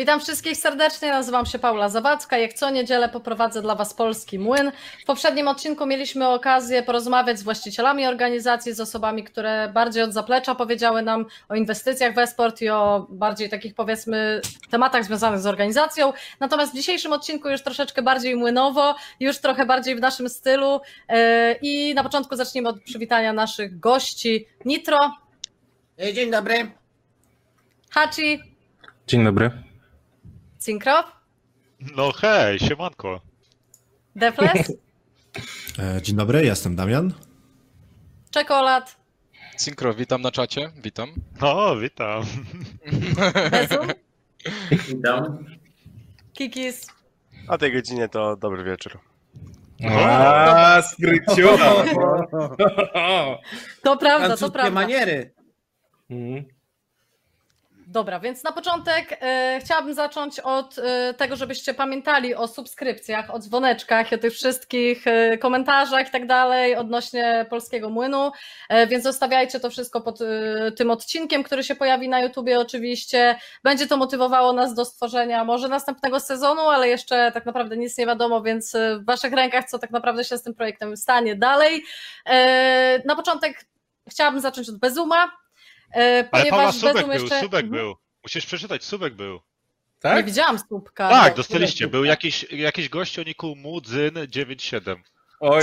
Witam wszystkich serdecznie, nazywam się Paula Zawadzka. Jak co niedzielę poprowadzę dla Was Polski Młyn. W poprzednim odcinku mieliśmy okazję porozmawiać z właścicielami organizacji, z osobami, które bardziej od zaplecza powiedziały nam o inwestycjach w esport i o bardziej takich powiedzmy tematach związanych z organizacją. Natomiast w dzisiejszym odcinku już troszeczkę bardziej młynowo, już trochę bardziej w naszym stylu. Yy, I na początku zacznijmy od przywitania naszych gości. Nitro, Dzień dobry. Hachi, Dzień dobry. Synkro, No hej, siemanko. Defles, E, Dzień dobry, jestem Damian. Czekolad, Synkro, witam na czacie, witam. No, witam. Bezum, Witam. Kikis. O tej godzinie to dobry wieczór. A, skryciura. To prawda, to prawda. maniery. Mhm. Dobra, więc na początek e, chciałabym zacząć od e, tego, żebyście pamiętali o subskrypcjach, o dzwoneczkach, o tych wszystkich e, komentarzach i tak dalej odnośnie Polskiego Młynu, e, więc zostawiajcie to wszystko pod e, tym odcinkiem, który się pojawi na YouTubie oczywiście. Będzie to motywowało nas do stworzenia może następnego sezonu, ale jeszcze tak naprawdę nic nie wiadomo, więc e, w waszych rękach, co tak naprawdę się z tym projektem stanie dalej. Na początek chciałabym zacząć od Bezuma, Ale Paula Subek był, jeszcze... Subek Mhm. był. Musisz przeczytać, Subek był. Nie Tak? widziałam słupka. Tak, No, dostaliście. Był jakiś, jakiś gość o niku Mudzyn 97. Oj,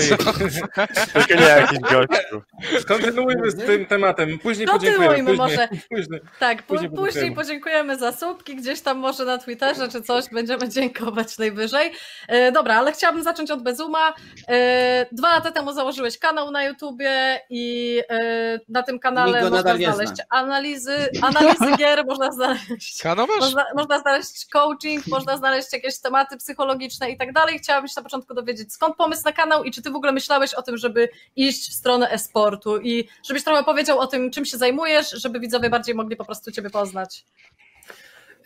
Tylko nie jakiś gościu. kontynuujmy z tym tematem. Później Kontynuujmy podziękujemy. może. Później, później. Tak, pó- Później później, podziękujemy. podziękujemy za słupki, gdzieś tam może na Twitterze czy coś, będziemy dziękować najwyżej. E, dobra, ale chciałabym zacząć od Bezuma. E, dwa lata temu założyłeś kanał na YouTubie i e, na tym kanale można znaleźć zna. analizy, analizy gier, można znaleźć? Można, można znaleźć coaching, można znaleźć jakieś tematy psychologiczne i tak dalej. Chciałabym się na początku dowiedzieć, skąd pomysł na kanał i czy ty w ogóle myślałeś o tym, żeby iść w stronę e-sportu i żebyś trochę powiedział o tym, czym się zajmujesz, żeby widzowie bardziej mogli po prostu ciebie poznać.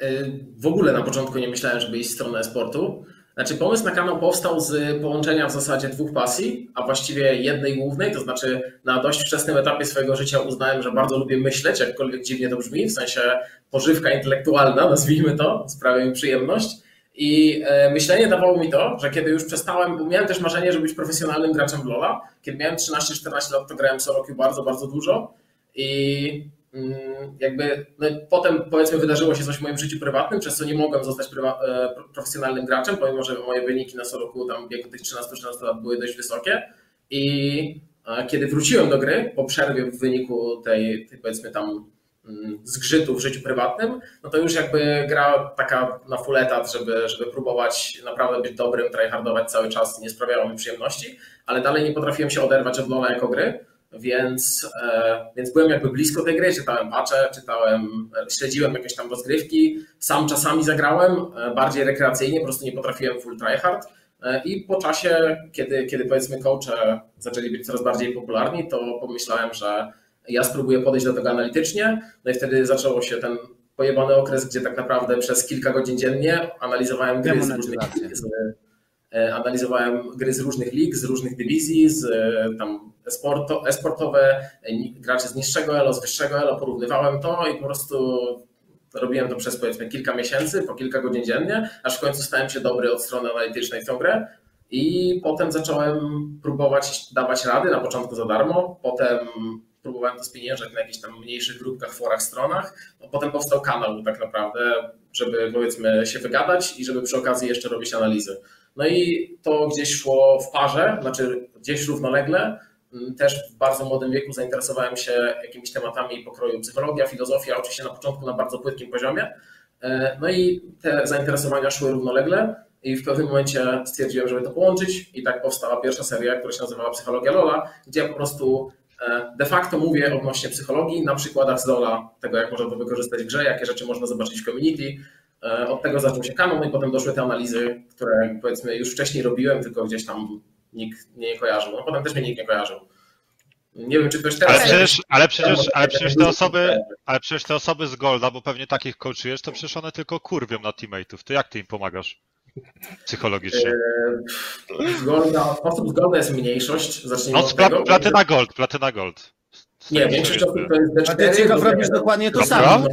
Y, W ogóle na początku nie myślałem, żeby iść w stronę sportu. Znaczy, pomysł na kanał powstał z połączenia w zasadzie dwóch pasji, a właściwie jednej głównej, to znaczy na dość wczesnym etapie swojego życia uznałem, że bardzo lubię myśleć, jakkolwiek dziwnie to brzmi, w sensie pożywka intelektualna, nazwijmy to, sprawia mi przyjemność. I e, myślenie dawało mi to, że kiedy już przestałem, bo miałem też marzenie, żeby być profesjonalnym graczem w LoL'a. Kiedy miałem 13-14 lat, to grałem queue bardzo, bardzo dużo. I mm, jakby no, potem powiedzmy wydarzyło się coś w moim życiu prywatnym, przez co nie mogłem zostać e, pro- profesjonalnym graczem, pomimo że moje wyniki na queue tam w wieku tych 13-14 lat były dość wysokie. I e, kiedy wróciłem do gry po przerwie w wyniku tej, tej powiedzmy tam zgrzytu w życiu prywatnym, no to już jakby gra taka na full etat, żeby, żeby próbować naprawdę być dobrym, tryhardować cały czas nie sprawiało mi przyjemności, ale dalej nie potrafiłem się oderwać od LoL'a jako gry, więc, e, więc byłem jakby blisko tej gry, czytałem patche, czytałem, e, śledziłem jakieś tam rozgrywki, sam czasami zagrałem, e, bardziej rekreacyjnie, po prostu nie potrafiłem full tryhard i po czasie, kiedy, kiedy powiedzmy coache zaczęli być coraz bardziej popularni, to pomyślałem, że ja spróbuję podejść do tego analitycznie, no i wtedy zaczęło się ten pojebany okres, gdzie tak naprawdę przez kilka godzin dziennie analizowałem gry z różnych, z, e, analizowałem gry z różnych lig, z różnych dywizji, z e, tam esporto, esportowe, e, graczy z niższego elo, z wyższego elo, porównywałem to i po prostu robiłem to przez powiedzmy kilka miesięcy, po kilka godzin dziennie, aż w końcu stałem się dobry od strony analitycznej w tą grę. I potem zacząłem próbować dawać rady, na początku za darmo, potem próbowałem to spieniężać na jakichś tam mniejszych grupkach, forach, stronach, no, potem powstał kanał tak naprawdę, żeby powiedzmy się wygadać i żeby przy okazji jeszcze robić analizy. No i to gdzieś szło w parze, znaczy gdzieś równolegle. Mm, Też w bardzo młodym wieku zainteresowałem się jakimiś tematami pokroju psychologia, filozofia, oczywiście na początku na bardzo płytkim poziomie. E, No i te zainteresowania szły równolegle i w pewnym momencie stwierdziłem, żeby to połączyć i tak powstała pierwsza seria, która się nazywała Psychologia Lola, gdzie ja po prostu de facto mówię odnośnie psychologii na przykładach z Lola, tego jak można to wykorzystać w grze, jakie rzeczy można zobaczyć w community. E, Od tego zaczął się kanon no i potem doszły te analizy, które powiedzmy już wcześniej robiłem, tylko gdzieś tam nikt mnie nie kojarzył. No potem też mnie nikt nie kojarzył. Nie wiem, czy ktoś teraz... Ale przecież, ale przecież, ale przecież te osoby, ale przecież te osoby z Golda, bo pewnie takich coachujesz, to przecież one tylko kurwią na teammateów. To jak ty im pomagasz? Psychologicznie. E, Golda, osób z Golda jest mniejszość, zacznijmy No, od tego. platyna gold, platyna gold. Nie, większość osób to jest D4. A ty ciekaw robisz dokładnie to samo.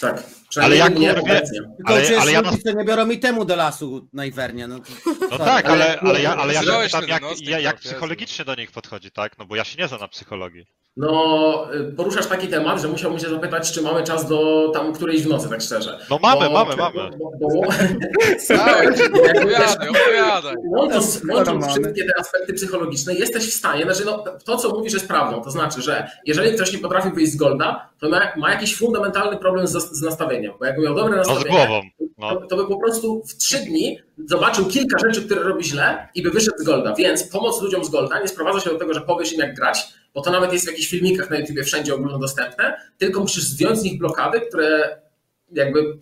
Tak. Przynajmniej Ale jak nie kurwie- Ale- ale ja ludzie, co nie biorą mi temu do lasu na Iwernie. No, to, No tak, ale, ale ja, ale ja się pytam, jak, ja, jak Jezu. psychologicznie do nich podchodzi, tak? No bo ja się nie znam na psychologii. No, y, poruszasz taki temat, że musiałbym się zapytać, czy mamy czas do tam którejś w nocy, tak szczerze. No mamy, Bo- mamy, bo- mamy. Bo, bo, opowiadaj, opowiadaj. Łącząc, łącząc mamy. wszystkie te aspekty psychologiczne, jesteś w stanie, znaczy no, to co mówisz jest prawdą, to znaczy, że jeżeli ktoś nie potrafi wyjść z Golda, to ma, ma jakiś fundamentalny problem z, z nastawieniem, bo jakby miał dobre No z nastawienie, głową. No. to, to by po prostu w trzy dni zobaczył kilka rzeczy, które robi źle i by wyszedł z Golda, więc pomoc ludziom z Golda nie sprowadza się do tego, że powiesz im jak grać, bo to nawet jest w jakichś filmikach na YouTubie wszędzie ogólnodostępne, tylko musisz zdjąć z nich blokady, które jakby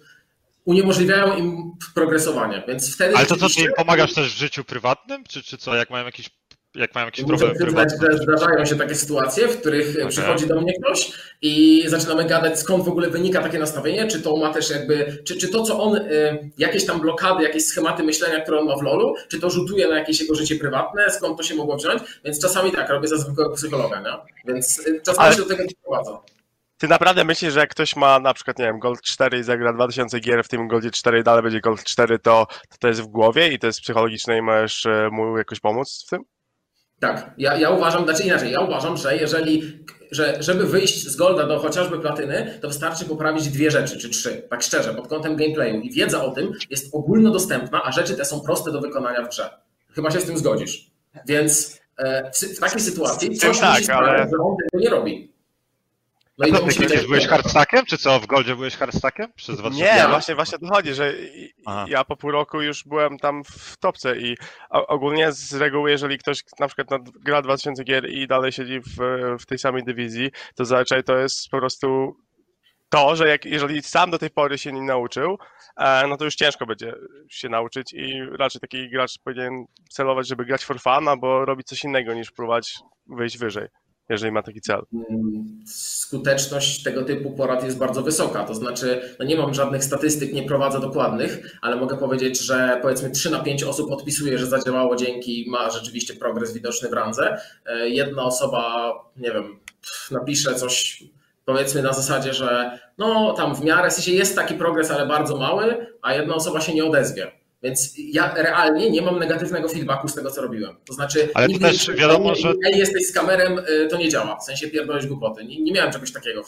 uniemożliwiają im progresowanie, więc wtedy Ale to co, ty im pomagasz też w życiu prywatnym? Czy, czy co, jak mają jakiś, jak mają jakiś Muszę problem przyznać, prywatny? że zdarzają się takie sytuacje, w których Okej. przychodzi do mnie ktoś i zaczynamy gadać, skąd w ogóle wynika takie nastawienie, czy to ma też jakby, czy, czy to, co on, y, jakieś tam blokady, jakieś schematy myślenia, które on ma w LoLu, czy to rzutuje na jakieś jego życie prywatne, skąd to się mogło wziąć, więc czasami tak, robię za zwykłego psychologa, nie? Więc y, czasami Ale- się do tego doprowadza. Ty naprawdę myślisz, że jak ktoś ma na przykład, nie wiem, Gold 4 i zagra 2000 gier, w tym Goldzie 4 i dalej będzie Gold 4, to, to to jest w głowie i to jest psychologiczne i możesz e, mu jakoś pomóc w tym? Tak, ja, ja uważam, znaczy inaczej, ja uważam, że jeżeli, że żeby wyjść z golda do chociażby platyny, to wystarczy poprawić dwie rzeczy, czy trzy, tak szczerze, pod kątem gameplayu. I wiedza o tym jest ogólnodostępna, a rzeczy te są proste do wykonania w grze. Chyba się z tym zgodzisz. Więc e, w, takiej sytuacji coś tak, sprawić, ale- że on tego nie robi. No A i to ty być kiedyś byłeś hardstackiem, czy co? W Goldzie byłeś hardstackiem? Przez 2000 Nie, właśnie, właśnie o to chodzi, że Aha. ja po pół roku już byłem tam w topce i ogólnie z reguły, jeżeli ktoś na przykład gra 2000 gier i dalej siedzi w, w tej samej dywizji, to zazwyczaj to jest po prostu to, że jak, jeżeli sam do tej pory się nie nauczył, e, no to już ciężko będzie się nauczyć i raczej taki gracz powinien celować, żeby grać for fun, albo robić coś innego niż próbować wyjść wyżej, jeżeli ma taki cel. Skuteczność tego typu porad jest bardzo wysoka. To znaczy, no nie mam żadnych statystyk, nie prowadzę dokładnych, ale mogę powiedzieć, że powiedzmy 3 na 5 osób odpisuje, że zadziałało dzięki, ma rzeczywiście progres widoczny w randze. E, Jedna osoba, nie wiem, napisze coś powiedzmy na zasadzie, że no tam w miarę, w sensie jest taki progres, ale bardzo mały, a jedna osoba się nie odezwie. Więc ja realnie nie mam negatywnego feedbacku z tego, co robiłem. To znaczy, Ale to nigdy też wiadomo, że- Ej, jesteś z kamerem, y, to nie działa. W sensie pierdolisz głupoty. Nie, nie miałem czegoś takiego.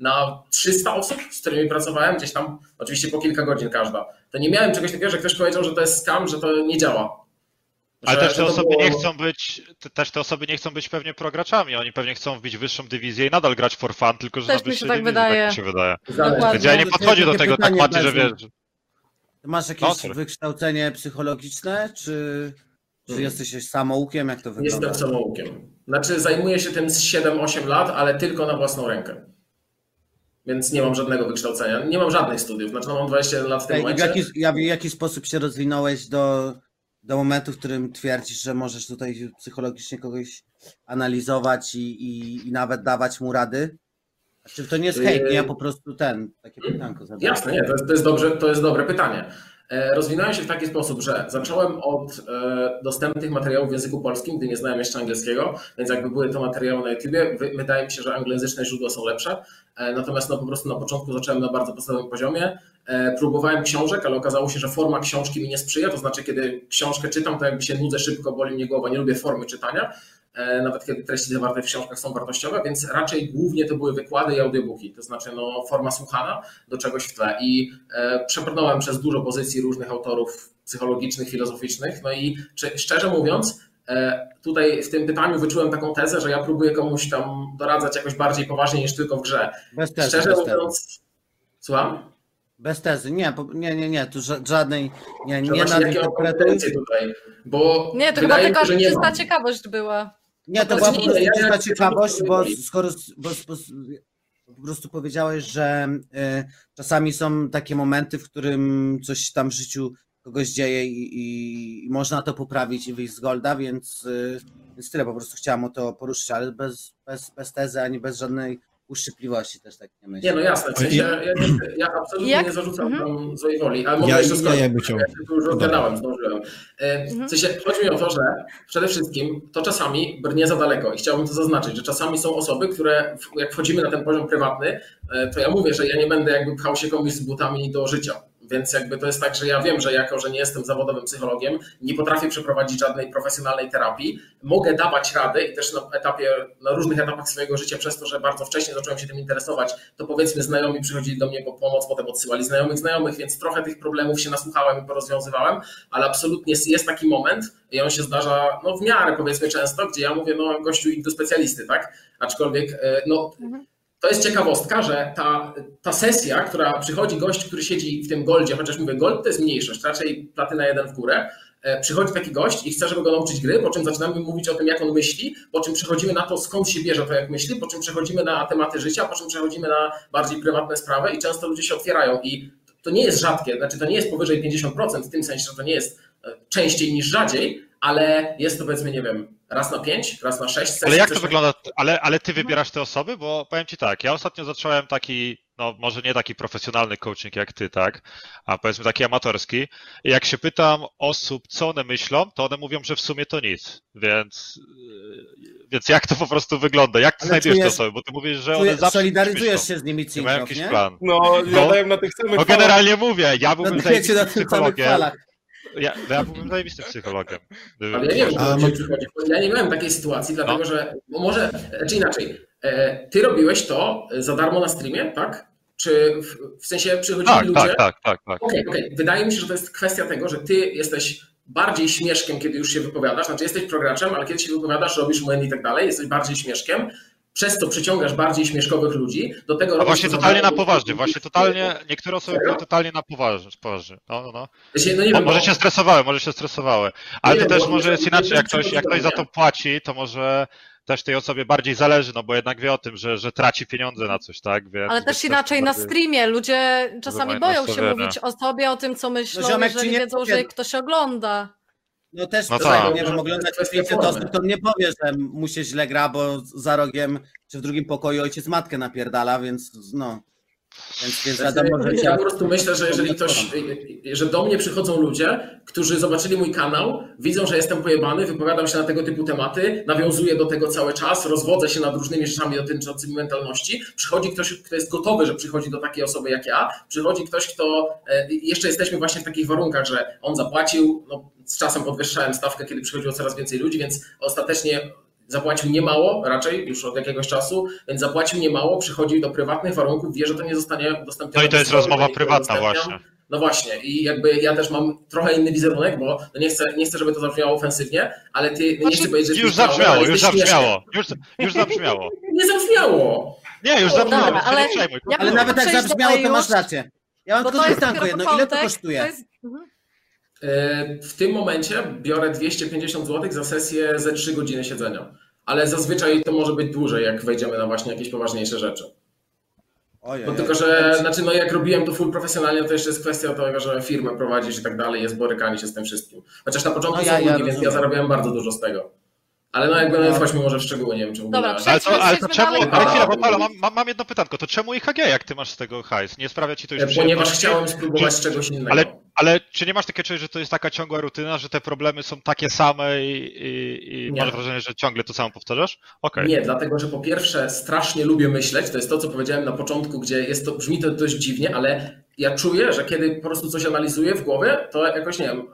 Na 300 osób, z którymi pracowałem, gdzieś tam, oczywiście po kilka godzin każda, to nie miałem czegoś takiego, że ktoś powiedział, że to jest scam, że to nie działa. Ale Że- też te osoby było- nie chcą być, te- też te osoby nie chcą być pewnie prograczami, oni pewnie chcą wbić wyższą dywizję i nadal grać for fun, tylko że Też na mi się wyższej tak dywizji, wydaje. tak mi się wydaje. Dokładnie. Więc ja nie podchodzi do tego tak Mati, że wiesz, masz jakieś wykształcenie psychologiczne, czy, czy jesteś samoukiem? Jak to wygląda? Jestem samoukiem. Znaczy, zajmuję się tym z 7-8 lat, ale tylko na własną rękę. Więc nie mam żadnego wykształcenia. Nie mam żadnych studiów. Znaczy, no, mam 21 lat w tym i w, momencie. jaki, ja- w jaki sposób się rozwinąłeś do, do momentu, w którym twierdzisz, że możesz tutaj psychologicznie kogoś analizować i, i, i nawet dawać mu rady? Czy to nie jest hejt? Ja po prostu ten, takie pytanko zadałem. Jasne, nie, to jest, to jest, dobrze, to jest dobre pytanie. E, Rozwinąłem się w taki sposób, że zacząłem od e, dostępnych materiałów w języku polskim, gdy nie znałem jeszcze angielskiego, więc jakby były to materiały na YouTubie, wy- wydaje mi się, że anglojęzyczne źródła są lepsze, E, natomiast no, po prostu na początku zacząłem na bardzo podstawowym poziomie. Próbowałem książek, ale okazało się, że forma książki mi nie sprzyja, to znaczy kiedy książkę czytam, to jakby się nudzę szybko, boli mnie głowa, nie lubię formy czytania, nawet kiedy treści zawarte w książkach są wartościowe, więc raczej głównie to były wykłady i audiobooki, to znaczy no, forma słuchana do czegoś w tle. I e, przebrnąłem przez dużo pozycji różnych autorów psychologicznych, filozoficznych, no i czy, szczerze mówiąc, e, tutaj w tym pytaniu wyczułem taką tezę, że ja próbuję komuś tam doradzać jakoś bardziej poważnie niż tylko w grze. Bez tezy, Szczerze bez tezy. mówiąc, słucham? Bez tezy, nie, nie, nie, nie, tu ża- żadnej, nie, nie mam nadinterpretuj. kompetencje tutaj, bo Nie, to chyba tylko nie czysta ciekawość była. Nie, to No, była nie, po prostu czysta ciekawość, bo skoro bo, bo, po prostu powiedziałeś, że y, czasami są takie momenty, w którym coś tam w życiu kogoś dzieje i, i, i można to poprawić i wyjść z golda, więc, y, więc tyle, po prostu chciałam o to poruszyć, ale bez, bez, bez tezy ani bez żadnej uszczypliwości też tak nie myślę. Nie, no jasne, w sensie, Ja- ja, ja absolutnie Jak? nie zarzucam Mhm. tam złej woli, ale mogę Ja, jeszcze ja skończyć. chciał. Ja się tu już rozgadałem, zdążyłem. E, Mhm. W sensie, chodzi mi o to, że przede wszystkim to czasami brnie za daleko i chciałbym to zaznaczyć, że czasami są osoby, które jak wchodzimy na ten poziom prywatny, e, to ja mówię, że ja nie będę jakby pchał się komuś z butami do życia. Więc jakby to jest tak, że ja wiem, że jako, że nie jestem zawodowym psychologiem, nie potrafię przeprowadzić żadnej profesjonalnej terapii, mogę dawać radę i też na etapie, na różnych etapach swojego życia, przez to, że bardzo wcześnie zacząłem się tym interesować, to powiedzmy znajomi przychodzili do mnie po pomoc, potem odsyłali znajomych znajomych, więc trochę tych problemów się nasłuchałem i porozwiązywałem, ale absolutnie jest, taki moment i on się zdarza no, w miarę powiedzmy często, gdzie ja mówię, no gościu idź do specjalisty, tak? Aczkolwiek e, no, to jest ciekawostka, że ta, ta sesja, która przychodzi gość, który siedzi w tym goldzie, chociaż mówię, gold to jest mniejszość, raczej platyna jeden w górę, e, przychodzi taki gość i chce, żeby go nauczyć gry, po czym zaczynamy mówić o tym, jak on myśli, po czym przechodzimy na to, skąd się bierze to, jak myśli, po czym przechodzimy na tematy życia, po czym przechodzimy na bardziej prywatne sprawy i często ludzie się otwierają. I to nie jest rzadkie, znaczy to nie jest powyżej 50%, w tym sensie, że to nie jest e, częściej niż rzadziej, ale jest to powiedzmy, nie wiem, raz na pięć, raz na sześć sesji. Ale jak to wygląda? Ale, ale ty wybierasz te osoby? Bo powiem ci tak, ja ostatnio zacząłem taki, no może nie taki profesjonalny coaching jak ty, tak? A powiedzmy taki amatorski. I jak się pytam osób, co one myślą, to one mówią, że w sumie to nic. Więc, yy, więc jak to po prostu wygląda? Jak ty Ale znajdujesz te czujesz- osoby? Bo ty mówisz, że one zawsze solidaryzujesz myślą. się z nimi, Nie mają Cinkow, jakiś nie? plan. No, jadają na tych samych No falach. generalnie mówię, ja byłbym na zajebistym tym samych psychologiem. falach. Ja, ja byłbym zajebistym psychologiem. Ale ja nie wiem, A. Ja nie miałem takiej sytuacji, dlatego No. że bo może, czy inaczej, e, ty robiłeś to za darmo na streamie, tak? Czy w, w sensie przychodzili Tak, ludzie? tak, tak, tak, tak. Okej, okej. Wydaje mi się, że to jest kwestia tego, że ty jesteś bardziej śmieszkiem, kiedy już się wypowiadasz, znaczy jesteś prograczem, ale kiedy się wypowiadasz, robisz błędy i tak dalej, jesteś bardziej śmieszkiem, przez to przyciągasz bardziej śmieszkowych ludzi, do tego robisz właśnie to totalnie na poważnie, właśnie totalnie, niektóre osoby były totalnie na poważnie. poważnie. No, no, no. No wiem, może bo- się stresowały, może się stresowały. Ale Nie to wiem, też może jest inaczej, jak ktoś, jak ktoś za to płaci, to może też tej osobie bardziej zależy, no bo jednak wie o tym, że, że traci pieniądze na coś, tak? Więc, Ale też inaczej na streamie. Ludzie czasami boją się mówić o sobie, o tym, co myślą, No ziomek jeżeli nie wiedzą, że ktoś ogląda. No też, No tak. nie wiem, oglądać Kwestia 500 formy. osób, to nie powie, że mu się źle gra, bo za rogiem czy w drugim pokoju ojciec matkę napierdala, więc no. Więc, więc wiadomo, że Ja po prostu myślę, że jeżeli ktoś, że do mnie przychodzą ludzie, którzy zobaczyli mój kanał, widzą, że jestem pojebany, wypowiadam się na tego typu tematy, nawiązuję do tego cały czas, rozwodzę się nad różnymi rzeczami dotyczącymi mentalności. Przychodzi ktoś, kto jest gotowy, że przychodzi do takiej osoby jak ja, przychodzi ktoś, kto e, jeszcze jesteśmy właśnie w takich warunkach, że on zapłacił, no, z czasem podwyższałem stawkę, kiedy przychodziło coraz więcej ludzi, więc ostatecznie zapłacił niemało, raczej już od jakiegoś czasu, więc zapłacił niemało, przychodzi do prywatnych warunków, wie, że to nie zostanie udostępnione. No i to jest rozmowa nie prywatna właśnie. No właśnie, i jakby ja też mam trochę inny wizerunek, bo no nie, chcę, nie chcę, żeby to zabrzmiało ofensywnie, ale ty nie Znaczy, chcę powiedzieć, że już zabrzmiało, już zabrzmiało, już, już zabrzmiało. Nie zabrzmiało! Nie, już zabrzmiało, ale nie przejmuj. ja Ale nawet jak zabrzmiało, to masz rację. Ja mam tylko pytanko jedno, ile to kosztuje? to jest- mhm. E, W tym momencie biorę 250 zł za sesję ze 3 godziny siedzenia. Ale zazwyczaj to może być dłużej, jak wejdziemy na właśnie jakieś poważniejsze rzeczy. Ojej, No tylko, że znaczy, no jak robiłem to full profesjonalnie, to jeszcze jest kwestia tego, że firmę prowadzisz i tak dalej, jest borykanie się z tym wszystkim. Chociaż na początku No ja- są ja ludzie, więc ja zarabiałem bardzo dużo z tego. Ale no jakby no, No. wchodźmy może w szczegóły, nie wiem ogóle. Dobra, Ale to, ale to czemu, ale chwila, bo Paolo, mam, mam, mam jedno pytanko, to czemu IHG, jak ty masz z tego hajs? Nie sprawia ci to już Ponieważ chciałem spróbować Czy- czegoś innego. Ale, ale czy nie masz takiego czucia, że to jest taka ciągła rutyna, że te problemy są takie same i, i, i masz wrażenie, że ciągle to samo powtarzasz? Okej. Nie, dlatego że po pierwsze strasznie lubię myśleć, to jest to, co powiedziałem na początku, gdzie jest to, brzmi to dość dziwnie, ale ja czuję, że kiedy po prostu coś analizuję w głowie, to jakoś, nie wiem,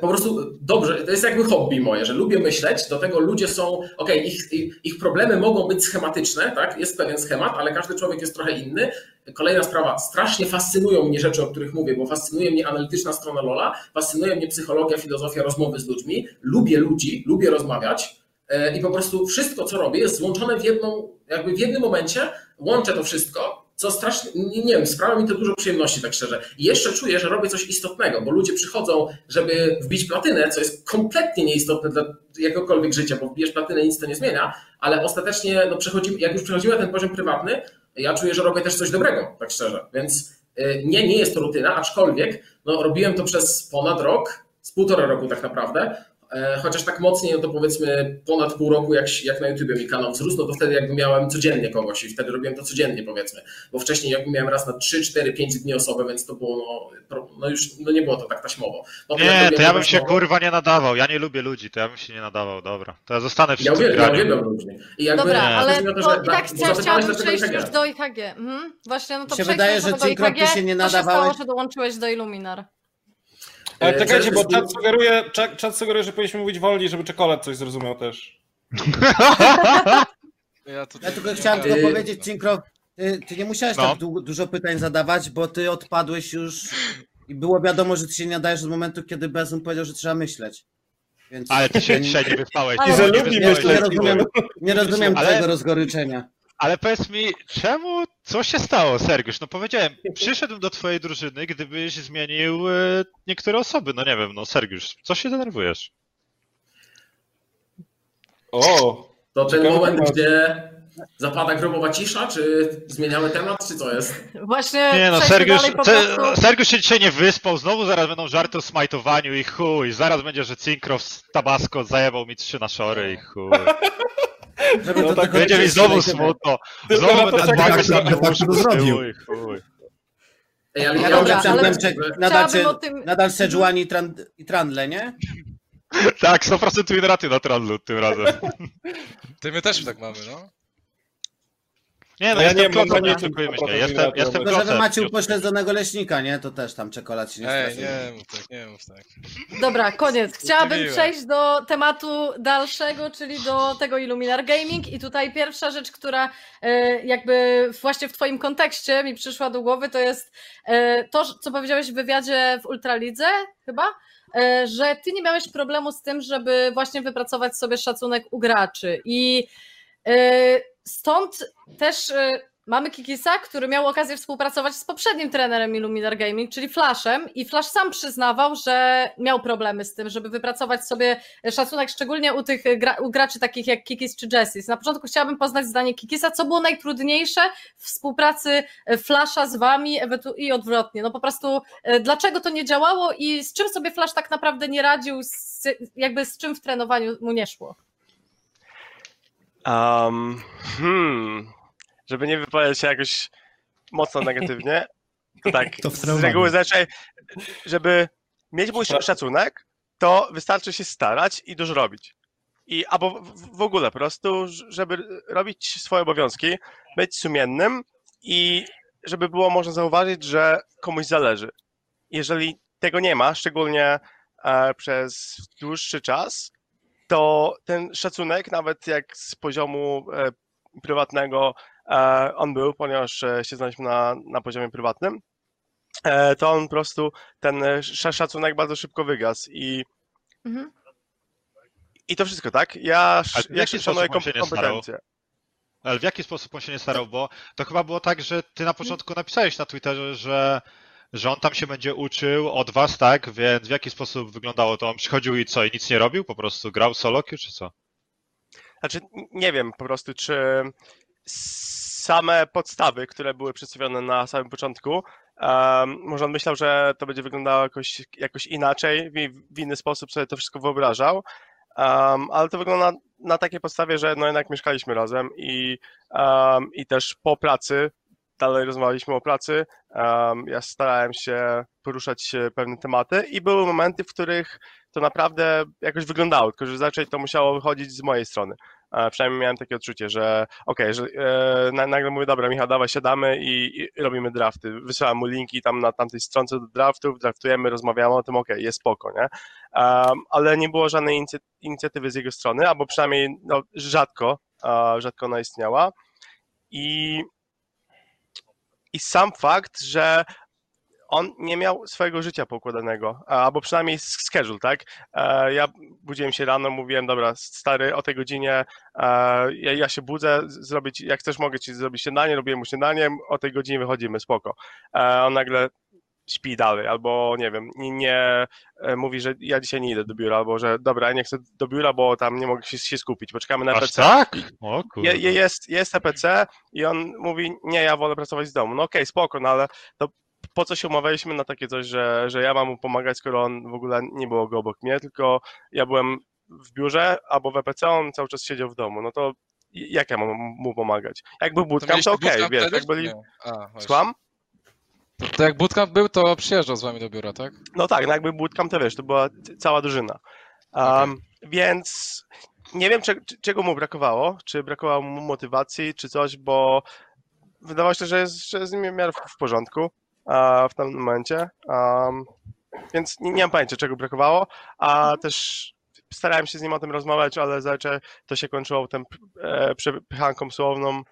po prostu dobrze, to jest jakby hobby moje, że lubię myśleć, do tego ludzie są, okej, ich, ich, ich problemy mogą być schematyczne, tak, jest pewien schemat, ale każdy człowiek jest trochę inny. Kolejna sprawa, strasznie fascynują mnie rzeczy, o których mówię, bo fascynuje mnie analityczna strona Lola, fascynuje mnie psychologia, filozofia rozmowy z ludźmi, lubię ludzi, lubię rozmawiać, E, i po prostu wszystko, co robię, jest złączone w jedną, jakby w jednym momencie, łączę to wszystko, co strasznie, nie, wiem, sprawia mi to dużo przyjemności, tak szczerze. I jeszcze czuję, że robię coś istotnego, bo ludzie przychodzą, żeby wbić platynę, co jest kompletnie nieistotne dla jakiegokolwiek życia, bo wbijesz platynę, nic to nie zmienia, ale ostatecznie, no, jak już przechodzimy ten poziom prywatny, ja czuję, że robię też coś dobrego, tak szczerze. Więc y, nie, nie jest to rutyna, aczkolwiek no, robiłem to przez ponad rok, z półtora roku tak naprawdę, chociaż tak mocniej, no to powiedzmy ponad pół roku, jak, jak na YouTubie mi kanał wzrósł, no to wtedy jakby miałem codziennie kogoś i wtedy robiłem to codziennie powiedzmy, bo wcześniej jakby miałem raz na 3, 4, 5 dni osobę, więc to było, no, no już no nie było to tak taśmowo. Potem jak Nie, to ja bym taśmowo- się kurwa nie nadawał. Ja nie lubię ludzi, to ja bym się nie nadawał, dobra. To ja zostanę przy Ja tym uwielbiam, ja uwielbiam ludzi. I jakby, Dobra, Nie. ale to, że- i tak chcia- chciałabym przejść już do IHG. Mhm. Właśnie, no to się wydaje, że do IHG. się nie Co się stało, nadawałeś. że dołączyłeś do Illuminar? Ale E, czekajcie, bo czat sugeruje, czat, czat sugeruje, że powinniśmy mówić wolniej, żeby czekolad coś zrozumiał też. Ja, Ja tylko chciałem tylko powiedzieć, Cinkro, ty, ty nie musiałeś No. tak du- dużo pytań zadawać, bo ty odpadłeś już i było wiadomo, że ty się nie nadajesz od momentu, kiedy Bezum powiedział, że trzeba myśleć. Więc Ale ty się dzisiaj nie wyspałeś. Ale- I że nie lubi wyspałeś, nie myśleć. rozumiem, nie rozumiem Ale- twojego rozgoryczenia. Ale powiedz mi, czemu, co się stało, Sergiusz? No powiedziałem, przyszedł do twojej drużyny, gdybyś zmienił e, niektóre osoby. No nie wiem, no Sergiusz, co się denerwujesz? O, To ten moment, gdzie zapada grobowa cisza, czy zmieniamy temat, czy co jest? Właśnie Nie no, Sergiusz, dalej po Se- prostu. Sergiusz się dzisiaj nie wyspał, znowu zaraz będą żarty o smajtowaniu i chuj. Zaraz będzie, że Cinkrow z Tabasco zajebał mi trzy na szory i chuj. No to tak, Będzie mi znowu smutno. Znowu będę żeby na tak to zrobił. chuj, chuj. Ej, ale Ja ja Dobra, ale- nadal, o tym- nadal Sejuani i, Tran- i Trandle, nie? Tak, 100% win raty na Trandlu tym razem. Ty my też tak mamy, no. Nie no, ja jestem nie mam klocem, na nie niczym oszukujmy się. 100% Jestem, jestem Tylko, klocem. macie nie upośledzonego leśnika, nie? To też tam czekolad się nie Ej, stresuje. nie mów tak, nie mów tak. Dobra, koniec. Chciałabym Zdziwiłem. przejść do tematu dalszego, czyli do tego Illuminar Gaming i tutaj pierwsza rzecz, która e, jakby właśnie w twoim kontekście mi przyszła do głowy, to jest e, to, co powiedziałeś w wywiadzie w Ultralidze chyba, e, że ty nie miałeś problemu z tym, żeby właśnie wypracować sobie szacunek u graczy i stąd też e, Mamy Kikisa, który miał okazję współpracować z poprzednim trenerem Illuminar Gaming, czyli Flashem i Flash sam przyznawał, że miał problemy z tym, żeby wypracować sobie szacunek, szczególnie u tych gra, u graczy takich jak Kikis czy Jessis. Na początku chciałabym poznać zdanie Kikisa, co było najtrudniejsze w współpracy Flasha z wami i odwrotnie. No po prostu e, dlaczego to nie działało i z czym sobie Flash tak naprawdę nie radził, z, jakby z czym w trenowaniu mu nie szło? Um, hmm, żeby nie wypowiedzieć się jakoś mocno negatywnie, to tak, To w z reguły zazwyczaj, żeby mieć mój szacunek, to wystarczy się starać i dużo robić. I, albo w, w ogóle po prostu, żeby robić swoje obowiązki, być sumiennym i żeby było można zauważyć, że komuś zależy. Jeżeli tego nie ma, szczególnie e, przez dłuższy czas, to ten szacunek, nawet jak z poziomu e, prywatnego e, on był, ponieważ e, się znaliśmy na, na poziomie prywatnym, to on po prostu, ten sz- szacunek bardzo szybko wygasł i, Mhm. i to wszystko, tak? Ja, ja szanuję sposób on się kom- nie starał? kompetencje. Ale w jaki sposób on się nie starał? Bo to chyba było tak, że ty na początku napisałeś na Twitterze, że, że on tam się będzie uczył od was, tak? Więc w jaki sposób wyglądało to? On przychodził i co? I nic nie robił? Po prostu grał solo queue, czy co? Znaczy, nie wiem po prostu, czy same podstawy, które były przedstawione na samym początku, um, może on myślał, że to będzie wyglądało jakoś, jakoś inaczej, w, w inny sposób sobie to wszystko wyobrażał, um, ale to wygląda na, na takiej podstawie, że no jednak mieszkaliśmy razem i, um, i też po pracy dalej rozmawialiśmy o pracy. Um, ja starałem się poruszać e, pewne tematy i były momenty, w których to naprawdę jakoś wyglądało, tylko że zaczęli to musiało wychodzić z mojej strony. E, przynajmniej miałem takie odczucie, że okej, że e, na- nagle mówię, dobra, Michał, dawaj, siadamy i, i robimy drafty. Wysyłam mu linki tam na tamtej stronce do draftów, draftujemy, rozmawiamy o tym, okej, jest spoko, nie? Um, ale nie było żadnej inicjatywy z jego strony, albo przynajmniej no, rzadko, e, rzadko ona istniała. I, I sam fakt, że on nie miał swojego życia poukładanego, albo przynajmniej schedule, tak? E, Ja budziłem się rano, mówiłem, dobra, stary, o tej godzinie e, ja, ja się budzę, zrobić, jak chcesz, mogę ci zrobić śniadanie, robiłem mu śniadanie, o tej godzinie wychodzimy, spoko. E, On nagle śpi dalej, albo nie wiem, nie, nie e, mówi, że ja dzisiaj nie idę do biura, albo że dobra, ja nie chcę do biura, bo tam nie mogę się, się skupić, poczekamy na Aż PC. tak? O kurde. Je, je, jest, jest EPC i on mówi, nie, ja wolę pracować z domu. No okej, spoko, no ale to po co się umawialiśmy na takie coś, że, że ja mam mu pomagać, skoro on w ogóle nie było go obok mnie, tylko ja byłem w biurze albo w EPC, on cały czas siedział w domu. No to jak ja mam mu pomagać? Jak był bootcamp, mieliście to okej, bootcamp wiesz, jak byli... Słucham? To, to jak bootcamp był, to przyjeżdżał z wami do biura, tak? No tak, no jakby bootcamp, to wiesz, to była cała drużyna. Um, Więc nie wiem, cze, czego mu brakowało, czy brakowało mu motywacji, czy coś, bo wydawało się, że jest, że jest z nim w miarę w, porządku w tym momencie. Um, więc nie, nie mam pojęcia, czego brakowało, a też starałem się z nim o tym rozmawiać, ale zazwyczaj to się kończyło tym e, przepychanką słowną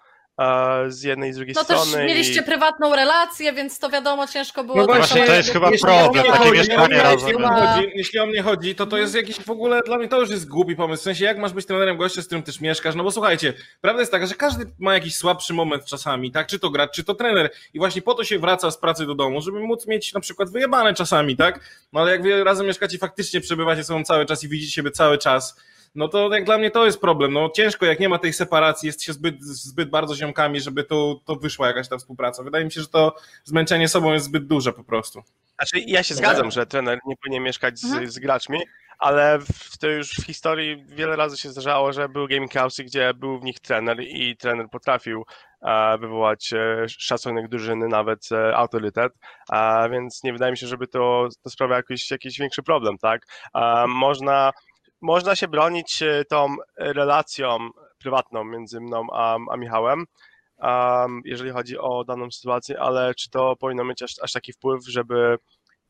z jednej i z drugiej No też strony. mieliście i... prywatną relację, więc to wiadomo, ciężko było. No właśnie, to jest chyba Jeśli problem, takie mieszkanie jeśli o mnie razem. chodzi, Jeśli o mnie chodzi, to to jest jakiś w ogóle, dla mnie to już jest głupi pomysł. W sensie, jak masz być trenerem gościa, z którym też mieszkasz? No bo słuchajcie, prawda jest taka, że każdy ma jakiś słabszy moment czasami, tak? Czy to gracz, czy to trener. I właśnie po to się wraca z pracy do domu, żeby móc mieć na przykład wyjebane czasami, tak? No ale jak wy razem mieszkacie, faktycznie przebywacie ze sobą cały czas i widzicie siebie cały czas, no to jak dla mnie to jest problem. No ciężko, jak nie ma tej separacji, jest się zbyt, zbyt bardzo ziomkami, żeby to, to wyszła jakaś ta współpraca. Wydaje mi się, że to zmęczenie sobą jest zbyt duże po prostu. Znaczy, ja się zgadzam, że trener nie powinien mieszkać z, Mhm. z graczmi, ale w, to już w historii wiele razy się zdarzało, że były gaming house'y, gdzie był w nich trener i trener potrafił e, wywołać e, szacunek drużyny, nawet e, autorytet, a więc nie wydaje mi się, żeby to, to sprawia jakiś, jakiś większy problem, tak? E, można, można się bronić e, tą relacją prywatną między mną a, a Michałem, um, jeżeli chodzi o daną sytuację, ale czy to powinno mieć aż, aż taki wpływ, żeby,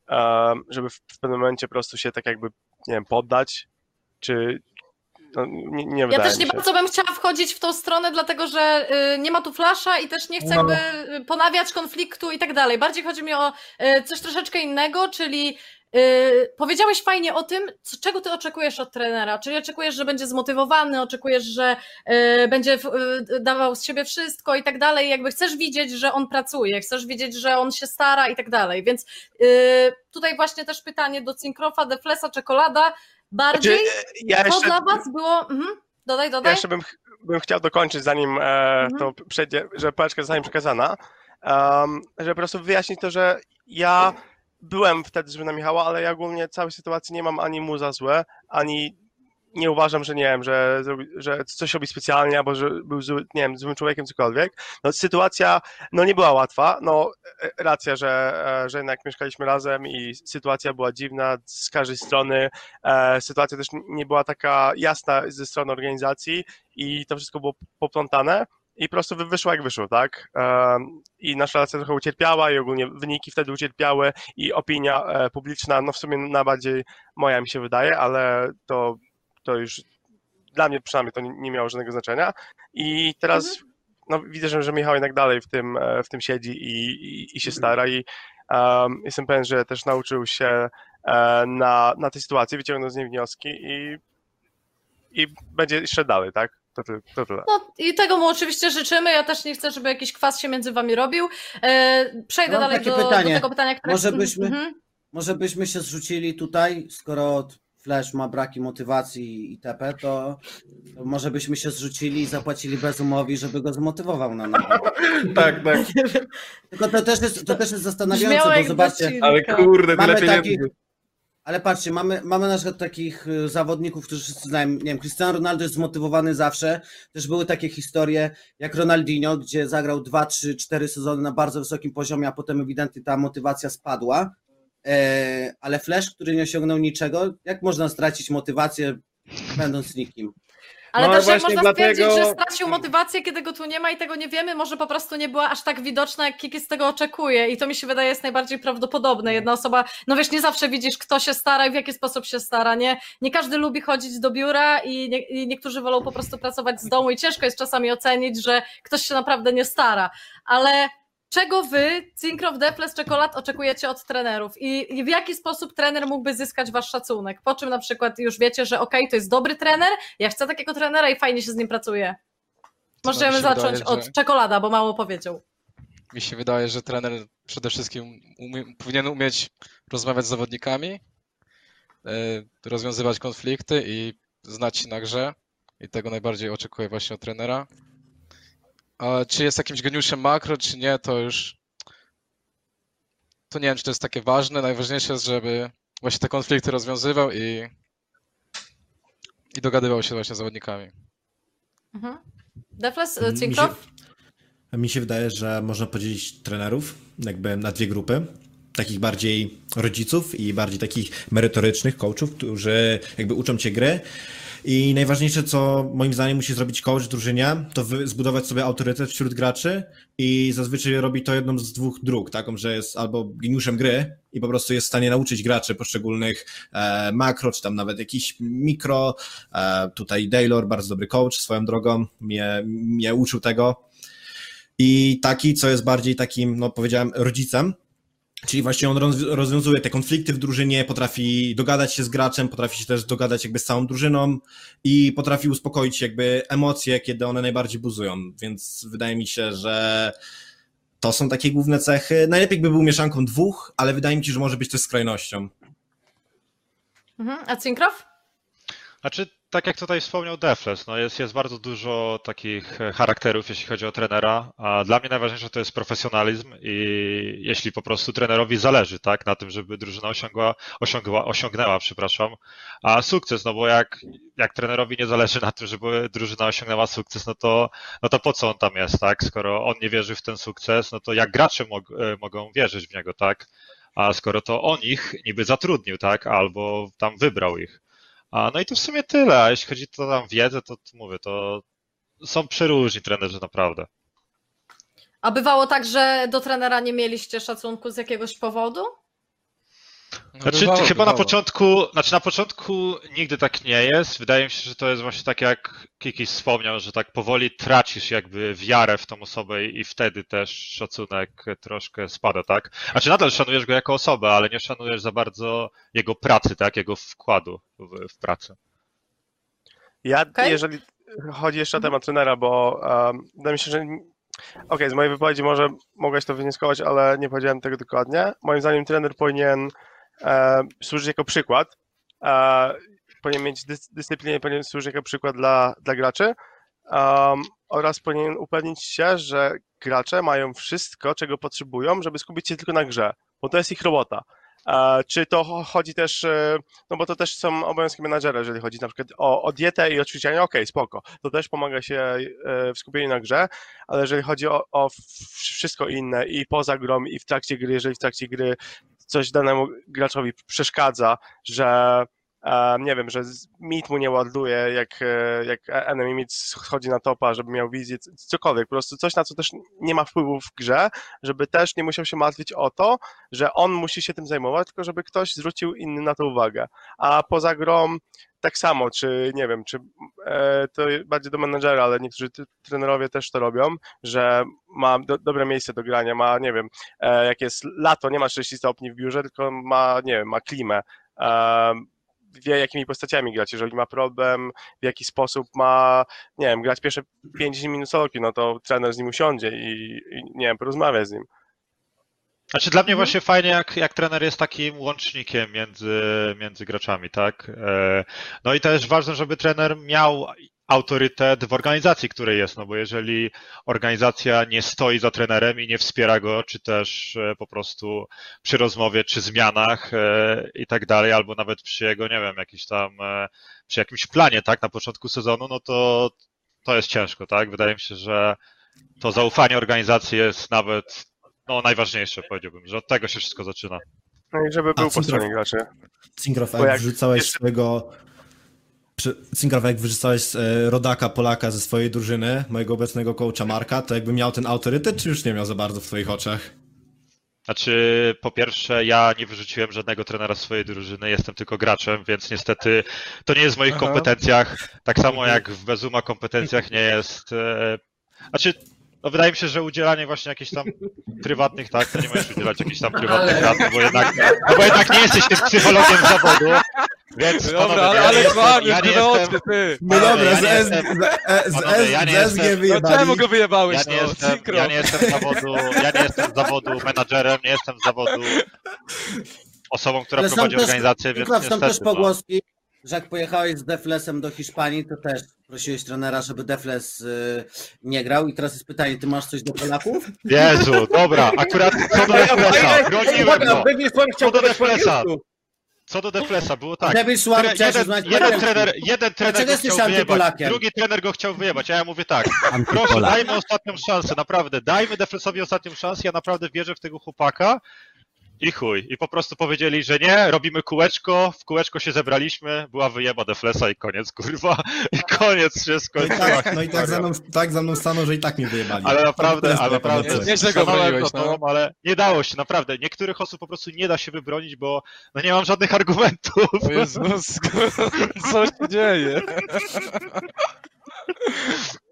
um, żeby w, pewnym momencie po prostu się tak jakby, nie wiem, poddać, czy no, nie, nie Ja też nie się. bardzo bym chciała wchodzić w tą stronę, dlatego że y, nie ma tu flasza i też nie chcę No. jakby y, ponawiać konfliktu i tak dalej. Bardziej chodzi mi o y, coś troszeczkę innego, czyli y, powiedziałeś fajnie o tym, co, czego ty oczekujesz od trenera. Czyli oczekujesz, że będzie zmotywowany, oczekujesz, że y, będzie w, y, dawał z siebie wszystko i tak dalej. Jakby chcesz widzieć, że on pracuje, chcesz widzieć, że on się stara i tak dalej. Więc y, tutaj właśnie też pytanie do Cinkrofa, Deflesa, Czekolada. Bardziej Znaczy, ja to jeszcze, dla was było. Mhm. Dodaj, ja dodaj. jeszcze bym, bym chciał dokończyć, zanim e, Mhm. to przejdzie, że paczka zostanie przekazana, um, żeby po prostu wyjaśnić to, że ja byłem wtedy zły na Michała, ale ja ogólnie całej sytuacji nie mam ani mu za złe, ani nie uważam, że nie wiem, że, że coś robi specjalnie, albo że był zły, nie wiem, złym człowiekiem, cokolwiek. No sytuacja, no nie była łatwa, no e, racja, że, e, że jednak mieszkaliśmy razem i sytuacja była dziwna z każdej strony, e, sytuacja też nie była taka jasna ze strony organizacji i to wszystko było poplątane i po prostu wy- wyszło jak wyszło, tak? I nasza relacja trochę ucierpiała i ogólnie wyniki wtedy ucierpiały i opinia e, publiczna, no w sumie najbardziej moja mi się wydaje, ale to, to już dla mnie przynajmniej to nie, miało żadnego znaczenia i teraz no, widzę, że, że Michał jednak dalej w tym, e, w tym siedzi i, i, i się stara i em, jestem pewien, że też nauczył się e, na, na tej sytuacji, wyciągnął z niej wnioski i, i będzie jeszcze dalej, tak? To tyle. No i tego mu oczywiście życzymy. Ja też nie chcę, żeby jakiś kwas się między wami robił. E, przejdę Mam dalej do, pytanie. do tego pytania, które Może byśmy- Mhm. Może byśmy się zrzucili tutaj, skoro Flash ma braki motywacji i TP, to, to może byśmy się zrzucili i zapłacili Bezumowi, żeby go zmotywował na nowo. Tak, tak. Tylko to też jest, to też jest zastanawiające, Brzmiało bo zobaczcie. Ale kurde, Mamy tyle pieniędzy. takich- ale patrzcie, mamy, mamy na przykład takich y, zawodników, którzy wszyscy znają, nie wiem, Cristiano Ronaldo jest zmotywowany zawsze, też były takie historie jak Ronaldinho, gdzie zagrał 2, 3, 4 sezony na bardzo wysokim poziomie, a potem ewidentnie ta motywacja spadła, e, ale Flash, który nie osiągnął niczego, jak można stracić motywację będąc nikim? Ale No, też jak można dlatego- stwierdzić, że stracił motywację, kiedy go tu nie ma i tego nie wiemy, może po prostu nie była aż tak widoczna, jak Kiki z tego oczekuje. I to mi się wydaje jest najbardziej prawdopodobne. Jedna osoba, no wiesz, nie zawsze widzisz, kto się stara i w jaki sposób się stara, nie? Nie każdy lubi chodzić do biura i, nie, i niektórzy wolą po prostu pracować z domu i ciężko jest czasami ocenić, że ktoś się naprawdę nie stara. Ale czego wy, Cinkrof, Defles, Czekolad, oczekujecie od trenerów? I, w jaki sposób trener mógłby zyskać wasz szacunek? Po czym na przykład już wiecie, że okej, to jest dobry trener, ja chcę takiego trenera i fajnie się z nim pracuje. Możemy zacząć wydaje, od że- czekolada, bo mało powiedział. Mi się wydaje, że trener przede wszystkim umie, powinien umieć rozmawiać z zawodnikami, e, rozwiązywać konflikty i znać się na grze. I tego najbardziej oczekuję właśnie od trenera. A czy jest jakimś geniuszem makro, czy nie, to już to nie wiem, czy to jest takie ważne. Najważniejsze jest, żeby właśnie te konflikty rozwiązywał i, i dogadywał się właśnie z zawodnikami. Mhm. Defles, Mi się, Cinkrow? mi się wydaje, że można podzielić trenerów jakby na dwie grupy. Takich bardziej rodziców i bardziej takich merytorycznych coachów, którzy jakby uczą cię gry. I najważniejsze, co moim zdaniem musi zrobić coach w drużynie, to zbudować sobie autorytet wśród graczy i zazwyczaj robi to jedną z dwóch dróg, taką, że jest albo geniuszem gry i po prostu jest w stanie nauczyć graczy poszczególnych e, makro, czy tam nawet jakiś mikro. E, tutaj Daylor, bardzo dobry coach swoją drogą, mnie, mnie uczył tego. I taki, co jest bardziej takim, no powiedziałem, rodzicem, Czyli właśnie on roz- rozwiązuje te konflikty w drużynie, potrafi dogadać się z graczem, potrafi się też dogadać jakby z całą drużyną i potrafi uspokoić jakby emocje, kiedy one najbardziej buzują. Więc wydaje mi się, że to są takie główne cechy. Najlepiej by był mieszanką dwóch, ale wydaje mi się, że może być też skrajnością. Mhm. A Cinkrow? Znaczy, tak jak tutaj wspomniał Defles, no jest, jest bardzo dużo takich e, charakterów, jeśli chodzi o trenera, a dla mnie najważniejsze to jest profesjonalizm i jeśli po prostu trenerowi zależy, tak, na tym, żeby drużyna osiągła, osiągła, osiągnęła, przepraszam, a sukces, no bo jak, jak trenerowi nie zależy na tym, żeby drużyna osiągnęła sukces, no to, no to po co on tam jest, tak, skoro on nie wierzy w ten sukces, no to jak gracze mog, e, mogą wierzyć w niego, tak, a skoro to on ich niby zatrudnił, tak, albo tam wybrał ich. A, no i to w sumie tyle, a jeśli chodzi o tam wiedzę, to, to mówię, to są przeróżni trenerzy naprawdę. A bywało tak, że do trenera nie mieliście szacunku z jakiegoś powodu? No, Znaczy, bywało, chyba na bywało. początku, znaczy na początku nigdy tak nie jest. Wydaje mi się, że to jest właśnie tak jak Kiki wspomniał, że tak powoli tracisz jakby wiarę w tą osobę i wtedy też szacunek troszkę spada, tak? Znaczy nadal szanujesz go jako osobę, ale nie szanujesz za bardzo jego pracy, tak? Jego wkładu w, w pracę. Ja, Okej. jeżeli chodzi jeszcze o temat trenera, bo um, wydaje mi się, że. Okej, z mojej wypowiedzi może mogłeś to wywnioskować, ale nie powiedziałem tego dokładnie. Moim zdaniem trener powinien e, służyć jako przykład. E, powinien mieć dys, dyscyplinę, powinien służyć jako przykład dla, dla graczy. Um, oraz powinien upewnić się, że gracze mają wszystko, czego potrzebują, żeby skupić się tylko na grze, bo to jest ich robota. E, czy to cho- chodzi też, e, no bo to też są obowiązki menadżera, jeżeli chodzi na przykład o, o dietę i o okej, spoko, to też pomaga się e, w skupieniu na grze, ale jeżeli chodzi o, o wszystko inne i poza grą i w trakcie gry, jeżeli w trakcie gry coś danemu graczowi przeszkadza, że e, nie wiem, że mit mu nie ładuje, jak, e, jak enemy mit schodzi na topa, żeby miał wizję, cokolwiek, po prostu coś, na co też nie ma wpływu w grze, żeby też nie musiał się martwić o to, że on musi się tym zajmować, tylko żeby ktoś zwrócił inny na to uwagę. A poza grą tak samo, czy nie wiem, czy e, to bardziej do menedżera, ale niektórzy trenerowie też to robią, że ma do, dobre miejsce do grania, ma, nie wiem, e, jak jest lato, nie ma 30 stopni w biurze, tylko ma, nie wiem, ma klimę. E, wie, jakimi postaciami grać. Jeżeli ma problem, w jaki sposób ma, nie wiem, grać pierwsze 5 minut soloki, no to trener z nim usiądzie i, i nie wiem, porozmawia z nim. Znaczy dla mnie właśnie fajnie, jak, jak trener jest takim łącznikiem między, między graczami, tak? E, No i też ważne, żeby trener miał autorytet w organizacji, której jest, no bo jeżeli organizacja nie stoi za trenerem i nie wspiera go, czy też e, po prostu przy rozmowie, czy zmianach e, i tak dalej, albo nawet przy jego, nie wiem, jakiś tam, przy jakimś planie, tak, na początku sezonu, no to to jest ciężko, tak? Wydaje mi się, że to zaufanie organizacji jest nawet no, najważniejsze, powiedziałbym, że od tego się wszystko zaczyna. No i żeby A, był po Cintrow- stronie graczy. Cingrow, Bo jak jak wrzucałeś jeszcze- swojego... Cingrow, jak wyrzucałeś e, rodaka Polaka ze swojej drużyny, mojego obecnego coacha Marka, to jakby miał ten autorytet, czy już nie miał za bardzo w twoich oczach? Znaczy, po pierwsze, ja nie wyrzuciłem żadnego trenera z swojej drużyny, jestem tylko graczem, więc niestety to nie jest w moich Aha. kompetencjach. Tak samo jak w Bezuma kompetencjach nie jest. E... Znaczy, no wydaje mi się, że udzielanie właśnie jakichś tam prywatnych, tak, to nie możesz udzielać jakichś tam prywatnych rad, bo jednak, no bo jednak nie jesteś tym psychologiem zawodu, więc Dobra, panowie, ale, ja nie ale jestem, kłamiesz, ja nie jestem, ty. No dobra, ja z z, z, panowie, ja nie jestem- No czemu go wyjebałeś, ja nie, no? jestem, ja nie jestem z zawodu, ja nie jestem z zawodu menadżerem, nie jestem z zawodu osobą, która Ale prowadzi też- organizację, więc Cingrow, są też niestety, no. pogłoski, że jak pojechałeś z Deflesem do Hiszpanii, to też prosiłeś trenera, żeby Defles y, nie grał. I teraz jest pytanie, ty masz coś do Polaków? Jezu, dobra, akurat co do Deflesa, broniłem go. Co do Deflesa. Co do Deflesa, było tak. Debil Tre- jeden, jeden, Polaków. trener, jeden trener go chciał wyjebać, drugi trener go chciał wyjebać, a ja mówię tak, proszę, dajmy ostatnią szansę, naprawdę, dajmy Deflesowi ostatnią szansę, ja naprawdę wierzę w tego chłopaka i chuj. I po prostu powiedzieli, że nie, robimy kółeczko, w kółeczko się zebraliśmy, była wyjeba Deflesa i koniec, kurwa, i koniec wszystko. No i tak, no i tak za mną, tak za mną staną, że i tak mnie wyjebali. Ale naprawdę, ale naprawdę. Nieźle go broniłeś, to, no. ale nie dało się, naprawdę. Niektórych osób po prostu nie da się wybronić, bo no nie mam żadnych argumentów. O Jezus, co się dzieje?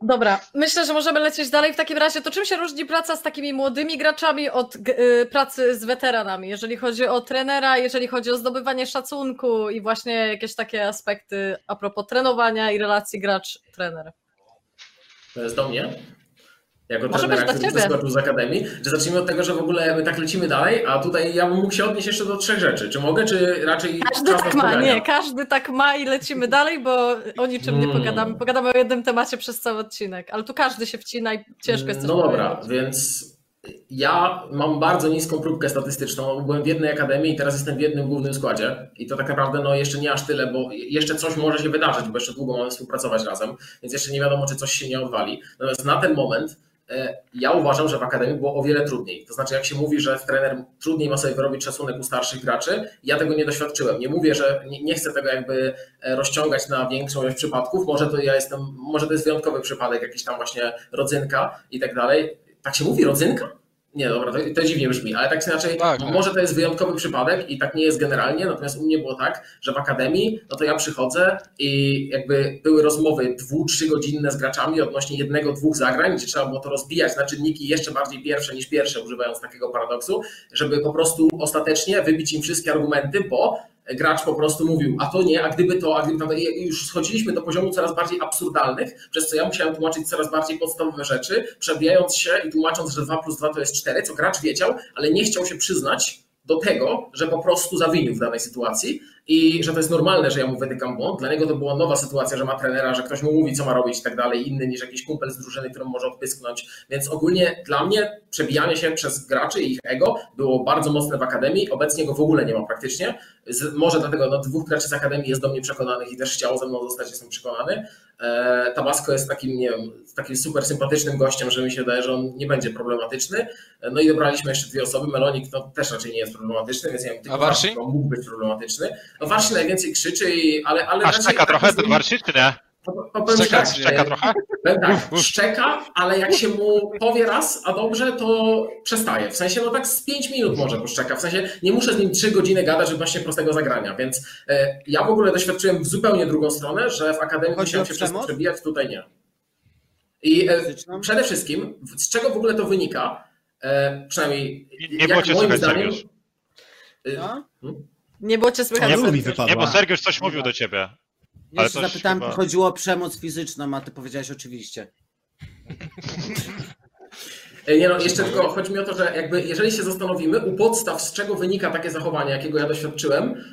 Dobra, myślę, że możemy lecieć dalej. W takim razie, to czym się różni praca z takimi młodymi graczami od y, pracy z weteranami, jeżeli chodzi o trenera, jeżeli chodzi o zdobywanie szacunku i właśnie jakieś takie aspekty a propos trenowania i relacji gracz-trener? To jest do mnie. Jako Może trenera, który ciebie. wyskoczył z Akademii, że zacznijmy od tego, że w ogóle my tak lecimy dalej, a tutaj ja bym mógł się odnieść jeszcze do trzech rzeczy. Czy mogę, czy raczej Każdy tak ma, pogania? nie, każdy tak ma i lecimy dalej, bo o niczym nie Mm. pogadamy. Pogadamy o jednym temacie przez cały odcinek, ale tu każdy się wcina i ciężko jest No dobra, powiedzieć. więc ja mam bardzo niską próbkę statystyczną. Byłem w jednej akademii i teraz jestem w jednym głównym składzie. I to tak naprawdę no, jeszcze nie aż tyle, bo jeszcze coś może się wydarzyć, bo jeszcze długo mamy współpracować razem, więc jeszcze nie wiadomo, czy coś się nie odwali. Natomiast na ten moment ja uważam, że w akademii było o wiele trudniej. To znaczy, jak się mówi, że trener trudniej ma sobie wyrobić szacunek u starszych graczy, ja tego nie doświadczyłem. Nie mówię, że nie, nie chcę tego jakby e, rozciągać na większą ilość przypadków. Może to ja jestem, może to jest wyjątkowy przypadek, jakiś tam właśnie rodzynka i tak dalej. Tak się mówi, rodzynka? Nie, dobra, to, to dziwnie brzmi, ale tak czy inaczej, Tak, tak. może to jest wyjątkowy przypadek i tak nie jest generalnie, natomiast u mnie było tak, że w akademii, no to ja przychodzę i jakby były rozmowy dwu, trzygodzinne z graczami odnośnie jednego, dwóch zagrań, gdzie trzeba było to rozbijać na czynniki jeszcze bardziej pierwsze niż pierwsze, używając takiego paradoksu, żeby po prostu ostatecznie wybić im wszystkie argumenty, bo gracz po prostu mówił, a to nie, a gdyby to, a gdyby i już schodziliśmy do poziomu coraz bardziej absurdalnych, przez co ja musiałem tłumaczyć coraz bardziej podstawowe rzeczy, przebijając się i tłumacząc, że 2 plus 2 to jest 4, co gracz wiedział, ale nie chciał się przyznać do tego, że po prostu zawinił w danej sytuacji i że to jest normalne, że ja mu wytykam błąd. Dla niego to była nowa sytuacja, że ma trenera, że ktoś mu mówi, co ma robić i tak dalej, inny niż jakiś kumpel z drużyny, którą może odpysknąć. Więc ogólnie dla mnie przebijanie się przez graczy i ich ego było bardzo mocne w akademii. Obecnie go w ogóle nie ma praktycznie. Z, może dlatego no, dwóch graczy z akademii jest do mnie przekonanych i też chciało ze mną zostać, jestem przekonany. E, Tabasco jest takim, nie wiem, takim super sympatycznym gościem, że mi się wydaje, że on nie będzie problematyczny. E, No i dobraliśmy jeszcze dwie osoby. Melonik no, też raczej nie jest problematyczny, więc ja wiem, tylko? Warsi mógł być problematyczny. No Warsi najwięcej krzyczy, i, ale, ale A raczej- szczeka trochę raczej ten Warsi, czy nie? to- to powiem Szczeka, tak, szczeka trochę? Powiem tak, szczeka, ale jak się mu powie raz, a dobrze, to przestaje. W sensie, no tak z 5 minut może poszczeka. W sensie, nie muszę z nim 3 godziny gadać odnośnie prostego zagrania, więc e, ja w ogóle doświadczyłem w zupełnie drugą stronę, że w akademii Chodzi musiałem się przez to przebijać, tutaj nie. I e, przede wszystkim, z czego w ogóle to wynika, e, przynajmniej Nie, nie jak moim słychać, zdaniem, e, No? Nie było cię słychać. Nie, mi Nie, bo Sergiusz coś mówił do ciebie. Ja Ale się zapytałem, chyba- czy chodziło o przemoc fizyczną, a ty powiedziałeś oczywiście. Nie no, jeszcze tylko chodzi mi o to, że jakby jeżeli się zastanowimy u podstaw, z czego wynika takie zachowanie, jakiego ja doświadczyłem,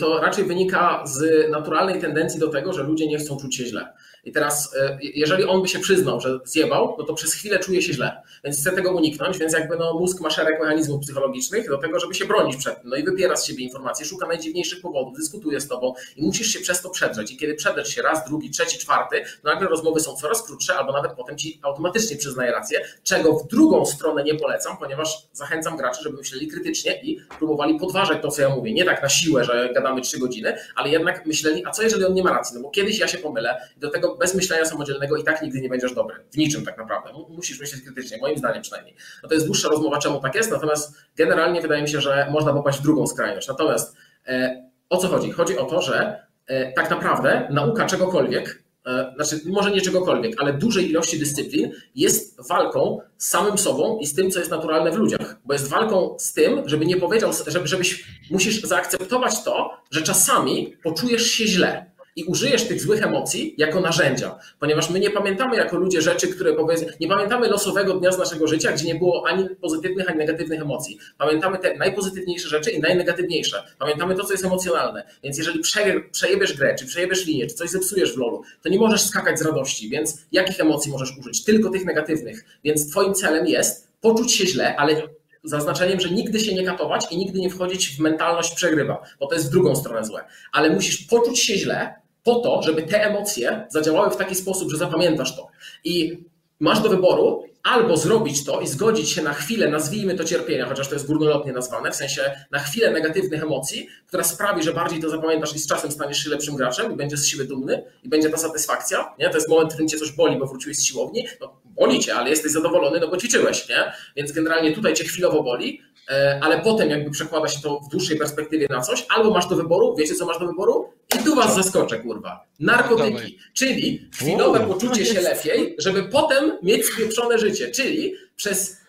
to raczej wynika z naturalnej tendencji do tego, że ludzie nie chcą czuć się źle. I teraz, e, jeżeli on by się przyznał, że zjebał, no to przez chwilę czuje się źle. Więc chce tego uniknąć, więc jakby no, mózg ma szereg mechanizmów psychologicznych do tego, żeby się bronić przed tym. No i wypiera z siebie informacje, szuka najdziwniejszych powodów, dyskutuje z tobą i musisz się przez to przedrzeć. I kiedy przedrzeć się raz, drugi, trzeci, czwarty, to nagle rozmowy są coraz krótsze, albo nawet potem ci automatycznie przyznaje rację, czego w drugą stronę nie polecam, ponieważ zachęcam graczy, żeby myśleli krytycznie i próbowali podważać to, co ja mówię. Nie tak na siłę, że gadamy trzy godziny, ale jednak myśleli, a co jeżeli on nie ma racji? No bo kiedyś ja się pomylę do tego bez myślenia samodzielnego i tak nigdy nie będziesz dobry. W niczym tak naprawdę. Mu- Musisz myśleć krytycznie, moim zdaniem przynajmniej. No to jest dłuższa rozmowa, czemu tak jest, natomiast generalnie wydaje mi się, że można popaść w drugą skrajność. Natomiast e, o co chodzi? Chodzi o to, że e, tak naprawdę nauka czegokolwiek, e, znaczy może nie czegokolwiek, ale dużej ilości dyscyplin jest walką z samym sobą i z tym, co jest naturalne w ludziach. Bo jest walką z tym, żeby nie powiedział, żeby, żebyś musisz zaakceptować to, że czasami poczujesz się źle. I użyjesz tych złych emocji jako narzędzia, ponieważ my nie pamiętamy jako ludzie rzeczy, które powiedzmy, nie pamiętamy losowego dnia z naszego życia, gdzie nie było ani pozytywnych, ani negatywnych emocji. Pamiętamy te najpozytywniejsze rzeczy i najnegatywniejsze. Pamiętamy to, co jest emocjonalne. Więc jeżeli prze, przejebiesz grę, czy przejebiesz linię, czy coś zepsujesz w lolu, to nie możesz skakać z radości. Więc jakich emocji możesz użyć? Tylko tych negatywnych. Więc twoim celem jest poczuć się źle, ale zaznaczeniem, że nigdy się nie katować i nigdy nie wchodzić w mentalność przegrywa, bo to jest w drugą stronę złe. Ale musisz poczuć się źle po to, żeby te emocje zadziałały w taki sposób, że zapamiętasz to. I masz do wyboru albo zrobić to i zgodzić się na chwilę, nazwijmy to cierpienia, chociaż to jest górnolotnie nazwane, w sensie na chwilę negatywnych emocji, która sprawi, że bardziej to zapamiętasz i z czasem staniesz się lepszym graczem i będziesz z siebie dumny i będzie ta satysfakcja, nie? To jest moment, w którym cię coś boli, bo wróciłeś z siłowni, no boli cię, ale jesteś zadowolony, no bo ćwiczyłeś, nie? Więc generalnie tutaj cię chwilowo boli, e, ale potem jakby przekłada się to w dłuższej perspektywie na coś, albo masz do wyboru, wiecie co masz do wyboru? I tu was zaskoczę, kurwa. Narkotyki, Dawaj. czyli chwilowe poczucie się lepiej, żeby potem mieć spieprzone życie, czyli przez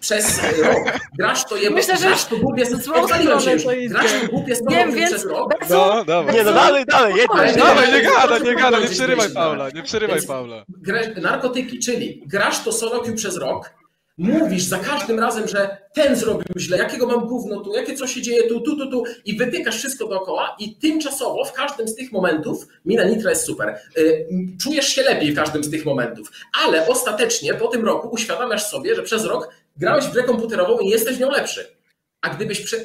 przez rok grasz to jeba, Myślę, że grasz to głupie, odpaliłem się już, grasz to głupie Wiem, więc przez rok, No, dawaj. Nie, no dalej, dalej, jedź. Dawaj, nie gada, nie, gada, nie przerywaj Paula, nie przerywaj Paula. narkotyki, czyli grasz to solo queue przez rok, mówisz za każdym razem, że ten zrobił źle, jakiego mam gówno tu, jakie co się dzieje tu, tu, tu, tu. I wytykasz wszystko dookoła. I tymczasowo w każdym z tych momentów, mina nitra jest super, y, czujesz się lepiej w każdym z tych momentów, ale ostatecznie po tym roku uświadamiasz sobie, że przez rok grałeś w grę komputerową i jesteś w nią lepszy. A gdybyś prze,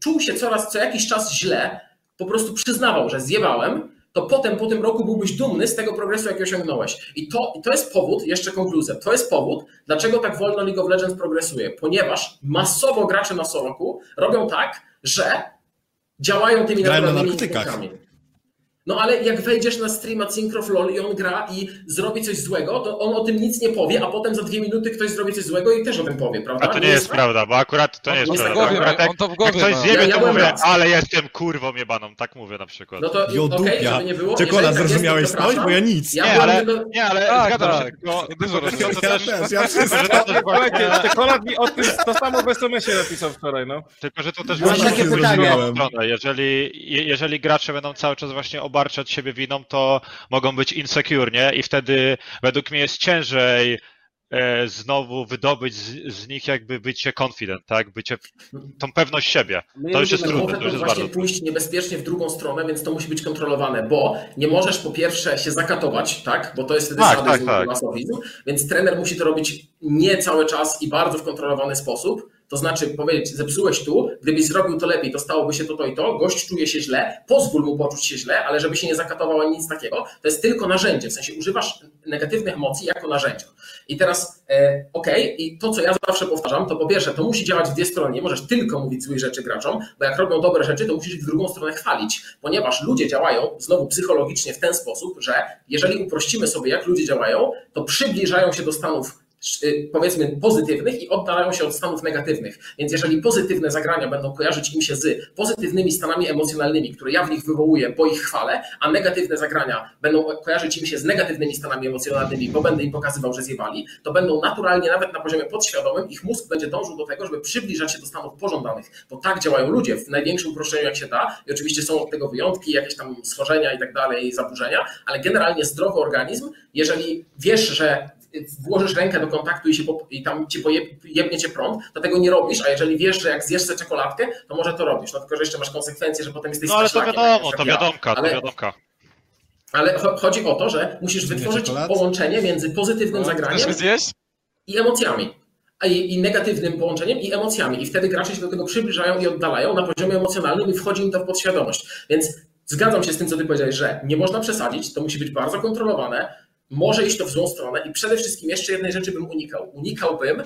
czuł się coraz co jakiś czas źle, po prostu przyznawał, że zjebałem, to potem po tym roku byłbyś dumny z tego progresu, jaki osiągnąłeś. I to, to jest powód, jeszcze konkluzja, to jest powód, dlaczego tak wolno League of Legends progresuje. Ponieważ masowo gracze na Soloku robią tak, że działają tymi Grają na narkotykach. No ale jak wejdziesz na streama Synchro LOL i on gra i zrobi coś złego, to on o tym nic nie powie, a potem za dwie minuty ktoś zrobi coś złego i też o tym powie, prawda? A to nie jest tak? prawda, bo akurat to nie On jest to w prawda. głowie akurat jak, on to w jak głowie ktoś ma. zjebie, Ja- ja to mówię, raz. ale jestem kurwą jebaną, tak mówię na przykład. No to okej, dupia. żeby nie było. Czekolad, jeżeli tak jest, to zrozumiałeś coś? przepraszam. Bo ja nic. Ja Nie, ale, tylko- nie, ale Tak, zgadzam tak. się, tylko, Dużo Ja też, ja też czekolad mi o tym to samo w SMS-ie napisał wczoraj, no. tylko, że to też właśnie takie pytanie. jeżeli gracze będą cały czas właśnie obarczać siebie winą, to mogą być insecure, nie? I wtedy według mnie jest ciężej e, znowu wydobyć z, z nich jakby bycie confident, tak? Bycie, tą pewność siebie. My To już jest trudne, to już jest właśnie bardzo pójść niebezpiecznie w drugą stronę, więc to musi być kontrolowane, bo nie możesz po pierwsze się zakatować, tak? Bo to jest wtedy Tak, sadyzm tak, tak. masochizm, więc trener musi to robić nie cały czas i bardzo w kontrolowany sposób. To znaczy powiedzieć, zepsułeś tu, gdybyś zrobił to lepiej, to stałoby się to, to i to, gość czuje się źle, pozwól mu poczuć się źle, ale żeby się nie zakatował ani nic takiego, to jest tylko narzędzie, w sensie używasz negatywnych emocji jako narzędzia. I teraz, e, okej, i to, co ja zawsze powtarzam, to po pierwsze, to musi działać w dwie strony. Nie możesz tylko mówić złych rzeczy graczom, bo jak robią dobre rzeczy, to musisz w drugą stronę chwalić, ponieważ ludzie działają znowu psychologicznie w ten sposób, że jeżeli uprościmy sobie, jak ludzie działają, to przybliżają się do stanów powiedzmy pozytywnych i oddalają się od stanów negatywnych. Więc jeżeli pozytywne zagrania będą kojarzyć im się z pozytywnymi stanami emocjonalnymi, które ja w nich wywołuję, bo ich chwalę, a negatywne zagrania będą kojarzyć im się z negatywnymi stanami emocjonalnymi, bo będę im pokazywał, że zjebali, to będą naturalnie nawet na poziomie podświadomym ich mózg będzie dążył do tego, żeby przybliżać się do stanów pożądanych, bo tak działają ludzie w największym uproszczeniu jak się da. I oczywiście są od tego wyjątki, jakieś tam schorzenia i tak dalej, zaburzenia, ale generalnie zdrowy organizm, jeżeli wiesz, że włożysz rękę do kontaktu i, się po, i tam ci pojeb, jebnie cię prąd, to tego nie robisz, a jeżeli wiesz, że jak zjesz sobie czekoladkę, to może to robisz, no tylko, że jeszcze masz konsekwencje, że potem jesteś No ale to wiadomo, to wiadomka, to Ale- wiadomka. Ale cho- chodzi o to, że musisz wytworzyć połączenie między pozytywnym No, zagraniem i emocjami. A i, I negatywnym połączeniem i emocjami. I wtedy gracze się do tego przybliżają i oddalają na poziomie emocjonalnym i wchodzi im to w podświadomość. Więc zgadzam się z tym, co ty powiedziałeś, że nie można przesadzić, to musi być bardzo kontrolowane, może iść to w złą stronę i przede wszystkim jeszcze jednej rzeczy bym unikał. Unikałbym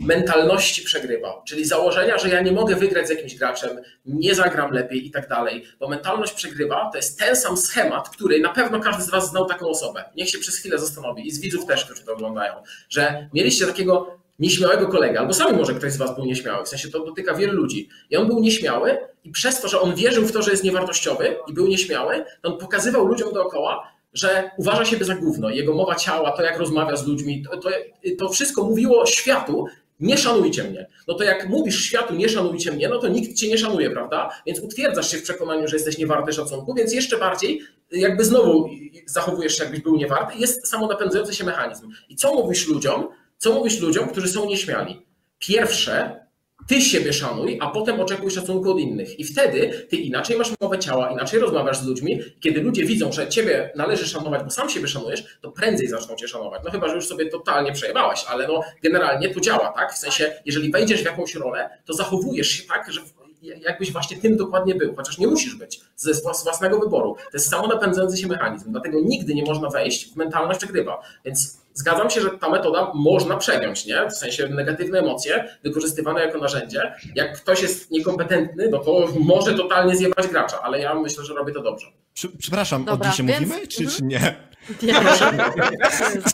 mentalności przegrywał, czyli założenia, że ja nie mogę wygrać z jakimś graczem, nie zagram lepiej i tak dalej, bo mentalność przegrywa to jest ten sam schemat, który na pewno każdy z Was znał taką osobę. Niech się przez chwilę zastanowi i z widzów też, którzy to oglądają, że mieliście takiego nieśmiałego kolegę, albo sami może ktoś z Was był nieśmiały, w sensie to dotyka wielu ludzi. I on był nieśmiały i przez to, że on wierzył w to, że jest niewartościowy i był nieśmiały, on pokazywał ludziom dookoła, że uważa siebie za gówno. Jego mowa ciała, to jak rozmawia z ludźmi, to, to, to wszystko mówiło światu, nie szanujcie mnie. No to jak mówisz światu nie szanujcie mnie, no to nikt cię nie szanuje, prawda? Więc utwierdzasz się w przekonaniu, że jesteś niewarty szacunku, więc jeszcze bardziej jakby znowu zachowujesz się jakbyś był niewarty. Jest samonapędzający się mechanizm. I co mówisz ludziom? Co mówisz ludziom, którzy są nieśmiali? Pierwsze, ty siebie szanuj, a potem oczekuj szacunku od innych. I wtedy ty inaczej masz mowę ciała, inaczej rozmawiasz z ludźmi. Kiedy ludzie widzą, że ciebie należy szanować, bo sam siebie szanujesz, to prędzej zaczną cię szanować. No chyba, że już sobie totalnie przejebałaś, ale no generalnie to działa, tak? W sensie, jeżeli wejdziesz w jakąś rolę, to zachowujesz się tak, że jakbyś właśnie tym dokładnie był, chociaż nie musisz być ze z własnego wyboru. To jest samonapędzający się mechanizm, dlatego nigdy nie można wejść w mentalność przegrywa. Więc zgadzam się, że ta metoda można przegiąć, nie? W sensie negatywne emocje wykorzystywane jako narzędzie. Jak ktoś jest niekompetentny, no to może totalnie zjebać gracza, ale ja myślę, że robię to dobrze. Prze- Przepraszam, Dobra, o dzisiaj więc- mówimy, czy, mhm. czy nie? Nie.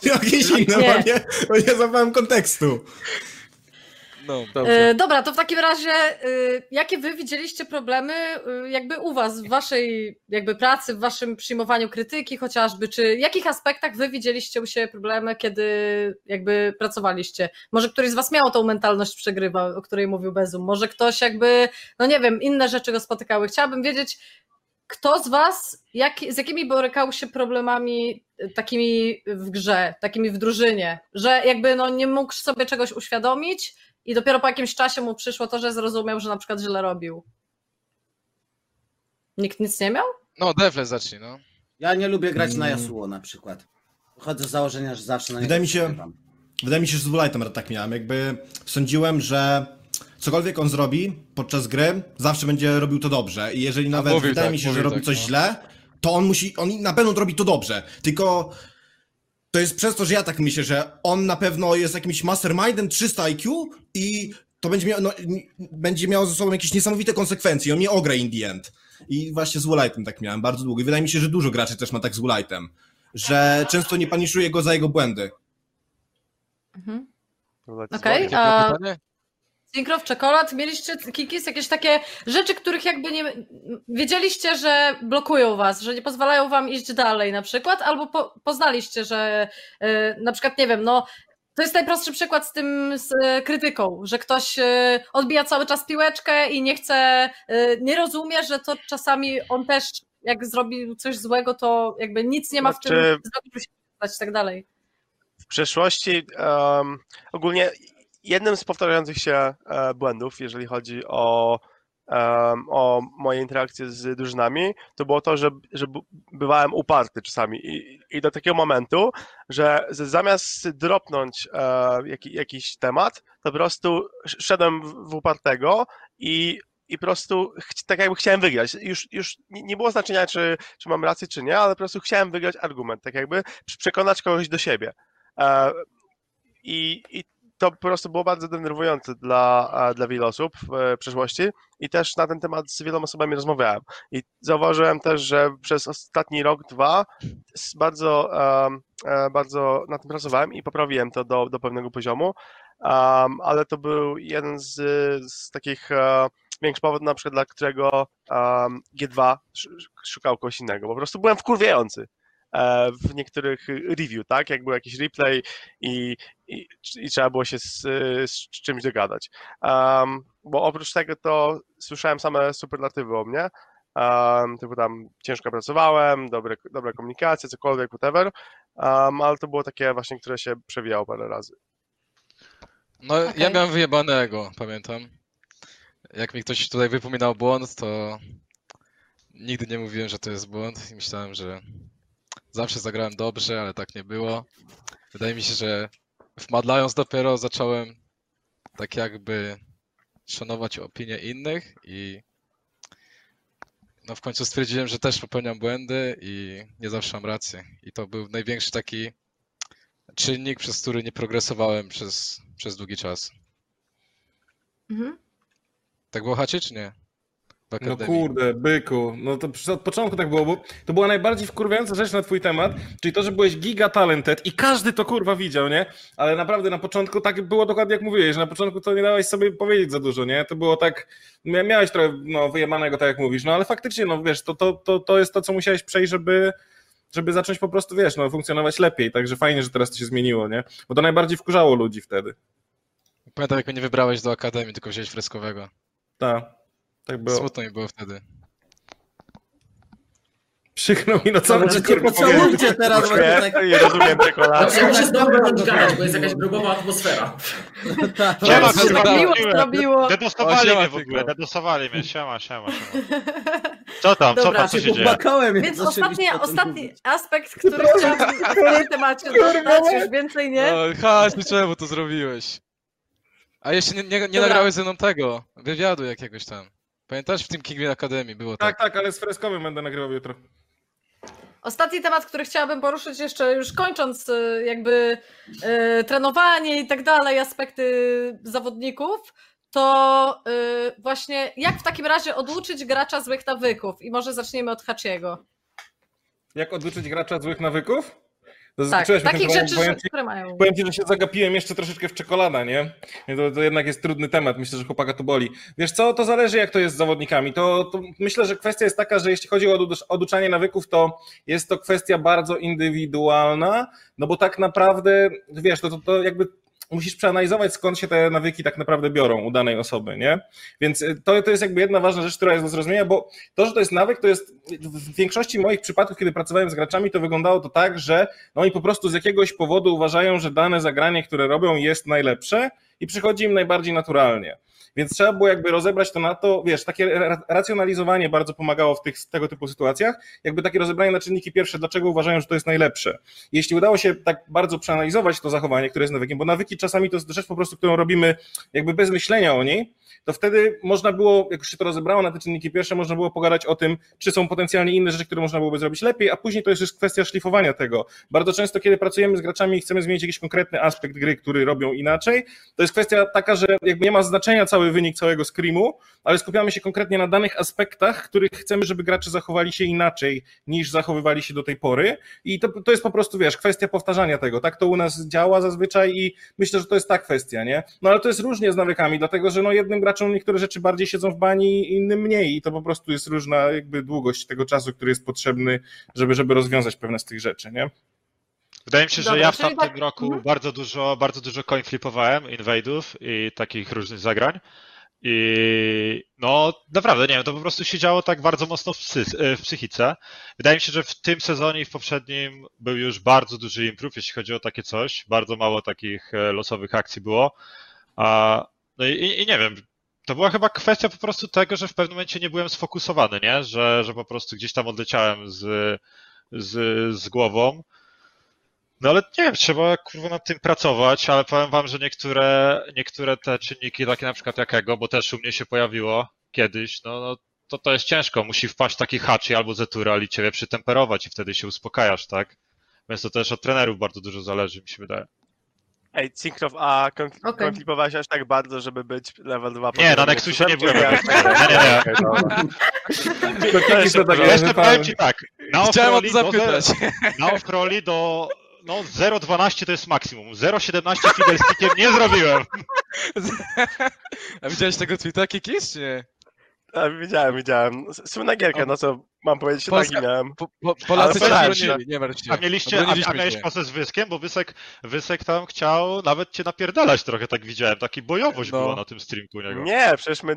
Czy jakieś inne, Nie. bo nie, bo nie zapałem kontekstu. No, Dobrze. E, Dobra, to w takim razie, e, jakie wy widzieliście problemy e, jakby u was, w waszej jakby pracy, w waszym przyjmowaniu krytyki chociażby, czy w jakich aspektach wy widzieliście u siebie problemy, kiedy jakby pracowaliście? Może któryś z was miał tą mentalność przegrywa, o której mówił Bezum, może ktoś jakby, no nie wiem, inne rzeczy go spotykały. Chciałabym wiedzieć, kto z was, jak, z jakimi borykał się problemami takimi w grze, takimi w drużynie, że jakby no nie mógł sobie czegoś uświadomić, i dopiero po jakimś czasie mu przyszło to, że zrozumiał, że na przykład źle robił. Nikt nic nie miał? no Defle zacznij, no. Ja nie lubię grać na Mm. Yasuo na przykład. Wychodzę z założenia, że zawsze na Wydaje mi się- przegrywam. Wydaje mi się, że z Woolite'em tak miałem. Jakby sądziłem, że cokolwiek on zrobi podczas gry, zawsze będzie robił to dobrze. I jeżeli nawet mówił wydaje tak, mi się, że robi tak, coś no. źle, to on musi, on na pewno robi to dobrze. Tylko to jest przez to, że ja tak myślę, że on na pewno jest jakimś mastermindem 300 IQ i to będzie miał, no, będzie miało ze sobą jakieś niesamowite konsekwencje. On mnie ogra in the end. I właśnie z Woolite'em tak miałem bardzo długo. I wydaje mi się, że dużo graczy też ma tak z Woolite'em. Że często nie paniszuje go za jego błędy. Mhm. Okej. Jakie a Zinkrow, czekolad, mieliście kikis, jakieś takie rzeczy, których jakby nie wiedzieliście, że blokują was, że nie pozwalają wam iść dalej na przykład, albo po, poznaliście, że y, na przykład, nie wiem, no to jest najprostszy przykład z tym z y, krytyką, że ktoś y, odbija cały czas piłeczkę i nie chce, nie rozumie, że to czasami on też jak zrobił coś złego, to jakby nic nie ma w tym Znaczy- zrobić, żeby się stać i tak dalej. w przeszłości em, ogólnie jednym z powtarzających się e, błędów, jeżeli chodzi o, o moje interakcje z drużynami, to było to, że, że bywałem uparty czasami i, i do takiego momentu, że zamiast dropnąć e, jaki, jakiś temat, to po prostu sz- szedłem w, upartego i i po prostu tak jakby chciałem wygrać. Już, już nie nie było znaczenia, czy, czy mam rację, czy nie, ale po prostu chciałem wygrać argument, tak jakby przekonać kogoś do siebie. E, I, I to po prostu było bardzo denerwujące dla, dla wielu osób w e, przeszłości i też na ten temat z wieloma osobami rozmawiałem. I zauważyłem też, że przez ostatni rok, dwa bardzo, e, bardzo na tym pracowałem i poprawiłem to do, do pewnego poziomu, ale to był jeden z, z takich e, większych powodów, na przykład dla którego em, G2 sz- szukał kogoś innego. Po prostu byłem wkurwiający w niektórych review, tak? Jak był jakiś replay i, i, i trzeba było się z, z czymś dogadać. Um, bo oprócz tego to słyszałem same superlatywy o mnie. Um, typu tam ciężko pracowałem, dobre, dobra komunikacja, cokolwiek, whatever. Um, ale to było takie właśnie, które się przewijało parę razy. No, ja Okej. miałem wyjebanego, pamiętam. Jak mi ktoś tutaj wypominał błąd, to nigdy nie mówiłem, że to jest błąd i myślałem, że zawsze zagrałem dobrze, ale tak nie było. Wydaje mi się, że w Mad Lions dopiero zacząłem tak jakby szanować opinię innych i no w końcu stwierdziłem, że też popełniam błędy i nie zawsze mam rację. I to był największy taki czynnik, przez który nie progresowałem przez, przez długi czas. Mhm. Tak było Haczy, czy nie? No kurde, byku, no to od początku tak było, bo to była najbardziej wkurwiająca rzecz na twój temat, czyli to, że byłeś giga talented i każdy to kurwa widział, nie? Ale naprawdę na początku tak było dokładnie jak mówiłeś, że na początku to nie dałeś sobie powiedzieć za dużo, nie? To było tak, mia- miałeś trochę no, wyjemanego, tak jak mówisz, no ale faktycznie, no wiesz, to, to, to, to jest to, co musiałeś przejść, żeby żeby zacząć po prostu, wiesz, no, funkcjonować lepiej, także fajnie, że teraz to się zmieniło, nie? Bo to najbardziej wkurzało ludzi wtedy. Pamiętam, jak mnie nie wybrałeś do akademii, tylko wziąłeś freskowego. Tak, tak było. Smutno mi było wtedy. Przykro mi, no co Dobra, ci cię kurwa pocałujcie teraz, Dziękuję, tak... i rozumiem te kolana. Znaczy, zacząć gadać, bo jest jakaś grubowa atmosfera. tak. Siema, zrobiło, zrobiło. Dedosowali mnie w ogóle, dedosowali mnie, siema, siema, siema. Co tam, co Dobra. tam, co się dzieje? Więc ostatni, ostatni aspekt, który chciałabym w tym temacie dodać, już więcej nie. No, Hasi, czemu to zrobiłeś? A jeszcze nie, nie, nie nagrałeś ze mną tego, wywiadu jakiegoś tam. Pamiętasz w tym Kingwin Academy było Tak, tak? tak, ale z freskowym będę nagrywał jutro. Ostatni temat, który chciałabym poruszyć jeszcze już kończąc y, jakby y, trenowanie i tak dalej, aspekty zawodników, to y, właśnie jak w takim razie oduczyć gracza złych nawyków? I może zaczniemy od Hachiego. Jak oduczyć gracza złych nawyków? To Tak, takich rzeczy, powiem które mają. Powiem ci, że się zagapiłem jeszcze troszeczkę w czekolada, nie? To, to jednak jest trudny temat, myślę, że chłopaka to boli. Wiesz co, to zależy jak to jest z zawodnikami. To, to myślę, że kwestia jest taka, że jeśli chodzi o odu- oduczanie nawyków, to jest to kwestia bardzo indywidualna, no bo tak naprawdę, wiesz, to, to, to jakby musisz przeanalizować, skąd się te nawyki tak naprawdę biorą u danej osoby, nie? Więc y, to, to jest jakby jedna ważna rzecz, która jest do zrozumienia, bo to, że to jest nawyk, to jest w większości moich przypadków, kiedy pracowałem z graczami, to wyglądało to tak, że no oni po prostu z jakiegoś powodu uważają, że dane zagranie, które robią, jest najlepsze i przychodzi im najbardziej naturalnie. Więc trzeba było jakby rozebrać to na to, wiesz, takie ra- racjonalizowanie bardzo pomagało w tych tego typu sytuacjach, jakby takie rozebranie na czynniki pierwsze, dlaczego uważają, że to jest najlepsze. Jeśli udało się tak bardzo przeanalizować to zachowanie, które jest nawykiem, bo nawyki czasami to jest rzecz po prostu, którą robimy jakby bez myślenia o niej, to wtedy można było, jak już się to rozebrało na te czynniki pierwsze, można było pogadać o tym, czy są potencjalnie inne rzeczy, które można byłoby zrobić lepiej, a później to jest już kwestia szlifowania tego. Bardzo często, kiedy pracujemy z graczami i chcemy zmienić jakiś konkretny aspekt gry, który robią inaczej, to jest kwestia taka, że jakby nie ma znaczenia cały wynik całego screamu, ale skupiamy się konkretnie na danych aspektach, których chcemy, żeby gracze zachowali się inaczej niż zachowywali się do tej pory. I to, to jest po prostu, wiesz, kwestia powtarzania tego. Tak to u nas działa zazwyczaj i myślę, że to jest ta kwestia, nie? No ale to jest różnie z nawykami, dlatego że no jednym graczom niektóre rzeczy bardziej siedzą w bani, innym mniej i to po prostu jest różna jakby długość tego czasu, który jest potrzebny, żeby, żeby rozwiązać pewne z tych rzeczy, nie? Wydaje mi się, że Dobra, ja w tamtym tak- roku mhm. bardzo dużo, bardzo dużo coin flipowałem, inwade'ów i takich różnych zagrań. I no naprawdę, nie wiem, to po prostu się działo tak bardzo mocno w, psy, e, w psychice. Wydaje mi się, że w tym sezonie i w poprzednim był już bardzo duży improve, jeśli chodzi o takie coś. Bardzo mało takich e, losowych akcji było. A, no i, i nie wiem, to była chyba kwestia po prostu tego, że w pewnym momencie nie byłem sfokusowany, nie? Że, że po prostu gdzieś tam odleciałem z, z, z głową. No ale nie wiem, trzeba kurwa nad tym pracować, ale powiem wam, że niektóre, niektóre te czynniki, takie na przykład jakiego, bo też u mnie się pojawiło kiedyś, no, no to to jest ciężko. Musi wpaść taki hachi albo zetural i ciebie przytemperować i wtedy się uspokajasz, tak? Więc to też od trenerów bardzo dużo zależy, mi się wydaje. Ej, Cinkrow, a Okej. konflipowałeś aż tak bardzo, żeby być level 2? Nie, na Nexusie nie byłem. Nie, Nie, nie. To kiki są takie Jeszcze powiem ci tak, na Chciałem o to offrolli do, zapytać. na offrolli do no 0,12 to jest maksimum. 0,17 fiddlestickiem nie zrobiłem. A widziałeś tego tweeta, Kikis, czy nie? A, widziałem, widziałem. Słynna gierka, no co mam powiedzieć, Polska- tak miałem. Po, po, Polacy cię bronili, nie martw się. A mieliście, a, a miałeś pasę z Wyskiem, bo Wysek, Wysek tam chciał nawet cię napierdalać trochę, tak widziałem. Taki bojowość No. była na tym streamku niego. Nie, przecież my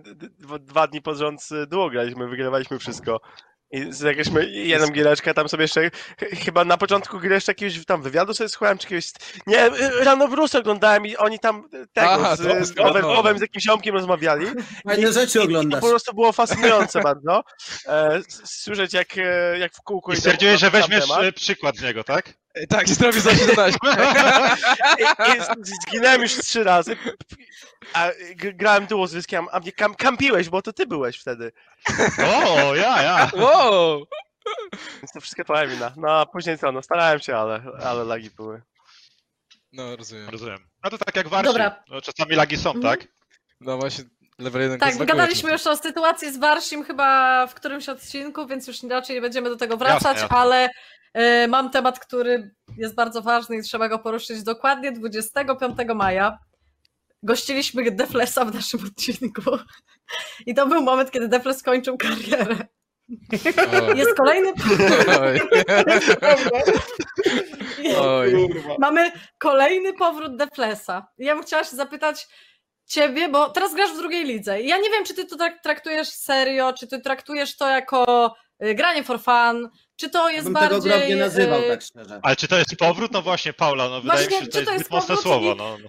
dwa- dni pod rząd duo graliśmy, wygrywaliśmy wszystko. I zagraliśmy jedną giereczkę, tam sobie jeszcze, ch- chyba na początku gry jeszcze jakiegoś tam wywiadu sobie słuchałem, czy jakiegoś, nie, y, rano w Rusy oglądałem i oni tam tego, Aha, z, to- z, Owem, no. Z jakimś ziomkiem rozmawiali. Fajne rzeczy I to oglądasz. po prostu było fascynujące bardzo, e, słyszeć jak, e, jak w kółku I stwierdziłeś, że weźmiesz temat. e, przykład z niego, tak? Tak, i zrobił za 17. I, i z- zginąłem już trzy razy, a grałem duo z Wyskiem, a mnie kam, kampiłeś, bo to ty byłeś wtedy. O, ja, ja. Wow! Więc to wszystko twoja wina. No a później co, no starałem się, ale, ale lagi były. No, rozumiem. Rozumiem. No to tak jak Warsi. Dobra. No, czasami lagi są, Mhm. tak? No właśnie, level 1 Tak, gadaliśmy już o sytuacji z Warsim chyba w którymś odcinku, więc już raczej nie będziemy do tego wracać, jasne. ale e, mam temat, który jest bardzo ważny i trzeba go poruszyć dokładnie 25 maja. Gościliśmy Deflesa w naszym odcinku. I to był moment, kiedy Defles skończył karierę. Jest kolejny. Oj. Oj. Mamy kolejny powrót Deflesa. I Ja bym chciała się zapytać, ciebie, bo teraz grasz w drugiej lidze. Ja nie wiem, czy ty to traktujesz serio, czy ty traktujesz to jako y, granie for fun, czy to Ja jest bym bardziej. tego grog nie nazywał, y, tak szczerze. Ale czy to jest powrót? No właśnie, Paula, no wydaje mi Właśnie, się, że to jest to jest zbyt mocne słowo. i- No, no.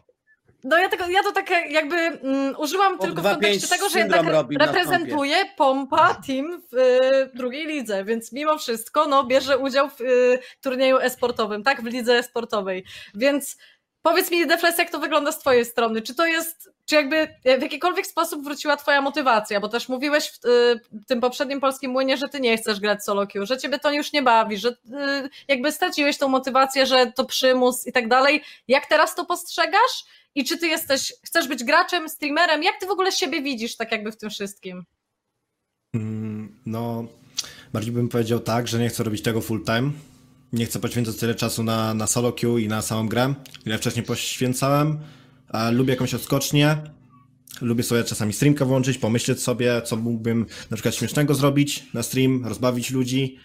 Ja, tego, ja to tak jakby mm, użyłam Pod tylko w 2-5 kontekście tego, że jednak reprezentuje Pompa Team w y, drugiej lidze, więc mimo wszystko no, bierze udział w y, turnieju esportowym, tak? W lidze esportowej. Więc powiedz mi, Defles, jak to wygląda z twojej strony? Czy to jest, czy jakby w jakikolwiek sposób wróciła twoja motywacja? Bo też mówiłeś w y, tym poprzednim polskim młynie, że ty nie chcesz grać solo queue, że ciebie to już nie bawi, że y, jakby straciłeś tą motywację, że to przymus i tak dalej. Jak teraz to postrzegasz? I czy ty jesteś, chcesz być graczem, streamerem? Jak ty w ogóle siebie widzisz tak jakby w tym wszystkim? Mm, No, bardziej bym powiedział tak, że nie chcę robić tego full time. Nie chcę poświęcać tyle czasu na, na solo queue i na samą grę, ile wcześniej poświęcałem. Lubię jakąś odskocznię. Lubię sobie czasami streamkę włączyć, pomyśleć sobie, co mógłbym na przykład śmiesznego zrobić na stream, rozbawić ludzi.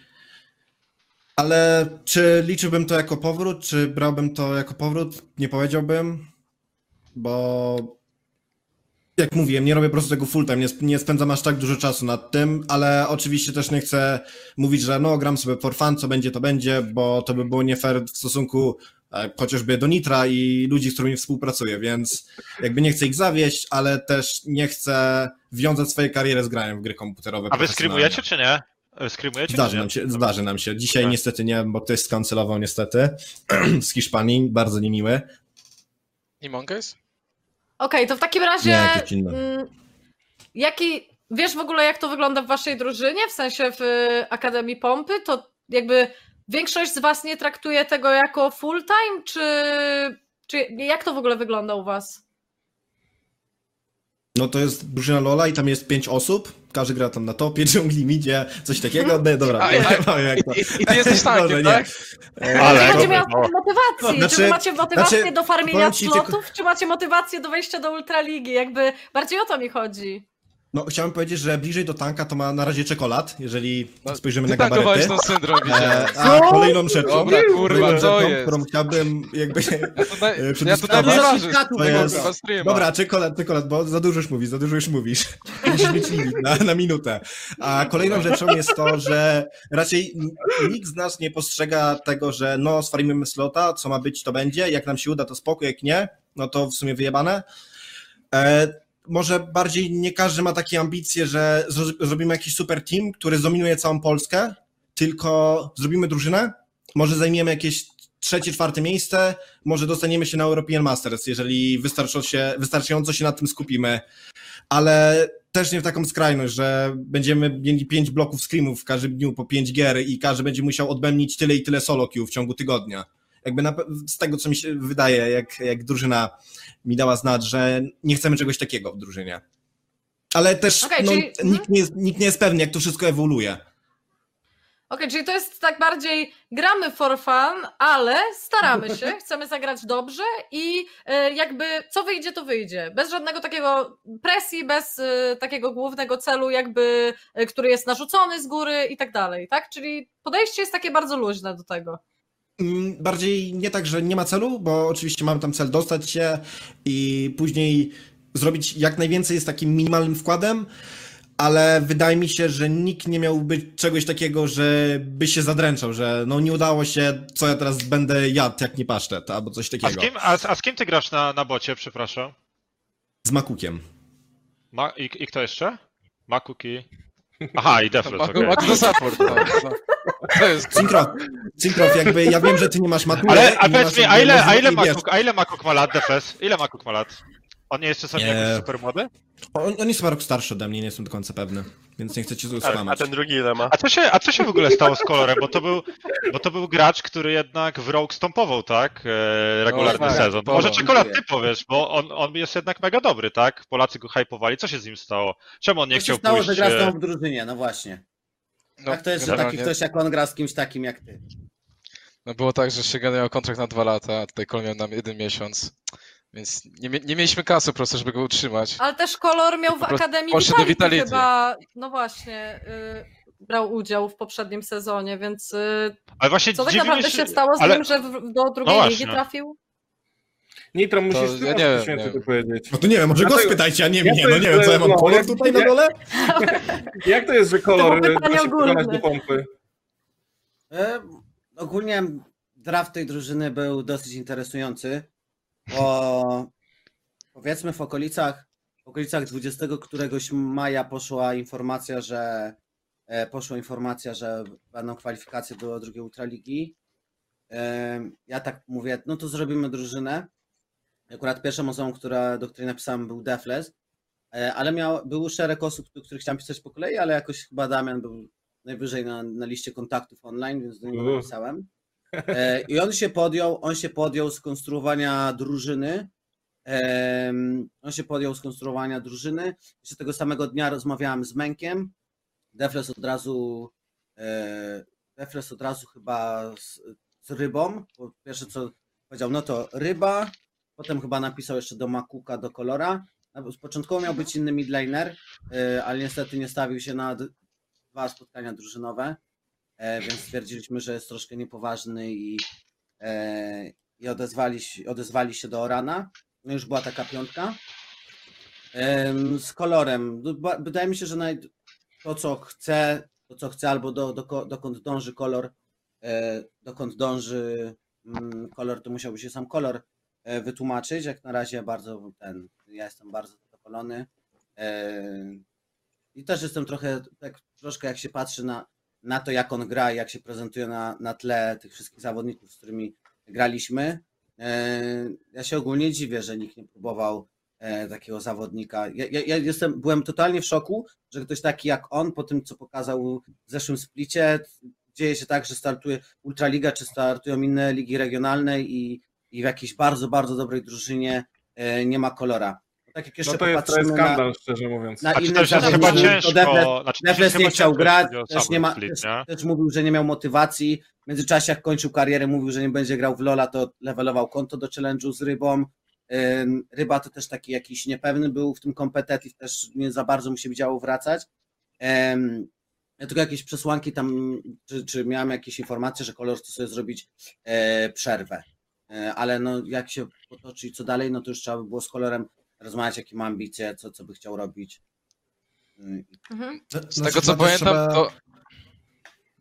Ale czy liczyłbym to jako powrót, czy brałbym to jako powrót? Nie powiedziałbym, bo jak mówiłem, nie robię po prostu tego full time, nie, sp- nie spędzam aż tak dużo czasu nad tym, ale oczywiście też nie chcę mówić, że no gram sobie for fun, co będzie, to będzie, bo to by było nie fair w stosunku e, chociażby do Nitra i ludzi, z którymi współpracuję, więc jakby nie chcę ich zawieść, ale też nie chcę wiązać swojej kariery z graniem w gry komputerowe. A wy screamujecie czy nie? E, Screamujecie Zdarzy nam się, zdarzy nam się. Dzisiaj Tak. niestety nie, bo ktoś skancelował niestety z Hiszpanii, bardzo niemiły. I Monkeys? Okej, to w takim razie. Nie, mm, jaki. Wiesz w ogóle, jak to wygląda w waszej drużynie, w sensie w y, Akademii Pompy? To jakby większość z was nie traktuje tego jako full time, czy, czy jak to w ogóle wygląda u was? No to jest drużyna Lola i tam jest pięć osób. Każdy gra tam na topie, dżungli, midzie, coś takiego. No, dobra, A, jak to. I, i ty jesteś tankiem, nie. tak? E, Ale- Czy jak macie miał czy Znaczy- wy macie motywację znaczy, do farmienia tylko- slotów, czy macie motywację do wejścia do Ultraligi? Jakby bardziej o to mi chodzi. No chciałem powiedzieć, że bliżej do tanka to ma na razie czekolad, jeżeli No, spojrzymy na gabaryty. ten syndrom. E, a kolejną rzeczą, Dobra, kurwa, kolejną rzeczą, jest? którą chciałbym jakby... Ja tutaj, e, ja przedyskutować. tutaj To było, jest-. Dobra, czekolad, czekolad, bo za dużo już mówisz, za dużo już mówisz. Musisz mieć limit na, na minutę. A kolejną rzeczą jest to, że raczej nikt z nas nie postrzega tego, że no, stworimy slota, co ma być, to będzie. Jak nam się uda, to spoko, jak nie, no to w sumie wyjebane. E, może bardziej nie każdy ma takie ambicje, że zro- zrobimy jakiś super team, który zdominuje całą Polskę, tylko zrobimy drużynę, może zajmiemy jakieś trzecie, czwarte miejsce, może dostaniemy się na European Masters, jeżeli wystarczą się, wystarczająco się na tym skupimy, ale też nie w taką skrajność, że będziemy mieli pięć bloków screamów w każdym dniu po pięć gier i każdy będzie musiał odbębnić tyle i tyle solo queue w ciągu tygodnia. Jakby na, z tego, co mi się wydaje, jak, jak drużyna mi dała znać, że nie chcemy czegoś takiego w drużynie. Ale też Okej, no, czyli- nikt, nie jest, nikt nie jest pewny, jak to wszystko ewoluuje. Okej, czyli to jest tak bardziej gramy for fun, ale staramy się, chcemy zagrać dobrze i e, jakby co wyjdzie, to wyjdzie. Bez żadnego takiego presji, bez e, takiego głównego celu, jakby, e, który jest narzucony z góry i tak dalej, tak? Czyli podejście jest takie bardzo luźne do tego. Mm, Bardziej nie tak, że nie ma celu, bo oczywiście mamy tam cel dostać się i później zrobić jak najwięcej z takim minimalnym wkładem, ale wydaje mi się, że nikt nie miałby czegoś takiego, że by się zadręczał, że no nie udało się, co ja teraz będę jadł, jak nie pasztet, albo coś A z, takiego. kim, a, z- a z kim ty grasz na, na bocie, przepraszam? Z makukiem. Ma, i, I kto jeszcze? Makuki. Aha, i Deflet, okej. Maku to support. To jest Synkrof, jakby ja wiem, że ty nie masz matury. Ale a powiedz mi, a ile, a ile, Makuk, a ile Makuk ma lat, Defes? Ile Makuk ma lat? On nie jest czasami Nie. jakoś super młody? On, on jest chyba rok starszy ode mnie, nie jestem do końca pewny, więc nie chcę cię tu A, skłamać. ten drugi ile ma? A co się, a co się w ogóle stało z kolorem? Bo to był, bo to był gracz, który jednak w Rogue stąpował, tak? E, regularny No, tak, sezon. Może czekolad ty powiesz, bo on, on jest jednak mega dobry, tak? Polacy go hypowali. Co się z nim stało? Czemu on nie Co się chciał stało, pójść? że gra z e, tobą w drużynie, no właśnie. no, Jak to jest, że taki ktoś jak on gra z kimś takim jak ty? No było tak, że Szygan miał kontrakt na dwa lata, a tutaj Kol miał na jeden miesiąc. Więc nie, nie mieliśmy kasy po prostu, żeby go utrzymać. Ale też kolor miał w Akademii poszedł do Vitality, Vitality. chyba, no właśnie, y, brał udział w poprzednim sezonie, więc y, Ale właśnie co tak naprawdę się stało z ale- nim, że w, do drugiej No ligi trafił? Nitro, musisz ja ty nie wiem, święty nie to powiedzieć. No to nie wiem, może go spytajcie, a nie Ja mnie. to No nie wiem, co ja mam no, kolor jak- tutaj na dole? Jak to jest, że kolor To da się do pompy? E, ogólnie draft tej drużyny był dosyć interesujący, bo powiedzmy w okolicach, w okolicach 20 któregoś maja poszła informacja, że e, poszła informacja, że będą kwalifikacje do drugiej Ultraligi. E, ja tak mówię, no to zrobimy drużynę. Akurat pierwszą osobą, która, do której napisałem był Defles, e, ale miał, był szereg osób, do których chciałem pisać po kolei, ale jakoś chyba Damian był najwyżej na, na liście kontaktów online, więc do niego Mhm. napisałem. E, I on się podjął, on się podjął skonstruowania drużyny. On się podjął skonstruowania drużyny. Jeszcze tego samego dnia rozmawiałem z Menkiem. Defles od razu e, Defles od razu chyba z, z rybą. Bo pierwsze co powiedział, no to ryba. Potem chyba napisał jeszcze do Makuka, do Kolora. Początkowo miał być inny midlaner, e, ale niestety nie stawił się na dwa spotkania drużynowe, więc stwierdziliśmy, że jest troszkę niepoważny i, e, i odezwali, odezwali się do Orana. No już była taka piątka. Z kolorem. No, Wydaje mi się, że to, co chce, to, co chce, albo do, do, dokąd dąży kolor, e, dokąd dąży mm, kolor, to musiałby się sam kolor e, wytłumaczyć. Jak na razie bardzo ten, ja jestem bardzo zadowolony. E, I też jestem trochę, tak troszkę jak się patrzy na, na to, jak on gra, jak się prezentuje na, na tle tych wszystkich zawodników, z którymi graliśmy. E, Ja się ogólnie dziwię, że nikt nie próbował e, takiego zawodnika. Ja, ja, ja jestem, byłem totalnie w szoku, że ktoś taki jak on, po tym co pokazał w zeszłym splicie, dzieje się tak, że startuje Ultraliga, czy startują inne ligi regionalne i, i w jakiejś bardzo, bardzo dobrej drużynie e, nie ma kolora. Tak jak jeszcze No to jest popatrzymy na, skandal, szczerze mówiąc. na A czy też jest chyba to ciężko, Defles- znaczy jest Defles nie chciał grać, też, nie ma, split, też, nie? też mówił, że nie miał motywacji. W międzyczasie jak kończył karierę, mówił, że nie będzie grał w Lola, to levelował konto do challenge'u z Rybą. Ryba to też taki jakiś niepewny był w tym competitive, też nie za bardzo mu się widziało wracać. Ja tylko jakieś przesłanki tam, czy, czy miałem jakieś informacje, że kolor chce sobie zrobić e, przerwę. E, ale no jak się potoczy i co dalej, no to już trzeba by było z kolorem rozmawiać, jakie ma ambicje, co, co by chciał robić. Ym, Mhm. Z tego co pamiętam, to...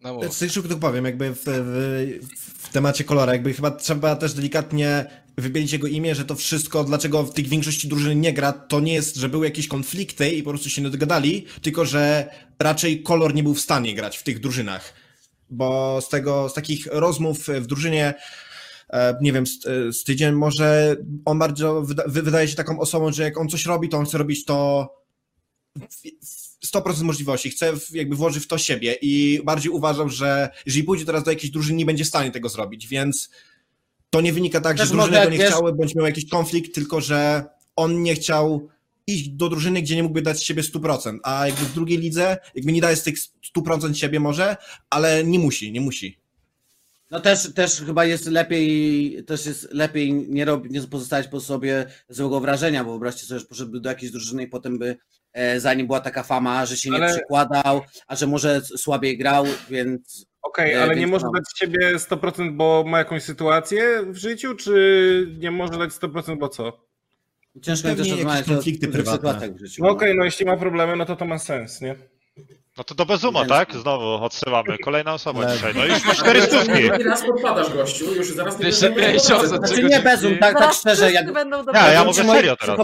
No mów. Z tych szybko powiem, jakby w, w, w temacie kolora, jakby chyba trzeba też delikatnie wybielić jego imię, że to wszystko, dlaczego w tych większości drużyny nie gra, to nie jest, że były jakieś konflikty i po prostu się nie dogadali, tylko że raczej kolor nie był w stanie grać w tych drużynach. Bo z tego, z takich rozmów w drużynie, nie wiem, z, z tydzień może on bardzo wyda, wy- wydaje się taką osobą, że jak on coś robi, to on chce robić to w- w 100% możliwości, chce jakby włożyć w to siebie i bardziej uważał, że jeżeli pójdzie teraz do jakiejś drużyny, nie będzie w stanie tego zrobić, więc to nie wynika tak, Też że drużyny go nie wiesz- chciały, bądź miał jakiś konflikt, tylko że on nie chciał iść do drużyny, gdzie nie mógłby dać z siebie 100%, a jakby w drugiej lidze, jakby nie daje z tych 100% siebie może, ale nie musi, nie musi. No też, też chyba jest lepiej, też jest lepiej nie, robić, nie pozostawiać po sobie złego wrażenia, bo wyobraźcie sobie, że poszedłby do jakiejś drużyny i potem by e, za nim była taka fama, że się nie Ale- przykładał, a że może słabiej grał, więc Okej, E, ale nie może no. dać z siebie 100%, bo ma jakąś sytuację w życiu, czy nie może dać 100%, bo co? ciężko mi Pewnie też jakieś rozmawiać o konflikty prywatne. sytuacjach w życiu. No okej, no jeśli ma problemy, no to to ma sens, nie? No to do Bezuma, Więc- tak? Znowu odsyłamy. Kolejna osoba dzisiaj. No już ma cztery stówki. Drugi raz podpadasz, gościu, już zaraz nie od Znaczy nie bezum, tak, tak szczerze, jak będą Nie, ja mówię serio teraz.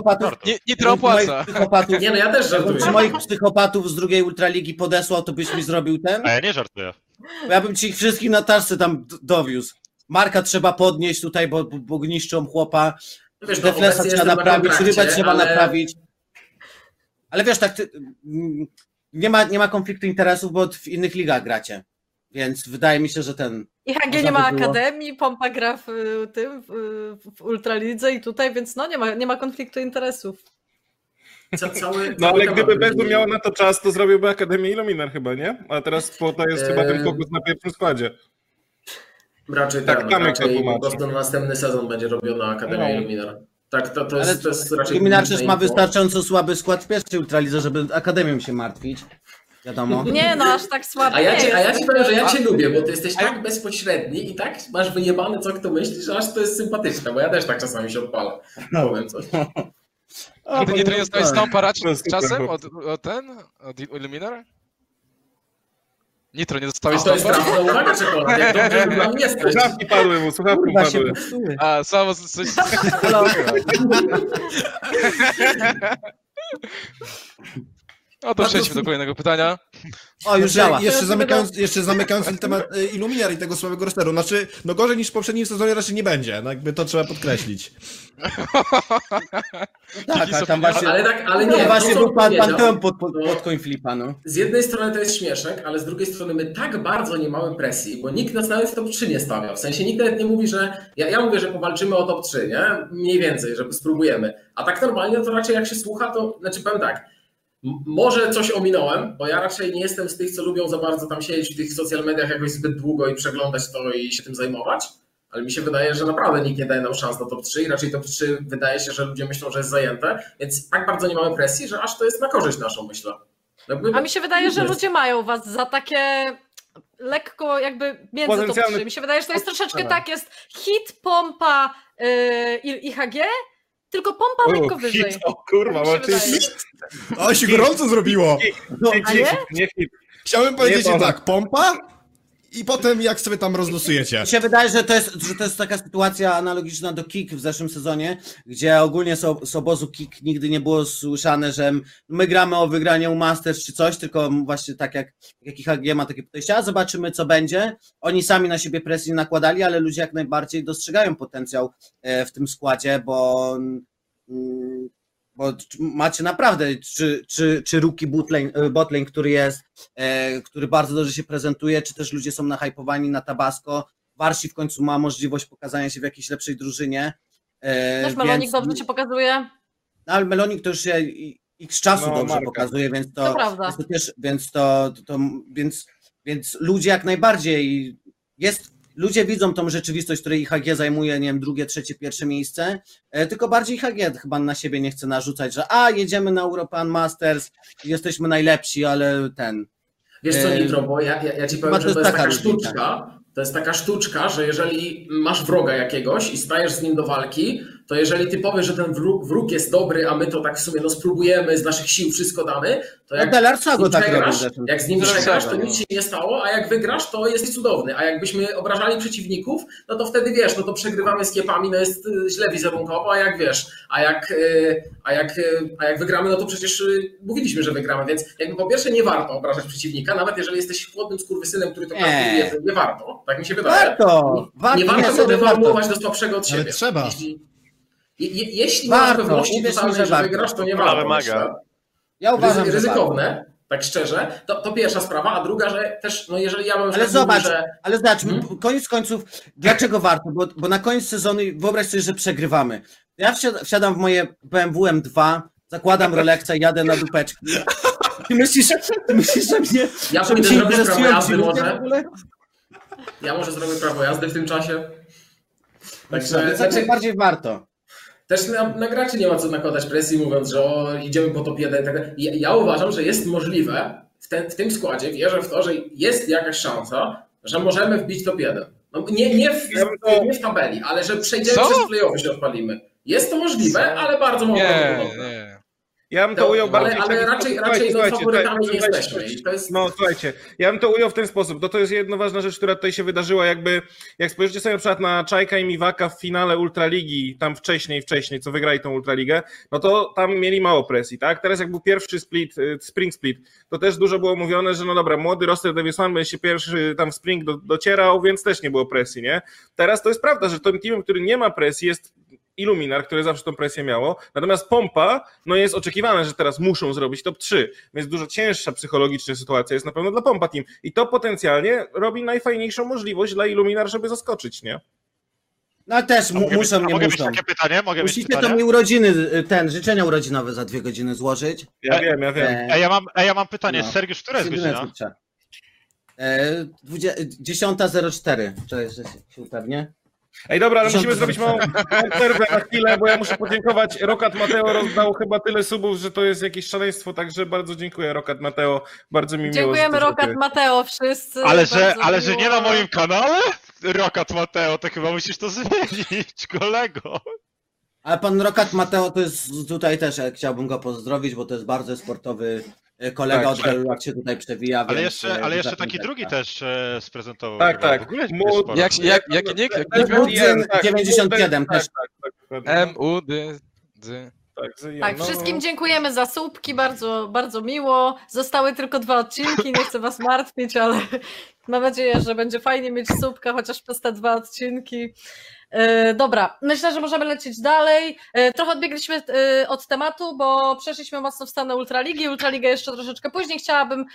Nie, nitro według moich opłaca. psychopatów, Nie no, ja też Gdybyś żartuję. moich psychopatów z drugiej ultraligi podesłał, to byś mi zrobił ten? A ja nie żartuję. Ja bym ci ich wszystkich na taczce tam dowiózł. Marka trzeba podnieść tutaj, bo, bo, gniszczą chłopa. Wiesz, no, Deflesa obecnie trzeba naprawić, rybę trzeba naprawić. Ale wiesz, tak, ty, nie, ma, nie ma konfliktu interesów, bo w innych ligach gracie. Więc wydaje mi się, że ten. I HG Można nie ma by akademii, Pompa gra w tym, w, w Ultralidze i tutaj, więc no nie ma, nie ma konfliktu interesów. Ca- cały, No cały ale gdyby Bezu miał na to czas, to zrobiłby Akademię Illuminar chyba, nie? A teraz po- to jest chyba ten Eee, fokus na pierwszym składzie. Raczej Tak, tak, to raczej po tłumaczy. prostu na następny sezon będzie robiona Akademia No. Illuminar. Tak, to, to, Ale jest, to jest raczej... Przecież ma wystarczająco słaby skład w pierwszej ultralidze, żeby akademią się martwić. wiadomo. Nie no, aż tak słabo A ja, a ja ci powiem, że ja cię lubię, bo ty jesteś tak bezpośredni i tak masz wyjebane, co kto myśli, że aż to jest sympatyczne, bo ja też tak czasami się odpalam. Powiem coś. O, Nigdy nie stamparać No, super czasem od, od ten? Od Illuminar? Nitro, nie A dostałeś to jest trafna uwaga, czekolad. Jak dobrze, że tam jesteś. Słuchawki padły mu, słuchawki Kurwa się padły. popsuły. A, samo coś... No to przejdźmy do kolejnego pytania. O, już działa. Jeszcze zamykając, jeszcze zamykając ten temat y, Illuminar i tego słabego rosteru. Znaczy, no gorzej niż w poprzednim sezonie raczej nie będzie. No jakby to trzeba podkreślić. No tak, a tam właśnie, Ale tak, ale no nie, właśnie to, co był pan Panteon pod, pod, to- pod coinflipa, no. Z jednej strony to jest śmieszek, ale z drugiej strony my tak bardzo nie mamy presji, bo nikt nas nawet w top 3 nie stawia. W sensie nikt nawet nie mówi, że. Ja, ja mówię, że powalczymy o top 3, nie? Mniej więcej, żeby spróbujemy. A tak normalnie to raczej jak się słucha, to znaczy powiem tak. Może coś ominąłem, bo ja raczej nie jestem z tych, co lubią za bardzo tam siedzieć w tych social mediach jakoś zbyt długo i przeglądać to i się tym zajmować. Ale mi się wydaje, że naprawdę nikt nie daje nam szans na top 3 i raczej top 3 wydaje się, że ludzie myślą, że jest zajęte, więc tak bardzo nie mamy presji, że aż to jest na korzyść naszą, myślę. Jakby- A mi się wydaje, że Jest. ludzie mają was za takie lekko jakby między top Potencjalny- 3. Mi się wydaje, że to jest troszeczkę Tak. jest hit, pompa yy, i IHG, tylko pompa lekko wyżej. hit, o kurwa, Tak się Marcin. wydaje. O, się gorąco zrobiło. no Nie A nie? hit, nie hit. Chciałem powiedzieć Nie, tak, pompa i potem jak sobie tam rozlosujecie. Mi się wydaje, że to, jest, że to jest taka sytuacja analogiczna do Kik w zeszłym sezonie, gdzie ogólnie z, obozu Kik nigdy nie było słyszane, że my gramy o wygranie u Masters czy coś, tylko właśnie tak jak, jak IHG ma takie podejście, a zobaczymy co będzie. Oni sami na siebie presji nakładali, ale ludzie jak najbardziej dostrzegają potencjał e, w tym składzie, bo mm, bo macie naprawdę, czy, czy, czy Rookie botlane, botlane, który jest, e, który bardzo dobrze się prezentuje, czy też ludzie są nahypowani na Tabasco. Warsi w końcu ma możliwość pokazania się w jakiejś lepszej drużynie. E, Też Melonik więc- dobrze cię pokazuje. no, ale Melonik to już się x czasu No, dobrze marka. pokazuje, więc to, To prawda. więc to też, więc to, to, to więc, więc ludzie jak najbardziej jest, ludzie widzą tą rzeczywistość, w której IHG zajmuje, nie wiem, drugie, trzecie, pierwsze miejsce, e, tylko bardziej IHG chyba na siebie nie chce narzucać, że a, jedziemy na European Masters, jesteśmy najlepsi, ale ten, Wiesz co, E, Nitro, bo ja, ja, ja ci powiem, to że to jest taka taka sztuczka, to jest taka sztuczka, że jeżeli masz wroga jakiegoś i stajesz z nim do walki, to jeżeli ty powiesz, że ten wróg, wróg jest dobry, a my to tak w sumie no jak z naszych sił wszystko damy, to no jak Delar z nim tak przegrasz, jak z nim Zresztą, przegrasz, to no. nic się nie stało, a jak wygrasz, to jesteś cudowny, a jakbyśmy obrażali przeciwników, no to wtedy wiesz, no to przegrywamy z kiepami, no jest y, źle wizerunkowo, a jak wiesz, a jak, y, a jak, y, a jak wygramy, no to przecież mówiliśmy, że wygramy, więc jakby po pierwsze nie warto obrażać przeciwnika, nawet jeżeli jesteś chłodnym skurwysynem, który to Nie. kalkuluje, nie warto, tak mi się wydaje. Warto, warto, nie warto go warto. do słabszego od siebie. Ale trzeba. Jeśli, je, je, jeśli nie masz Warto, pewności uwierz totalnej, że że warto. wygrasz, to nie warto. wymaga. myślę. Ja uważam, Ryzy, że warto. ryzykowne, tak szczerze, to, to pierwsza sprawa, a druga, że też, no jeżeli ja bym Ale zobacz, mówił, że ale zobacz, Hmm? koniec końców, dlaczego warto? Bo, bo na koniec sezonu wyobraź sobie, że przegrywamy. Ja wsiad- wsiadam w moje BMW M2, zakładam Rolexa i jadę na dupeczki. Ty myślisz, ty myślisz że mnie, ja że mnie zrobię prawo jazdy może, ogóle? ja może zrobię prawo jazdy w tym czasie. Także, znaczy, najbardziej warto. Też na, na graczy nie ma co nakładać presji, mówiąc, że o, idziemy po top 1. i Tak dalej. ja, ja uważam, że jest możliwe w, ten, w tym składzie, wierzę w to, że jest jakaś szansa, że możemy wbić top 1. No, nie, nie, w, Ja bym to- nie w tabeli, ale że przejdziemy Co? przez playoffy się odpalimy. Jest to możliwe, Co? ale bardzo mało prawdopodobne. Nie. Ja bym to, To, ujął bardziej ale raczej, sposób. raczej no, Słuchajcie, faworytami nie słuchajcie, jesteśmy. Jest, No słuchajcie, ja bym to ujął w ten sposób, bo to jest jedna ważna rzecz, która tutaj się wydarzyła, jakby jak spojrzycie sobie na przykład na Czajka i Miwaka w finale Ultraligi, tam wcześniej, wcześniej, co wygrali tą Ultraligę, no to tam mieli mało presji, tak? Teraz jak był pierwszy split, y, spring split, to też dużo było mówione, że no dobra, młody roster Davis One będzie się pierwszy tam w spring do, docierał, więc też nie było presji, nie? Teraz to jest prawda, że tym teamem, który nie ma presji jest Illuminar, które zawsze tą presję miało. Natomiast Pompa, no jest oczekiwane, że teraz muszą zrobić top 3, więc dużo cięższa psychologicznie sytuacja jest na pewno dla Pompa Team. I to potencjalnie robi najfajniejszą możliwość dla Illuminar, żeby zaskoczyć, nie? No ale też A mu, mogę mieć- muszą, a nie mogę mieć muszą. takie pytanie? Mogę mieć Musicie to pytanie? mi urodziny, y, ten, życzenia urodzinowe za dwie godziny złożyć. Ja E, wiem, ja wiem. E, Ej, ja mam, ej, ja mam pytanie, No. Sergiusz, która jest godzina? Kurczę. E, dwudzie- 10.04, cześć, że się- się upewnię. Ej, dobra, ale musimy zrobić małą przerwę na chwilę, bo ja muszę podziękować. Rokat Mateo rozdał chyba tyle subów, że to jest jakieś szaleństwo, także bardzo dziękuję Rokat Mateo. Bardzo mi miło. że Dziękujemy Rokat. Mateo wszyscy. Ale że, ale że nie miło. na moim kanale? Rokat Mateo, to chyba musisz to zmienić, kolego. Ale pan Rokat Mateo to jest tutaj też, chciałbym go pozdrowić, bo to jest bardzo sportowy kolega Tak, od tak. wielu lat się tutaj przewija. Ale więc, jeszcze, e, ale jeszcze zachęcam. taki drugi też e, sprezentował. Tak, chyba. tak. W ogóle sporo. Jak, jak, jaki nick? Jak Tak? Młody tak, 97 tak, też. tak, tak. M, U, D, D. Tak, Tak, no, wszystkim dziękujemy za słupki, bardzo, bardzo miło. Zostały tylko dwa odcinki, nie chcę was martwić, ale mam nadzieję, że będzie fajnie mieć słupka chociaż przez te dwa odcinki. E, dobra, myślę, że możemy lecieć dalej. E, trochę odbiegliśmy e, od tematu, bo przeszliśmy mocno w stronę Ultraligi. Ultraligę jeszcze troszeczkę później chciałabym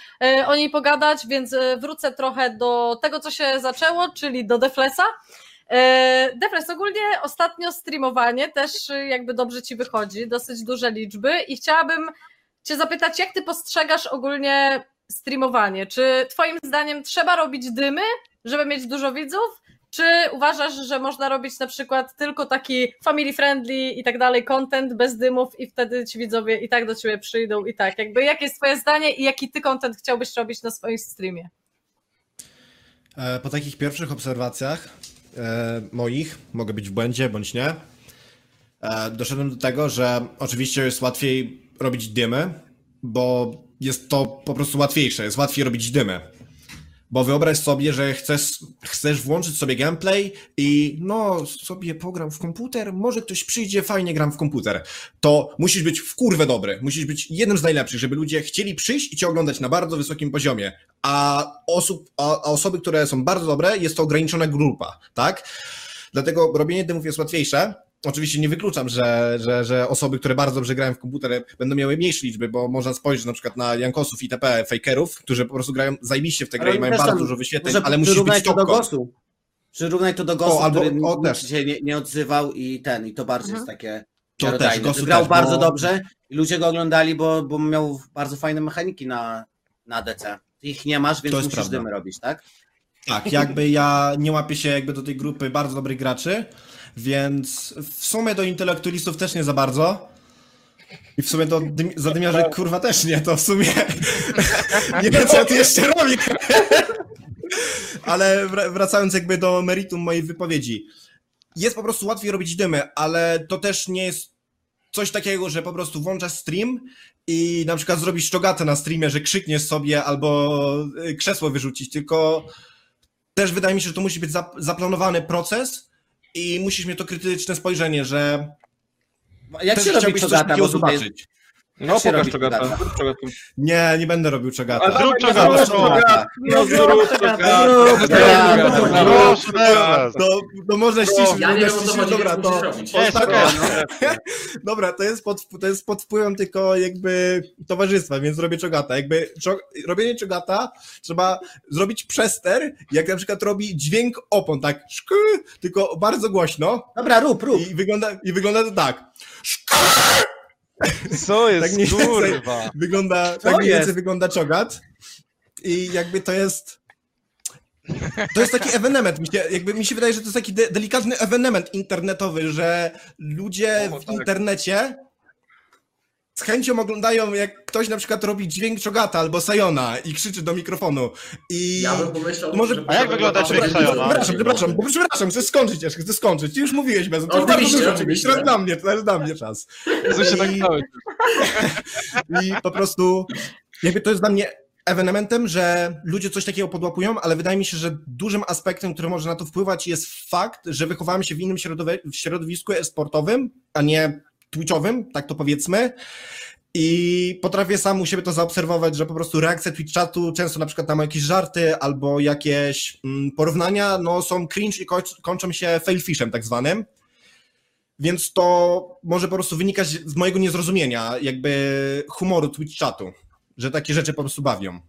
o niej pogadać, więc wrócę trochę do tego, co się zaczęło, czyli do Deflesa. Defles, ogólnie ostatnio streamowanie też jakby dobrze ci wychodzi, dosyć duże liczby i chciałabym cię zapytać, jak ty postrzegasz ogólnie streamowanie? Czy twoim zdaniem trzeba robić dymy, żeby mieć dużo widzów? Czy uważasz, że można robić na przykład tylko taki family friendly i tak dalej content bez dymów i wtedy ci widzowie i tak do ciebie przyjdą i tak? Jakby jakie jest twoje zdanie i jaki ty content chciałbyś robić na swoim streamie? E, Po takich pierwszych obserwacjach e, moich, mogę być w błędzie bądź nie, e, doszedłem do tego, że oczywiście jest łatwiej robić dymy, bo jest to po prostu łatwiejsze, jest łatwiej robić dymy. Bo wyobraź sobie, że chcesz, chcesz włączyć sobie gameplay i no sobie pogram w komputer, może ktoś przyjdzie, fajnie gram w komputer. To musisz być w kurwę dobry, musisz być jednym z najlepszych, żeby ludzie chcieli przyjść i cię oglądać na bardzo wysokim poziomie. A, osób, a, a osoby, które są bardzo dobre, jest to ograniczona grupa, tak? Dlatego robienie dymów jest łatwiejsze. Oczywiście nie wykluczam, że, że, że osoby, które bardzo dobrze grają w komputer, będą miały mniejsze liczby, bo można spojrzeć na przykład na Jankosów i TP, fakerów, którzy po prostu grają zajebiście w tę grę Ale i mają bardzo tam dużo wyświetleń, Może ale musisz być to do topką. głosu. Przyrównaj to do głosu, O, albo- który o, też. się nie, nie odzywał i ten, i to bardziej Mhm. jest takie To też, Gosu Grał też, bardzo bo- dobrze i ludzie go oglądali, bo, bo miał bardzo fajne mechaniki na, na DC. Ich nie masz, więc To jest musisz prawda. dymy robić, tak? Tak, jakby ja nie łapię się jakby do tej grupy bardzo dobrych graczy, więc w sumie do intelektualistów też nie za bardzo. I w sumie do dym- zadymiarzy kurwa też nie, to w sumie nie wiem co ja tu jeszcze robię. Ale wra- wracając jakby do meritum mojej wypowiedzi. Jest po prostu łatwiej robić dymy, ale to też nie jest coś takiego, że po prostu włączasz stream i na przykład zrobisz czogatę na streamie, że krzykniesz sobie albo y, krzesło wyrzucić, tylko też wydaje mi się, że to musi być zap- zaplanowany proces i musisz mieć to krytyczne spojrzenie, że Jak też się robi czogata? takiego Bo zobaczyć. No się pokaż czogata. Nie, nie będę robił czogata. Zrób no, czogata, zrób no. czogata. No zrób. Proszę teraz. To, to można ściszyć, Ja nie wiem o co ściszyć, chodzi, dobra, to, dobra, to jest, pod, to jest pod wpływem tylko jakby towarzystwa, więc robię czogata. Jakby robienie czogata trzeba zrobić przester, jak na przykład robi dźwięk opon, tak szky, tylko bardzo głośno Dobra, rób, rób. i wygląda, i wygląda to tak. Szky! Co jest, Tak mniej kurwa? Wygląda, Co tak mniej jest? więcej wygląda czogat. I jakby to jest. To jest taki ewenement. Mi się, jakby mi się wydaje, że to jest taki de delikatny ewenement internetowy, że ludzie w tak. internecie z chęcią oglądają, jak ktoś na przykład robi dźwięk czogata albo sajona i krzyczy do mikrofonu. I. Ja bym pomyślał, Może- że A jak wygląda dźwięk Sajona? Przepraszam, przepraszam, bo przepraszam, chcę skończyć jeszcze, chcę skończyć. Ty już mówiłeś bez. To Oczywiście, dużo oczywiście. Teraz dla mnie, teraz dla mnie czas. Co się tak I-? I po prostu jakby to jest dla mnie ewenementem, że ludzie coś takiego podłapują, ale wydaje mi się, że dużym aspektem, który może na to wpływać jest fakt, że wychowałem się w innym środowisku e-sportowym, a nie twitchowym, tak to powiedzmy. I potrafię sam u siebie to zaobserwować, że po prostu reakcje Twitch chatu, często na przykład tam jakieś żarty albo jakieś mm, porównania, no są cringe i kończ- kończą się failfishem tak zwanym. Więc to może po prostu wynikać z mojego niezrozumienia, jakby humoru Twitch czatu, że takie rzeczy po prostu bawią.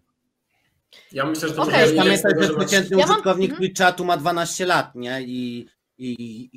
Ja myślę, że to z Pamiętaj, że przeciętny Ja mam- użytkownik Mhm. Twitchatu ma 12 lat, nie? I, i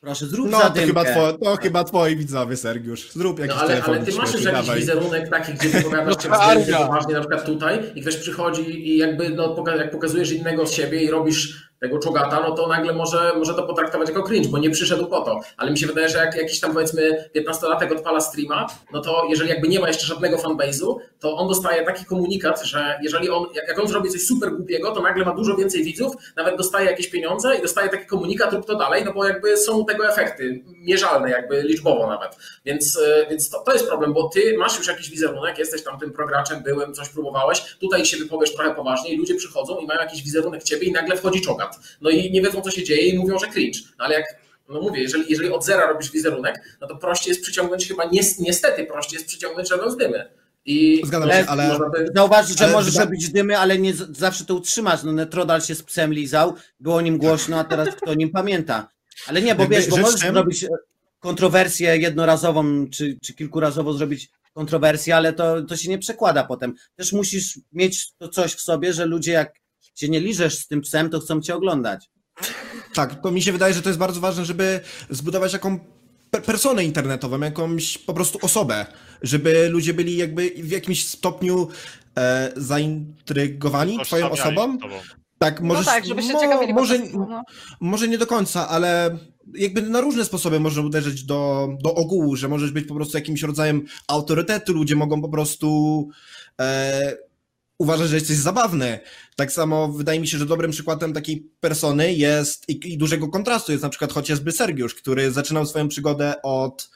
proszę, zrób No to chyba, two, to chyba twoi widzowie, Sergiusz. Zrób jakiś No ale, telefon. ale ty masz już jakiś dawaj. wizerunek taki, gdzie wypowiadasz się No, Arga. poważnie, na przykład tutaj i ktoś przychodzi i jakby no, jak pokazujesz innego z siebie i robisz tego czogata, no to nagle może, może to potraktować jako cringe, bo nie przyszedł po to. Ale mi się wydaje, że jak jakiś tam powiedzmy 15-latek odpala streama, no to jeżeli jakby nie ma jeszcze żadnego fanbase'u, to on dostaje taki komunikat, że jeżeli on, jak jak on zrobi coś super głupiego, to nagle ma dużo więcej widzów, nawet dostaje jakieś pieniądze i dostaje taki komunikat, rób to dalej, no bo jakby są tego efekty, mierzalne jakby liczbowo nawet. Więc, e, więc to, to jest problem, bo ty masz już jakiś wizerunek, jesteś tam tym prograczem, byłem, coś próbowałeś, tutaj się wypowiesz trochę poważniej, ludzie przychodzą i mają jakiś wizerunek ciebie i nagle wchodzi czogat. No i nie wiedzą, co się dzieje i mówią, że cringe. No ale jak, no mówię, jeżeli, jeżeli od zera robisz wizerunek, no to prościej jest przyciągnąć chyba, ni- niestety prościej jest przyciągnąć żadną z dymy. I Zgadzam się, ale-. Zauważyć, że Ale możesz robić dymy, ale nie z- zawsze to utrzymasz. No Netrodal się z psem lizał, było o nim głośno, a teraz kto o nim pamięta. Ale nie, bo Jakby wiesz, bo możesz tym- zrobić e, kontrowersję jednorazową, czy, czy kilkurazowo zrobić kontrowersję, ale to, to się nie przekłada potem. Też musisz mieć to coś w sobie, że ludzie jak się nie liżesz z tym psem, to chcą cię oglądać. Tak, to mi się wydaje, że to jest bardzo ważne, żeby zbudować jaką per- personę internetową, jakąś po prostu osobę, żeby ludzie byli jakby w jakimś stopniu e, zaintrygowani twoją osobą. Tak, możesz, no tak, żeby się ciekawili może, prostu, no. może nie do końca, ale jakby na różne sposoby można uderzyć do, do ogółu, że możesz być po prostu jakimś rodzajem autorytetu, ludzie mogą po prostu e, uważać, że jesteś zabawny. Tak samo wydaje mi się, że dobrym przykładem takiej persony jest i, i dużego kontrastu jest na przykład chociażby Sergiusz, który zaczynał swoją przygodę od,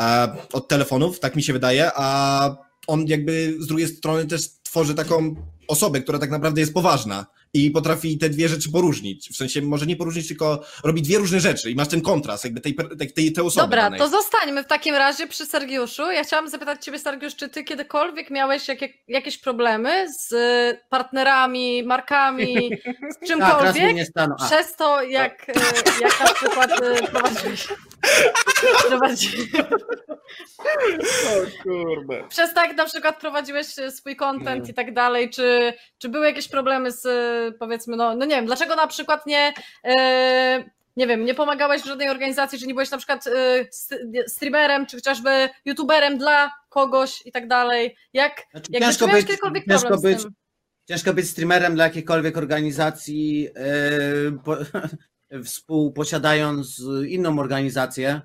e, od telefonów, tak mi się wydaje, a on jakby z drugiej strony też tworzy taką osobę, która tak naprawdę jest poważna i potrafi te dwie rzeczy poróżnić. W sensie może nie poróżnić, tylko robi dwie różne rzeczy i masz ten kontrast jakby tej, tej, tej, tej osoby. Dobra, danej. to zostańmy w takim razie przy Sergiuszu. Ja chciałam zapytać Ciebie, Sergiusz, czy Ty kiedykolwiek miałeś jakie, jakieś problemy z partnerami, markami, z Tak, raz mnie czymkolwiek? nie staną. A, Przez to, jak, e, jak na przykład e, prowadziłeś. O kurde. przez tak na przykład prowadziłeś e, swój content i tak dalej, czy, czy były jakieś problemy z e, powiedzmy, no, no nie wiem, dlaczego na przykład nie, e, nie wiem, nie pomagałeś w żadnej organizacji, czy nie byłeś na przykład e, st- streamerem, czy chociażby youtuberem dla kogoś i tak dalej, jak, znaczy, ciężko być, kiedykolwiek ciężko problem być, z tym? Ciężko być streamerem dla jakiejkolwiek organizacji, yy, po, współposiadając inną organizację.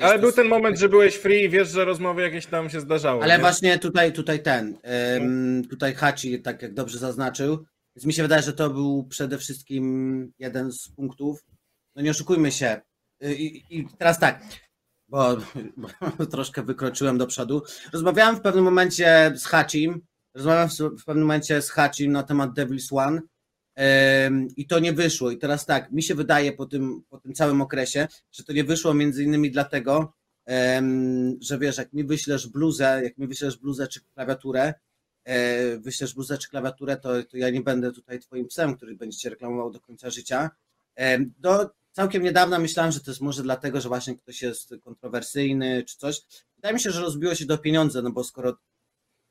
Ale to był ten moment, że byłeś free i wiesz, że rozmowy jakieś tam się zdarzały. Ale nie? właśnie tutaj, tutaj ten, ym, tutaj Hachi, tak jak dobrze zaznaczył, więc mi się wydaje, że to był przede wszystkim jeden z punktów. No nie oszukujmy się. Y, I, i teraz tak, bo, bo troszkę wykroczyłem do przodu. Rozmawiałem w pewnym momencie z Hachim, rozmawiałem w, w pewnym momencie z Hachim na temat Devil's One i to nie wyszło. I teraz tak, mi się wydaje po tym, po tym całym okresie, że to nie wyszło między innymi dlatego, że wiesz, jak mi wyślesz bluzę, jak mi wyślesz bluzę czy klawiaturę, e, wyślesz bluzę czy klawiaturę, to, to ja nie będę tutaj twoim psem, który będzie cię reklamował do końca życia. Do całkiem niedawna myślałem, że to jest może dlatego, że właśnie ktoś jest kontrowersyjny czy coś. Wydaje mi się, że rozbiło się do pieniądze, no bo skoro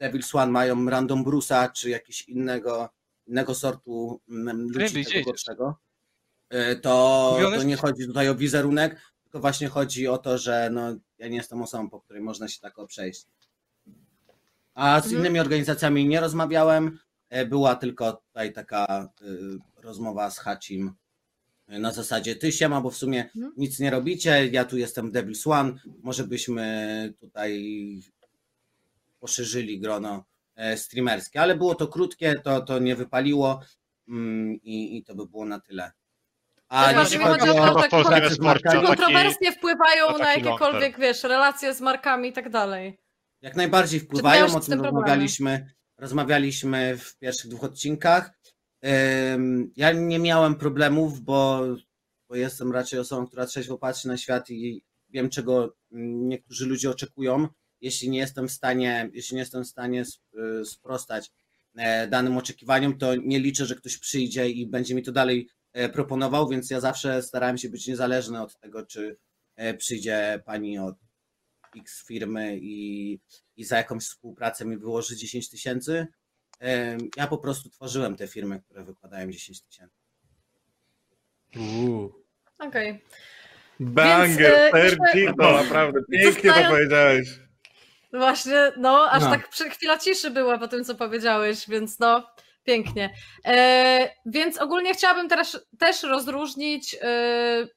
Devil's One mają Random Bruce'a czy jakiegoś innego, innego sortu mm, ludzi tego gorszego, e, to, to nie chodzi tutaj o wizerunek, tylko właśnie chodzi o to, że no, ja nie jestem osobą, po której można się tak przejść. A z Mhm. innymi organizacjami nie rozmawiałem. e, Była tylko tutaj taka y, rozmowa z Hacim y, na zasadzie ty siema, bo w sumie Mhm. nic nie robicie, ja tu jestem Devil's One, może byśmy tutaj poszerzyli grono streamerskie, ale było to krótkie, to, to nie wypaliło mm, i, i to by było na tyle. A Tak, jeśli chodzi o o taki- Kontrowersje wpływają to na jakiekolwiek, wiesz, relacje z markami i tak dalej. Jak najbardziej wpływają, o tym problemy? rozmawialiśmy, rozmawialiśmy w pierwszych dwóch odcinkach. Ja nie miałem problemów, bo, bo jestem raczej osobą, która trzeźwo patrzy na świat i wiem, czego niektórzy ludzie oczekują. Jeśli nie jestem w stanie, jeśli nie jestem w stanie y, sprostać e, danym oczekiwaniom, to nie liczę, że ktoś przyjdzie i będzie mi to dalej e, proponował, więc ja zawsze starałem się być niezależny od tego, czy e, przyjdzie pani od X firmy i, i za jakąś współpracę mi wyłoży 10 tysięcy. Ja po prostu tworzyłem te firmy, które wykładają 10 tysięcy. Okej. Banger, e, Sergito, naprawdę. Pięknie to powiedziałeś. Właśnie, no, aż No. tak chwila ciszy była po tym, co powiedziałeś, więc no, Pięknie. E, więc ogólnie chciałabym teraz też rozróżnić, e,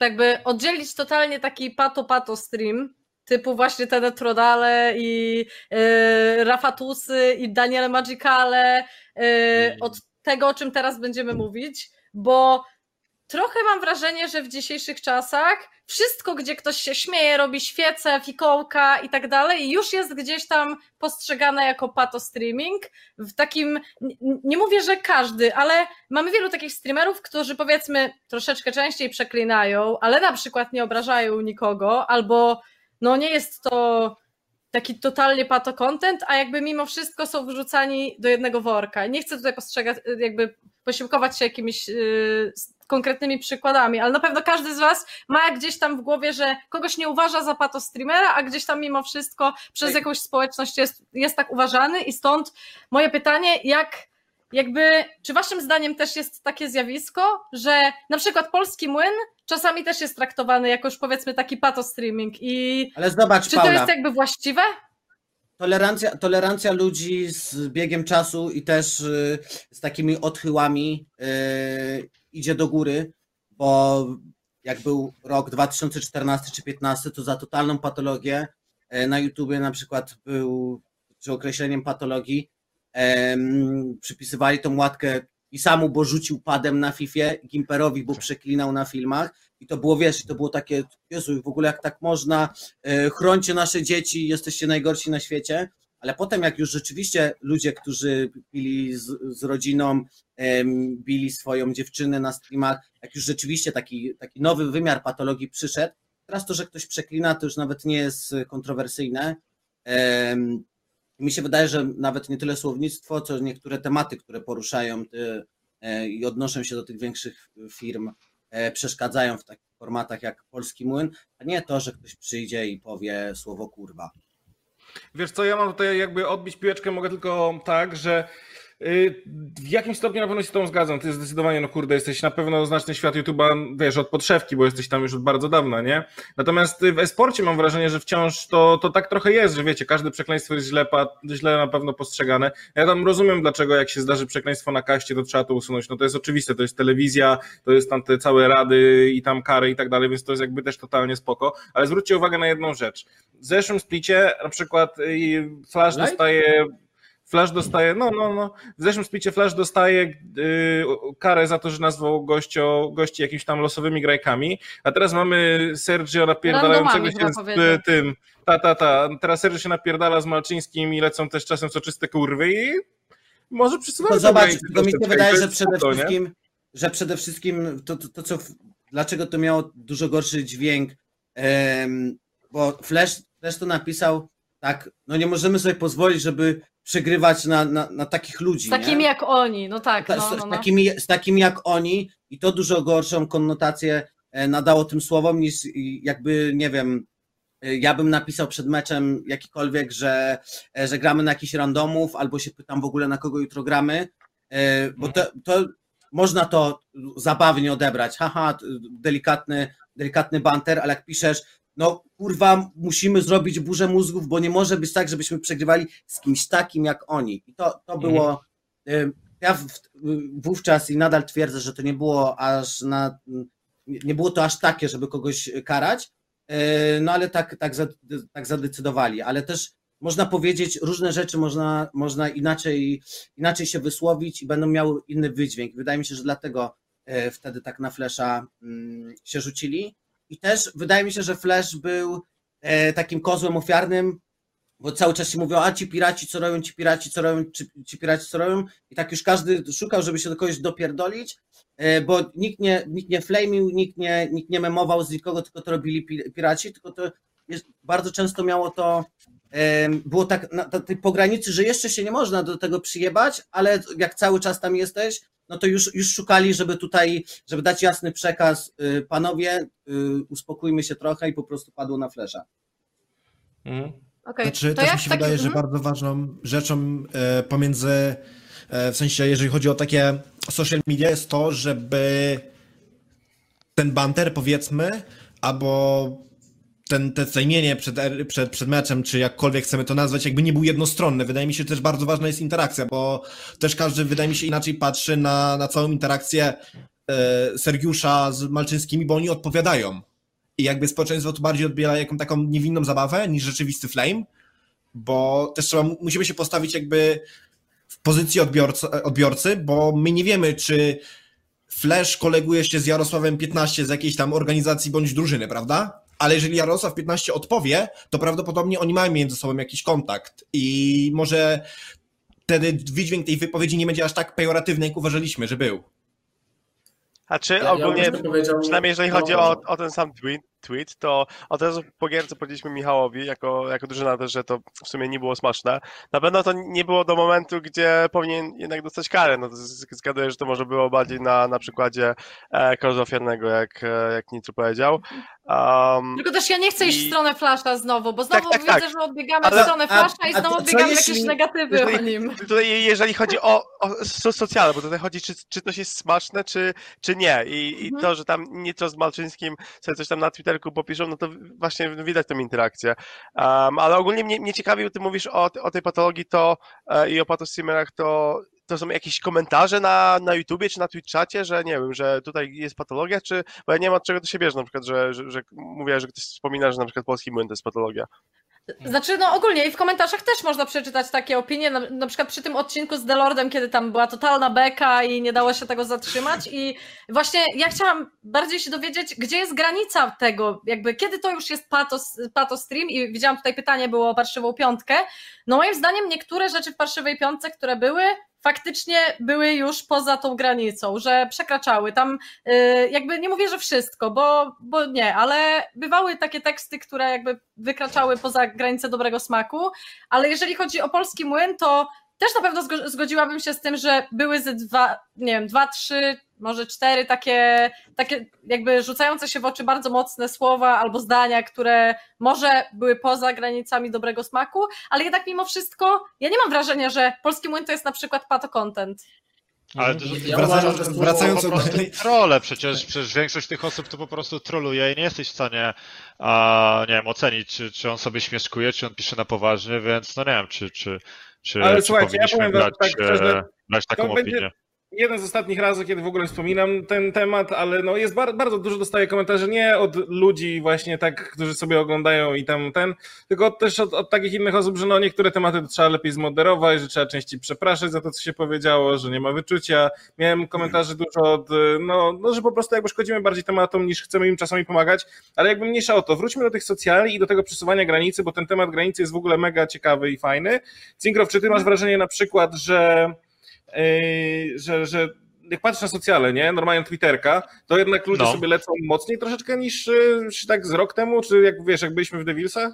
jakby oddzielić totalnie taki pato-pato stream, typu właśnie te Trodale i e, Rafatusy i Daniele Magicale, e, od tego, o czym teraz będziemy mówić, bo trochę mam wrażenie, że w dzisiejszych czasach wszystko, gdzie ktoś się śmieje, robi świece, fikołka i tak dalej, już jest gdzieś tam postrzegane jako pato streaming. W takim, nie mówię, że każdy, ale mamy wielu takich streamerów, którzy powiedzmy troszeczkę częściej przeklinają, ale na przykład nie obrażają nikogo, albo no nie jest to taki totalnie pato content, a jakby mimo wszystko są wrzucani do jednego worka. Nie chcę tutaj postrzegać, jakby posiłkować się jakimiś yy, konkretnymi przykładami, ale na pewno każdy z Was ma gdzieś tam w głowie, że kogoś nie uważa za pato streamera, a gdzieś tam mimo wszystko przez jakąś społeczność jest, jest tak uważany i stąd moje pytanie, jak jakby, czy Waszym zdaniem też jest takie zjawisko, że na przykład polski młyn czasami też jest traktowany jako już powiedzmy taki pato streaming i Ale zobacz, czy to Paula, jest jakby właściwe? tolerancja, tolerancja ludzi z biegiem czasu i też y, z takimi odchyłami y, idzie do góry, bo jak był rok 2014 czy 2015, to za totalną patologię e, na YouTubie na przykład był, czy określeniem patologii, em, przypisywali tą łatkę i samu, bo rzucił padem na Fifie, Gimperowi, bo przeklinał na filmach. I to było, wiesz, to było takie, Jezu, w ogóle jak tak można, e, chrońcie nasze dzieci, jesteście najgorsi na świecie, ale potem jak już rzeczywiście ludzie, którzy pili z, z rodziną, em, bili swoją dziewczynę na streamach, jak już rzeczywiście taki, taki nowy wymiar patologii przyszedł, teraz to, że ktoś przeklina, to już nawet nie jest kontrowersyjne. Em, mi się wydaje, że nawet nie tyle słownictwo, co niektóre tematy, które poruszają e, i odnoszą się do tych większych firm, e, przeszkadzają w takich formatach jak Polski Młyn, a nie to, że ktoś przyjdzie i powie słowo kurwa. Wiesz co, ja mam tutaj jakby odbić piłeczkę, mogę tylko tak, że w jakimś stopniu na pewno się z tą zgadzam. Ty zdecydowanie, no kurde, jesteś na pewno znaczny świat YouTube'a, wiesz, od podszewki, bo jesteś tam już od bardzo dawna, nie? Natomiast w e-sporcie mam wrażenie, że wciąż to, to tak trochę jest, że wiecie, każde przekleństwo jest źle, źle na pewno postrzegane. Ja tam rozumiem, dlaczego jak się zdarzy przekleństwo na kaście, to trzeba to usunąć. No to jest oczywiste, to jest telewizja, to jest tam te całe rady i tam kary i tak dalej, więc to jest jakby też totalnie spoko. Ale zwróćcie uwagę na jedną rzecz. W zeszłym splicie na przykład y, Flash dostaje Flash dostaje, no, no, no. W zeszłym splicie Flash dostaje y, karę za to, że nazwał gościo, gości jakimiś tam losowymi grajkami, a teraz mamy Sergio napierdalającego się z y, tym, ta, ta, ta. Teraz Sergio się napierdala z Malczyńskim i lecą też czasem soczyste kurwy i może przesuwać To zobacz, tylko mi się wydaje, że przede nie? wszystkim, że przede wszystkim to, to, to co, dlaczego to miało dużo gorszy dźwięk, bo Flash, Flash to napisał tak, no nie możemy sobie pozwolić, żeby przegrywać na, na, na takich ludzi. Z takimi nie? jak oni, no tak, Ta- no, z, no, z, no. takimi, z takimi jak oni i to dużo gorszą konotację e, nadało tym słowom niż jakby, nie wiem, e, ja bym napisał przed meczem jakikolwiek, że, e, że gramy na jakiś randomów, albo się pytam w ogóle na kogo jutro gramy, bo to, to można to zabawnie odebrać, haha, delikatny, delikatny banter, ale jak piszesz, no kurwa, musimy zrobić burzę mózgów, bo nie może być tak, żebyśmy przegrywali z kimś takim jak oni. I to, to było, e, ja w, wówczas i nadal twierdzę, że to nie było aż na, nie było to aż takie, żeby kogoś karać, e, no ale tak, tak, tak zadecydowali, ale też można powiedzieć, różne rzeczy można, można inaczej, inaczej się wysłowić i będą miały inny wydźwięk. Wydaje mi się, że dlatego e, wtedy tak na Flesza mm, się rzucili. I też wydaje mi się, że Flash był e, takim kozłem ofiarnym, bo cały czas się mówiło, a ci piraci co robią, ci piraci co robią, ci, ci piraci co robią. I tak już każdy szukał, żeby się do kogoś dopierdolić, e, bo nikt nie, nikt nie flamił, nikt nie, nikt nie memował z nikogo, tylko to robili pi- piraci, tylko to jest, bardzo często miało to, em, było tak na tej pogranicy, że jeszcze się nie można do tego przyjebać, ale jak cały czas tam jesteś, no to już, już szukali, żeby tutaj, żeby dać jasny przekaz, y, panowie, y, uspokójmy się trochę i po prostu padło na flesza. Mhm. Okej, Znaczy, to też mi się w takim- wydaje, że mhm. bardzo ważną rzeczą e, pomiędzy, e, w sensie jeżeli chodzi o takie social media, jest to, żeby ten banter powiedzmy, albo ten, te zajmienie przed, er- przed, przed meczem, czy jakkolwiek chcemy to nazwać, jakby nie był jednostronny. Wydaje mi się, że też bardzo ważna jest interakcja, bo też każdy, wydaje mi się, inaczej patrzy na, na całą interakcję e, Sergiusza z Malczyńskimi, bo oni odpowiadają. I jakby społeczeństwo to bardziej odbiera jaką taką niewinną zabawę niż rzeczywisty flame, bo też trzeba, musimy się postawić jakby w pozycji odbiorcy, odbiorcy, bo my nie wiemy, czy Flash koleguje się z Jarosławem 15 z jakiejś tam organizacji bądź drużyny, prawda? Ale jeżeli Jarosław 15 odpowie, to prawdopodobnie oni mają między sobą jakiś kontakt i może wtedy wydźwięk tej wypowiedzi nie będzie aż tak pejoratywny, jak uważaliśmy, że był. A czy Ja- ja ogólnie, powiedział- przynajmniej jeżeli chodzi no, o, o ten sam tweet, tweet, to od razu po gierce powiedzieliśmy Michałowi, jako, jako drużyna też, że to w sumie nie było smaczne. Na pewno to nie było do momentu, gdzie powinien jednak dostać karę. No to zgaduję, że to może było bardziej na, na przykładzie e, ofiarnego, jak, e, jak Nitro powiedział. Um, Tylko też ja nie chcę iść w I- stronę Flasha znowu, bo znowu tak, widzę, tak. że odbiegamy Ale- w stronę a- Flasha i znowu odbiegamy w jeśli- jakieś negatywy o nim. Tutaj, jeżeli chodzi o, o so, socjale, bo tutaj chodzi, czy, czy to jest smaczne, czy, czy nie. I, I Mhm. to, że tam Nitro z Malczyńskim sobie coś tam na Twitterku popiszą, no to właśnie widać tą interakcję. Um, ale ogólnie mnie, mnie ciekawi, bo ty mówisz o, o tej patologii to e, i o patostreamerach, to to są jakieś komentarze na, na YouTubie czy na Twitchacie, że nie wiem, że tutaj jest patologia, czy bo ja nie wiem od czego to się bierze, na przykład, że, że, że mówię, że ktoś wspomina, że na przykład polski młyn to jest patologia. Znaczy, no ogólnie i w komentarzach też można przeczytać takie opinie, na, na przykład przy tym odcinku z Delordem, kiedy tam była totalna beka i nie dało się tego zatrzymać i właśnie ja chciałam bardziej się dowiedzieć, gdzie jest granica tego, jakby kiedy to już jest patos, patostream i widziałam tutaj pytanie było o parszywą piątkę, no moim zdaniem niektóre rzeczy w parszywej piątce, które były, faktycznie były już poza tą granicą, że przekraczały tam, y, jakby nie mówię, że wszystko, bo, bo nie, ale bywały takie teksty, które jakby wykraczały poza granicę dobrego smaku, ale jeżeli chodzi o polski młyn, to też na pewno zgo- zgodziłabym się z tym, że były ze dwa, nie wiem, dwa, trzy, może cztery takie, takie jakby rzucające się w oczy bardzo mocne słowa albo zdania, które może były poza granicami dobrego smaku, ale jednak mimo wszystko ja nie mam wrażenia, że polski młyn to jest na przykład pato content. Ale to, Ja Wracając- uważam, że słowo wracając po do- prostu trole, przecież, przecież większość tych osób to po prostu troluje i nie jesteś w stanie, a, nie wiem, ocenić, czy, czy on sobie śmieszkuje, czy on pisze na poważnie, więc no nie wiem, czy, czy, czy, Ale czy słuchajcie, ja powinniśmy powiem wam brać, tak e, brać taką to będzie- opinię. Jeden z ostatnich razy, kiedy w ogóle wspominam ten temat, ale no jest bar bardzo dużo dostaję komentarzy nie od ludzi właśnie tak, którzy sobie oglądają i tam ten, tylko też od, od takich innych osób, że no niektóre tematy trzeba lepiej zmoderować, że trzeba częściej przepraszać za to, co się powiedziało, że nie ma wyczucia. Miałem komentarzy dużo od, no, no że po prostu jakby szkodzimy bardziej tematom niż chcemy im czasami pomagać, ale jakby mniejsza o to. Wróćmy do tych socjali i do tego przesuwania granicy, bo ten temat granicy jest w ogóle mega ciekawy i fajny. Cinkrow, czy ty masz wrażenie na przykład, że że, że jak patrzysz na socjale, nie, normalnie Twitterka, to jednak ludzie No. sobie lecą mocniej troszeczkę niż, niż tak z rok temu, czy jak wiesz, jak byliśmy w Devilsach?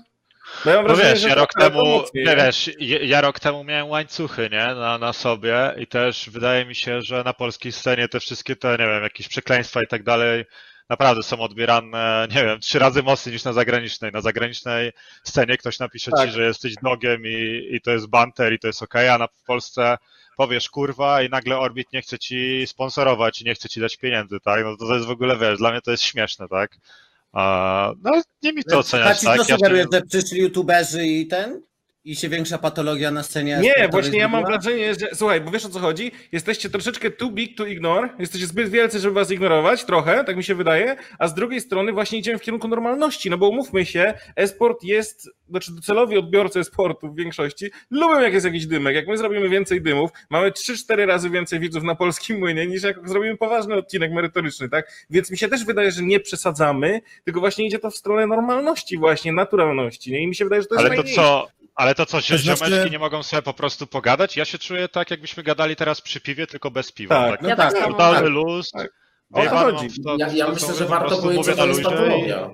No ja No wrażenie, wiesz, że ja rok temu, mocniej, nie wiesz, ja, ja rok temu miałem łańcuchy, nie, na, na sobie i też wydaje mi się, że na polskiej scenie te wszystkie te, nie wiem, jakieś przekleństwa i tak dalej, naprawdę są odbierane, nie wiem, trzy razy mocniej niż na zagranicznej. Na zagranicznej scenie ktoś napisze Tak. ci, że jesteś dogiem i, i to jest banter i to jest okej, a na w Polsce powiesz kurwa i nagle Orbit nie chce ci sponsorować i nie chce ci dać pieniędzy, tak? No to, to jest w ogóle, wiesz, dla mnie to jest śmieszne, tak? A, no nie mi to oceniać, tak? Ja sugeruje, że przyszli youtuberzy i ten? I się większa patologia na scenie Nie, właśnie ja mam wrażenie, że słuchaj, bo wiesz o co chodzi? Jesteście troszeczkę too big to ignore, jesteście zbyt wielcy, żeby was ignorować, trochę, tak mi się wydaje, a z drugiej strony właśnie idziemy w kierunku normalności, no bo umówmy się, esport jest, znaczy docelowi odbiorcy esportu w większości lubią jak jest jakiś dymek, jak my zrobimy więcej dymów, mamy 3-4 razy więcej widzów na polskim młynie, niż jak zrobimy poważny odcinek merytoryczny, tak? Więc mi się też wydaje, że nie przesadzamy, tylko właśnie idzie to w stronę normalności właśnie, naturalności, nie? I mi się wydaje, że to jest Ale to co, ale to co, To znaczy- ziomeczki nie mogą sobie po prostu pogadać? Ja się czuję tak, jakbyśmy gadali teraz przy piwie, tylko bez piwa. Tak, Tak, no Ja tak, tak. Totalny luz. Tak. O to mam chodzi. to, Ja, ja co myślę, że warto powiedzieć, co to na jest luzie i- patologia.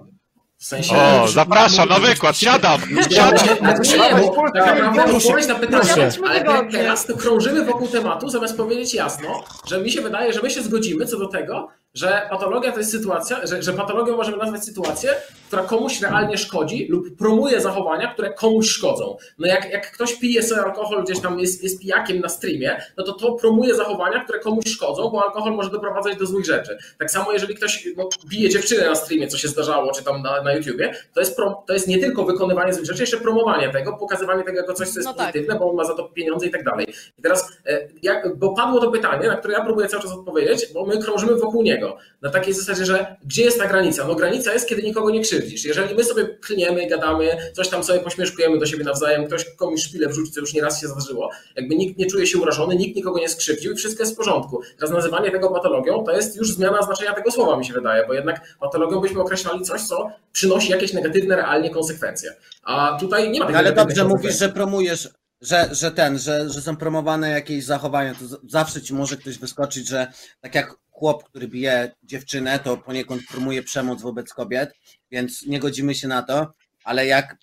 W sensie... O, zapraszam na wykład, siadam! Nie, Siadam! nie, nie, bo tak naprawdę Proszę, odpowiedź na pytanie, ale teraz to krążymy wokół tematu, zamiast powiedzieć jasno, że mi się wydaje, że my się zgodzimy co do tego, że patologia to jest sytuacja, że, że patologią możemy nazwać sytuację, która komuś realnie szkodzi lub promuje zachowania, które komuś szkodzą. No jak, jak ktoś pije sobie alkohol, gdzieś tam jest, jest pijakiem na streamie, no to to promuje zachowania, które komuś szkodzą, bo alkohol może doprowadzać do złych rzeczy. Tak samo jeżeli ktoś no, bije dziewczynę na streamie, co się zdarzało, czy tam na, na YouTubie, to jest, pro, to jest nie tylko wykonywanie złych rzeczy, jeszcze promowanie tego, pokazywanie tego jako coś, co jest No tak. pozytywne, bo on ma za to pieniądze i tak dalej. I teraz, e, jak, bo padło to pytanie, na które ja próbuję cały czas odpowiedzieć, bo my krążymy wokół niego. Na takiej zasadzie, że gdzie jest ta granica? No granica jest, kiedy nikogo nie krzywdzisz. Jeżeli my sobie klniemy, gadamy, coś tam sobie pośmieszkujemy do siebie nawzajem, ktoś komuś szpilę wrzuci, co już nieraz się zdarzyło, jakby nikt nie czuje się urażony, nikt nikogo nie skrzywdził i wszystko jest w porządku. Teraz nazywanie tego patologią to jest już zmiana znaczenia tego słowa, mi się wydaje, bo jednak patologią byśmy określali coś, co przynosi jakieś negatywne realnie konsekwencje. A tutaj nie ma tych Ale dobrze mówisz, że promujesz, że, że ten, że, że są promowane jakieś zachowania, to zawsze ci może ktoś wyskoczyć, że tak jak chłop, który bije dziewczynę, to poniekąd promuje przemoc wobec kobiet, więc nie godzimy się na to, ale jak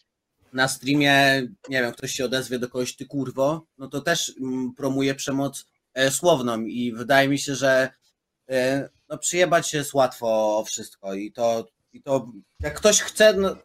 na streamie, nie wiem, ktoś się odezwie do kogoś, ty kurwo, no to też mm, promuje przemoc e, słowną i wydaje mi się, że e, no, przyjebać jest łatwo o wszystko i to, i to jak ktoś chce, no,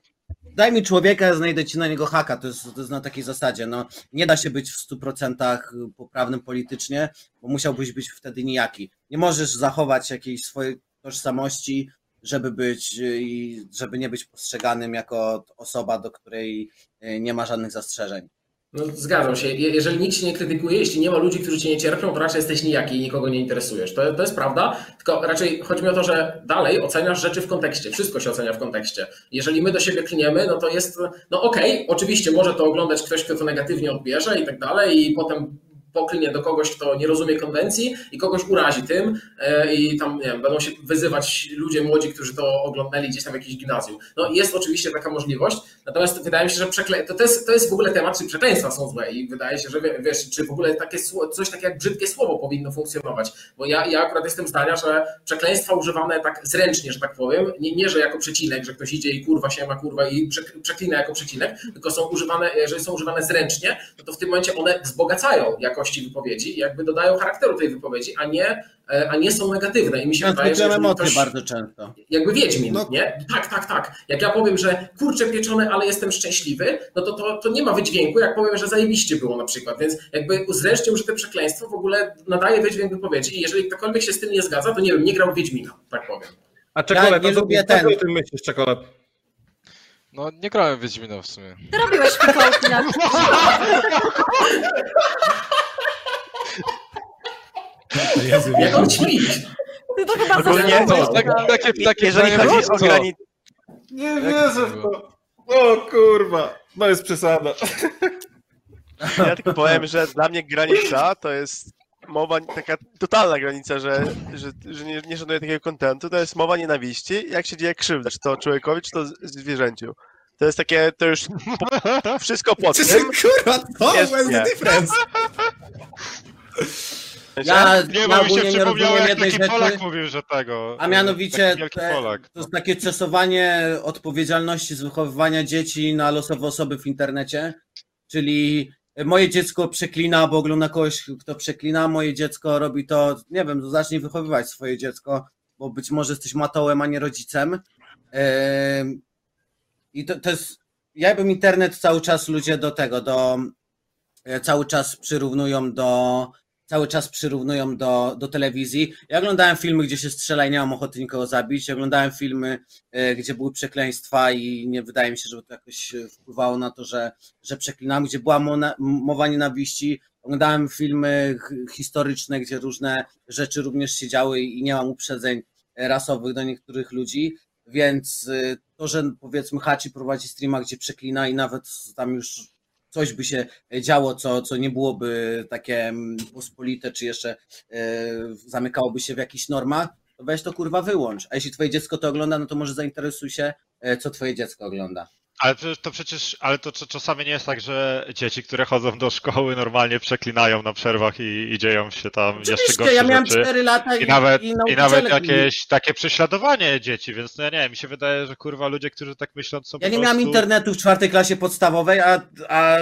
daj mi człowieka, znajdę ci na niego haka, to jest, to jest na takiej zasadzie, no nie da się być w 100% poprawnym politycznie, bo musiałbyś być wtedy nijaki. Nie możesz zachować jakiejś swojej tożsamości, żeby być y, i żeby nie być postrzeganym jako osoba, do której y, nie ma żadnych zastrzeżeń. No, zgadzam się. Je- Jeżeli nikt się nie krytykuje, jeśli nie ma ludzi, którzy cię nie cierpią, to raczej jesteś nijaki i nikogo nie interesujesz. To, to jest prawda, tylko raczej chodzi mi o to, że dalej oceniasz rzeczy w kontekście. Wszystko się ocenia w kontekście. Jeżeli my do siebie kliniemy, no to jest, no okej, oczywiście może to oglądać ktoś, kto to negatywnie odbierze i tak dalej i potem poklinie do kogoś, kto nie rozumie konwencji i kogoś urazi tym e, i tam, nie wiem, będą się wyzywać ludzie młodzi, którzy to oglądali gdzieś tam w jakimś gimnazjum. No jest oczywiście taka możliwość, natomiast wydaje mi się, że przekle... to, to, jest, to jest w ogóle temat, czy przekleństwa są złe i wydaje się, że wie- wiesz, czy w ogóle takie, coś takiego jak brzydkie słowo powinno funkcjonować, bo ja, ja akurat jestem zdania, że przekleństwa używane tak zręcznie, że tak powiem, nie, nie że jako przecinek, że ktoś idzie i kurwa się ma kurwa i przek- przeklina jako przecinek, tylko są używane, jeżeli są używane zręcznie, no to w tym momencie one wzbogacają jakości wypowiedzi i jakby dodają charakteru tej wypowiedzi, a nie, e, a nie są negatywne. I mi się wydaje, że emocje ktoś, bardzo często. jakby Wiedźmin, No. nie? Tak, tak, tak. Jak ja powiem, że kurczę pieczone, ale jestem szczęśliwy, no to, to, to nie ma wydźwięku, jak powiem, że zajebiście było na przykład. Więc jakby zresztą użyte przekleństwo w ogóle nadaje wydźwięk wypowiedzi i jeżeli ktokolwiek się z tym nie zgadza, to nie wiem, nie grał Wiedźmina, tak powiem. A czekolad, nie a co, lubię co ten. ty o tym myślisz, czekolad? No nie grałem w Wiedźmina w sumie. Ty robiłeś fikołki na Jak on ćwi? Ty to chyba Ogólnie- zaskoczyłeś. Tak, takie, takie Jeżeli chodzi o co? granice, Nie wierzę to w to. O kurwa, no jest przesada. Ja tylko powiem, że dla mnie granica to jest mowa, taka totalna granica, że, że, że nie, nie szanuję takiego kontentu, to jest mowa nienawiści, jak się dzieje krzywda, czy to człowiekowi, czy to z- zwierzęciu. To jest takie, to już po, wszystko Czy tym. kurwa, to Jest difference? Ja, Nie, ja bo mi się rozumiem jak taki rzeczy. Polak mówił, że tego. A mianowicie te- Polak. to jest takie cesowanie odpowiedzialności z wychowywania dzieci na losowe osoby w internecie. Czyli moje dziecko przeklina, bo ogląda kogoś, kto przeklina, moje dziecko robi to, nie wiem, zacznij wychowywać swoje dziecko, bo być może jesteś matołem, a nie rodzicem. I to, to jest, ja bym internet cały czas ludzie do tego, do, e, cały czas przyrównują do, cały czas przyrównują do, do telewizji. Ja oglądałem filmy, gdzie się strzela i nie mam ochoty nikogo zabić. Ja oglądałem filmy, e, gdzie były przekleństwa i nie wydaje mi się, żeby to jakoś e, wpływało na to, że, że przeklinam, gdzie była mowa nienawiści. Oglądałem filmy historyczne, gdzie różne rzeczy również się działy i nie mam uprzedzeń rasowych do niektórych ludzi, więc e, to, że powiedzmy Hachi prowadzi streama, gdzie przeklina i nawet tam już coś by się działo, co, co nie byłoby takie mm, pospolite, czy jeszcze e, zamykałoby się w jakichś normach, to weź to kurwa wyłącz. A jeśli twoje dziecko to ogląda, no to może zainteresuj się, e, co twoje dziecko ogląda. Ale to przecież, ale to cz- czasami nie jest tak, że dzieci, które chodzą do szkoły normalnie przeklinają na przerwach i, i dzieją się tam jeszcze Oczywiście, gorsze ja miałem rzeczy. 4 lata i, I nawet, i, I nawet jakieś takie prześladowanie dzieci, więc no ja nie wiem, mi się wydaje, że kurwa ludzie, którzy tak myślą, są Ja nie miałem prostu... internetu w czwartej klasie podstawowej, a, a,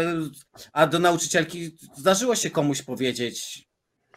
a do nauczycielki zdarzyło się komuś powiedzieć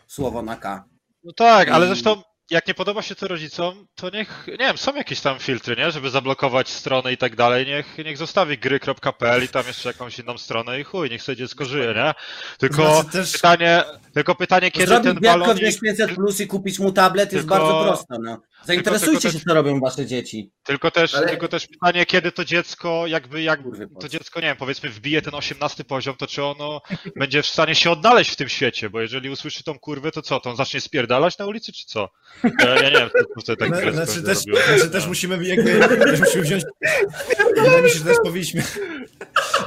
słowo na K. No tak, ale zresztą jak nie podoba się to rodzicom, to niech, nie wiem, są jakieś tam filtry, nie? Żeby zablokować stronę i tak dalej. Niech, niech zostawi gry.pl i tam jeszcze jakąś inną stronę i chuj, niech sobie dziecko żyje, nie? Tylko Znaczy też- pytanie, tylko pytanie, kiedy Zrobić ten balonik, wziąć 500 plus i kupić mu tablet jest Tylko- bardzo prosto. No. Zainteresujcie tylko się, co robią wasze dzieci. tylko też, Ale- tylko też pytanie, kiedy to dziecko, jakby, jak to dziecko, nie wiem, powiedzmy wbije ten 18 poziom, to czy ono będzie w stanie się odnaleźć w tym świecie, bo jeżeli usłyszy tą kurwę, to co, to on zacznie spierdalać na ulicy, czy co? Ja, ja nie wiem, co tak No, znaczy, też, znaczy też musimy jakby, też musimy wziąć, wydaje mi się, że też powinniśmy,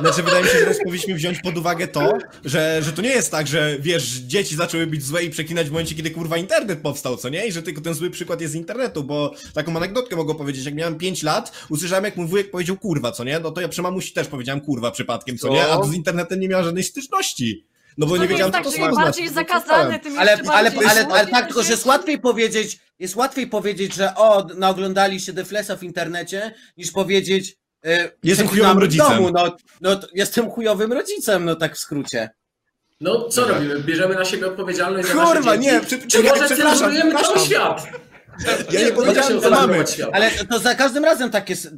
znaczy wydaje mi się, że też powinniśmy wziąć pod uwagę to, że, że to nie jest tak, że wiesz, dzieci zaczęły być złe i przeklinać w momencie, kiedy kurwa internet powstał, co nie? I że tylko ten zły przykład jest z internetu, bo taką anegdotkę mogę powiedzieć, jak miałem 5 lat, usłyszałem jak mój wujek powiedział kurwa, co nie? No to ja przy mamusi też powiedziałem kurwa przypadkiem, co nie? A z internetem nie miała żadnej styczności. No bo To nie nie wiedziałem, co tak, to słowo bardziej zakazany, tym Ale, ale, bardziej ale, ale złodziej tak, tylko że jest łatwiej powiedzieć, jest łatwiej powiedzieć, że o, naoglądali się Deflesa w internecie, niż powiedzieć e, Jestem chujowym rodzicem. Domu, no, no, jestem chujowym rodzicem, no tak w skrócie. No co robimy? Bierzemy na siebie odpowiedzialność za nasze Kurwa, dzieci? nie, przy- Czy czekaj, może przepraszam, cenzurujemy cały świat? Ja nie da powiedziałem, co mamy. Ale to za każdym razem tak jest.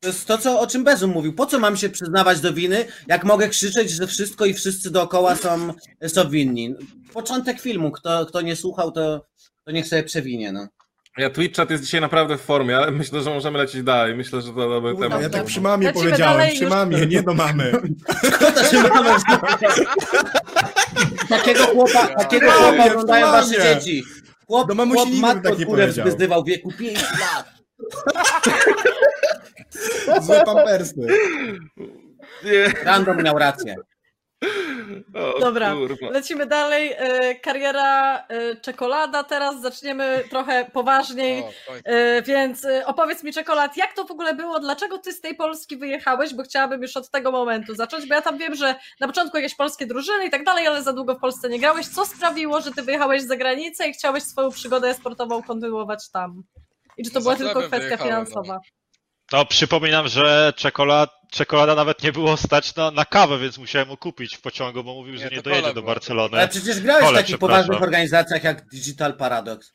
To, jest to, co, o czym Bezum mówił. Po co mam się przyznawać do winy, jak mogę krzyczeć, że wszystko i wszyscy dookoła są, są winni? Początek filmu. Kto, kto nie słuchał, to, to niech sobie przewinie. No. Ja Twitch chat jest dzisiaj naprawdę w formie, ale myślę, że możemy lecieć dalej. Myślę, że to dobry Kurwa, temat. ja tak przy mamie Lecimy powiedziałem, dalej, przy już- mamie, nie do mamy. Kto się mamy Takiego chłopa, takiego chłopa oglądają wasze dzieci. Chłop, Do mamusi chłop nigdy bym matkę tak nie powiedział. wyzywał w wieku 5 lat. Złe pampersy. Random miał rację. O, Dobra, kurwa. lecimy dalej. E, Kariera e, czekolada. Teraz zaczniemy trochę poważniej. O, E, Więc opowiedz mi, czekolad, jak to w ogóle było? Dlaczego ty z tej Polski wyjechałeś? Bo chciałabym już od tego momentu zacząć, bo ja tam wiem, że na początku jakieś polskie drużyny i tak dalej, ale za długo w Polsce nie grałeś. Co sprawiło, że ty wyjechałeś za granicę i chciałeś swoją przygodę sportową kontynuować tam? I czy to była tylko kwestia no. finansowa? No, przypominam, że czekolad, czekolada nawet nie było stać na, na kawę, więc musiałem mu kupić w pociągu, bo mówił, że Nie, nie to dojedzie do. Barcelony. Ale przecież grałeś w Kole, takich przepraszam. poważnych organizacjach jak Digital Paradox.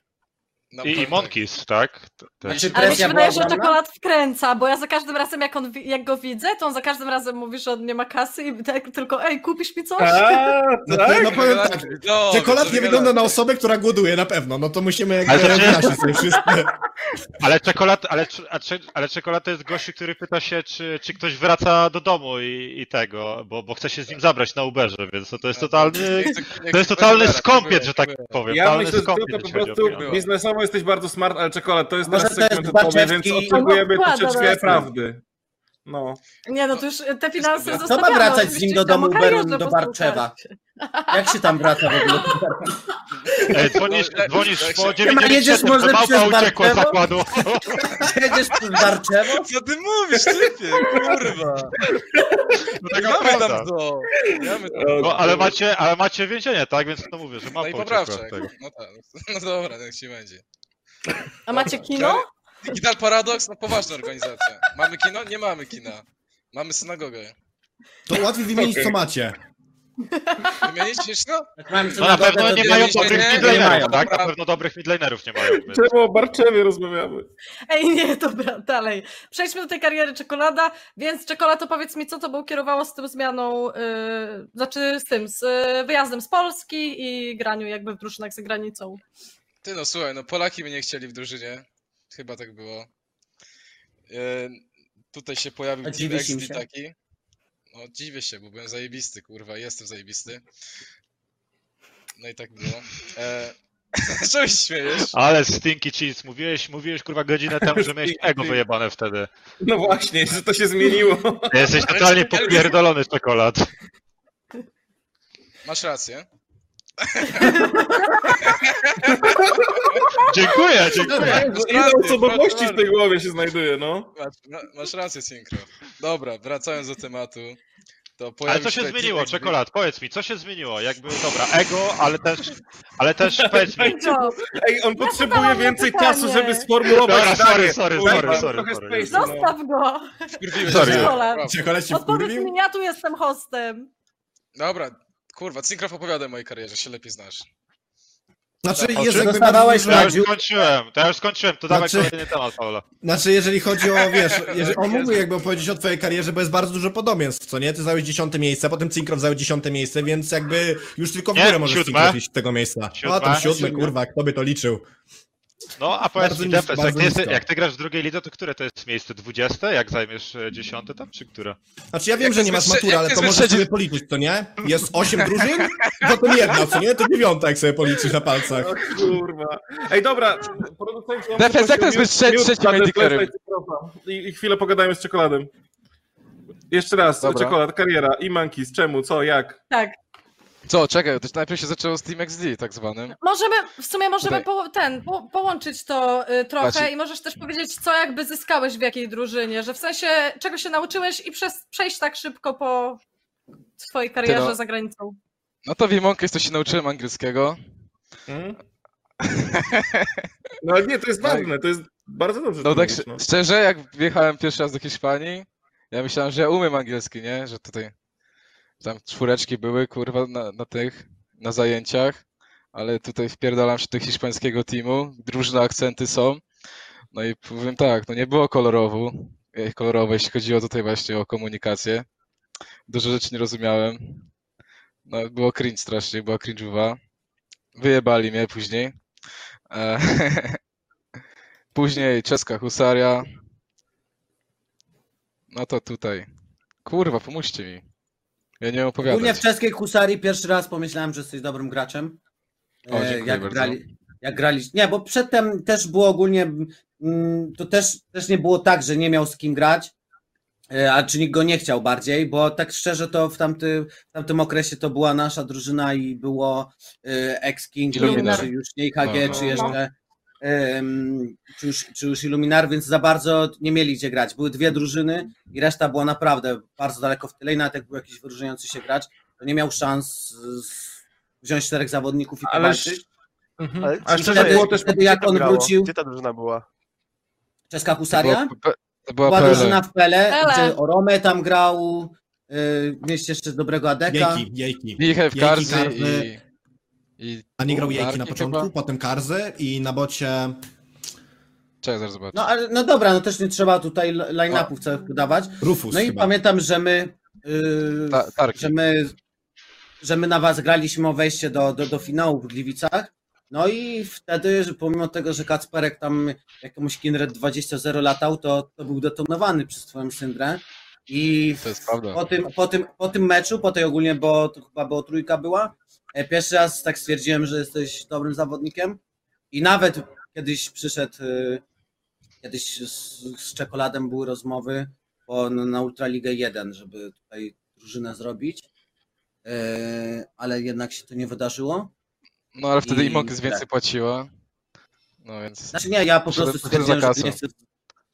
I, I. Monkeys, tak? Znaczy, Ale mi się wydaje, że czekolad wkręca, bo ja za każdym razem, jak, on, jak go widzę, to on za każdym razem mówi, że on nie ma kasy i tak tylko, ej, kupisz mi coś? A, No, tak? no powiem tak, No, czekolad to nie wygląda- na osobę, która głoduje, na pewno. No to musimy jakby Ale to nie- wyjaśnić sobie wszystko. Ale czekolad, ale, ale czekolad to jest gościu, który pyta się, czy, czy ktoś wraca do domu i, i tego, bo, bo chce się z nim zabrać na Uberze, więc to, to jest totalny, chcę- nie to jest totalny skąpiec, że tak powiem. Ja totalny myślę, że tylko po prostu biznesowo jesteś bardzo smart, ale czekolad to jest Może jest segment tobie, więc oczekujemy troszeczkę nas. prawdy. No. Nie, no to już te finanse Kto ma zostawiamy. wracać z nim do domu Uberem do. Barczewa? Jak się tam wraca w ogóle? Dzwonisz, No, dzwonisz po się- 997, może to małpa przez uciekła z zakładu. Jedziesz przez Barczewo? Co ty mówisz, typie? Kurwa. No taka Mamy prawda. tam to. Mamy tam No, ale macie, ale macie więzienie, tak? Więc to mówię, że No małpa i uciekła poprawczak. No tak. No dobra, niech ci będzie. A macie kino? Digital Paradox, no poważna organizacja. Mamy kino? Nie mamy kina. Mamy synagogę. To łatwiej wymienić, co macie. Wymienić jeszcze? Mam No na pewno nie mają dobrych midlanerów, tak? Na pewno dobrych midlanerów nie mają. Więc. Czemu o Barczewie rozmawiamy? Ej, nie, dobra, dalej. Przejdźmy do tej kariery czekolada, więc czekolad, to powiedz mi, co to było kierowało z tą zmianą, yy, znaczy z tym, z wyjazdem z Polski i graniu jakby w drużynach za granicą. Ty no słuchaj, no Polaki mnie nie chcieli w drużynie. Chyba tak było. E, tutaj się pojawił A Team dziwisz im XD się? taki. No dziwię się, bo byłem zajebisty, kurwa, jestem zajebisty. No i tak było. E, Czemu się śmiejesz? Ale stinky cheese, mówiłeś, mówiłeś kurwa godzinę temu, że miałeś ego wyjebane wtedy. No właśnie, że to się zmieniło. Jesteś totalnie popierdolony czekolad. Masz rację. Dziękuję, dziękuję. Ile osobowości w tej głowie się znajduje, no. Masz, ma, masz rację, Synchro. Dobra, wracając do tematu. To Ale co się zmieniło, XD. czekolad? Powiedz mi, co się zmieniło? Jakby, dobra, ego, ale też, ale też powiedz mi. No, Ej, on potrzebuje zadałam więcej pytanie. czasu, żeby sformułować Dobra, sorry, sorry, sorry, sorry, sorry. space'u, no. zostaw go. Sorry. mnie. Czekolad. Czekolad się Odpowiedz mi, ja tu jestem hostem. Dobra, kurwa, Synchro opowiadaj o mojej karierze, się lepiej znasz. Znaczy, O, jakby dostawałeś To już skończyłem, to ja już skończyłem, to dawaj Znaczy- kolejny temat, Paula. Znaczy, jeżeli chodzi o, wiesz, jeżeli, on mógłby jakby opowiedzieć o twojej karierze, bo jest bardzo dużo podobieństw, co nie? Ty zająłeś dziesiąte miejsce, potem Cinkrow zajął dziesiąte miejsce, więc jakby już tylko w Nie, górę możesz siódme. Cinkrow iść z tego miejsca. Siódme. A, tam Siódme. kurwa, kto by to liczył? No, a powiedz mi, Defes, jak, jak ty grasz w drugiej lidze, to które to jest miejsce? 20? Jak zajmiesz e, dziesiąte tam, czy które? Znaczy, ja wiem, Jak że nie masz matury, ale to możesz sobie policzyć, to nie? Jest osiem drużyn, potem jedna, co nie? To dziewiąta, jak sobie policzysz na palcach. O kurwa. Ej, dobra, producenci... ja jak to jest trze- trzecim medikerem? I chwilę pogadajmy z czekoladem. Jeszcze raz, Dobra. czekolad, kariera i Monkeys, czemu, co, jak? Tak. Co, czekaj, to najpierw się zaczęło z Team XD tak zwanym. Możemy, w sumie możemy po, ten, po, połączyć to y, trochę Znaczy- i możesz też powiedzieć, co jakby zyskałeś w jakiej drużynie, że w sensie czego się nauczyłeś i przez, przejść tak szybko po swojej karierze no. za granicą. No to w Monkeys to się nauczyłem angielskiego. Hmm? No ale nie, to jest Tak. ważne, to jest bardzo dobrze. No to tak mówisz, no. szczerze, jak wjechałem pierwszy raz do Hiszpanii, ja myślałem, że ja umiem angielski, nie? Że tutaj tam czwóreczki były, kurwa, na, na tych, na zajęciach, ale tutaj wpierdalam się do hiszpańskiego teamu, różne akcenty są. No i powiem tak, no nie było kolorowo, kolorowo, jeśli chodziło tutaj właśnie o komunikację. Dużo rzeczy nie rozumiałem. No było cringe strasznie, była cringe'owa. Wyjebali mnie później. E, Później czeska husaria. No to tutaj. Kurwa, pomóżcie mi. Ja nie Ogólnie opowiadać. w czeskiej husarii pierwszy raz pomyślałem, że jesteś dobrym graczem. O, E, jak bardzo. grali, jak grali. Nie, bo przedtem też było ogólnie. mm, To też, też nie było tak, że nie miał z kim grać. e, A czy nikt go nie chciał bardziej, bo tak szczerze to w, tamty, w tamtym okresie to była nasza drużyna i było e, Illuminar. czy już nie IHG, No, no. czy jeszcze czy, już, czy już Illuminar, więc za bardzo nie mieli gdzie grać. Były dwie drużyny i reszta była naprawdę bardzo daleko w tyle i nawet jak był jakiś wyróżniający się gracz, to nie miał szans z, wziąć czterech zawodników i Ale. Mhm. A czy szczerze wtedy- było też... wtedy jak to on grało? wrócił, Gdzie ta drużyna była? czeska To husaria, była, P- to była była drużyna w Pele, Pele. gdzie Orome tam grał, yy, mieliście jeszcze dobrego Adeka. Jejki, jejki. Jejki, i... i A nie grał Jejki na początku, chyba? potem Karzy i na bocie... Czekaj, zaraz zobaczę. No, ale, no dobra, no też nie trzeba tutaj line-upów całych podawać. Rufus No i chyba. pamiętam, że my, yy, Ta, że my, że my na was graliśmy o wejście do, do, do finału w Gliwicach. No i wtedy, że pomimo tego, że Kacperek tam jakiemuś Kinred 20-0 latał, to, to był detonowany przez twoją syndrę. I To jest prawda. po tym, po, tym, po tym meczu, po tej ogólnie, bo to chyba było trójka była, pierwszy raz tak stwierdziłem, że jesteś dobrym zawodnikiem i nawet kiedyś przyszedł, e, kiedyś z, z czekoladem były rozmowy po, na Ultraligę 1, żeby tutaj drużynę zrobić, e, ale jednak się to nie wydarzyło. No ale wtedy I- i Monkeys więcej tak. płaciła. No więc... Znaczy nie, ja po prostu stwierdziłem, że nie chcę,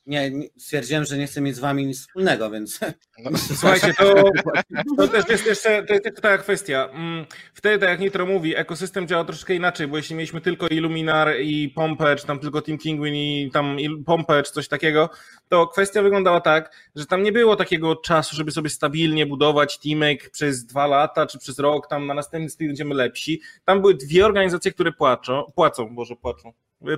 nie, stwierdziłem, że nie chcę mieć z wami nic wspólnego, więc No, Słuchajcie, to, to też jest jeszcze, to jest jeszcze taka kwestia. Mm, Wtedy, tak jak Nitro mówi, ekosystem działa troszeczkę inaczej, bo jeśli mieliśmy tylko Illuminar i Pompę, czy tam tylko Team Kinguin i tam Pompę, czy coś takiego, to kwestia wyglądała tak, że tam nie było takiego czasu, żeby sobie stabilnie budować teamek przez dwa lata, czy przez rok, tam na następny styl będziemy lepsi. Tam były dwie organizacje, które płaczą, płacą, Boże, płacą,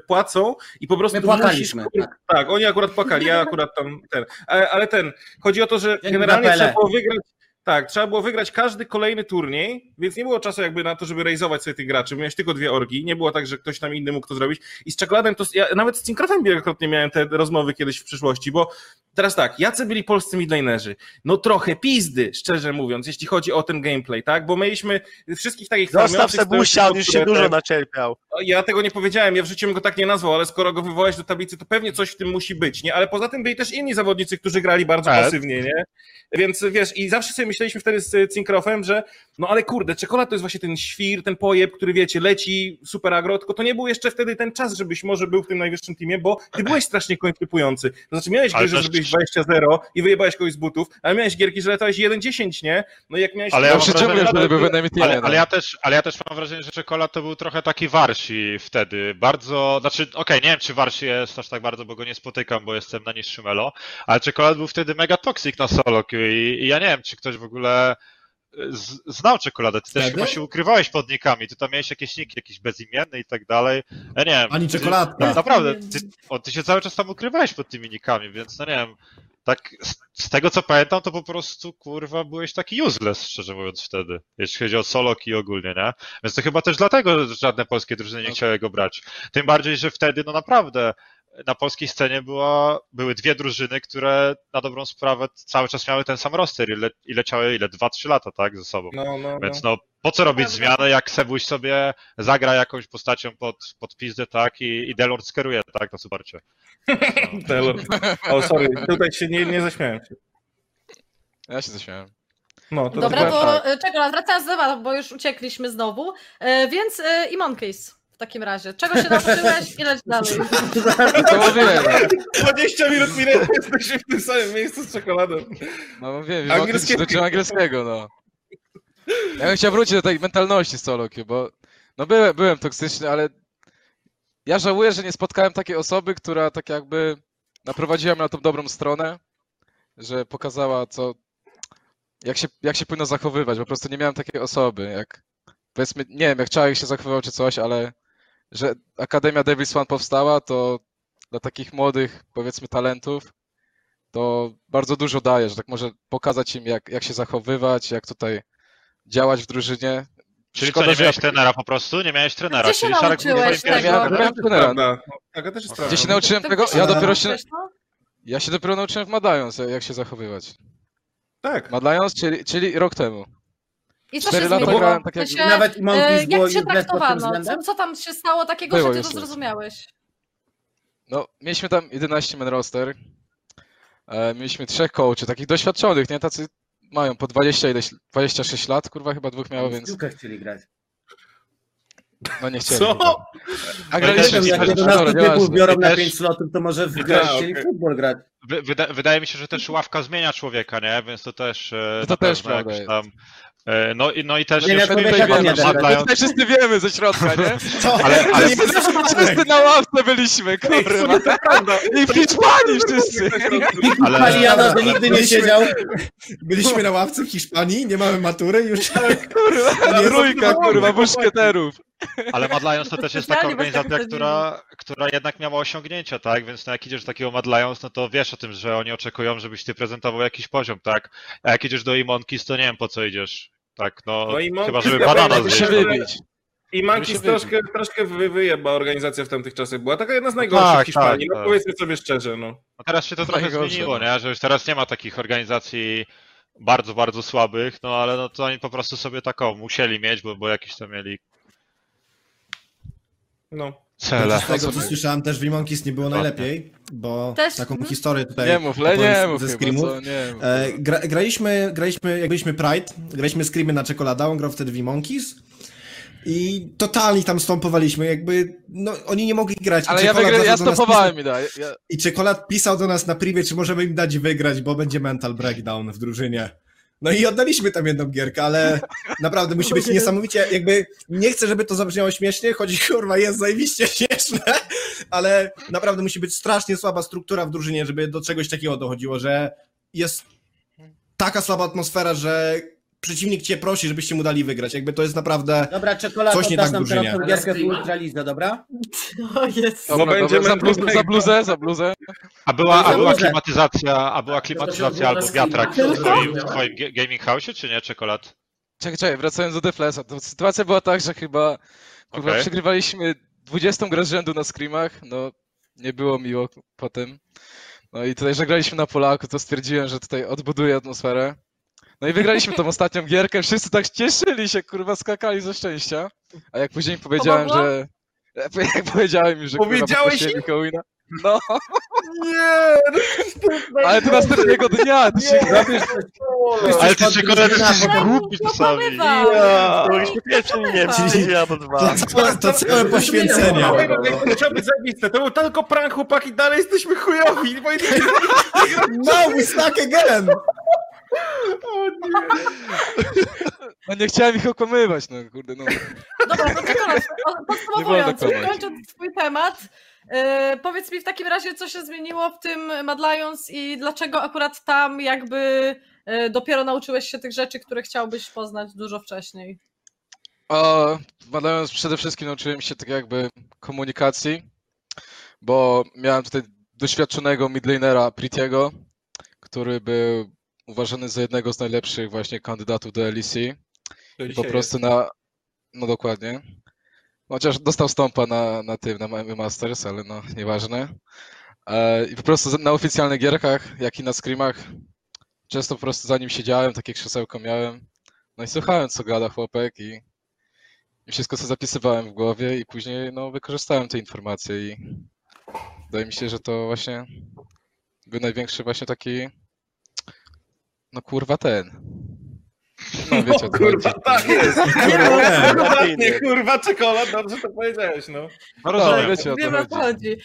płacą i po prostu My musisz- płakaliśmy, tak. tak, oni akurat płakali, ja akurat tam ten. Ale, ale ten, chodzi o to, że generalnie trzeba było wygrać. Tak, trzeba było wygrać każdy kolejny turniej, więc nie było czasu jakby na to, żeby rejzować sobie tych graczy. Miałeś tylko dwie orgi, nie było tak, że ktoś tam inny mógł to zrobić. I z czekoladem to. Ja nawet z Cinkrafem wielokrotnie miałem te rozmowy kiedyś w przyszłości, bo teraz tak, jacy byli polscy midlanerzy? No trochę pizdy, szczerze mówiąc, jeśli chodzi o ten gameplay, tak? Bo mieliśmy wszystkich takich Zostaw Sebusia, on już się dużo nacierpiał. no, Ja tego nie powiedziałem, ja w życiu bym go tak nie nazwał, ale skoro go wywołałeś do tablicy, to pewnie coś w tym musi być, nie? Ale poza tym byli też inni zawodnicy, którzy grali bardzo Tak. pasywnie, nie? Więc wiesz, i zawsze sobie myśleliśmy wtedy z Cinkrofem, że no ale kurde, czekolad to jest właśnie ten świr, ten pojeb, który wiecie, leci super agro, tylko to nie był jeszcze wtedy ten czas, żebyś może był w tym najwyższym teamie, bo ty byłeś strasznie końflipujący. To znaczy miałeś gry, że zrobiłeś 20-0 i wyjebałeś kogoś z butów, ale miałeś gierki, że latałeś 1-10, nie? No i jak miałeś... Ale ja Ja mam przy czym wrażenie, wtedy MTL, Ale, no. ale, ja też, ale ja też mam wrażenie, że czekolad to był trochę taki warsi wtedy. Bardzo, znaczy, okej, nie wiem czy warsi jest aż tak bardzo, bo go nie spotykam, bo jestem na niższym elo, ale czekolad był wtedy mega toxic na solo queue i, i ja nie wiem, czy ktoś w ogóle z, znał czekoladę, ty też Wtedy? chyba się ukrywałeś pod nikami, ty tam miałeś jakieś niki, jakieś bezimienne i tak dalej. Ja nie wiem. Ani ty- czekoladka. Naprawdę, ty, o, ty się cały czas tam ukrywałeś pod tymi nikami, więc no nie wiem. Tak, z, z tego co pamiętam, to po prostu kurwa byłeś taki useless, szczerze mówiąc, wtedy. Jeśli chodzi o Solok i ogólnie, nie? Więc to chyba też dlatego że żadne polskie drużyny nie No. chciały go brać. Tym bardziej, że wtedy, no naprawdę, na polskiej scenie była, były dwie drużyny, które na dobrą sprawę cały czas miały ten sam roster i, le, i leciały ile? 2-3 lata, tak, ze sobą. No, no, no. Więc no, po co robić zmianę, jak Sebuś sobie zagra jakąś postacią pod, pod pizdę, tak, i, i Delord skeruje, tak, na suporcie. Taylor. O, sorry, tutaj się nie, nie zaśmiałem się. Ja się zaśmiałem. No, to Dobra, to tak. e, czego, wracając do tematu, bo już uciekliśmy znowu, e, więc e, i Monkey's w takim razie. Czego się nauczyłeś i leć dalej. To mówiłem, 20 minut minęło, jesteśmy w tym samym miejscu z czekoladą. no mówiłem, Angielskiego. angielskiego. dotyczył angielskiego, no. Ja bym chciał wrócić do tej mentalności Soloki, bo no byłem, byłem toksyczny, ale ja żałuję, że nie spotkałem takiej osoby, która tak jakby naprowadziła mnie na tą dobrą stronę, że pokazała co, jak się, jak się powinno zachowywać, po prostu nie miałem takiej osoby, jak powiedzmy, nie wiem, jak Czarek się zachowywał czy coś, ale że Akademia Devils One powstała, to dla takich młodych, powiedzmy, talentów, to bardzo dużo daje, że tak może pokazać im, jak, jak się zachowywać, jak tutaj działać w drużynie. Czyli Szkoda, co, nie miałeś trenera po prostu? Nie miałeś trenera, Gdzie się czyli Szarek nauczyłeś tego? Ja miałem trenera. Taka też jest Gdzie się nauczyłem tego? Ja dopiero się, ja się dopiero nauczyłem w Madlions, jak się zachowywać. Tak. Madlions, czyli, czyli rok temu. I co się zmieniło? grałem tak jak- Nawet i e, jak cię traktowano? Co, co tam się stało takiego, Było że ty to zrozumiałeś? No, mieliśmy tam 11 man roster. E, mieliśmy trzech coachy, takich doświadczonych, nie? Tacy mają po 20 ileś, 26 lat, kurwa chyba dwóch miało, więc piłkę chcieli grać. no nie chcieli. Co? chyba. A No graliśmy z Jak jest- nimi, 11 dobra, typów biorą na też- 5 slotów, to może w Gra, chcieli okej. futbol grać. Wy, wyda, wydaje mi się, że też ławka zmienia człowieka, nie? Więc to też e, To na też prawda tam... e, No i, no i też Nie, jeszcze ja My człowieka tutaj wiemy, nie my wszyscy wiemy ze środka, nie? Ale, ale Wszyscy na ławce byliśmy, kurwa. I w Hiszpanii wszyscy. Ale- Paliano, że nigdy nie siedział. Byliśmy na ławce w Hiszpanii, nie mamy matury, już Kurwa, trójka, kurwa, muszkieterów. Ale Mad Lions to też jest taka tak organizacja, która, która jednak miała osiągnięcia, tak? Więc no jak idziesz do takiego Mad Lions, no to wiesz o tym, że oni oczekują, żebyś ty prezentował jakiś poziom, tak? A jak idziesz do Imonkis, to nie wiem po co idziesz. Tak, no, No i Monkey chyba żeby banana że się zjeść. wybić. I Mankis troszkę, troszkę wy, wyjeba organizacja w tamtych czasach. Była taka jedna z najgorszych tak, w Hiszpanii. tak, no tak. powiedzmy sobie szczerze, no. No teraz się to trochę Najgorsze, zmieniło, no. nie? Że już teraz nie ma takich organizacji bardzo, bardzo słabych, no ale no to oni po prostu sobie taką musieli mieć, bo, bo jakieś tam mieli No. cele. z tego co słyszałem też w Monkis nie było najlepiej, bo Też, taką historię tutaj Nie mów, le, nie mów ze chyba, screamów. co, nie mów. E, gra, graliśmy, graliśmy, jak byliśmy Pride, graliśmy screamy na Czekolada, on grał wtedy w Monkeys i totalnie tam stąpowaliśmy, jakby, no oni nie mogli grać. Ale ja, wygry, ja nas stopowałem i da. Ja, I Czekolad pisał do nas na privie, czy możemy im dać wygrać, bo będzie mental breakdown w drużynie. No i oddaliśmy tam jedną gierkę, ale naprawdę musi być niesamowicie, jakby nie chcę, żeby to zabrzmiało śmiesznie, chodzi kurwa, jest zajebiście śmieszne, ale naprawdę musi być strasznie słaba struktura w drużynie, żeby do czegoś takiego dochodziło, że jest taka słaba atmosfera, że przeciwnik cię prosi, żebyście mu dali wygrać. Jakby to jest naprawdę... Dobra, czekolada, Coś nie tak nam drużynie. teraz tą gierkę w Ultralize, dobra? O jest. dobra, dobra, będziemy za, bluzę, za bluzę, za bluzę. A była, a była klimatyzacja, a była To klimatyzacja albo wiatrak w twoim, w twoim ga- gaming house, czy nie, czekolad? Czekaj, czekaj, wracając do Deflesa, to sytuacja była tak, że chyba kurwa, Okej. przegrywaliśmy 20 grę z rzędu na screamach, no nie było miło potem. No i tutaj, że graliśmy na Polaku, to stwierdziłem, że tutaj odbuduję atmosferę. No i wygraliśmy tą ostatnią gierkę, wszyscy tak cieszyli się, kurwa, skakali ze szczęścia. A jak później powiedziałem, że... Jak powiedziałem im, że kurwa Powiedziałeś im? Mikołina. No, Nie! ale to następnego dnia, ty się... Ale ty pod czekolad drużyna, jesteś głupi czasami. Mogliśmy pierwszy nie czyli ja to dwa. To całe, to całe poświęcenie. To być zajebiste. To był tylko prank, chłopaki, dalej jesteśmy chujowi. No, we stuck again! O nie. No nie chciałem ich okłamywać, no kurde, no. Dobra, no to teraz, podsumowując, kończąc swój temat, E, powiedz mi w takim razie, co się zmieniło w tym Mad Lions i dlaczego akurat tam jakby e, dopiero nauczyłeś się tych rzeczy, które chciałbyś poznać dużo wcześniej? A badając przede wszystkim nauczyłem się tak jakby komunikacji, bo miałem tutaj doświadczonego midlanera Pritiego, który był uważany za jednego z najlepszych właśnie kandydatów do LEC. I po prostu na. No dokładnie. Chociaż dostał stąpa na, na tym, na Masters, ale no nieważne. E, I po prostu na oficjalnych gierkach, jak i na screamach, często po prostu za nim siedziałem, takie krzesełko miałem. No i słuchałem, co gada chłopek i, i wszystko, co zapisywałem w głowie i później no, wykorzystałem te informacje i wydaje mi się, że to właśnie był największy właśnie taki no kurwa ten. No wiecie, o co Kurwa, tak jest. Nie, no, kurwa, czekolad, dobrze to powiedziałeś, no. No No, rozumiem. wiecie o co Wiem o co chodzi. chodzi.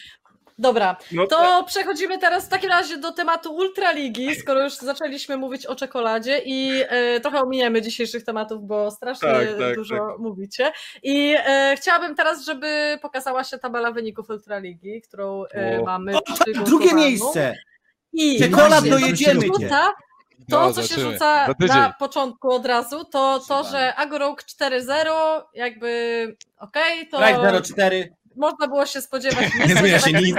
Dobra, no to przechodzimy teraz w takim razie do tematu Ultraligi, skoro już zaczęliśmy mówić o czekoladzie i e, trochę ominiemy dzisiejszych tematów, bo strasznie Tak, tak, dużo tak. mówicie. I e, chciałabym teraz, żeby pokazała się tabela wyników Ultraligi, którą e, mamy O, drugie miejsce! I Czekolad dojedziemy rzuca, to, No, co się zobaczymy. rzuca Za tydzień. na początku od razu, to to, że Agorok 4-0, jakby okej, to Drive 04. można było się spodziewać. Nie zmienia się nic.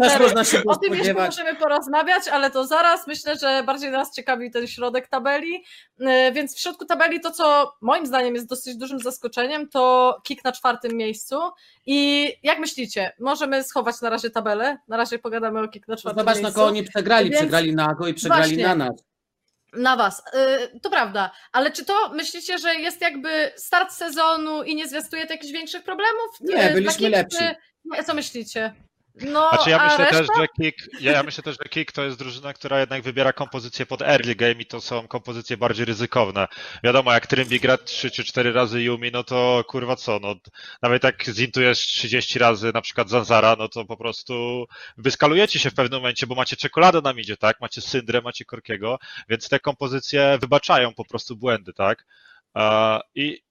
Też można się O tym jeszcze możemy porozmawiać, ale to zaraz. Myślę, że bardziej nas ciekawi ten środek tabeli. E, Więc w środku tabeli to, co moim zdaniem jest dosyć dużym zaskoczeniem, to kick na czwartym miejscu. I jak myślicie, możemy schować na razie tabelę? Na razie pogadamy o kick na czwartym Zobacz, na miejscu. kogo nie przegrali. Więc- Przegrali na Ago i przegrali Właśnie. na nas. Na was. Y, To prawda, ale czy to myślicie, że jest jakby start sezonu i nie zwiastuje to jakichś większych problemów? Nie, Y, byliśmy takich, lepsi. czy- co myślicie? No, Znaczy ja myślę reszta? też, że Kick, ja, ja myślę też, że Kick to jest drużyna, która jednak wybiera kompozycję pod early game i to są kompozycje bardziej ryzykowne. Wiadomo, jak Trymbi gra 3 czy 4 razy Yumi, no to kurwa co, no nawet jak zintujesz 30 razy na przykład Zanzara, no to po prostu wyskalujecie się w pewnym momencie, bo macie czekoladę na midzie, tak? Macie Syndrę, macie Korkiego, więc te kompozycje wybaczają po prostu błędy, tak? I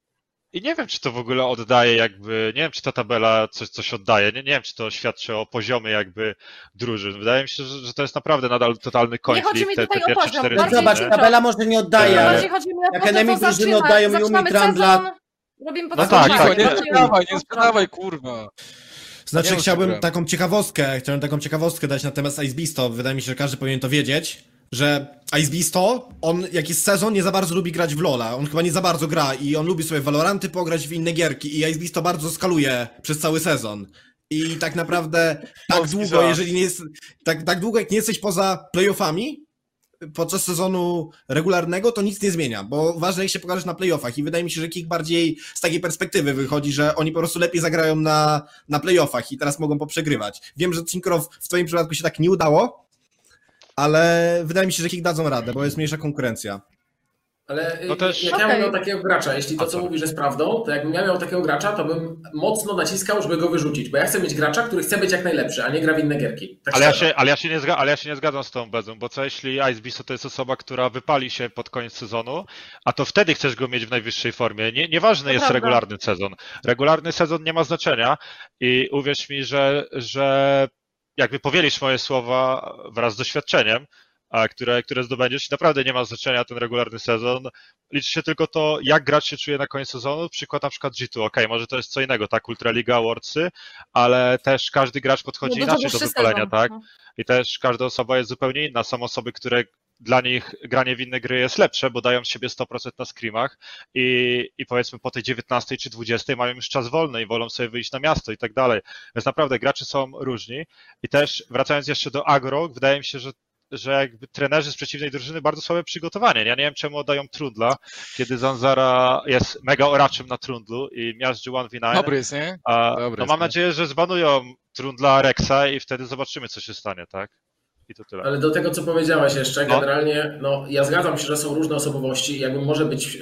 i nie wiem, czy to w ogóle oddaje jakby, nie wiem, czy ta tabela coś, coś oddaje, nie, nie wiem, czy to świadczy o poziomie jakby drużyn. Wydaje mi się, że, że to jest naprawdę nadal totalny chodzi mi konflikt, te, te tutaj o pierwsze poziom, cztery bardziej Zobacz, tabela może nie oddaje, ale chodzi mi o jak to, enemy drużyny oddają Yumi, Trundla- sezon, Robimy No tak, tak, nie sprzedawaj, nie sprzedawaj, kurwa. Znaczy, Nie chciałbym taką ciekawostkę, chciałem taką ciekawostkę dać na temat Ice Beasto. Wydaje mi się, że każdy powinien to wiedzieć, że Ice Beasto, on jak jest sezon, nie za bardzo lubi grać w Lola. On chyba nie za bardzo gra i on lubi sobie w Valoranty pograć w inne gierki i Ice Beasto bardzo skaluje przez cały sezon. I tak naprawdę tak Polski długo, żart. jeżeli nie jest, tak, tak długo jak nie jesteś poza playoffami, podczas sezonu regularnego, to nic nie zmienia, bo ważne jak się pokażesz na playoffach i wydaje mi się, że Kick bardziej z takiej perspektywy wychodzi, że oni po prostu lepiej zagrają na, na playoffach i teraz mogą poprzegrywać. Wiem, że Cinkrow w twoim przypadku się tak nie udało, ale wydaje mi się, że Kick dadzą radę, bo jest mniejsza konkurencja. Ale No też- jak ja bym miał takiego gracza, jeśli to co mówisz jest prawdą, to jakbym ja miał takiego gracza, to bym mocno naciskał, żeby go wyrzucić, bo ja chcę mieć gracza, który chce być jak najlepszy, a nie gra w inne gierki. Tak Ale ja, się, ale, ja się nie zga, ale ja się nie zgadzam z tą bezą, bo co jeśli Ice Beast to jest osoba, która wypali się pod koniec sezonu, a to wtedy chcesz go mieć w najwyższej formie. Nie, nieważny To jest prawda. regularny sezon. Regularny sezon nie ma znaczenia i uwierz mi, że, że jakby powielisz moje słowa wraz z doświadczeniem, a które, które zdobędziesz, naprawdę nie ma znaczenia ten regularny sezon. Liczy się tylko to, jak gracz się czuje na koniec sezonu. Przykład na przykład G2. Ok, może to jest co innego, tak, Ultraliga, Awardsy, ale też każdy gracz podchodzi No, inaczej do wypalenia, tak? No. I też każda osoba jest zupełnie inna. Są osoby, które dla nich granie w inne gry jest lepsze, bo dają z siebie 100% na scrimach i, i powiedzmy po tej 19 czy 20 mają już czas wolny i wolą sobie wyjść na miasto i tak dalej. Więc naprawdę gracze są różni. I też wracając jeszcze do agro, wydaje mi się, że że jakby trenerzy z przeciwnej drużyny bardzo słabe przygotowanie. Ja nie wiem, czemu oddają Trundla, kiedy Zanzara jest mega oraczem na Trundlu i miażdży 1v9. Dobry jest, nie? Dobry no mam nadzieję, że zbanują Trundla Rexa i wtedy zobaczymy, co się stanie, tak? I to tyle. Ale do tego, co powiedziałeś jeszcze, No. generalnie, no ja zgadzam się, że są różne osobowości, jakby może być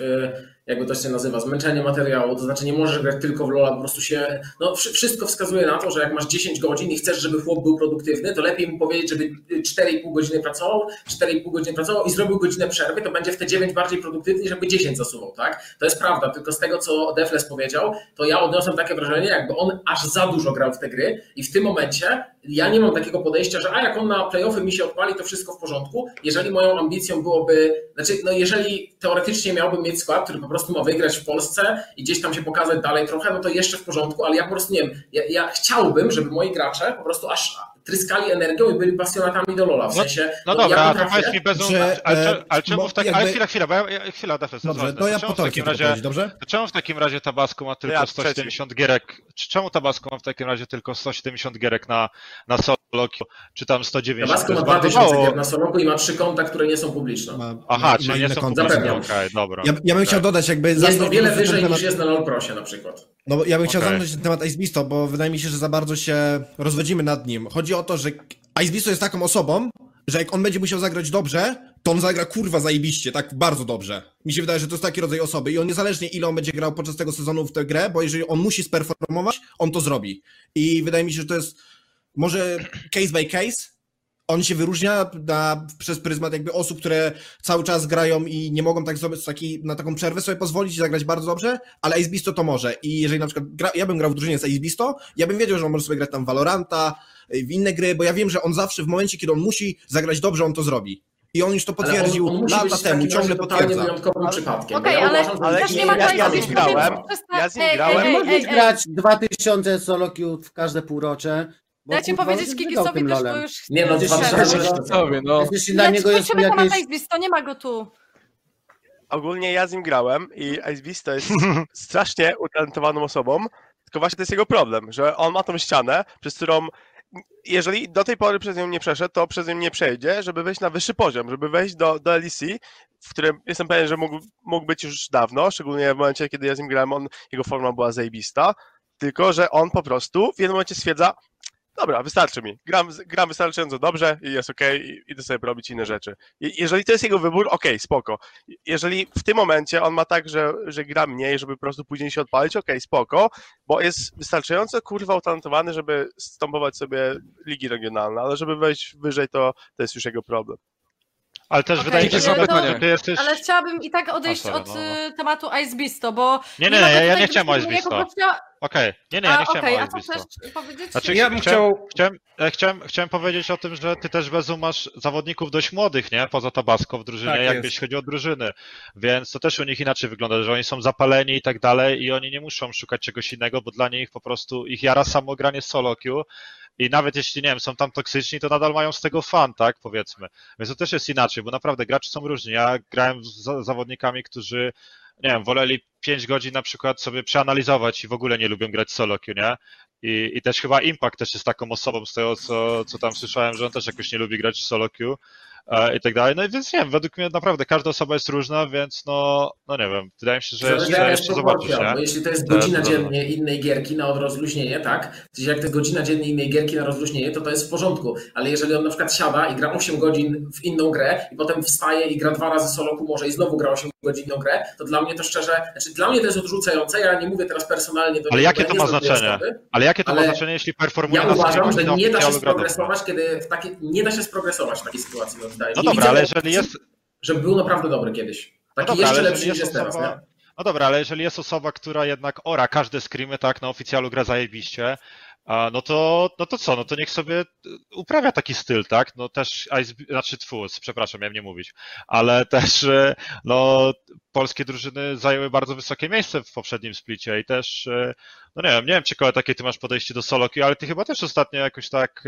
jakby to się nazywa, zmęczenie materiału, to znaczy nie możesz grać tylko w LoL'a, po prostu się, no wszy- wszystko wskazuje na to, że jak masz 10 godzin i chcesz, żeby chłop był produktywny, to lepiej mu powiedzieć, żeby 4,5 godziny pracował, 4,5 godziny pracował i zrobił godzinę przerwy, to będzie w te 9 bardziej produktywny, żeby 10 zasuwał, tak? To jest prawda, tylko z tego, co Defles powiedział, to ja odniosłem takie wrażenie, jakby on aż za dużo grał w te gry i w tym momencie ja nie mam takiego podejścia, że a jak on na playoffy mi się odpali, to wszystko w porządku. Jeżeli moją ambicją byłoby, znaczy, no jeżeli teoretycznie miałbym mieć skład, który po prostu ma wygrać w Polsce i gdzieś tam się pokazać dalej trochę, no to jeszcze w porządku, ale ja po prostu nie wiem, ja, ja chciałbym, żeby moi gracze po prostu aż tryskali energią i byli pasjonatami do Lola, w No- sensie... No ja dobra, a to potrafię- powiedz mi bez że, ale, e, ale czemu w tak, jakby- ale chwila, chwila, bo ja, ja, chwila, Defes, to Dobrze, to ja czemu po w to takim chcę razie, dobrze? to czemu w takim razie Tabasco ma tylko Ja trzeci. 170 gierek, czy czemu Tabasco ma w takim razie tylko 170 gierek na, na solo queue, czy tam 190? Tabasco To ma jest bardzo 2000 mało. gier na Soloku i ma trzy konta, które nie są publiczne. Ma, Aha, ma, czyli ma nie są konta. Zapewniam. Okej, dobra. Ja, ja bym chciał dodać jakby... Jest to zamknąć wiele wyżej temat- niż jest na LoL Prosie na przykład. No bo ja bym chciał zamknąć ten temat Icebeasto, bo wydaje mi się, że za bardzo się rozwodzimy nad nim. Chodzi o to, że Icebeasto jest taką osobą, że jak on będzie musiał zagrać dobrze, to on zagra kurwa zajebiście, tak bardzo dobrze. Mi się wydaje, że to jest taki rodzaj osoby i on niezależnie ile on będzie grał podczas tego sezonu w tę grę, bo jeżeli on musi sperformować, on to zrobi. I wydaje mi się, że to jest może case by case, on się wyróżnia na, przez pryzmat jakby osób, które cały czas grają i nie mogą tak zrobić taki, na taką przerwę sobie pozwolić i zagrać bardzo dobrze, ale Acebisto to może. I jeżeli na przykład gra, ja bym grał w drużynie z Acebisto, ja bym wiedział, że on może sobie grać tam Valoranta, y, w inne gry, bo ja wiem, że on zawsze w momencie, kiedy on musi zagrać dobrze, on to zrobi. I on już to Ale potwierdził on, on musi lata temu, ciągle potwierdza. wyjątkowym przypadkiem. Okej, ja ale uważam, że ale też nie ma ja- ja, ja z nim grałem, ja z nim grałem. Ale możesz grać 2000 solo queue w każde półrocze. Bo Dajcie kurwa, powiedzieć Kikisowi też, lolem. bo już... Nie no, dwa Sobie, no. Jeśli dla niego jest jakieś... To nie ma go tu. Ogólnie ja z nim grałem i Ice to jest strasznie utalentowaną osobą, tylko właśnie to jest jego problem, że on ma tą ścianę, przez którą jeżeli do tej pory przez nią nie przeszedł, to przez nią nie przejdzie, żeby wejść na wyższy poziom, żeby wejść do, do LEC, w którym jestem pewien, że mógł, mógł być już dawno, szczególnie w momencie, kiedy ja z nim grałem, on, jego forma była zajebista, tylko że on po prostu w jednym momencie stwierdza, dobra, wystarczy mi, gram, gram wystarczająco dobrze i jest okej, i idę sobie robić inne rzeczy. Jeżeli to jest jego wybór, okej, spoko. Jeżeli w tym momencie on ma tak, że, że gra mniej, żeby po prostu później się odpalić, okej, spoko, bo jest wystarczająco kurwa utalentowany, żeby stąpować sobie ligi regionalne, ale żeby wejść wyżej, to, to jest już jego problem. Ale też Okej, wydaje mi się, że to- że ty jesteś... Ale chciałabym i tak odejść sorry, od no, no. y, tematu Icebeasto, bo... Nie, nie, nie, ja, nie chciałem o dyskutować, Icebeasto. ja po prostu- Okej, nie, nie, ja nie chciałem okej, o a co Icebeasto. chcesz powiedzieć? Znaczy, Ja bym chciałem, chciał- chciałem, ja chciałem, chciałem powiedzieć o tym, że ty też Bezu masz zawodników dość młodych, nie? Poza Tabasco w drużynie, Tak jak jest. jeśli chodzi o drużyny. Więc to też u nich inaczej wygląda, że oni są zapaleni i tak dalej i oni nie muszą szukać czegoś innego, bo dla nich po prostu ich jara samo granie solo queue i nawet jeśli, nie wiem, są tam toksyczni, to nadal mają z tego fan, tak? Powiedzmy. Więc to też jest inaczej, bo naprawdę gracze są różni. Ja grałem z za- zawodnikami, którzy nie wiem, woleli 5 godzin na przykład sobie przeanalizować i w ogóle nie lubią grać solo queue, nie? I, I też chyba Impact też jest taką osobą z tego, co, co tam słyszałem, że on też jakoś nie lubi grać solo queue i tak dalej. No i więc nie wiem, według mnie naprawdę każda osoba jest różna, więc no, no nie wiem, wydaje mi się, że Zależy jeszcze, jeszcze zobaczysz, proporcja, nie? bo jeśli to jest To- godzina to- dziennie innej gierki na rozluźnienie, tak? Czyli jak to jest godzina dziennie innej gierki na rozluźnienie, to to jest w porządku, ale jeżeli on na przykład siada i gra 8 godzin w inną grę i potem wstaje i gra dwa razy solo ku może i znowu gra 8 godzin inną grę, to dla mnie to szczerze, znaczy dla mnie to jest odrzucające, ja nie mówię teraz personalnie do Ale jakie to ma znaczenie? osoby. Ale jakie to ma znaczenie, jeśli performuje Ja na uważam, że nie da się sprogresować, kiedy w takiej, nie da się sprogresować w takiej sytuacji, moim zdaniem. No Nie dobra, ale jeżeli jest, Żeby był naprawdę dobry kiedyś. No Taki dobra, jeszcze lepszy niż jest teraz, nie? No dobra, ale jeżeli jest osoba, która jednak ora każde screamy, tak, na oficjalu gra zajebiście, no to, no to co, no to niech sobie y, uprawia taki styl, tak, no też, znaczy twórc, przepraszam, miałem nie mówić, ale też, y, no, polskie drużyny zajęły bardzo wysokie miejsce w poprzednim splicie i też, y, no nie wiem, nie wiem ciekawe takie ty masz podejście do soloki, ale ty chyba też ostatnio jakoś tak,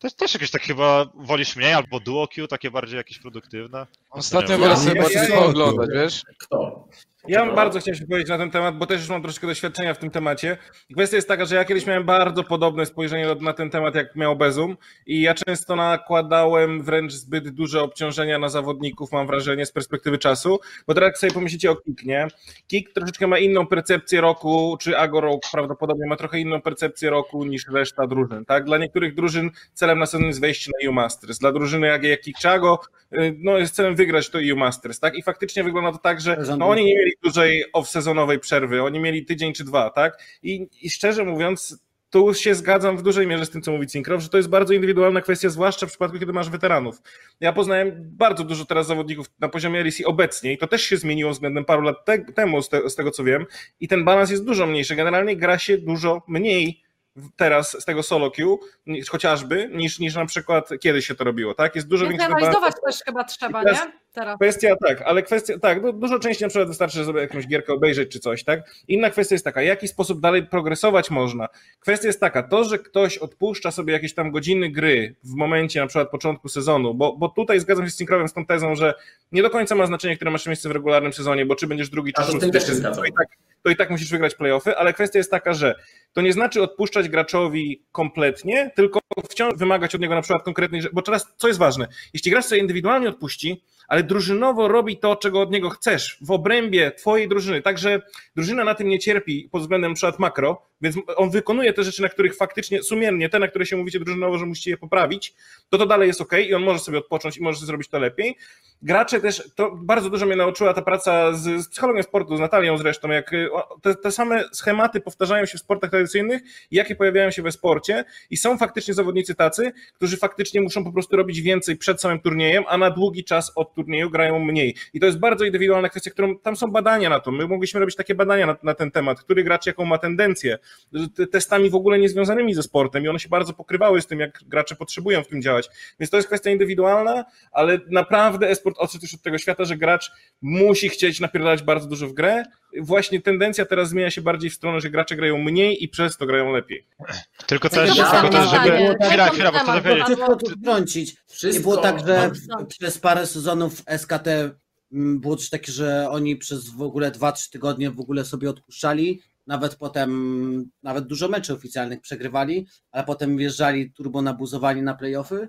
też, też jakieś tak chyba wolisz mniej, albo duo queue, takie bardziej jakieś produktywne. Ostatnio wolę sobie Ja- pooglądać, wiesz? Kto? Ja bym bardzo chciał się powiedzieć na ten temat, bo też już mam troszkę doświadczenia w tym temacie. Kwestia jest taka, że ja kiedyś miałem bardzo podobne spojrzenie na ten temat, jak miał Bezum i ja często nakładałem wręcz zbyt duże obciążenia na zawodników, mam wrażenie, z perspektywy czasu, bo teraz jak sobie pomyślicie o Kik, nie? Kik troszeczkę ma inną percepcję roku, czy Agorok prawdopodobnie ma trochę inną percepcję roku niż reszta drużyn, tak? Dla niektórych drużyn celem na sezon jest wejście na EU Masters, dla drużyny jak, jak Kik czy Ago, y, no jest celem wygrać to EU Masters, tak? I faktycznie wygląda to tak, że no, oni nie mieli dużej off-sezonowej przerwy, oni mieli tydzień czy dwa, tak? I, I szczerze mówiąc, tu się zgadzam w dużej mierze z tym, co mówi Cinkrow, że to jest bardzo indywidualna kwestia, zwłaszcza w przypadku, kiedy masz weteranów. Ja poznałem bardzo dużo teraz zawodników na poziomie LEC obecnie i to też się zmieniło względem paru lat te temu, z, te z tego co wiem, i ten balans jest dużo mniejszy. Generalnie gra się dużo mniej teraz z tego solo queue, chociażby, niż, niż na przykład kiedyś się to robiło, tak? Jest dużo większy balans. też chyba trzeba, teraz- nie? Teraz. Kwestia tak, ale kwestia tak, no, dużo częściej na przykład wystarczy sobie jakąś gierkę obejrzeć czy coś, tak? Inna kwestia jest taka, w jaki sposób dalej progresować można. Kwestia jest taka, to, że ktoś odpuszcza sobie jakieś tam godziny gry w momencie na przykład początku sezonu, bo, bo tutaj zgadzam się z Synkrowem z tą tezą, że nie do końca ma znaczenie, które masz miejsce w regularnym sezonie, bo czy będziesz drugi czy A to z tym szósty, też się zgadzam. i tak, to i tak musisz wygrać playoffy, ale kwestia jest taka, że to nie znaczy odpuszczać graczowi kompletnie, tylko wciąż wymagać od niego na przykład konkretnej rzeczy, bo teraz co jest ważne, jeśli gracz sobie indywidualnie odpuści, ale drużynowo robi to, czego od niego chcesz, w obrębie twojej drużyny, także drużyna na tym nie cierpi pod względem przykład makro, więc on wykonuje te rzeczy, na których faktycznie, sumiennie, te, na które się mówicie drużynowo, że musicie je poprawić, to to dalej jest ok i on może sobie odpocząć i może zrobić to lepiej. Gracze też, to bardzo dużo mnie nauczyła ta praca z, z psychologiem sportu, z Natalią zresztą, jak te, te same schematy powtarzają się w sportach tradycyjnych, jakie pojawiają się we sporcie i są faktycznie zawodnicy tacy, którzy faktycznie muszą po prostu robić więcej przed samym turniejem, a na długi czas od turnieju grają mniej. I to jest bardzo indywidualna kwestia, którą tam są badania na to. My mogliśmy robić takie badania na, na ten temat, który gracz jaką ma tendencję, te- testami w ogóle niezwiązanymi ze sportem i one się bardzo pokrywały z tym, jak gracze potrzebują w tym działać. Więc to jest kwestia indywidualna, ale naprawdę esport odszedł już od tego świata, że gracz musi chcieć napierdalać bardzo dużo w grę. Właśnie tendencja teraz zmienia się bardziej w stronę, że gracze grają mniej i przez to grają lepiej. Tylko Ja też, mam tylko też żeby... Chwila, chwila, bo chcę dowiedzieć. Tu wtrącić. Nie Wszystko- było tak, że No. przez parę sezonów SKT mm, było coś takie, że oni przez w ogóle 2-3 tygodnie w ogóle sobie odpuszczali. Nawet potem, nawet dużo meczy oficjalnych przegrywali, ale potem wjeżdżali turbo nabuzowani na playoffy.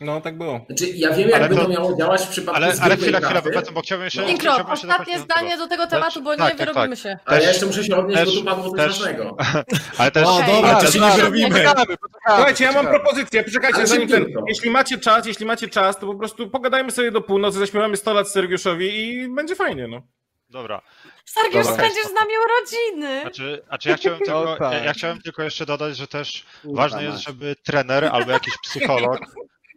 No, tak było. Znaczy, ja wiem, jakby Ale to... to- miało działać w przypadku Ale, ale chwila, chwila, karty, bo, chciałbym jeszcze... Pinkrow, chciałbym jeszcze ostatnie zdanie do tego tematu, bo nie tak, tak, wyrobimy tak. się. Ale ja jeszcze muszę się odnieść, też- bo tu padło coś też- ważnego. Ale też... O, dobra, Ale to się nie wyrobimy. Słuchajcie, ja mam propozycję, poczekajcie, zanim ten, jeśli macie czas, jeśli macie czas, to po prostu pogadajmy sobie do północy, zaśpiewamy 100 lat Sergiuszowi i będzie fajnie, no. Dobra. Sergiusz, Dobra. spędzisz z nami urodziny. Znaczy, znaczy ja, chciałem tylko, No tak. ja, ja chciałem tylko jeszcze dodać, że też ważne jest, żeby trener albo jakiś psycholog.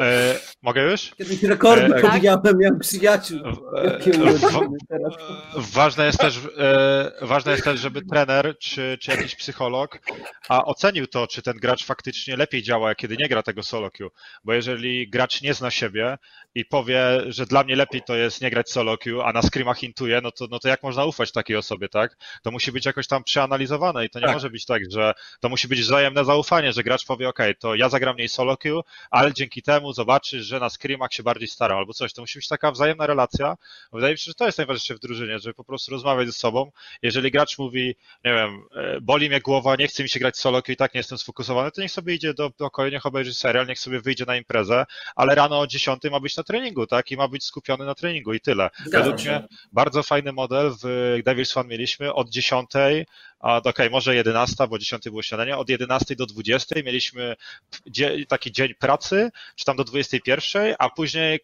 E, mogę już? Kiedyś rekordy E, pobijałem, miałem przyjaciół. E. Ważne jest też, e, ważne jest też, żeby trener czy, czy jakiś psycholog a ocenił to, czy ten gracz faktycznie lepiej działa, kiedy nie gra tego solo queue. Bo jeżeli gracz nie zna siebie i powie, że dla mnie lepiej to jest nie grać solo queue, a na scrimach intuje, no to, no to jak można ufać takiej osobie, tak? To musi być jakoś tam przeanalizowane i to nie Tak. może być tak, że to musi być wzajemne zaufanie, że gracz powie, ok, to ja zagram mniej solo queue, ale dzięki temu zobaczysz, że na scrimach się bardziej staram albo coś. To musi być taka wzajemna relacja. Wydaje mi się, że to jest najważniejsze w drużynie, żeby po prostu rozmawiać ze sobą. Jeżeli gracz mówi, nie wiem, e, boli mnie głowa, nie chce mi się grać solo i tak nie jestem sfokusowany, to niech sobie idzie do pokoju, niech obejrzy serial, niech sobie wyjdzie na imprezę, ale rano o 10 ma być na treningu, tak? I ma być skupiony na treningu i tyle. Według mnie bardzo fajny model w Devils Fan mieliśmy od 10, a okej, może 11, bo 10 było śniadanie, od 11 do 20 mieliśmy taki dzień pracy, czy tam do 21, a później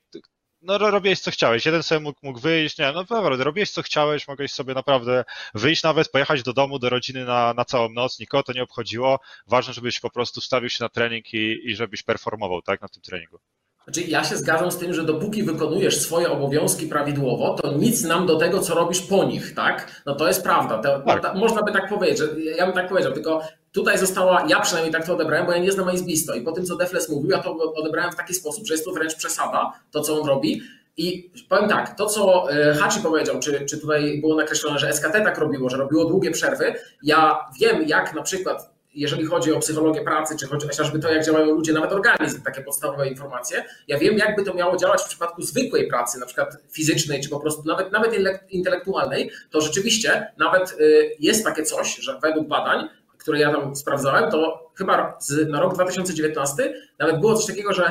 no ro- robiłeś co chciałeś. Jeden sobie mógł, mógł wyjść, nie, no naprawdę, robiłeś co chciałeś, mogłeś sobie naprawdę wyjść nawet, pojechać do domu, do rodziny na, na całą noc, nikogo to nie obchodziło. Ważne, żebyś po prostu stawił się na trening i, i żebyś performował, tak, na tym treningu. Znaczy, ja się zgadzam z tym, że dopóki wykonujesz swoje obowiązki prawidłowo, to nic nam do tego, co robisz po nich, tak? No to jest prawda. Tak. ta, można by tak powiedzieć, że ja bym tak powiedział, tylko tutaj została, ja przynajmniej tak to odebrałem, bo ja nie znam Aizbisto i po tym, co Defles mówił, ja to odebrałem w taki sposób, że jest to wręcz przesada, to co on robi. I powiem tak, to co e, Hachi powiedział, czy, czy tutaj było nakreślone, że SKT tak robiło, że robiło długie przerwy, ja wiem jak na przykład jeżeli chodzi o psychologię pracy, czy chodzi chociażby to, jak działają ludzie, nawet organizm, takie podstawowe informacje. Ja wiem, jakby to miało działać w przypadku zwykłej pracy, na przykład fizycznej, czy po prostu nawet, nawet intelektualnej, to rzeczywiście nawet y, jest takie coś, że według badań, które ja tam sprawdzałem, to chyba na rok 2019 nawet było coś takiego, że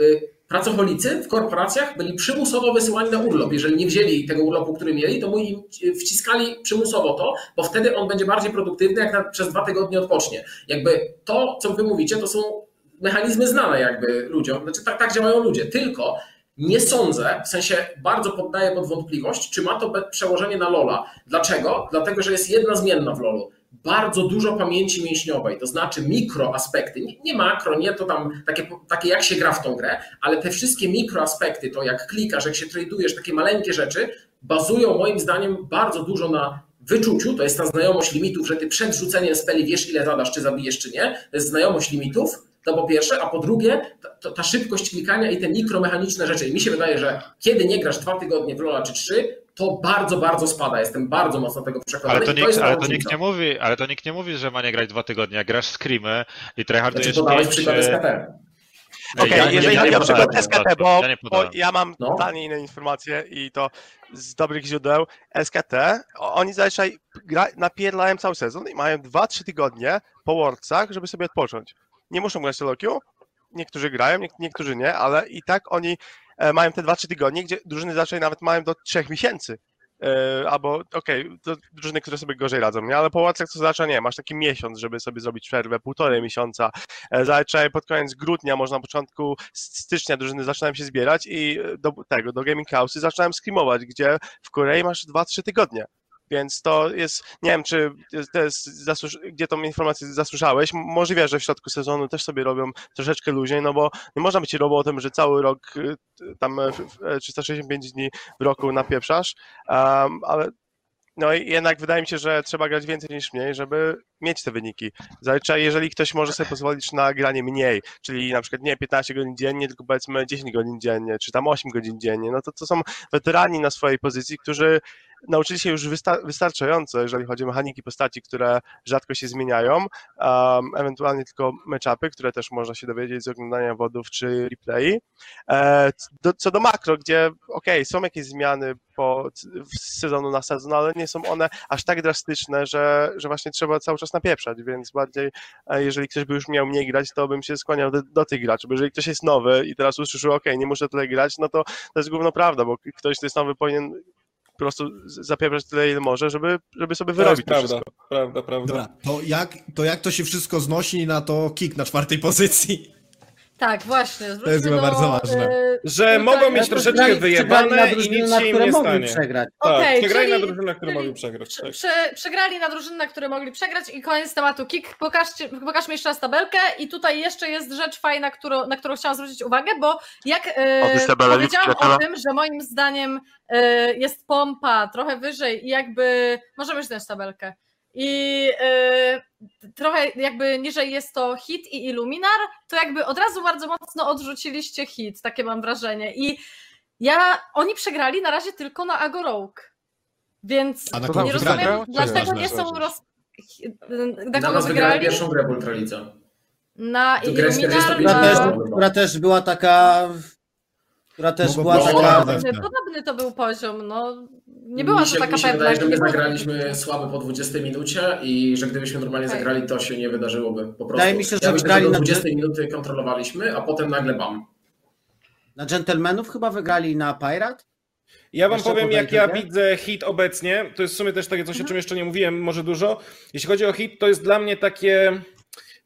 y, pracownicy w korporacjach byli przymusowo wysyłani na urlop. Jeżeli nie wzięli tego urlopu, który mieli, to mu im wciskali przymusowo to, bo wtedy on będzie bardziej produktywny, jak na, przez dwa tygodnie odpocznie. Jakby to, co wy mówicie, to są mechanizmy znane jakby ludziom, znaczy tak, tak działają ludzie, tylko nie sądzę, w sensie bardzo poddaję pod wątpliwość, czy ma to przełożenie na Lola. Dlaczego? Dlatego, że jest jedna zmienna w Lolu bardzo dużo pamięci mięśniowej, to znaczy mikroaspekty, nie, makro, nie to tam takie, takie jak się gra w tą grę, ale te wszystkie mikroaspekty, to jak klikasz, jak się tradujesz, takie maleńkie rzeczy, bazują moim zdaniem bardzo dużo na wyczuciu, to jest ta znajomość limitów, że ty przed rzuceniem speli wiesz ile zadasz, czy zabijesz, czy nie, to jest znajomość limitów, to po pierwsze, a po drugie, ta, ta szybkość klikania i te mikromechaniczne rzeczy. I mi się wydaje, że kiedy nie grasz dwa tygodnie w Lola czy trzy, to bardzo, bardzo spada. Jestem bardzo mocno tego przekonany. Ale to, nikt, to ale to nikt nie mówi, ale to nikt nie mówi, że ma nie grać dwa tygodnie. Jak grasz screamy i tryhardujesz znaczy, pięć... przykład SKT. Okej, okay, ja, jeżeli chodzi o przykład SKT, bo, ja, bo ja mam no. totalnie inne informacje i to z dobrych źródeł. SKT, oni zazwyczaj napierdlają cały sezon i mają 2-3 tygodnie po worksach, żeby sobie odpocząć. Nie muszą grać solo queue, niektórzy grają, niektórzy nie, ale i tak oni E, mają te 2-3 tygodnie, gdzie drużyny zazwyczaj nawet mają do 3 miesięcy. E, albo okej, okay, drużyny, które sobie gorzej radzą, nie? ale po łacach to zaczyna nie, masz taki miesiąc, żeby sobie zrobić przerwę, półtorej miesiąca. E, zazwyczaj pod koniec grudnia, można na początku stycznia drużyny zaczynają się zbierać i do tego, do gaming house'y zaczynają skrimować, gdzie w Korei masz 2-3 tygodnie. Więc to jest, nie wiem, czy to jest, gdzie tą informację zasłyszałeś. Możliwe, że w środku sezonu też sobie robią troszeczkę luźniej, no bo nie można być robotem, że cały rok, y, tam 365 dni w roku napieprzasz, um, ale no i jednak wydaje mi się, że trzeba grać więcej niż mniej, żeby mieć te wyniki. Zazwyczaj, jeżeli ktoś może sobie pozwolić na granie mniej, czyli na przykład nie 15 godzin dziennie, tylko powiedzmy 10 godzin dziennie, czy tam 8 godzin dziennie, no to to są weterani na swojej pozycji, którzy nauczyli się już wystarczająco, jeżeli chodzi o mechaniki postaci, które rzadko się zmieniają, um, ewentualnie tylko matchupy, które też można się dowiedzieć z oglądania wodów czy replay. E, do, co do makro, gdzie ok, są jakieś zmiany po, z sezonu na sezon, ale nie są one aż tak drastyczne, że, że właśnie trzeba cały czas napieprzać, więc bardziej e, jeżeli ktoś by już miał mniej grać, to bym się skłaniał do, do tych graczy, bo jeżeli ktoś jest nowy i teraz usłyszy, ok, nie muszę tyle grać, no to to jest główna prawda, bo ktoś, kto jest nowy powinien po prostu zapieprać tyle, ile może, żeby, żeby sobie wyrobić to, to prawda, wszystko. Prawda, prawda. Dobra, to jak, to jak to się wszystko znosi na to kick na czwartej pozycji? Tak, właśnie. To jest chyba bardzo ważne. Yy, że mogą mieć troszeczkę wyjebane i nic się im nie stanie. Przegrać. Tak, okay, przegrali czyli, na drużynę, które mogli przegrać. Tak. Prze, przegrali na drużynę, które mogli przegrać i koniec tematu kick. Pokażcie, pokażmy jeszcze raz tabelkę i tutaj jeszcze jest rzecz fajna, którą, na którą chciałam zwrócić uwagę, bo jak yy, powiedziałam o tym, że moim zdaniem yy, jest pompa trochę wyżej i jakby możemy zdjąć tabelkę i yy, trochę jakby niżej jest to hit i Illuminar, to jakby od razu bardzo mocno odrzuciliście hit, takie mam wrażenie. I ja, oni przegrali na razie tylko na Agorołk. Więc A na nie rozumiem, wygrali? dlaczego nie są roz... Na Na kogo wygrali wygrali? pierwszą grę. Na 45 Która też, na... która też była taka. Która też Mogło była taka. podobny to był poziom, no. Nie była mi to się, taka mi się pewna. wydaje, że my zagraliśmy słabo po 20 minucie i że gdybyśmy normalnie Okej. zagrali, to się nie wydarzyłoby. Po prostu. Wydaje mi się, że ja myślę, do na- 20 minuty kontrolowaliśmy, a potem nagle bam. Na dżentelmenów chyba wygrali na Pirate? Ja wam Jeszcze powiem, jak ja widzę hit obecnie. To jest w sumie też takie coś, o Mhm. czym jeszcze nie mówiłem, może dużo. Jeśli chodzi o hit, to jest dla mnie takie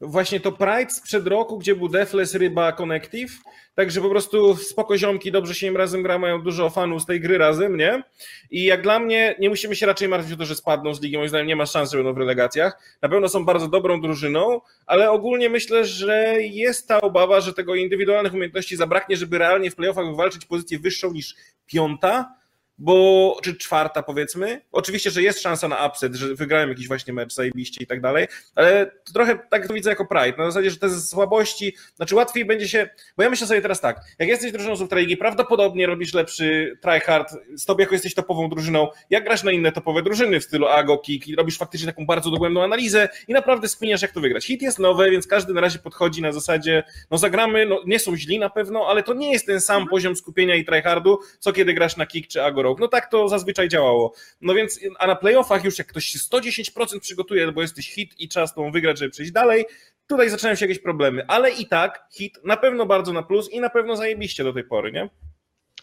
właśnie to Pride sprzed roku, gdzie był Defless, Ryba, Connective. Także po prostu spoko ziomki, dobrze się im razem gra, mają dużo fanów z tej gry razem, nie? I jak dla mnie nie musimy się raczej martwić o to, że spadną z ligi, moim zdaniem nie ma szans, że będą w relegacjach. Na pewno są bardzo dobrą drużyną, ale ogólnie myślę, że jest ta obawa, że tego indywidualnych umiejętności zabraknie, żeby realnie w playoffach wywalczyć pozycję wyższą niż piąta. Bo, czy czwarta powiedzmy. Oczywiście, że jest szansa na upset, że wygrałem jakiś właśnie mecz zajebiście i tak dalej, ale to trochę tak to widzę jako pride, na zasadzie, że te słabości, znaczy łatwiej będzie się, bo ja myślę sobie teraz tak, jak jesteś drużyną z Ultraligi, prawdopodobnie robisz lepszy tryhard, z tobą jako jesteś topową drużyną, jak grasz na inne topowe drużyny w stylu Ago, Kik i robisz faktycznie taką bardzo dogłębną analizę i naprawdę skminiasz jak to wygrać. Hit jest nowy, więc każdy na razie podchodzi na zasadzie, no zagramy, no nie są źli na pewno, ale to nie jest ten sam poziom skupienia i tryhardu, co kiedy grasz na Kik czy Ago Rogue. No tak to zazwyczaj działało. No więc, a na playoffach już jak ktoś się 110% przygotuje, bo jesteś hit i trzeba z tą wygrać, żeby przejść dalej, tutaj zaczynają się jakieś problemy, ale i tak hit na pewno bardzo na plus i na pewno zajebiście do tej pory, nie?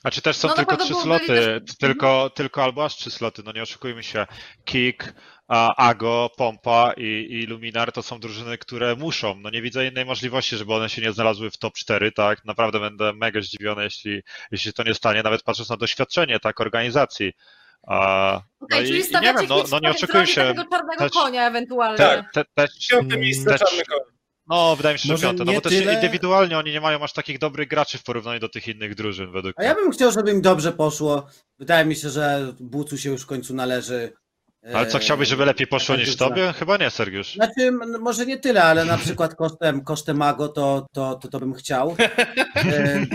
A czy też są No tylko trzy sloty, też- tylko, tylko albo aż trzy sloty, no nie oszukujmy się. Kick, a, Ago, Pompa i, i Luminar to są drużyny, które muszą. No nie widzę innej możliwości, żeby one się nie znalazły w top 4, tak? Naprawdę będę mega zdziwiony, jeśli, jeśli to nie stanie, nawet patrząc na doświadczenie, tak, organizacji. A, no i, czyli i nie wiem, no, no nie oczekuję się. czarnego też- konia ewentualnie. Tak. Te, te, Piąte miejsce, te, czarny koń. no, wydaje mi się, że Może piąte, no bo też tyle- indywidualnie oni nie mają aż takich dobrych graczy w porównaniu do tych innych drużyn, według A mnie. ja bym chciał, żeby im dobrze poszło. Wydaje mi się, że Bucu się już w końcu należy. Ale co, chciałbyś, żeby lepiej poszło niż tobie? Chyba nie, Sergiusz. Znaczy, może nie tyle, ale na przykład kosztem, kosztem Mago to, to, to, to bym chciał. E,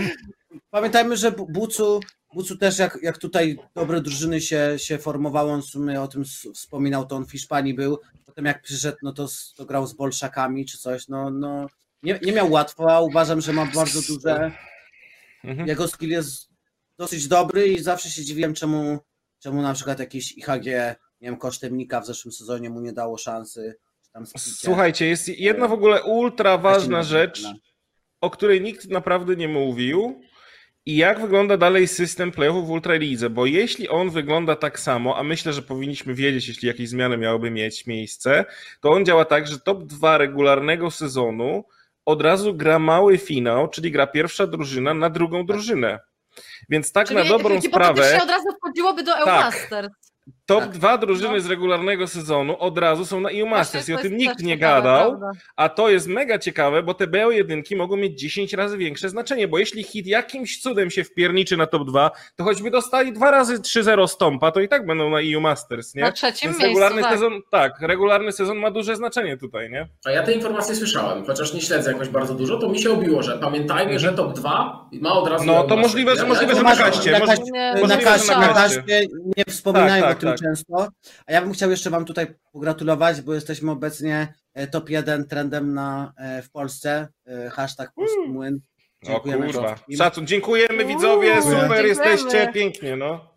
Pamiętajmy, że Bu- Bucu, Bucu też jak, jak tutaj dobre drużyny się, się formowało, on w sumie o tym wspominał, to on w Hiszpanii był. Potem jak przyszedł, no to, to grał z Bolszakami czy coś. No, no nie, nie miał łatwo, a uważam, że ma bardzo duże. Mhm. Jego skill jest dosyć dobry i zawsze się dziwiłem, czemu, czemu na przykład jakieś IHG, nie wiem, kosztem Nika w zeszłym sezonie mu nie dało szansy. Słuchajcie, jest jedna w ogóle ultra ważna rzecz, o której nikt naprawdę nie mówił. I jak wygląda dalej system playoffów w Ultralidze? Bo jeśli on wygląda tak samo, a myślę, że powinniśmy wiedzieć, jeśli jakieś zmiany miałyby mieć miejsce, to on działa tak, że top 2 regularnego sezonu od razu gra mały finał, czyli gra pierwsza drużyna na drugą drużynę. Więc tak Czyli na dobrą sprawę od razu wchodziło do EU Tak. Top Tak. dwa drużyny No. z regularnego sezonu od razu są na EU Masters i o tym to nikt nie ciekawe, gadał. prawda? A to jest mega ciekawe, bo te BO1 mogą mieć 10 razy większe znaczenie, bo jeśli hit jakimś cudem się wpierniczy na top 2, to choćby dostali dwa razy 3-0 stąpa, to i tak będą na EU Masters, nie? Na trzecim Więc miejscu, regularny tak. sezon, tak, regularny sezon ma duże znaczenie tutaj, nie? A ja te informacje słyszałem, chociaż nie śledzę jakoś bardzo dużo, to mi się obiło, że pamiętajmy, że top 2 ma od razu. No, to Eurobasket, możliwe, że- możliwe, że to na kaście, Na może- kaście, Nie, na możliwe, że na kaście. nie wspominają Tak, o tym tak, często. A ja bym chciał jeszcze Wam tutaj pogratulować, bo jesteśmy obecnie e, top 1 trendem na, e, w Polsce. E, Hashtag Polski Młyn. O Dziękujemy kurwa. wszystkim. Szacun, dziękujemy widzowie, Uuu, super dziękujemy. jesteście, pięknie, no.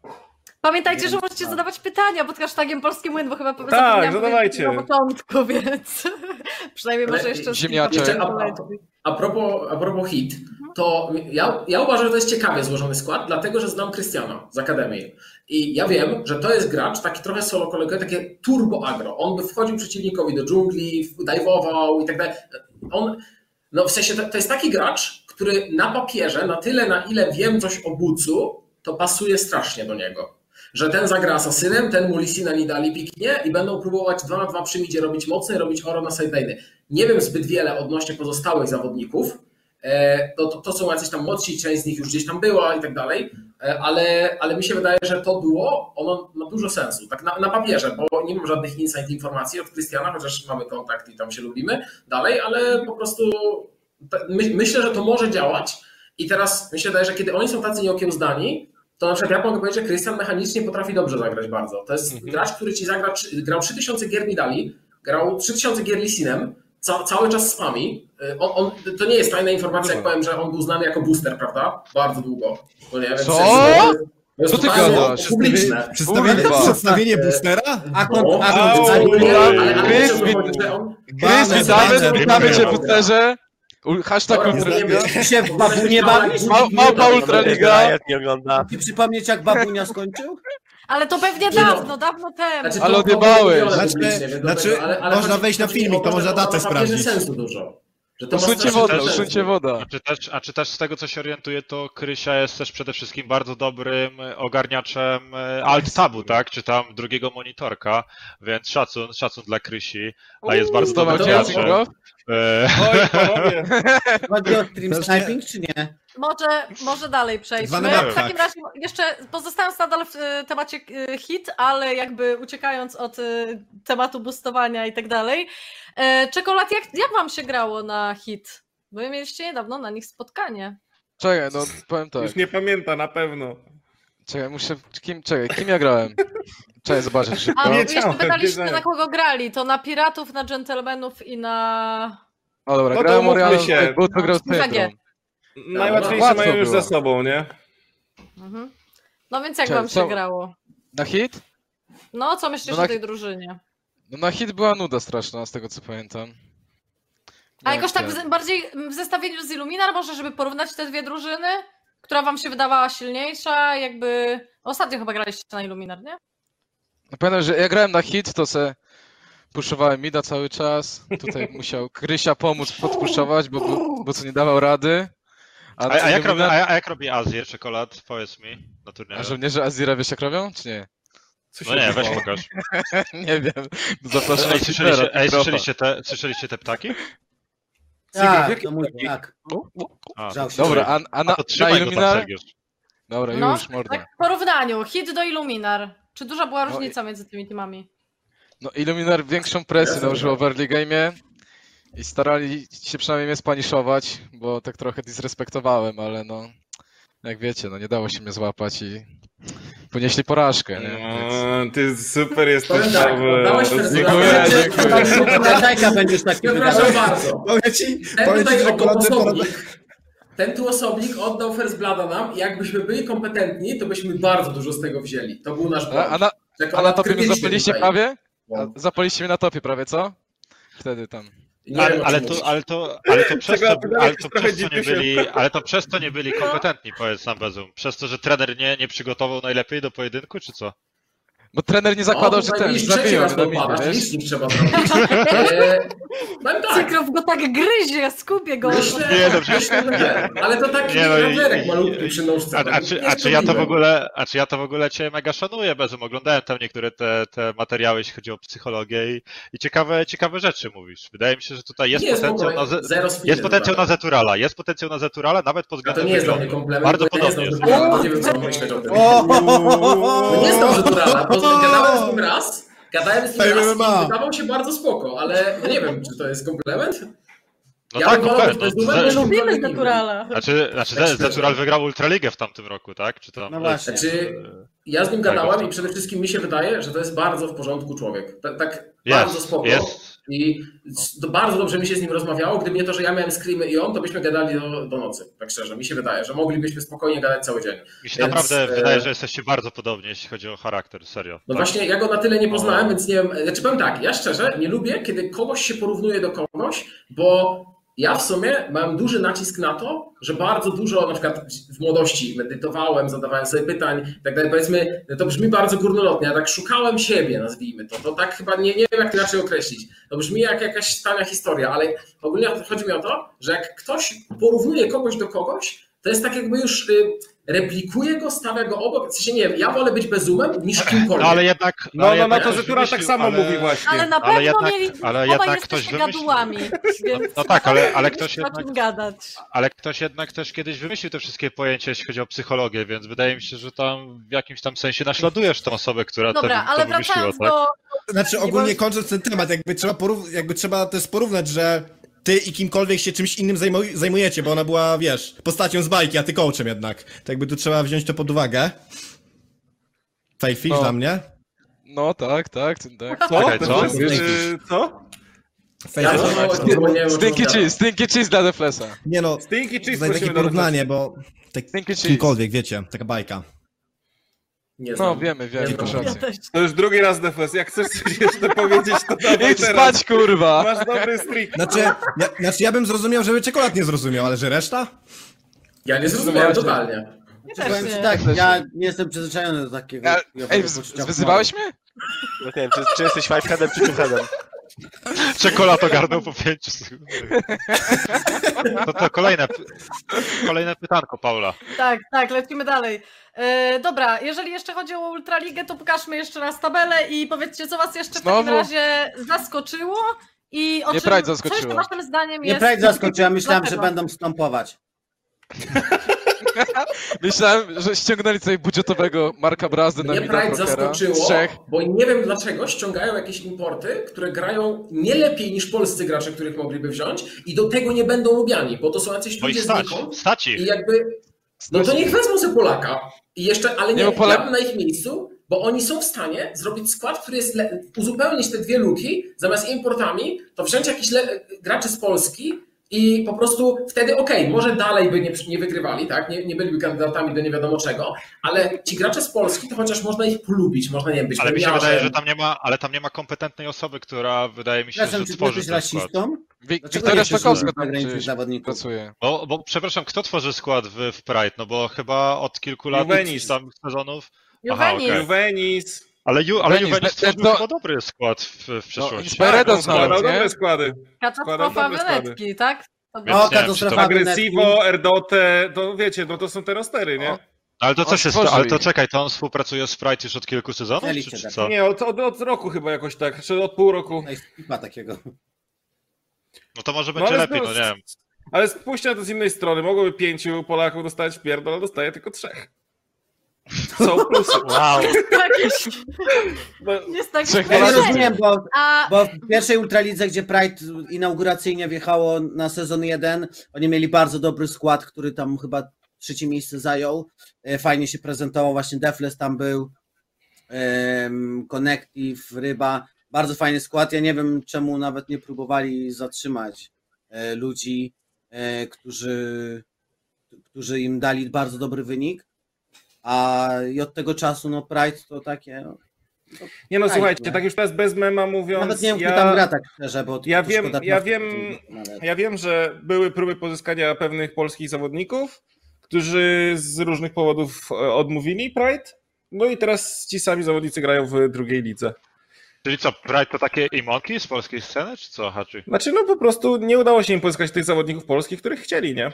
Pamiętajcie, że możecie tak. zadawać pytania pod hashtagiem Polski Młyn, bo chyba Tak, zapomniałam zadawajcie. na początku, więc przynajmniej może jeszcze z ziemniaczek. kilka Jeszcze a-. A propos, a propos hit, to ja, ja uważam, że to jest ciekawie złożony skład, dlatego że znam Krystiana z Akademii. I ja wiem, że to jest gracz taki trochę solo kolegę, takie turbo agro. On by wchodził przeciwnikowi do dżungli, dajwował i tak dalej. On, no w sensie to, to jest taki gracz, który na papierze, na tyle na ile wiem coś o Bucu, to pasuje strasznie do niego. Że ten zagra asasynem, ten mu Lisina Nidali piknie i będą próbować 2 na 2 przy robić mocny, robić oro na sideliney. Nie wiem zbyt wiele odnośnie pozostałych zawodników. E, To, to, to są jacyś tam młodsi, część z nich już gdzieś tam była i tak dalej, E, ale, ale mi się wydaje, że to było, ono ma dużo sensu, tak na, na papierze, bo nie mam żadnych insight informacji od Krystiana, chociaż mamy kontakt i tam się lubimy dalej, ale po prostu my, myślę, że to może działać i teraz mi się wydaje, że kiedy oni są tacy nieokiełzdani, to na przykład ja mogę powiedzieć, że Krystian mechanicznie potrafi dobrze zagrać bardzo. To jest Mhm. gracz, który ci zagra, grał 3000 gier Nidali, grał 3000 gier Lisinem, ca, cały czas spami. Y, On, on, to nie jest tajna informacja, jak powiem, że on był znany jako booster, prawda? Bardzo długo. To nie, więc Co? To jest Co ty gadasz? Publiczne. Przedstawienie, przedstawienie boostera? A kon, No, a kon, Chris, witamy, witamy cię. U- Hashtag Ultraliga. mówimy. Ty się w babunie bawisz? Ma- Małpa Ultraliga. Nie ogląda. Ci przypomnieć, jak babunia skończył? Ale to pewnie Nie no. dawno, dawno temu. Znaczy, Ale to- odjebałeś. Znaczy- znaczy, ale- ale można wejść na filmik, to można datę sprawdzić. sensu dużo. Że to Usuńcie usuńcie wodę. A czy, też, a czy też z tego, co się orientuję, to Krysia jest też przede wszystkim bardzo dobrym e, ogarniaczem e, alt-tabu, tak? Czy tam drugiego monitorka, więc szacun, szacun dla Krysi, a jest bardzo Zdobył dobrym go? E, Oj, panowie. Chodzi o stream sniping, czy nie? Może, może dalej przejdźmy. W takim tak. razie jeszcze pozostając nadal w temacie hit, ale jakby uciekając od tematu boostowania i tak dalej. E, Czekolad, jak, jak wam się grało na hit? Bo mieliście niedawno na nich spotkanie. Czekaj, no powiem tak. Już nie pamięta na pewno. Czekaj, muszę. Kim, czekaj, kim ja grałem? Czekaj, zobaczyć szybko. A, Nie jeszcze chciałem, pytaliście na kogo grali. To na piratów, na dżentelmenów i na... O dobra, No to grałem Orianą, się. bo to grał. Najłatwiejsze mają już było. za sobą, nie? Mhm. No więc jak Czekaj, wam się co- grało? Na hit? No, co myślisz No na- o tej drużynie? No na hit była nuda straszna, z tego co pamiętam. A jakoś tak wiem, w, bardziej w zestawieniu z Illuminar może, żeby porównać te dwie drużyny? Która wam się wydawała silniejsza, jakby... Ostatnio chyba graliście na Illuminar, nie? No pamiętam, że ja grałem na hit, to se puszowałem mida cały czas. Tutaj musiał Krysia pomóc podpuszować, bo, bo, bo co nie dawał rady. A, a, jak, Illumina- robi, a, a jak robi Azir, czekolad? Powiedz mi na A turnieju. żołnierze Azira wiesz jak robią, czy nie? Co No nie, weź pokaż. nie wiem. Zapraszam Ej, słyszeliście, ej, słyszeliście, te, słyszeliście te ptaki? Tak, to mój, tak. A. Dobra, a, a na, to na tam? Sergiusz. Dobra, No, już, morda. Tak w porównaniu, hit do Illuminar. Czy duża była No różnica między tymi teamami? No Illuminar większą presję nałożyło w early game'ie i starali się przynajmniej mnie spaniszować, bo tak trochę disrespektowałem, ale no, jak wiecie, no nie dało się mnie złapać i ponieśli porażkę, nie? Więc... No, ty super jesteś. Tak, oddałeś Dziękuję, dziękuję. Jajka będziesz taki Przepraszam bardzo. Powiem ci, Ten powiem ci, że tu osobnik oddał First Blooda nam i jakbyśmy byli kompetentni, to byśmy bardzo dużo z tego wzięli. To był nasz błąd. a, na, Tak, a na topie mnie zapaliście tutaj. prawie? Zapaliście mnie na topie prawie, co? Wtedy tam. Nie Ale, ale, to, ale, to, ale to przez to, ale to przez to nie byli, ale to przez to nie byli kompetentni, powiedz nam Bezum. Przez to, że trener nie, nie przygotował najlepiej do pojedynku, czy co? Bo trener nie zakładał, że ten, zabiją midzie, wiesz? trzeba zrobić. E, tak. Cykrow go tak gryzie, skupię go. Myślę, Nie, dobrze. myślę, że nie. Ale to taki Nie, no rowerek malutki przy nóżce. A, to a, nie czy, jest a, czy ja to w ogóle, a czy ja to w ogóle cię mega szanuję, Bezum? Oglądałem tam niektóre te, te materiały, jeśli chodzi o psychologię i, i ciekawe, ciekawe rzeczy mówisz. Wydaje mi się, że tutaj jest Nie, potencjał na, ze, jest potencjał na. Zeturala, jest potencjał na Zeturala, nawet pod A to względem nie jest dla mnie komplement, Bardzo podobnie znam jest. Zeturala, nie wiem co mam myśleć o tym. O! To nie jest dobrze Turala, bo gadałem z nim raz, gadałem z nim raz i wydawał się bardzo spoko, ale nie wiem, czy to jest komplement? No Ja tak, bym no No, bezumny, Ze- niż- Lubimy naturala. Znaczy, znaczy Tak. Zetural wygrał Ultraligę w tamtym roku, tak? Czy tam? No właśnie. Znaczy, ja z nim Tak, gadałem tak. i przede wszystkim mi się wydaje, że to jest bardzo w porządku człowiek. Tak, tak bardzo Jest, spoko. jest. I to bardzo dobrze mi się z nim rozmawiało. Gdyby nie to, że ja miałem screamy i on, to byśmy gadali do, do nocy. Tak szczerze, mi się wydaje, że moglibyśmy spokojnie gadać cały dzień. Mi się Więc, naprawdę e, wydaje, że jesteście bardzo podobni, jeśli chodzi o charakter, serio. No Tak. właśnie, ja go na tyle nie poznałem, więc nie wiem. Znaczy powiem tak, ja szczerze nie lubię, kiedy kogoś się porównuje do kogoś, bo ja w sumie mam duży nacisk na to, że bardzo dużo, na przykład w młodości medytowałem, zadawałem sobie pytań tak dalej. Powiedzmy, to brzmi bardzo górnolotnie, ja tak szukałem siebie, nazwijmy to. To tak chyba nie, nie wiem, jak to inaczej określić. To brzmi jak jakaś tania historia, ale ogólnie chodzi mi o to, że jak ktoś porównuje kogoś do kogoś, to jest tak jakby już y, replikuje go, stawia go obok. W sensie nie wiem, ja wolę być bezumem niż kimkolwiek. No ale jednak. No, ale no, no jednak to ktoś Zetura tak samo ale- mówi właśnie. Ale na Ale pewno jednak- mieli, ale jednak ktoś wymyślił. gadułami, więc No tak, ale- ale ktoś jednak- gadać. Ale ktoś jednak też kiedyś wymyślił te wszystkie pojęcia, jeśli chodzi o psychologię, więc wydaje mi się, że tam w jakimś tam sensie naśladujesz tą osobę, która Dobra, to, to ale wymyśliła, wracając tak? do... Znaczy ogólnie kończąc ten temat, jakby trzeba, porów... jakby trzeba też porównać, że ty i kimkolwiek się czymś innym zajmuj... zajmujecie, bo ona była, wiesz, postacią z bajki, a ty coachem jednak. Tak jakby tu trzeba wziąć to pod uwagę. Fakefish No. dla mnie. No tak, tak, tak. Co? Co? Yy, co? Ja Stinky cheese, stinky cheese dla Deflesa. Nie no, Stinky cheese znajdę takie porównanie, bo tak Stinky cheese. kimkolwiek, wiecie, taka bajka. Nie No znam. wiemy, wiemy, Nie masz znam. Ja rację. też. To już drugi raz defes. Jak chcesz coś jeszcze powiedzieć, to dawaj Idź teraz. spać, kurwa! Masz dobry streak. Znaczy, ja, znaczy ja bym zrozumiał, żeby czekolad nie zrozumiał, ale że reszta? Ja nie zrozumiałem totalnie. Ja też powiem ci nie. tak, ja nie. jestem przyzwyczajony do takiego. Ja- Ej, wz- wyzywałeś mnie? No nie wiem, czy, czy jesteś fiveheadem, czy twoheadem. Czekolad ogarnął po pięciu sekundach. To, to kolejne, kolejne pytanko, Paula. Tak, tak, lecimy dalej. E, dobra, jeżeli jeszcze chodzi o Ultraligę, to pokażmy jeszcze raz tabelę i powiedzcie, co was jeszcze w Znowu? takim razie zaskoczyło i o Nie czym, Pride co jeszcze waszym zdaniem Nie jest... Pride zaskoczyła, myślałem, że Dlaczego? będą stąpować. Myślałem, że ściągnęli sobie budżetowego Marka Brazdy na Mnie Pride zaskoczyło, bo nie wiem dlaczego ściągają jakieś importy, które grają nie lepiej niż polscy gracze, których mogliby wziąć i do tego nie będą lubiani, bo to są jacyś ich ludzie stać, znikąd stać i ich. jakby no to niech wezmą sobie Polaka. I jeszcze, ale nie, Nie, Polak- ja bym na ich miejscu, bo oni są w stanie zrobić skład, który jest le- uzupełnić te dwie luki, zamiast importami, to wziąć jakiś le- graczy z Polski i po prostu wtedy okej, może dalej by nie, nie wygrywali, tak? Nie, nie byliby kandydatami do nie wiadomo czego, ale ci gracze z Polski, to chociaż można ich polubić, można nie być Ale mi się wydaje, że tam nie ma, ale tam nie ma kompetentnej osoby, która wydaje mi się, Przepraszam, że czy tworzy jesteś ten rasistą? Wiktoria słucha tam zawodników? pracuje. Bo, bo przepraszam, kto tworzy skład w, w Pride? No bo chyba od kilku lat, Juvenis. czy tam sezonów. Aha, Juvenis. okej. Juvenis. Ale, Ju, ale Juvenis, Juvenis te- tworzył to- chyba dobry skład w, w przeszłości. Inspired- Tak, składał dobre składy. Katastrofa Składam dobre składy. Wenetki, tak? To Więc było- O, nie wiem, czy katastrofa. Agresivo, Erdote, to wiecie, no to są te rostery, nie? O. Ale to co się stworzył stało? Ale to czekaj, to on współpracuje z Pride już od kilku sezonów, czy, czy tak. co? Nie, od, od, od roku chyba jakoś tak, czy od pół roku. No takiego. No to może No, będzie ale lepiej, no z- nie wiem. Ale spójrzcie na to z innej strony. Mogłoby pięciu Polaków dostać pierdol, ale dostaje tylko trzech. Są plusy. Wow. Jakieś, jest takie Trzech Ja rozumiem, bo, A bo w pierwszej Ultralidze, gdzie Pride inauguracyjnie wjechało na sezon 1, oni mieli bardzo dobry skład, który tam chyba trzecie miejsce zajął. E, Fajnie się prezentował, właśnie Defles tam był, em, Connective, Ryba. Bardzo fajny skład. Ja nie wiem, czemu nawet nie próbowali zatrzymać e, ludzi, e, którzy, którzy im dali bardzo dobry wynik. A i od tego czasu, no Pride to takie. No, nie no, słuchajcie, nie? tak już teraz bez mema mówiąc, Nawet nie wiem, ja, tam gra tak szczerze, bo to- ja to wiem- ja czasu, wiem- nawet. ja wiem, że były próby pozyskania pewnych polskich zawodników, którzy z różnych powodów e, odmówili Pride. No i teraz ci sami zawodnicy grają w drugiej lidze. Czyli co, Pride to takie imonki z polskiej sceny, czy co, Haczy? Znaczy, no po prostu nie udało się im pozyskać tych zawodników polskich, których chcieli, nie?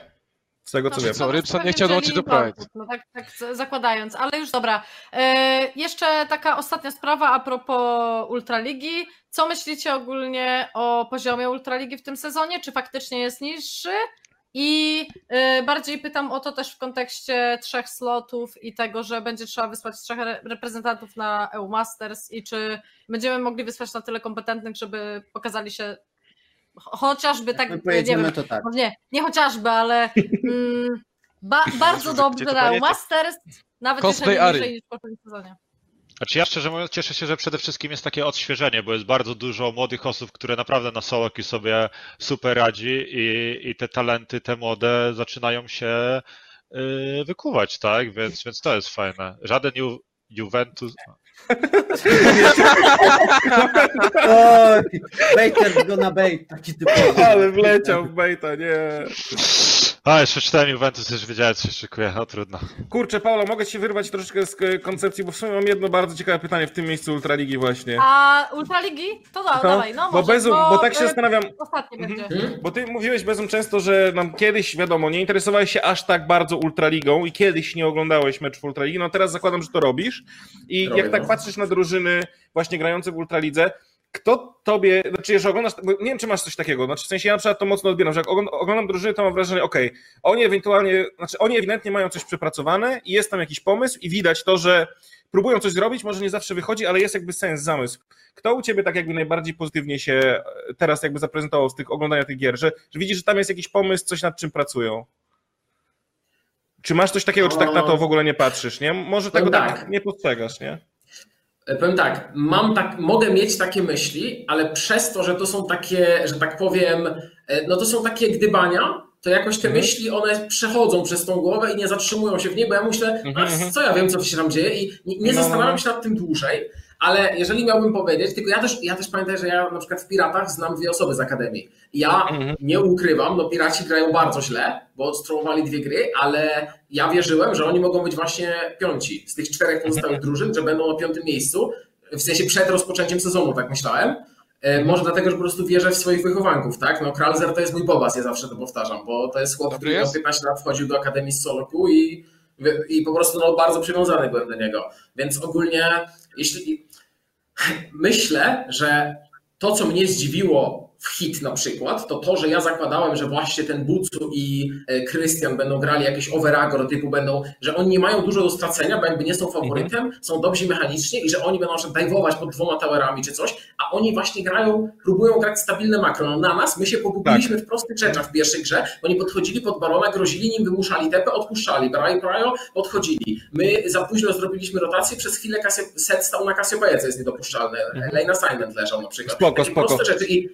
Z tego co No, wiem. Co, Rybson nie chciał dołączyć do importów, No tak, tak zakładając, ale już dobra. E, jeszcze taka ostatnia sprawa a propos Ultraligi. Co myślicie ogólnie o poziomie Ultraligi w tym sezonie? Czy faktycznie jest niższy? I e, bardziej pytam o to też w kontekście trzech slotów i tego, że będzie trzeba wysłać trzech re- reprezentantów na EU Masters i czy będziemy mogli wysłać na tyle kompetentnych, żeby pokazali się chociażby tak, My nie wiem, to tak. no nie, nie chociażby, ale mm, ba, bardzo na pojedzie? Masters, nawet Cosplay jeżeli niżej niż w poprzednim sezonie. Znaczy ja szczerze mówiąc cieszę się, że przede wszystkim jest takie odświeżenie, bo jest bardzo dużo młodych osób, które naprawdę na soloki sobie super radzi i, i te talenty, te młode zaczynają się yy, wykuwać, tak? Więc, więc to jest fajne. Żaden Ju, Juventus... Oj, Baker go na bait, taki typowy. Ale wleciał w bejta, nie. A, jeszcze czytałem Juventus, już wiedziałem, co się szykuje, o trudno. Kurczę, Paulo, mogę ci wyrwać troszeczkę z k- koncepcji, bo w sumie mam jedno bardzo ciekawe pytanie w tym miejscu Ultraligi właśnie. A Ultraligi? To da, No, dawaj, no bo, może, Bezum, bo tak się e, zastanawiam, Ostatnie będzie. Hmm? bo ty mówiłeś Bezum często, że nam kiedyś, wiadomo, nie interesowałeś się aż tak bardzo Ultraligą i kiedyś nie oglądałeś meczów Ultraligi, no teraz zakładam, że to robisz i Robię, jak tak no. patrzysz na drużyny właśnie grające w Ultralidze, kto tobie, znaczy jeżeli oglądasz, nie wiem czy masz coś takiego, znaczy w sensie ja na przykład to mocno odbieram, że jak oglądam, drużyny, to mam wrażenie, okej, oni ewentualnie, znaczy oni ewidentnie mają coś przepracowane i jest tam jakiś pomysł i widać to, że próbują coś zrobić, może nie zawsze wychodzi, ale jest jakby sens, zamysł. Kto u ciebie tak jakby najbardziej pozytywnie się e, teraz jakby zaprezentował z tych oglądania tych gier, że, że widzisz, że tam jest jakiś pomysł, coś nad czym pracują? Czy masz coś takiego, czy tak na to w ogóle nie patrzysz, nie? Może tego No tak tak. nie postrzegasz, nie? E, Powiem tak, mam tak, mogę mieć takie myśli, ale przez to, że to są takie, że tak powiem, e, no to są takie gdybania, to jakoś te Mhm. myśli, one przechodzą przez tą głowę i nie zatrzymują się w niej, bo ja myślę, Mhm, mhm. co ja wiem, co się tam dzieje i nie, nie No, no, zastanawiam no. się nad tym dłużej, ale jeżeli miałbym powiedzieć, tylko ja też, ja też pamiętam, że ja na przykład w Piratach znam dwie osoby z Akademii. Ja Mhm. nie ukrywam, no Piraci grają bardzo źle, bo stromowali dwie gry, ale ja wierzyłem, że oni mogą być właśnie piąci z tych czterech pozostałych drużyn, że będą na piątym miejscu, w sensie przed rozpoczęciem sezonu, tak myślałem. E, Może dlatego, że po prostu wierzę w swoich wychowanków, tak? No Kralzer to jest mój bobas, ja zawsze to powtarzam, bo to jest chłop, który miał jest? 15 lat wchodził do Akademii z Soloku i, i po prostu no, bardzo przywiązany byłem do niego. Więc ogólnie, jeśli myślę, że to, co mnie zdziwiło w hit na przykład, to to, że ja zakładałem, że właśnie ten Bucu i e, Krystian będą grali jakieś overagro typu będą, że oni nie mają dużo do stracenia, bo jakby nie są faworytem, są dobrzy mechanicznie i że oni będą na dive'ować pod dwoma towerami czy coś, a oni właśnie grają, próbują grać stabilne makro. No na nas, my się pogubiliśmy w prostych rzeczach w pierwszej grze, oni podchodzili pod barona, grozili nim, wymuszali tepę, odpuszczali, brali prajo, podchodzili. My za późno zrobiliśmy rotację, przez chwilę set stał na Cassiopeia, co jest niedopuszczalne. Lane assignment leżał na przykład. Spoko, Takie spoko. proste rzeczy i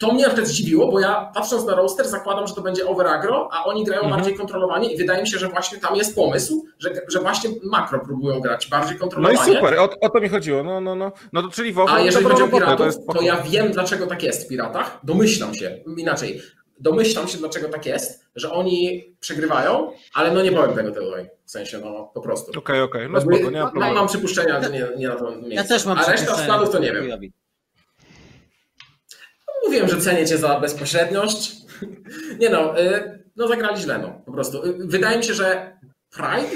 to mnie na przykład zdziwiło, bo ja patrząc na roster zakładam, że to będzie over agro, a oni grają Mhm. bardziej kontrolowanie i wydaje mi się, że właśnie tam jest pomysł, że, że właśnie makro próbują grać bardziej No i kontrolowanie. super, o, o to mi chodziło. No, no, no. No to czyli WoW A jeżeli chodzi o piratów, jest to, spoko. ja wiem, dlaczego tak jest w piratach. Domyślam się, inaczej. Domyślam się, dlaczego tak jest, że oni przegrywają, ale no nie powiem tego tutaj. W sensie, no po prostu. Okej, okej, no Jakby- spoko, nie ma no, problemu. mam przypuszczenia, że nie, nie na to miejsce. Ja też mam A reszta składów to nie wiem. Mówiłem, że cenię cię za bezpośredniość. Nie no, y, no zagrali źle, no po prostu. Y, Wydaje mi się, że Pride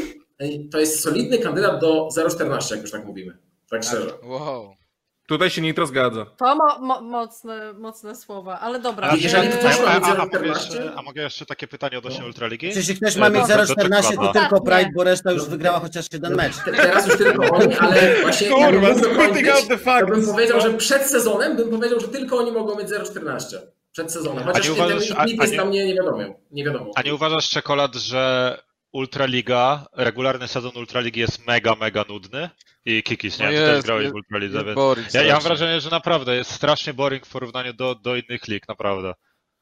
to jest solidny kandydat do 0,14, jak już tak mówimy. Tak szczerze. Wow. Tutaj się Nitro zgadza. To mo, mo, mocne, mocne słowa, ale dobra. A jeżeli e, ktoś a, ma a, mieć a, mogę 0,14? jeszcze, a mogę jeszcze takie pytanie odnośnie Ultraligi? Jeśli ktoś ma E, mieć do- do 0,14, to Czekolada. tylko Pride, Ostatnie. bo reszta już wygrała chociaż jeden mecz. Te- Teraz już tylko oni, ale właśnie Kurwa, dokończyć, the to bym powiedział, że przed sezonem bym powiedział, że tylko oni mogą mieć 0,14. Przed sezonem. Chociaż nie uważasz- a- nie- tam nie, nie wiadomo. Nie wiadomo. A nie uważasz, Czekolad, że Ultraliga, regularny sezon Ultraligi jest mega, mega nudny? I Kikis, nie No wiem, czy też jest, grałeś jest- w Ultralidze, Jest więc... boring Ja, ja mam wrażenie, że naprawdę jest strasznie boring w porównaniu do, do innych lig, naprawdę.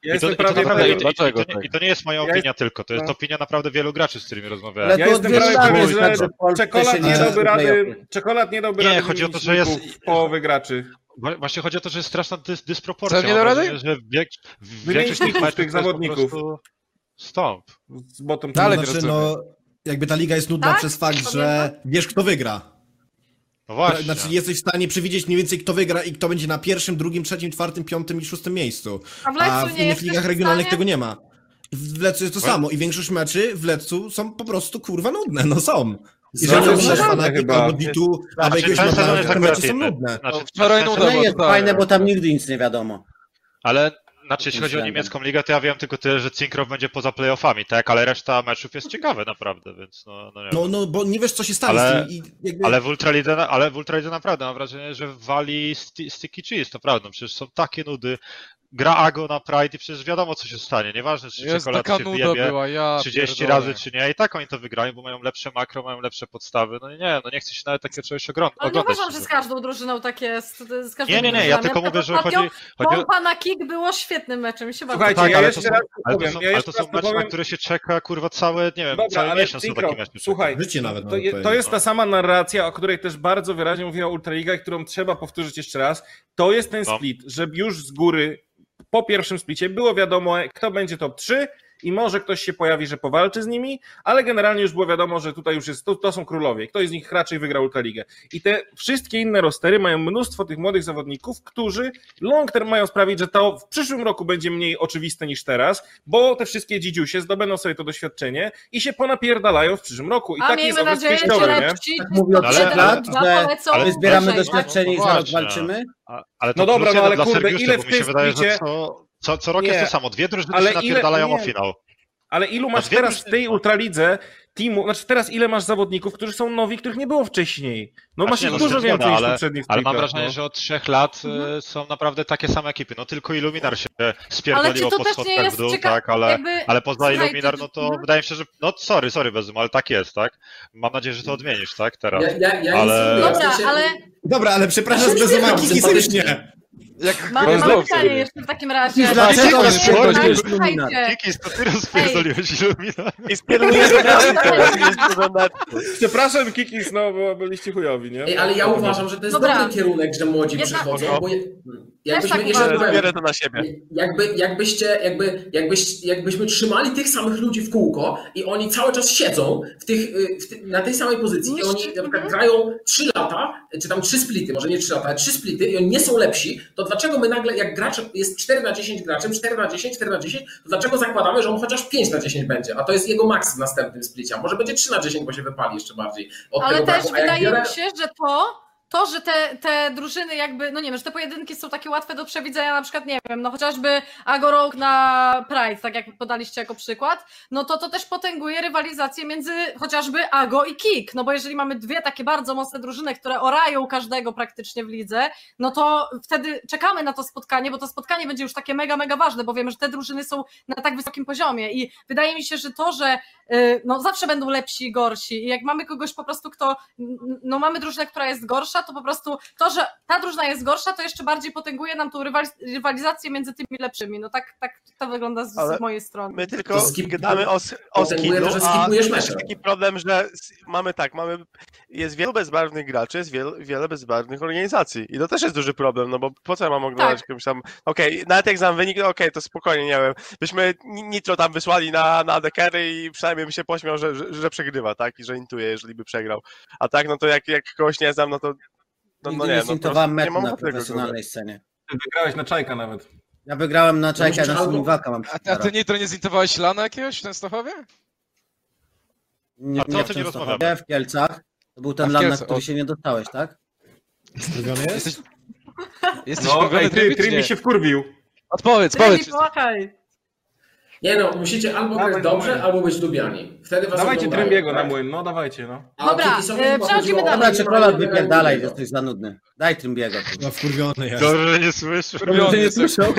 Ja I to, jestem i to prawie naprawdę, i, pewien, to, i, to, Dlaczego nie, I to nie jest moja Ja opinia jest- tylko, to jest no. opinia naprawdę wielu graczy, z którymi rozmawiałem. Ale Ja to jestem prawie że tak, że Czekolad nie dałby rady, czekolad nie dałby Nie, rady chodzi o to, że jest- połowy graczy. Wła- Właśnie chodzi o to, że jest straszna dys, dysproporcja. Co, nie Mam da wrażenie, że wiek, większość tych tych zawodników. prostu Stąp. Z bottom Dalej nie znaczy, no, jakby ta liga jest nudna Tak? przez fakt, że wiesz kto wygra. No właśnie. Znaczy jesteś w stanie przewidzieć mniej więcej kto wygra i kto będzie na pierwszym, drugim, trzecim, czwartym, piątym i szóstym miejscu. A w A w innych ligach regionalnych tego nie ma. W Lecu jest to samo i większość meczy w Lecu są po prostu kurwa nudne, no są. Jeżeli Zawsze oglądasz są fanatyk chyba. albo Ditu, albo Znaczy, jakiegoś te akurat mecze są nudne. Znaczy, No, wczoraj nuda No jest fajne, bo tam nigdy nic nie wiadomo. Ale znaczy, jeśli chodzi o niemiecką ligę, to ja wiem tylko tyle, że Cinkrow będzie poza playoffami, tak? Ale reszta meczów jest ciekawe naprawdę, więc no, no nie No, no, bo nie wiesz co się stanie Ale- z tym i jakby... Ale w Ultralidze, ale w Ultralidze naprawdę mam wrażenie, że wali sti- sticky cheese, to prawda. Przecież są takie nudy. Gra Ago na Pride i przecież wiadomo co się stanie. Nieważne czy Jest czekolad taka się wyjebie była, ja 30 pierdolę. razy czy nie. I tak oni to wygrają, bo mają lepsze makro, mają lepsze podstawy. No nie, no nie chcę się nawet takiego czegoś ogro- Ale nie oglądać. uważam, że z każdą drużyną tak jest. Z każdą Nie, nie, nie, ja tylko Na mówię, że chodzi, chodzi o... Pompa na kick było świetnym meczem. Mi się bardzo Słuchajcie, Tak, ja ale jeszcze to są, raz ale to są, ja ale to są mecze, na powiem. które się czeka kurwa całe, nie wiem, Dobra, cały miesiąc na Cinkro, taki mecz. się czeka. słuchaj, Życie nawet to, nawet je, to powiedzieć. jest ta sama narracja, o której też bardzo wyraźnie mówiła Ultraliga i którą trzeba powtórzyć jeszcze raz. To jest ten No. split, że już z góry po pierwszym splicie było wiadomo, kto będzie top 3 i może ktoś się pojawi, że powalczy z nimi, ale generalnie już było wiadomo, że tutaj już jest, to, to są królowie. Ktoś z nich raczej wygra Ultraligę. I te wszystkie inne rostery mają mnóstwo tych młodych zawodników, którzy long term mają sprawić, że to w przyszłym roku będzie mniej oczywiste niż teraz, bo te wszystkie dzidziusie zdobędą sobie to doświadczenie i się ponapierdalają w przyszłym roku. I A jest miejmy nadzieję, że Tak mówię od Ale- trzech ale- lat, że ale- my zbieramy doświadczenie i No za rok właśnie. walczymy. A- Ale to No dobra, no ale kurde, ile w tym wydaje, splicie- co, co, co rok Nie. jest to samo. Dwie drużyny Ale się ile- napierdalają nie. o finał. Ale ilu masz dwie teraz w tej ultralidze teamu, znaczy teraz ile masz zawodników, którzy są nowi, których nie było wcześniej? No masz nie, ich no, dużo więcej niż w ale- poprzednich Ale mam wrażenie, no. że od trzech lat e, są naprawdę takie same ekipy. No tylko Illuminar się spierdoliło po też nie schodkach w jest dół, ciekawe? tak, ale, jakby... ale poza Słuchajcie, Illuminar, no to mhm. wydaje mi się, że... No sorry, sorry Bezum, ale tak jest, tak? Mam nadzieję, że to odmienisz, tak, teraz. Ja, ja, ja Ale- nie Dobra, ale Dobra, ale przepraszam, Ja się bez uśmiecham umaki sympatycznie. historycznie. Jak mam, Rozumiem. mam pytanie jeszcze w takim razie. Dlaczego Kikis, to ty rozpierdoliłeś Illuminar. I spierdolę Przepraszam Kikis, no bo byliście chujowi, nie? Ej, ale ja uważam, że to jest Dobra. dobry kierunek, że młodzi Jedna- przychodzą, bo je, jakbyśmy, tak jeszcze to na siebie. jakby, jakbyście, jakby, jakbyś, jakbyśmy trzymali tych samych ludzi w kółko i oni cały czas siedzą w tych, y, w ty, na tej samej pozycji i oni na przykład grają 3 lata, czy tam 3 splity, może nie 3 lata, ale 3 splity i oni nie są lepsi, to dlaczego my nagle, jak gracz jest 4 na 10 graczem, 4 na 10, 4 na 10, to dlaczego zakładamy, że on chociaż 5 na 10 będzie, a to jest jego maks w następnym splicie, a może będzie 3 na 10, bo się wypali jeszcze bardziej od ale tego też braku. Wydaje biorę- mi się, że to to, że te, te drużyny jakby, no nie wiem, że te pojedynki są takie łatwe do przewidzenia, na przykład, nie wiem, no chociażby Agorok na Pride, tak jak podaliście jako przykład, no to to też potęguje rywalizację między chociażby Ago i Kik, no bo jeżeli mamy dwie takie bardzo mocne drużyny, które orają każdego praktycznie w lidze, no to wtedy czekamy na to spotkanie, bo to spotkanie będzie już takie mega, mega ważne, bo wiemy, że te drużyny są na tak wysokim poziomie. I wydaje mi się, że to, że no zawsze będą lepsi i gorsi. I jak mamy kogoś po prostu, kto, no mamy drużynę, która jest gorsza, to po prostu to, że ta drużyna jest gorsza, to jeszcze bardziej potęguje nam tą rywaliz- rywalizację między tymi lepszymi, no tak, tak to wygląda z, z mojej strony. My tylko skip- gadamy o, o skillu, a jest taki problem, że mamy tak, mamy, jest wielu bezbarwnych graczy, jest wiel, wiele bezbarwnych organizacji. I to też jest duży problem, no bo po co ja mam oglądać Tak. jakimś tam, okej, nawet jak znam wynik, no okej, to spokojnie, nie wiem, byśmy ni- Nitro tam wysłali na, na dekery i przynajmniej bym się pośmiał, że, że, że przegrywa, tak, i że intuje, jeżeli by przegrał, a tak, no to jak, jak kogoś nie znam, no to no, Nigdy no nie, nie no zintowałem nie metu mam na profesjonalnej scenie. Ty wygrałeś na czajka nawet. Ja wygrałem na czajka, musisz na Sumivaka mam A, ty- a ty Nitro nie zintowałeś lana jakiegoś w Częstochowie? Nie, A to nie o w tym nie rozmawiamy. w Kielcach. To był ten lan, na który o. się nie dostałeś, tak? Jesteś, jesteś No, ej, ty, ty czy mi nie? się wkurwił. Odpowiedz, Trybi, powiedz. Nie no, musicie albo Dawaj, grać dobrze, albo być lubiani. Wtedy was Dawajcie oglądają, Trymbiego na tak? młyn, no dawajcie, no. A Dobra, e, przechodzimy dalej. Dobra, czekolad wypierdalaj, jesteś za nudny. Daj Trymbiego. No wkurwiony jest. Dobrze, że nie słyszę. Słyszał?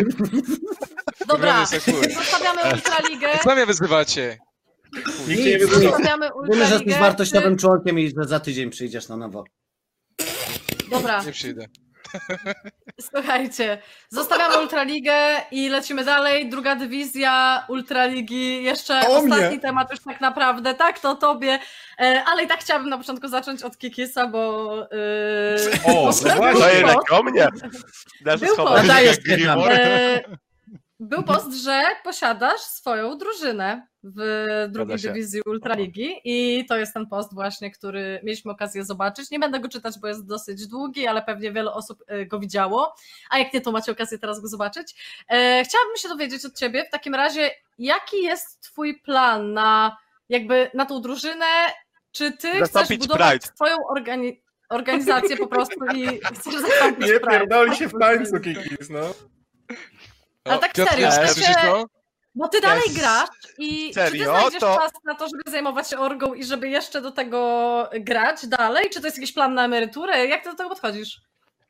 Dobra, chuj. zostawiamy Ultraligę, Co mnie wyzywacie? Nikt nie zostawiamy Wiemy, że jesteś wartościowym członkiem i że za tydzień przyjdziesz na nowo. Dobra, Nie przyjdę. Słuchajcie, zostawiamy Ultraligę i lecimy dalej. Druga dywizja Ultraligi. Jeszcze O ostatni mnie. temat już tak naprawdę, tak, to o tobie. E, Ale i tak chciałabym na początku zacząć od Kikisa, bo... e, O, no właśnie. O mnie. Dasz Był schować. post. Że posiadasz swoją drużynę w drugiej dywizji Ultraligi i to jest ten post właśnie, który mieliśmy okazję zobaczyć. Nie będę go czytać, bo jest dosyć długi, ale pewnie wiele osób e, go widziało, a jak nie, to macie okazję teraz go zobaczyć. E, Chciałabym się dowiedzieć od ciebie w takim razie, jaki jest twój plan na jakby na tą drużynę, czy ty chcesz Zastąpić budować Pride. swoją organi- organizację po prostu i chcesz zastąpić Nie pierdoli się w tańcu, Kikis, no. Ale tak Piotr, serio, w sensie-? Bo ty dalej Jest- grasz i czy ty Serio? znajdziesz To- czas na to, żeby zajmować się orgą i żeby jeszcze do tego grać dalej? Czy to jest jakiś plan na emeryturę? Jak ty do tego podchodzisz?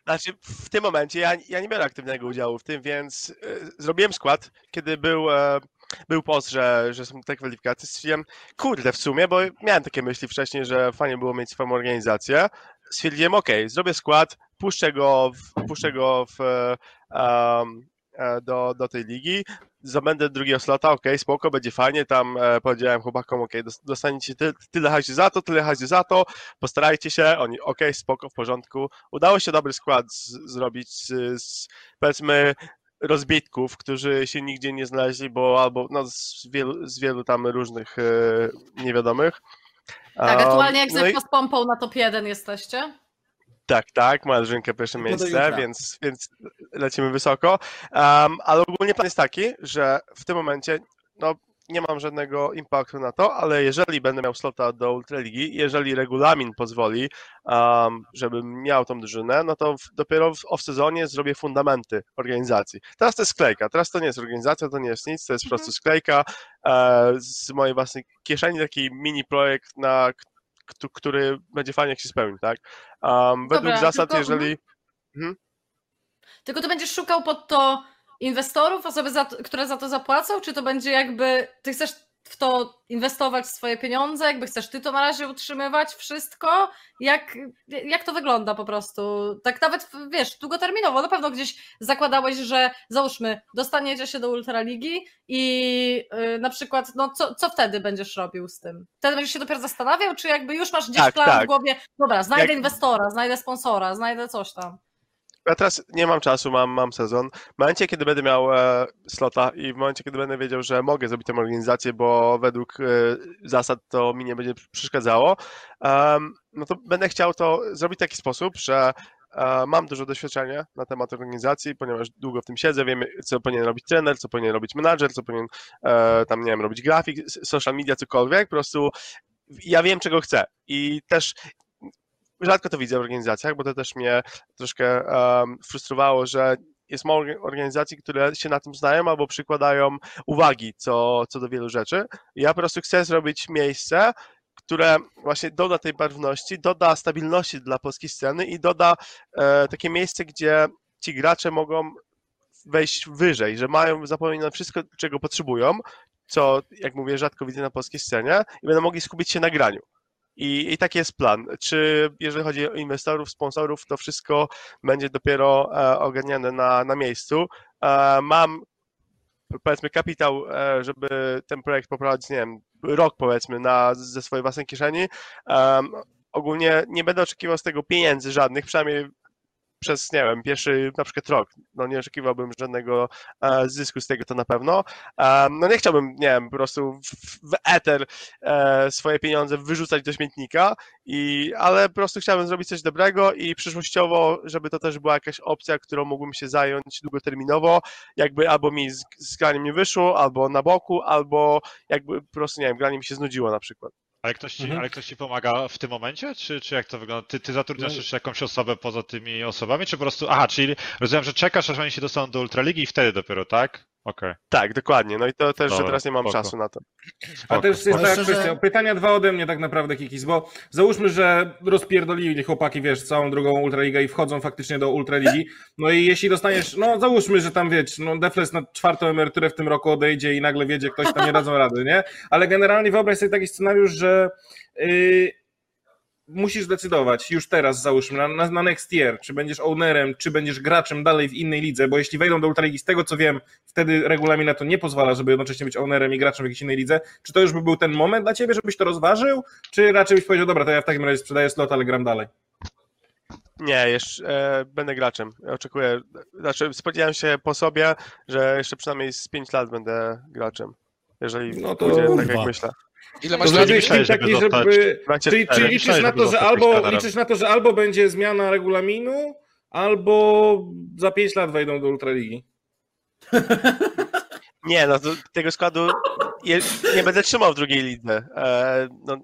Znaczy, w tym momencie ja, ja nie biorę aktywnego udziału w tym, więc e, zrobiłem skład, kiedy był, e, był post, że, że są te kwalifikacje. Stwierdziłem, kurde, w sumie, bo miałem takie myśli wcześniej, że fajnie było mieć swoją organizację. Stwierdziłem, ok, zrobię skład, puszczę go w, puszczę go w, e, do, do tej ligi, zdobędę drugiego slota, ok, spoko, będzie fajnie, tam e, powiedziałem chłopakom, ok, dostaniecie ty, tyle hajsu za to, tyle hajsu za to, postarajcie się, oni, ok, spoko, w porządku, udało się dobry skład z, zrobić z, z powiedzmy rozbitków, którzy się nigdzie nie znaleźli, bo albo no, z, wielu, z wielu tam różnych e, niewiadomych. Tak, Um, aktualnie jak no i- z pompą na top 1 jesteście. Tak, tak, moja drużynka pierwsze do miejsce, więc, więc lecimy wysoko. Um, ale ogólnie plan jest taki, że w tym momencie no, nie mam żadnego impaktu na to, ale jeżeli będę miał slota do Ultraligi, jeżeli regulamin pozwoli, um, żebym miał tą drużynę, no to w, dopiero w off-sezonie zrobię fundamenty organizacji. Teraz to jest sklejka, teraz to nie jest organizacja, to nie jest nic, to jest po prostu sklejka e, z mojej własnej kieszeni, taki mini projekt, na, który będzie fajnie jak się spełni, tak? Um, według Dobra, zasad, tylko- jeżeli... Tylko ty będziesz szukał pod to inwestorów, osoby, za to, które za to zapłacą, czy to będzie jakby, ty chcesz w to inwestować swoje pieniądze, jakby chcesz ty to na razie utrzymywać, wszystko? Jak, jak to wygląda po prostu? Tak nawet, wiesz, długoterminowo, na pewno gdzieś zakładałeś, że załóżmy, dostaniecie się do Ultraligi i yy, na przykład, no co, co wtedy będziesz robił z tym? Wtedy będziesz się dopiero zastanawiał, czy jakby już masz gdzieś Tak, plan tak. w głowie, dobra, znajdę Jak- inwestora, znajdę sponsora, znajdę coś tam. Ja teraz nie mam czasu, mam, mam sezon. W momencie, kiedy będę miał e, slota i w momencie, kiedy będę wiedział, że mogę zrobić tę organizację, bo według e, zasad to mi nie będzie przeszkadzało, em, no to będę chciał to zrobić w taki sposób, że e, mam dużo doświadczenia na temat organizacji, ponieważ długo w tym siedzę, wiem, co powinien robić trener, co powinien robić menadżer, co powinien e, tam, nie wiem, robić grafik, social media, cokolwiek, po prostu ja wiem, czego chcę i też rzadko to widzę w organizacjach, bo to też mnie troszkę um, frustrowało, że jest mało organizacji, które się na tym znają albo przykładają uwagi co, co do wielu rzeczy. Ja po prostu chcę zrobić miejsce, które właśnie doda tej barwności, doda stabilności dla polskiej sceny i doda e, takie miejsce, gdzie ci gracze mogą wejść wyżej, że mają zapewnione wszystko, czego potrzebują, co, jak mówię, rzadko widzę na polskiej scenie i będą mogli skupić się na graniu. I, I taki jest plan. Czy jeżeli chodzi o inwestorów, sponsorów, to wszystko będzie dopiero e, ogarniane na, na miejscu. E, mam powiedzmy kapitał, e, żeby ten projekt poprowadzić, nie wiem, rok powiedzmy na, ze swojej własnej kieszeni. Um, ogólnie nie będę oczekiwał z tego pieniędzy żadnych, przynajmniej przez, nie wiem, pierwszy na przykład rok. No nie oczekiwałbym żadnego e, zysku z tego, to na pewno. E, no nie chciałbym, nie wiem, po prostu w, w eter e, swoje pieniądze wyrzucać do śmietnika, i, ale po prostu chciałbym zrobić coś dobrego i przyszłościowo, żeby to też była jakaś opcja, którą mógłbym się zająć długoterminowo, jakby albo mi z, z graniem nie wyszło, albo na boku, albo jakby po prostu, nie wiem, granie mi się znudziło na przykład. Ale ktoś, ci, Mhm. ale ktoś ci pomaga w tym momencie, czy, czy jak to wygląda? Ty, ty zatrudniasz No. jeszcze jakąś osobę poza tymi osobami, czy po prostu. Aha, czyli rozumiem, że czekasz, aż oni się dostaną do Ultraligi i wtedy dopiero, tak? Okej. Tak, dokładnie. No i to też, że Dobra, teraz nie mam spoko. czasu na to. A Spoko, też jest spoko. taka kwestia, pytania dwa ode mnie tak naprawdę, Kikis, bo załóżmy, że rozpierdolili chłopaki, wiesz, całą drugą Ultraligę i wchodzą faktycznie do Ultraligi, no i jeśli dostaniesz, no załóżmy, że tam, wiesz, no Defles na czwartą emeryturę w tym roku odejdzie i nagle wiedzie ktoś, tam nie dadzą rady, nie? Ale generalnie wyobraź sobie taki scenariusz, że yy, musisz zdecydować już teraz, załóżmy, na, na, na next year, czy będziesz ownerem, czy będziesz graczem dalej w innej lidze, bo jeśli wejdą do Ultraligi, z tego co wiem, wtedy regulamin na to nie pozwala, żeby jednocześnie być ownerem i graczem w jakiejś innej lidze. Czy to już by był ten moment dla ciebie, żebyś to rozważył, czy raczej byś powiedział, dobra, to ja w takim razie sprzedaję slot, ale gram dalej? Nie, jeszcze e, będę graczem. Oczekuję, znaczy spodziewałem się po sobie, że jeszcze przynajmniej z 5 lat będę graczem. Jeżeli No to- pójdzie tak jak myślę. Ile To masz Znaczy, znaczy, myślałeś, taki, żeby żeby... Czyli, liczysz, na to, że albo, liczysz na to, że albo będzie zmiana regulaminu, albo za 5 lat wejdą do Ultraligi. Nie, no to tego składu je, nie będę trzymał w drugiej lidze. E, no,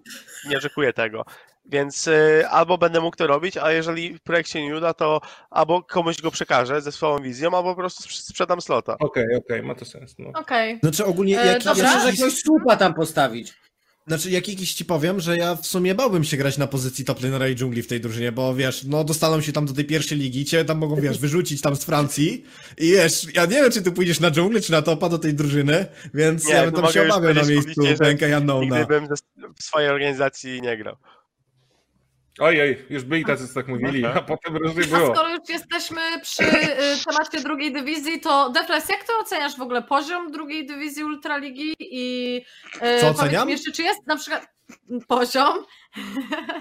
nie oczekuję tego. Więc e, albo będę mógł to robić, a jeżeli projekt się nie uda, to albo komuś go przekażę ze swoją wizją, albo po prostu sprz- sprzedam slota. Okej, okej, ma to sens. No. Okej. Znaczy ogólnie, E, jak, dobra. ja, Możesz jakiś, jakiegoś słupa tam postawić. Znaczy jak jakiś ci powiem, że ja w sumie bałbym się grać na pozycji top lanera i dżungli w tej drużynie, bo wiesz, no dostaną się tam do tej pierwszej ligi, cię tam mogą, wiesz, wyrzucić tam z Francji i wiesz, ja nie wiem, czy ty pójdziesz na dżunglę, czy na topa do tej drużyny, więc Nie, ja bym tam mogę się obawiał na miejscu i Unknowna. Nigdy bym w swojej organizacji nie grał. Oj, oj, już byli tacy, co tak mówili, a potem różnie A było. skoro już jesteśmy przy y, temacie drugiej dywizji, to Defles, jak ty oceniasz w ogóle poziom drugiej dywizji Ultraligi i y, Co powiedz oceniam? mi jeszcze, czy jest na przykład poziom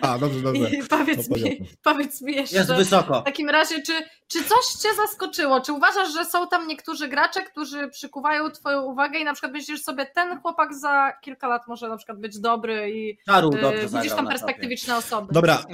A, dobrze, dobrze. i powiedz No, mi, powiedz mi jeszcze Jest wysoko. w takim razie, czy, czy coś cię zaskoczyło? Czy uważasz, że są tam niektórzy gracze, którzy przykuwają twoją uwagę i na przykład myślisz sobie, ten chłopak za kilka lat może na przykład być dobry i Czaru y, dobrze widzisz tam perspektywiczne osoby? Dobra.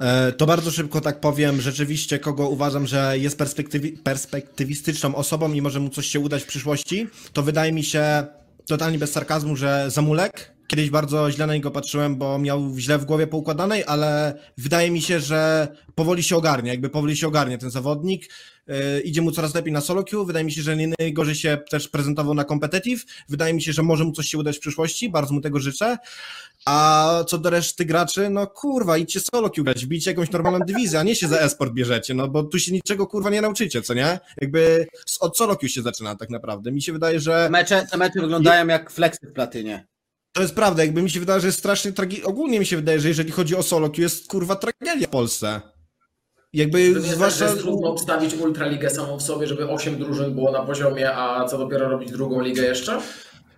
E, To bardzo szybko tak powiem. Rzeczywiście, kogo uważam, że jest perspektywi- perspektywistyczną osobą i może mu coś się udać w przyszłości, to wydaje mi się totalnie bez sarkazmu, że Zamulek. Kiedyś bardzo źle na niego patrzyłem, bo miał źle w głowie poukładanej, ale wydaje mi się, że powoli się ogarnia, jakby powoli się ogarnia ten zawodnik. E, idzie mu coraz lepiej na solo queue. Wydaje mi się, że nie najgorzej się też prezentował na competitive. Wydaje mi się, że może mu coś się udać w przyszłości. Bardzo mu tego życzę. A co do reszty graczy, no kurwa, idźcie solo queue grać, wbijcie jakąś normalną dywizję, a nie się za esport bierzecie, no bo tu się niczego kurwa nie nauczycie, co nie? Jakby od solo queue się zaczyna tak naprawdę. Mi się wydaje, Te że mecze, te mecze wyglądają jak flexy w platynie. to jest prawda, jakby mi się wydaje, że jest strasznie tragi... Ogólnie mi się wydaje, że jeżeli chodzi o solo queue, jest kurwa tragedia w Polsce. Jakby To zwłaszcza... jest trudno obstawić Ultraligę samą w sobie, żeby 8 drużyn było na poziomie, a co dopiero robić drugą ligę jeszcze?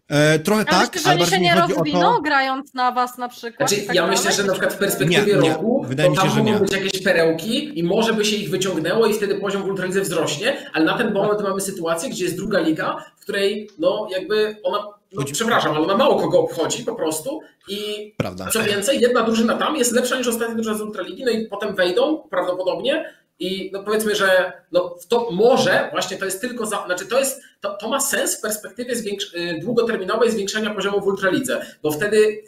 E, trochę Ale tak, że ale oni się bardziej mi nie chodzi o rozwiną, to... grając na was na przykład? Znaczy, tak ja myślę, dalej? że na przykład w perspektywie Nie, nie. roku Wydaje mi to się, tam że mogą nie. być jakieś perełki i może by się ich wyciągnęło i wtedy poziom w Ultralidze wzrośnie, ale na ten moment mamy sytuację, gdzie jest druga liga, w której no jakby ona, no, przepraszam, ale ona mało kogo obchodzi po prostu i Prawda. co więcej, jedna drużyna tam jest lepsza niż ostatnia drużyna z Ultraligi, no i potem wejdą prawdopodobnie i no powiedzmy, że no to może właśnie to jest tylko za, znaczy to jest, to, to ma sens w perspektywie zwiększ, y, długoterminowej zwiększenia poziomu w Ultralidze, bo wtedy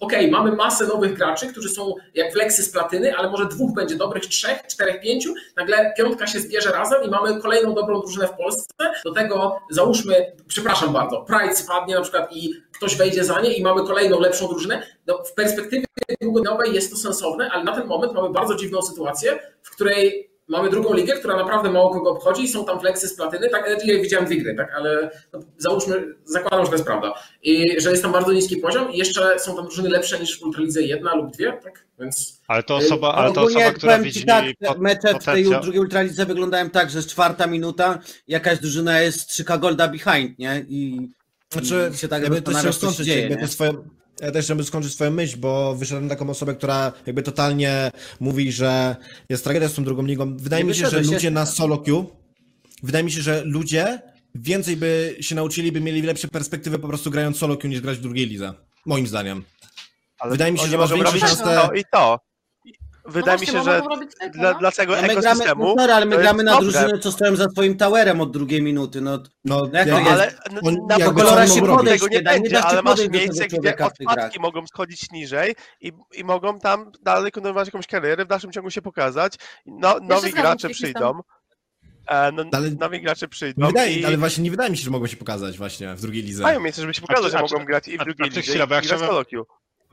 okej, mamy masę nowych graczy, którzy są jak fleksy z platyny, ale może dwóch będzie dobrych, trzech, czterech, pięciu, nagle piątka się zbierze razem i mamy kolejną dobrą drużynę w Polsce, do tego załóżmy, przepraszam bardzo, Pride spadnie na przykład i ktoś wejdzie za nie i mamy kolejną lepszą drużynę, no, w perspektywie długodobiowej jest to sensowne, ale na ten moment mamy bardzo dziwną sytuację, w której mamy drugą ligę, która naprawdę mało kogo obchodzi i są tam fleksy z platyny, tak, ja widziałem dwie gry, tak, ale no, załóżmy, zakładam, że to jest prawda, i że jest tam bardzo niski poziom i jeszcze są tam drużyny lepsze niż w Ultralidze jedna lub dwie, tak, więc... Ale to osoba, ale to Ogólnie osoba, która widzi tak, pot- mecze w tej drugiej ultralidze wyglądają tak, że jest czwarta minuta, jakaś drużyna jest 3 golda behind, nie? I, Znaczy, się tak ja bym też zastanawia, chciał co się dzieje, jakby swoją, ja też chciałbym skończyć swoją myśl, bo wyszedłem taką osobę, która jakby totalnie mówi, że jest tragedia z tą drugą ligą. Wydaje Nie mi się, że ludzie na solo queue, wydaje mi się, że ludzie więcej by się nauczyli, by mieli lepsze perspektywy po prostu grając solo queue niż grać w drugiej lidze. Moim zdaniem. Ale Wydaje mi się, że masz robić szansę- to i to. Wydaje no mi się, że tylko, dla, no. dla tego No my gramy, ekosystemu. no sorry, ale my jest gramy na drużynę, co stoją za swoim towerem od drugiej minuty, no. No, Jak ja, to jest? Ale n- On- na jakby kolora się podejść tego nie nie nie będzie, da się ale masz tego miejsce, gdzie w odpadki mogą schodzić niżej i, i mogą tam dalej kontynuować jakąś karierę, w dalszym ciągu się pokazać. No, nowi gracze przyjdą. E, no, Ale- nowi gracze przyjdą nie wydaje, i ale właśnie nie wydaje mi się, że mogą się pokazać właśnie w drugiej lidze. mają miejsce, żeby się pokazać, że A czy- mogą grać i w a- drugiej ty lidze i grać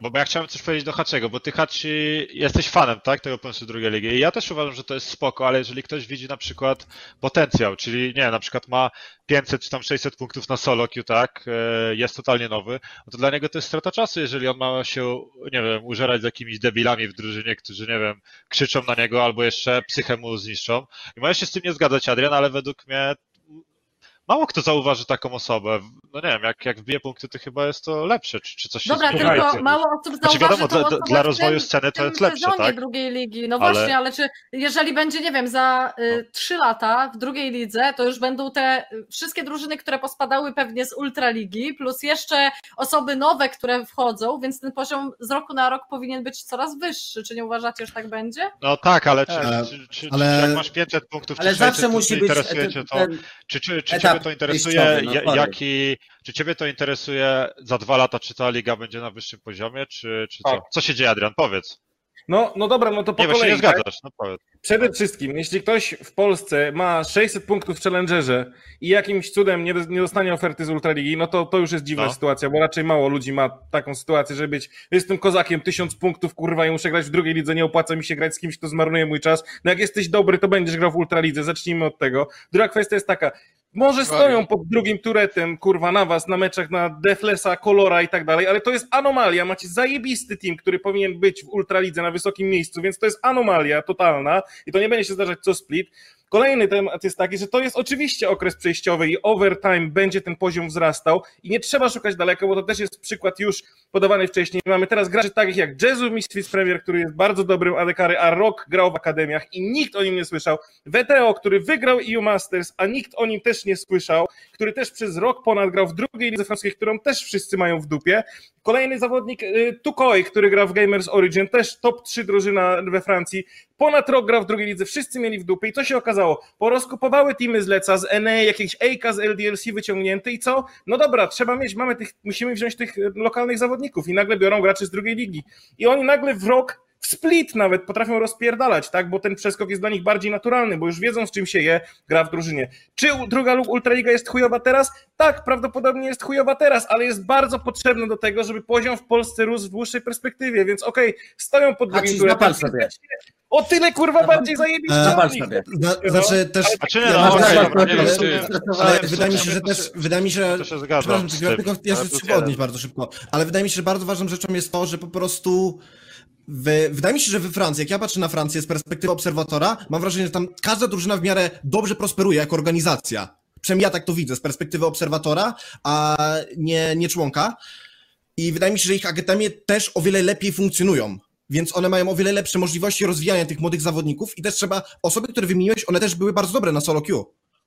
queue. Bo ja chciałem coś powiedzieć do Haczego, bo ty Haci jesteś fanem, tak, tego pomysłu drugiej ligi. I ja też uważam, że to jest spoko, ale jeżeli ktoś widzi na przykład potencjał, czyli nie na przykład ma 500 czy tam 600 punktów na solo queue, tak, e, jest totalnie nowy, no to dla niego to jest strata czasu, jeżeli on ma się, nie wiem, użerać z jakimiś debilami w drużynie, którzy, nie wiem, krzyczą na niego albo jeszcze psychę mu zniszczą. I możesz się z tym nie zgadzać, Adrian, ale według mnie mało kto zauważy taką osobę. No nie wiem, jak, jak wbije punkty, to chyba jest to lepsze, czy, czy coś się Dobra, tylko mało osób Znaczy, zauważy wiadomo, tą dla- osobę dla w rozwoju tym, sceny to tym jest lepsze, sezonie tak? drugiej ligi. No Ale- właśnie, ale czy jeżeli będzie, nie wiem, za y, trzy lata w drugiej lidze, to już będą te y, wszystkie drużyny, które pospadały pewnie z ultraligi, plus jeszcze osoby nowe, które wchodzą, więc ten poziom z roku na rok powinien być coraz wyższy. Czy nie uważacie, że tak będzie? No tak, ale czy, E, czy, czy, ale- czy jak masz 500 punktów, Ale czy 600, zawsze to musi czy być interesuje ten- cię to, ten- czy, czy, czy etap to interesuje, no jaki, czy ciebie to interesuje za dwa lata, czy ta liga będzie na wyższym poziomie, czy, czy co? Tak. Co się dzieje, Adrian? Powiedz. No, no dobra, no to po Nie, kolei. nie tak? zgadzasz, no powiedz. Przede wszystkim, jeśli ktoś w Polsce ma 600 punktów w Challengerze i jakimś cudem nie, nie dostanie oferty z Ultraligi, no to to już jest dziwna No. sytuacja, bo raczej mało ludzi ma taką sytuację, żeby być, jestem kozakiem, 1000 punktów, kurwa, i muszę grać w drugiej lidze, nie opłaca mi się grać z kimś, kto zmarnuje mój czas. No jak jesteś dobry, to będziesz grał w Ultralidze, zacznijmy od tego. Druga kwestia jest taka, może stoją pod drugim turetem, kurwa, na was, na meczach na Deflesa, Kolora i tak dalej, ale to jest anomalia. Macie zajebisty team, który powinien być w Ultralidze na wysokim miejscu, więc to jest anomalia totalna i to nie będzie się zdarzać co split. Kolejny temat jest taki, że to jest oczywiście okres przejściowy i overtime będzie ten poziom wzrastał i nie trzeba szukać daleko, bo to też jest przykład już podawany wcześniej. Mamy teraz graczy takich jak Jezu Misfits Premier, który jest bardzo dobrym adekary, a Rock grał w akademiach i nikt o nim nie słyszał. WTO, który wygrał EU Masters, a nikt o nim też nie słyszał, który też przez rok ponad grał w drugiej lidze francuskiej, którą też wszyscy mają w dupie. Kolejny zawodnik y, Tukoi, który gra w Gamers Origin, też top 3 drużyna we Francji. Ponad rok grał w drugiej lidze, wszyscy mieli w dupie i co się okazało? Porozkupowały teamy z Leca, z NA, jakieś AK z LDLC wyciągnięte i co? No dobra, trzeba mieć, mamy tych, musimy wziąć tych y, lokalnych zawodników i nagle biorą graczy z drugiej ligi. I oni nagle w rok w split nawet potrafią rozpierdalać, tak? Bo ten przeskok jest dla nich bardziej naturalny, bo już wiedzą z czym się je gra w drużynie. Czy druga lub Ultraliga jest chujowa teraz? Tak, prawdopodobnie jest chujowa teraz, ale jest bardzo potrzebna do tego, żeby poziom w Polsce rósł w dłuższej perspektywie, więc okej, stoją pod drugim turem. O tyle kurwa bardziej zajebiście E, znaczy też... Ja no, masz okej, rację, dobra, nie wiem, ale- czy- Ale czy- wydaje mi się, że też, wydaje mi się, to się zgadzam przepraszam, ja tylko szybko odnieść jeden. bardzo szybko, ale wydaje mi się, że bardzo ważną rzeczą jest to, że po prostu w, wydaje mi się, że we Francji, jak ja patrzę na Francję z perspektywy obserwatora, mam wrażenie, że tam każda drużyna w miarę dobrze prosperuje jako organizacja. Przynajmniej ja tak to widzę z perspektywy obserwatora, a nie, nie członka. I wydaje mi się, że ich akademie też o wiele lepiej funkcjonują. Więc one mają o wiele lepsze możliwości rozwijania tych młodych zawodników i też trzeba, osoby, które wymieniłeś, one też były bardzo dobre na solo queue.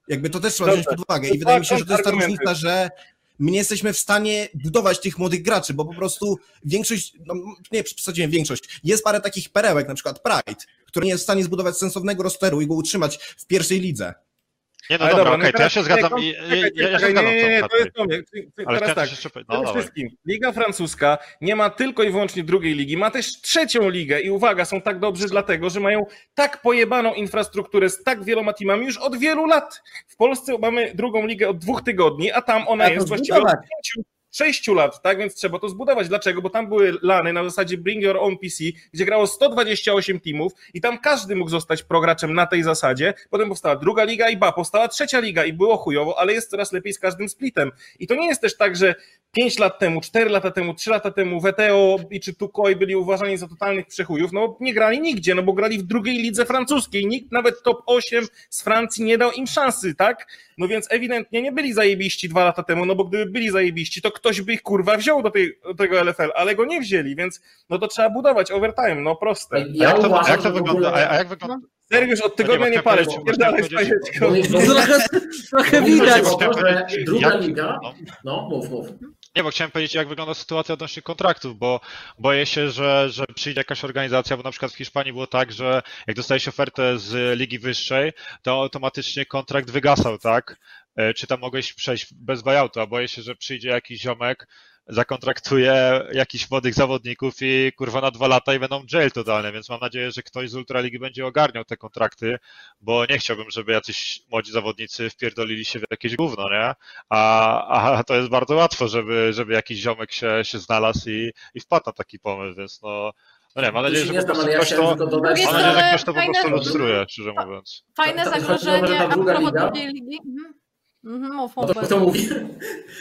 Jakby to też trzeba Dobrze. wziąć pod uwagę. I wydaje mi się, że to jest ta różnica, że my nie jesteśmy w stanie budować tych młodych graczy, bo po prostu większość, no nie przesadziłem większość, jest parę takich perełek, na przykład Pride, który nie jest w stanie zbudować sensownego rosteru i go utrzymać w pierwszej lidze. Nie, no Ale dobra, dobra, okej, no to ja się zgadzam nie, i czekaj, ja, ja się nie, nie, nie, to jest do mnie. Ale Teraz tak, jeszcze. Przede No, dawaj. wszystkim, Liga Francuska nie ma tylko i wyłącznie drugiej ligi, ma też trzecią ligę i uwaga, są tak dobrzy dlatego, że mają tak pojebaną infrastrukturę z tak wieloma teamami już od wielu lat. W Polsce mamy drugą ligę od dwóch tygodni, a tam ona to jest właściwie od pięciu, sześciu lat, tak więc trzeba to zbudować. Dlaczego? Bo tam były lany na zasadzie Bring Your Own PC, gdzie grało 128 teamów i tam każdy mógł zostać prograczem na tej zasadzie. Potem powstała druga liga i ba, powstała trzecia liga i było chujowo, ale jest coraz lepiej z każdym splitem. I to nie jest też tak, że 5 lat temu, 4 lata temu, 3 lata temu WTO i czy Tukoi byli uważani za totalnych przechujów, no nie grali nigdzie, no bo grali w drugiej lidze francuskiej. Nikt, nawet top 8 z Francji nie dał im szansy, tak? No więc ewidentnie nie byli zajebiści dwa lata temu, no bo gdyby byli zajebiści, to ktoś by ich kurwa wziął do, tej, do tego LFL, ale go nie wzięli, więc no to trzeba budować overtime, no proste. Ja jak to, uważam, jak to wygląda? ogóle... A, a jak wygląda? Sergiusz, od tygodnia nie, palę, pierdalaj trochę, widać. druga liga... no. No, mów, mów. Nie, bo chciałem powiedzieć, jak wygląda sytuacja odnośnie kontraktów, bo boję się, że, że przyjdzie jakaś organizacja, bo na przykład w Hiszpanii było tak, że jak dostałeś ofertę z ligi wyższej, to automatycznie kontrakt wygasał, tak? E, Czy tam mogłeś przejść bez buyoutu, a boję się, że przyjdzie jakiś ziomek, zakontraktuje jakichś młodych zawodników i kurwa na dwa lata i będą jail totalnie, więc mam nadzieję, że ktoś z Ultraligi będzie ogarniał te kontrakty, bo nie chciałbym, żeby jacyś młodzi zawodnicy wpierdolili się w jakieś gówno, nie? A, a to jest bardzo łatwo, żeby, żeby jakiś ziomek się, się znalazł i, i wpadł na taki pomysł, więc no, no nie, mam nadzieję, że nie znam, ale ja chciałem to, tylko dodać... drugiej mam nadzieję, że ktoś to po prostu lustruje, szczerze mówiąc. Fajne To- to- zagrożenie a propos drugiej ligi. Mhm. Mhm, mów, No to mów. kto mówi?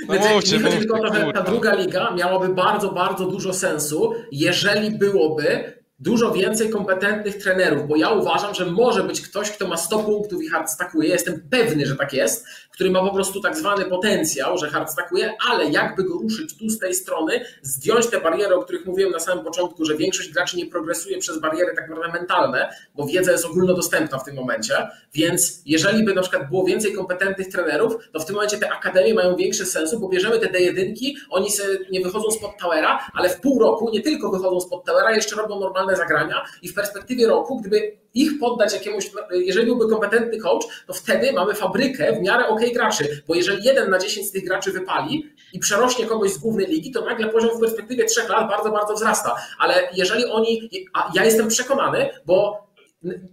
No Znaczy, mówcie, mówcie, tylko o to, że ta druga liga miałaby bardzo, bardzo dużo sensu, jeżeli byłoby dużo więcej kompetentnych trenerów, bo ja uważam, że może być ktoś, kto ma 100 punktów i hardstackuje, jestem pewny, że tak jest, który ma po prostu tak zwany potencjał, że hardstackuje, ale jakby go ruszyć tu z tej strony, zdjąć te bariery, o których mówiłem na samym początku, że większość graczy nie progresuje przez bariery tak naprawdę mentalne, bo wiedza jest ogólnodostępna w tym momencie, więc jeżeli by na przykład było więcej kompetentnych trenerów, to w tym momencie te akademie mają większy sensu, bo bierzemy te D1, oni nie wychodzą spod towera, ale w pół roku nie tylko wychodzą spod towera, jeszcze robią normalne zagrania i w perspektywie roku, gdyby ich poddać jakiemuś, jeżeli byłby kompetentny coach, to wtedy mamy fabrykę w miarę ok graczy, bo jeżeli jeden na 10 z tych graczy wypali i przerośnie kogoś z głównej ligi, to nagle poziom w perspektywie trzech lat bardzo, bardzo wzrasta. Ale jeżeli oni, a ja jestem przekonany, bo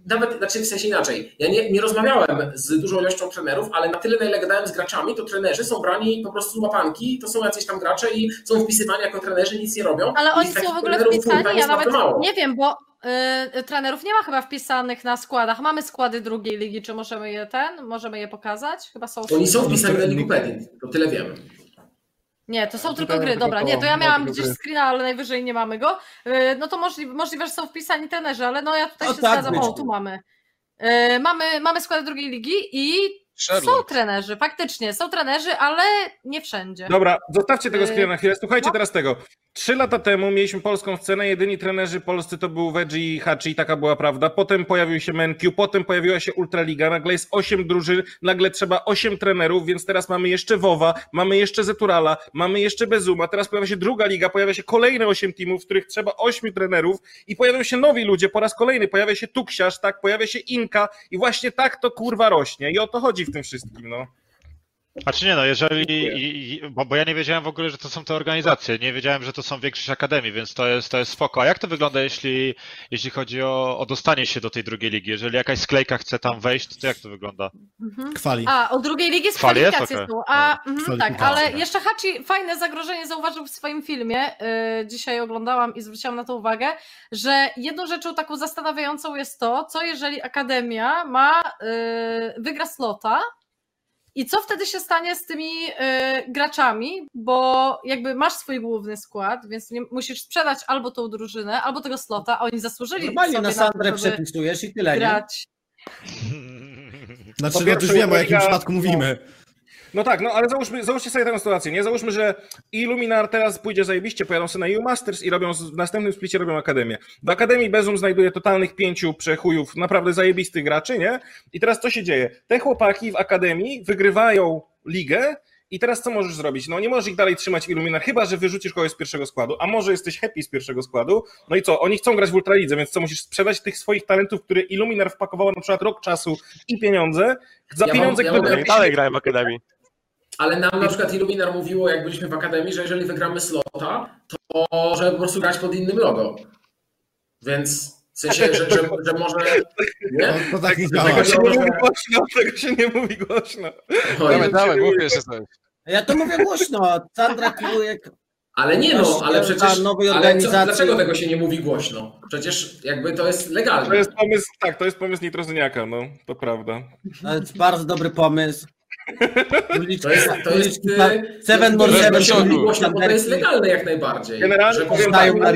nawet, znaczy w sensie inaczej, ja nie, nie rozmawiałem z dużą ilością trenerów, ale na tyle, na ile gadałem z graczami, to trenerzy są brani po prostu z łapanki, to są jacyś tam gracze i są wpisywani jako trenerzy, nic nie robią. Ale oni takich są w ogóle wpisani, ja nawet mało. nie wiem, bo y, trenerów nie ma chyba wpisanych na składach. Mamy składy drugiej ligi, czy możemy je ten, możemy je pokazać? Chyba są. Oni są wpisani na Ligupedii, to tyle wiem. Nie, to są tylko gry, dobra, nie, to ja miałam gdzieś gry. screena, ale najwyżej nie mamy go. Y, No to możliwe, możliwe, że są wpisani trenerzy, ale no ja tutaj No się tak zgadzam, o tu mamy. Y, Mamy, mamy składy drugiej ligi i są Sherlock. trenerzy, faktycznie, są trenerzy, ale nie wszędzie. Dobra, zostawcie tego Yy, screena na chwilę. Słuchajcie no. teraz tego. Trzy lata temu mieliśmy polską scenę, jedyni trenerzy polscy to był Veggie i Hachi, taka była prawda. Potem pojawił się MenQ, potem pojawiła się Ultraliga, nagle jest osiem drużyn, nagle trzeba osiem trenerów, więc teraz mamy jeszcze Wowa, mamy jeszcze Zeturala, mamy jeszcze Bezuma, teraz pojawia się druga liga, pojawia się kolejne osiem teamów, w których trzeba ośmiu trenerów i pojawią się nowi ludzie po raz kolejny, pojawia się Tuksiarz, tak, pojawia się Inka i właśnie tak to kurwa rośnie i o to chodzi w tym wszystkim, no. A czy nie, no jeżeli, i, i, bo, bo ja nie wiedziałem w ogóle, że to są te organizacje, nie wiedziałem, że to są większość akademii, więc to jest, to jest spoko. A jak to wygląda, jeśli, jeśli chodzi o, o dostanie się do tej drugiej ligi? Jeżeli jakaś sklejka chce tam wejść, to jak to wygląda? Mhm. Kwali. A, o drugiej ligi jest Kwali jest? kwalifikacje są. A, mhm, tak, ale jeszcze Hachi fajne zagrożenie zauważył w swoim filmie. Yy, dzisiaj oglądałam i zwróciłam na to uwagę, że jedną rzeczą taką zastanawiającą jest to, co jeżeli Akademia ma, yy, wygra slota i co wtedy się stanie z tymi yy, graczami, bo jakby masz swój główny skład, więc nie, musisz sprzedać albo tą drużynę, albo tego slota, a oni zasłużyli Normalnie sobie na na Sandrę to, żeby przepisujesz i tyle, nie? grać. Znaczy, Po no to już wiem, o jakim przypadku mówimy. No tak, no ale załóżmy, załóżcie sobie taką sytuację, nie? Załóżmy, że Illuminar teraz pójdzie zajebiście, pojadą sobie na EU Masters i robią, w następnym splicie robią Akademię. W Akademii Bezum znajduje totalnych pięciu przechujów, naprawdę zajebistych graczy, nie? I teraz co się dzieje? Te chłopaki w Akademii wygrywają ligę I teraz co możesz zrobić? No nie możesz ich dalej trzymać w Illuminar, chyba że wyrzucisz kogoś z pierwszego składu, a może jesteś happy z pierwszego składu. No i co? Oni chcą grać w Ultralidze, więc co musisz sprzedać tych swoich talentów, które Illuminar wpakowało na przykład rok czasu i pieniądze, za Ja mam- pieniądze, ja które mam- Ja dalej grałem w Akademii. Ale nam na przykład Illuminar mówiło, jak byliśmy w Akademii, że jeżeli wygramy slota, to żeby po prostu grać pod innym logo. Więc w sensie, że, że, że może... Nie? To, to tak nie działa. Tego się nie Może- mówi głośno, tego się nie mówi głośno. Dawaj, dawaj, mów jeszcze coś. Ja to mówię głośno. Sandra kieruje Ale nie no, ale przecież... Ale co, dlaczego tego się nie mówi głośno? Przecież jakby to jest legalne. To jest pomysł, tak, to jest pomysł Nitrozyniaka, no, to prawda. To jest bardzo dobry pomysł. To jest, to jest, y, Seven to jest to jest legalne jak najbardziej. Generalnie Że powiem tak, na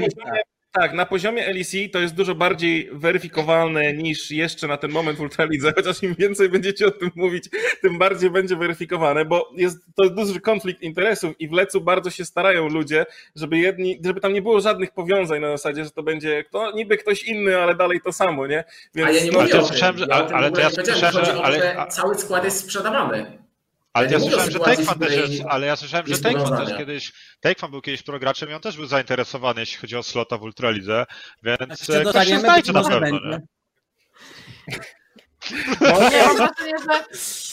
tak, na poziomie LEC to jest dużo bardziej weryfikowalne niż jeszcze na ten moment w Ultralidze, chociaż im więcej będziecie o tym mówić, tym bardziej będzie weryfikowane, bo jest to jest duży konflikt interesów i w Lecu bardzo się starają ludzie, żeby jedni, żeby tam nie było żadnych powiązań na zasadzie, że to będzie kto, niby ktoś inny, ale dalej to samo, nie? A ja nie mówię to o ja tym. słyszałem, że- ale to ogóle ja słyszałem, Chodzi że- o to, ale- że a- cały skład jest sprzedawany. Ale Ja słyszałem, że w też jest, ale ja słyszałem, że też kiedyś, Takefan był kiedyś prograczem i on też był zainteresowany, jeśli chodzi o slota w Ultralidze, więc Jak e, się ktoś się znajdzie na pewno, nie? Nie, mam wrażenie, że...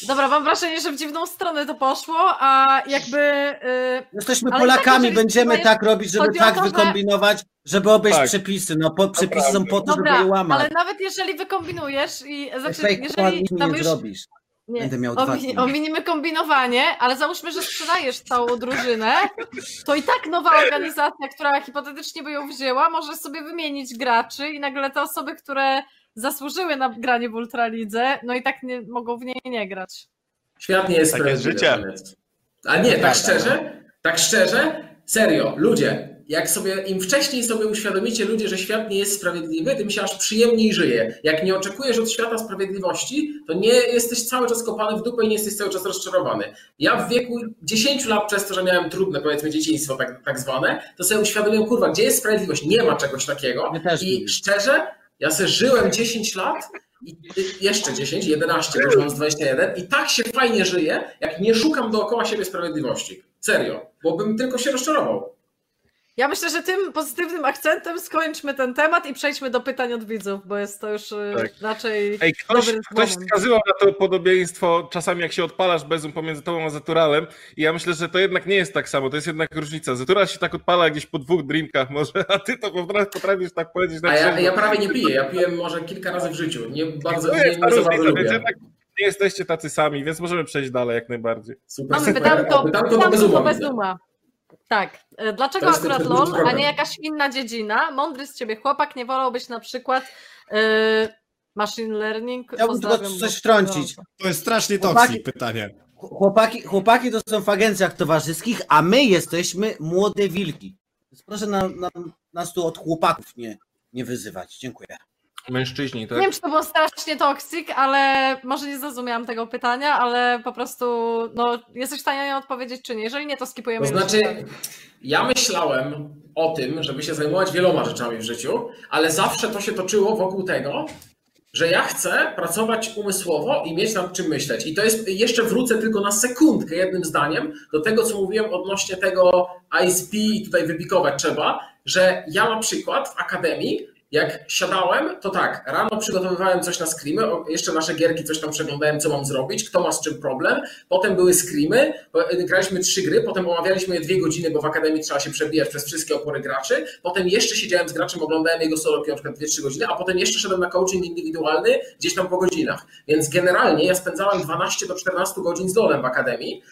Dobra, mam wrażenie, że w dziwną stronę to poszło, a jakby... y, Jesteśmy Ale tak, Polakami, jeżeli będziemy tak robić, żeby tak to, że- wykombinować, żeby obejść Tak. przepisy. No po, przepisy są po to, żeby Dobra, je łamać. ale nawet jeżeli wykombinujesz i znaczy, jeżeli tam już zrobisz. Nie, Będę miał dwa omi- dni. ominimy kombinowanie, ale załóżmy, że sprzedajesz całą drużynę, to i tak nowa organizacja, która hipotetycznie by ją wzięła, może sobie wymienić graczy i nagle te osoby, które zasłużyły na granie w Ultralidze, no i tak nie, mogą w niej nie grać. Świat nie jest Takie jest życie. A nie, tak szczerze, tak szczerze, serio, ludzie, jak sobie, im wcześniej sobie uświadomicie ludzie, że świat nie jest sprawiedliwy, tym się aż przyjemniej żyje. Jak nie oczekujesz od świata sprawiedliwości, to nie jesteś cały czas kopany w dupę i nie jesteś cały czas rozczarowany. Ja w wieku 10 lat, przez to, że miałem trudne, powiedzmy, dzieciństwo tak, tak zwane, to sobie uświadomiłem, kurwa, gdzie jest sprawiedliwość? Nie ma czegoś takiego. I szczerze, ja sobie żyłem 10 lat i jeszcze 10, 11, bo już mam z 21 i tak się fajnie żyje, jak nie szukam dookoła siebie sprawiedliwości. Serio, bo bym tylko się rozczarował. Ja myślę, że tym pozytywnym akcentem skończmy ten temat i przejdźmy do pytań od widzów, bo jest to już y, Tak. raczej Ej, ktoś, dobry ktoś wskazywał na to podobieństwo czasami jak się odpalasz bezum pomiędzy tobą a Zaturalem i ja myślę, że to jednak nie jest tak samo, to jest jednak różnica. Zatural się tak odpala gdzieś po dwóch drinkach może, a ty to potrafisz, potrafisz tak powiedzieć na A ja, ja prawie nie piję, ja piłem może kilka razy w życiu. Nie bardzo, To nie, jest nie bardzo różnica, więc lubię. jednak nie jesteście tacy sami, więc możemy przejść dalej jak najbardziej. Super, Mamy super. pytanko, pytanko pytanko Bezuma. do widzę. Bezuma. Tak. E, Dlaczego akurat LOL, a nie jakaś inna dziedzina? Mądry z ciebie chłopak, nie wolałbyś na przykład e, machine learning? Chciałbym tylko Pozdrawiam, coś wtrącić. To jest strasznie Chłopaki- toksik pytanie. Chłopaki, chłopaki to są w agencjach towarzyskich, a my jesteśmy młode wilki. Więc proszę na, na, nas tu od chłopaków nie, nie wyzywać. Dziękuję. Mężczyźni, tak? Nie wiem, czy to było strasznie toksik, ale może nie zrozumiałam tego pytania, ale po prostu no, jesteś w stanie odpowiedzieć, czy nie. Jeżeli nie, to skipujemy. To znaczy, dalej. ja myślałem o tym, żeby się zajmować wieloma rzeczami w życiu, ale zawsze to się toczyło wokół tego, że ja chcę pracować umysłowo i mieć nad czym myśleć. I to jest, jeszcze wrócę tylko na sekundkę jednym zdaniem do tego, co mówiłem odnośnie tego ISP i tutaj wypikować trzeba, że ja na przykład w akademii jak siadałem, to tak, rano przygotowywałem coś na screamy, jeszcze nasze gierki coś tam przeglądałem, co mam zrobić, kto ma z czym problem, potem były screamy, y, graliśmy trzy gry, potem omawialiśmy je dwie godziny, bo w Akademii trzeba się przebijać przez wszystkie opory graczy, potem jeszcze siedziałem z graczem, oglądałem jego solo na przykład 2-3 godziny, a potem jeszcze szedłem na coaching indywidualny gdzieś tam po godzinach, więc generalnie ja spędzałem 12 do 14 godzin z dolem w Akademii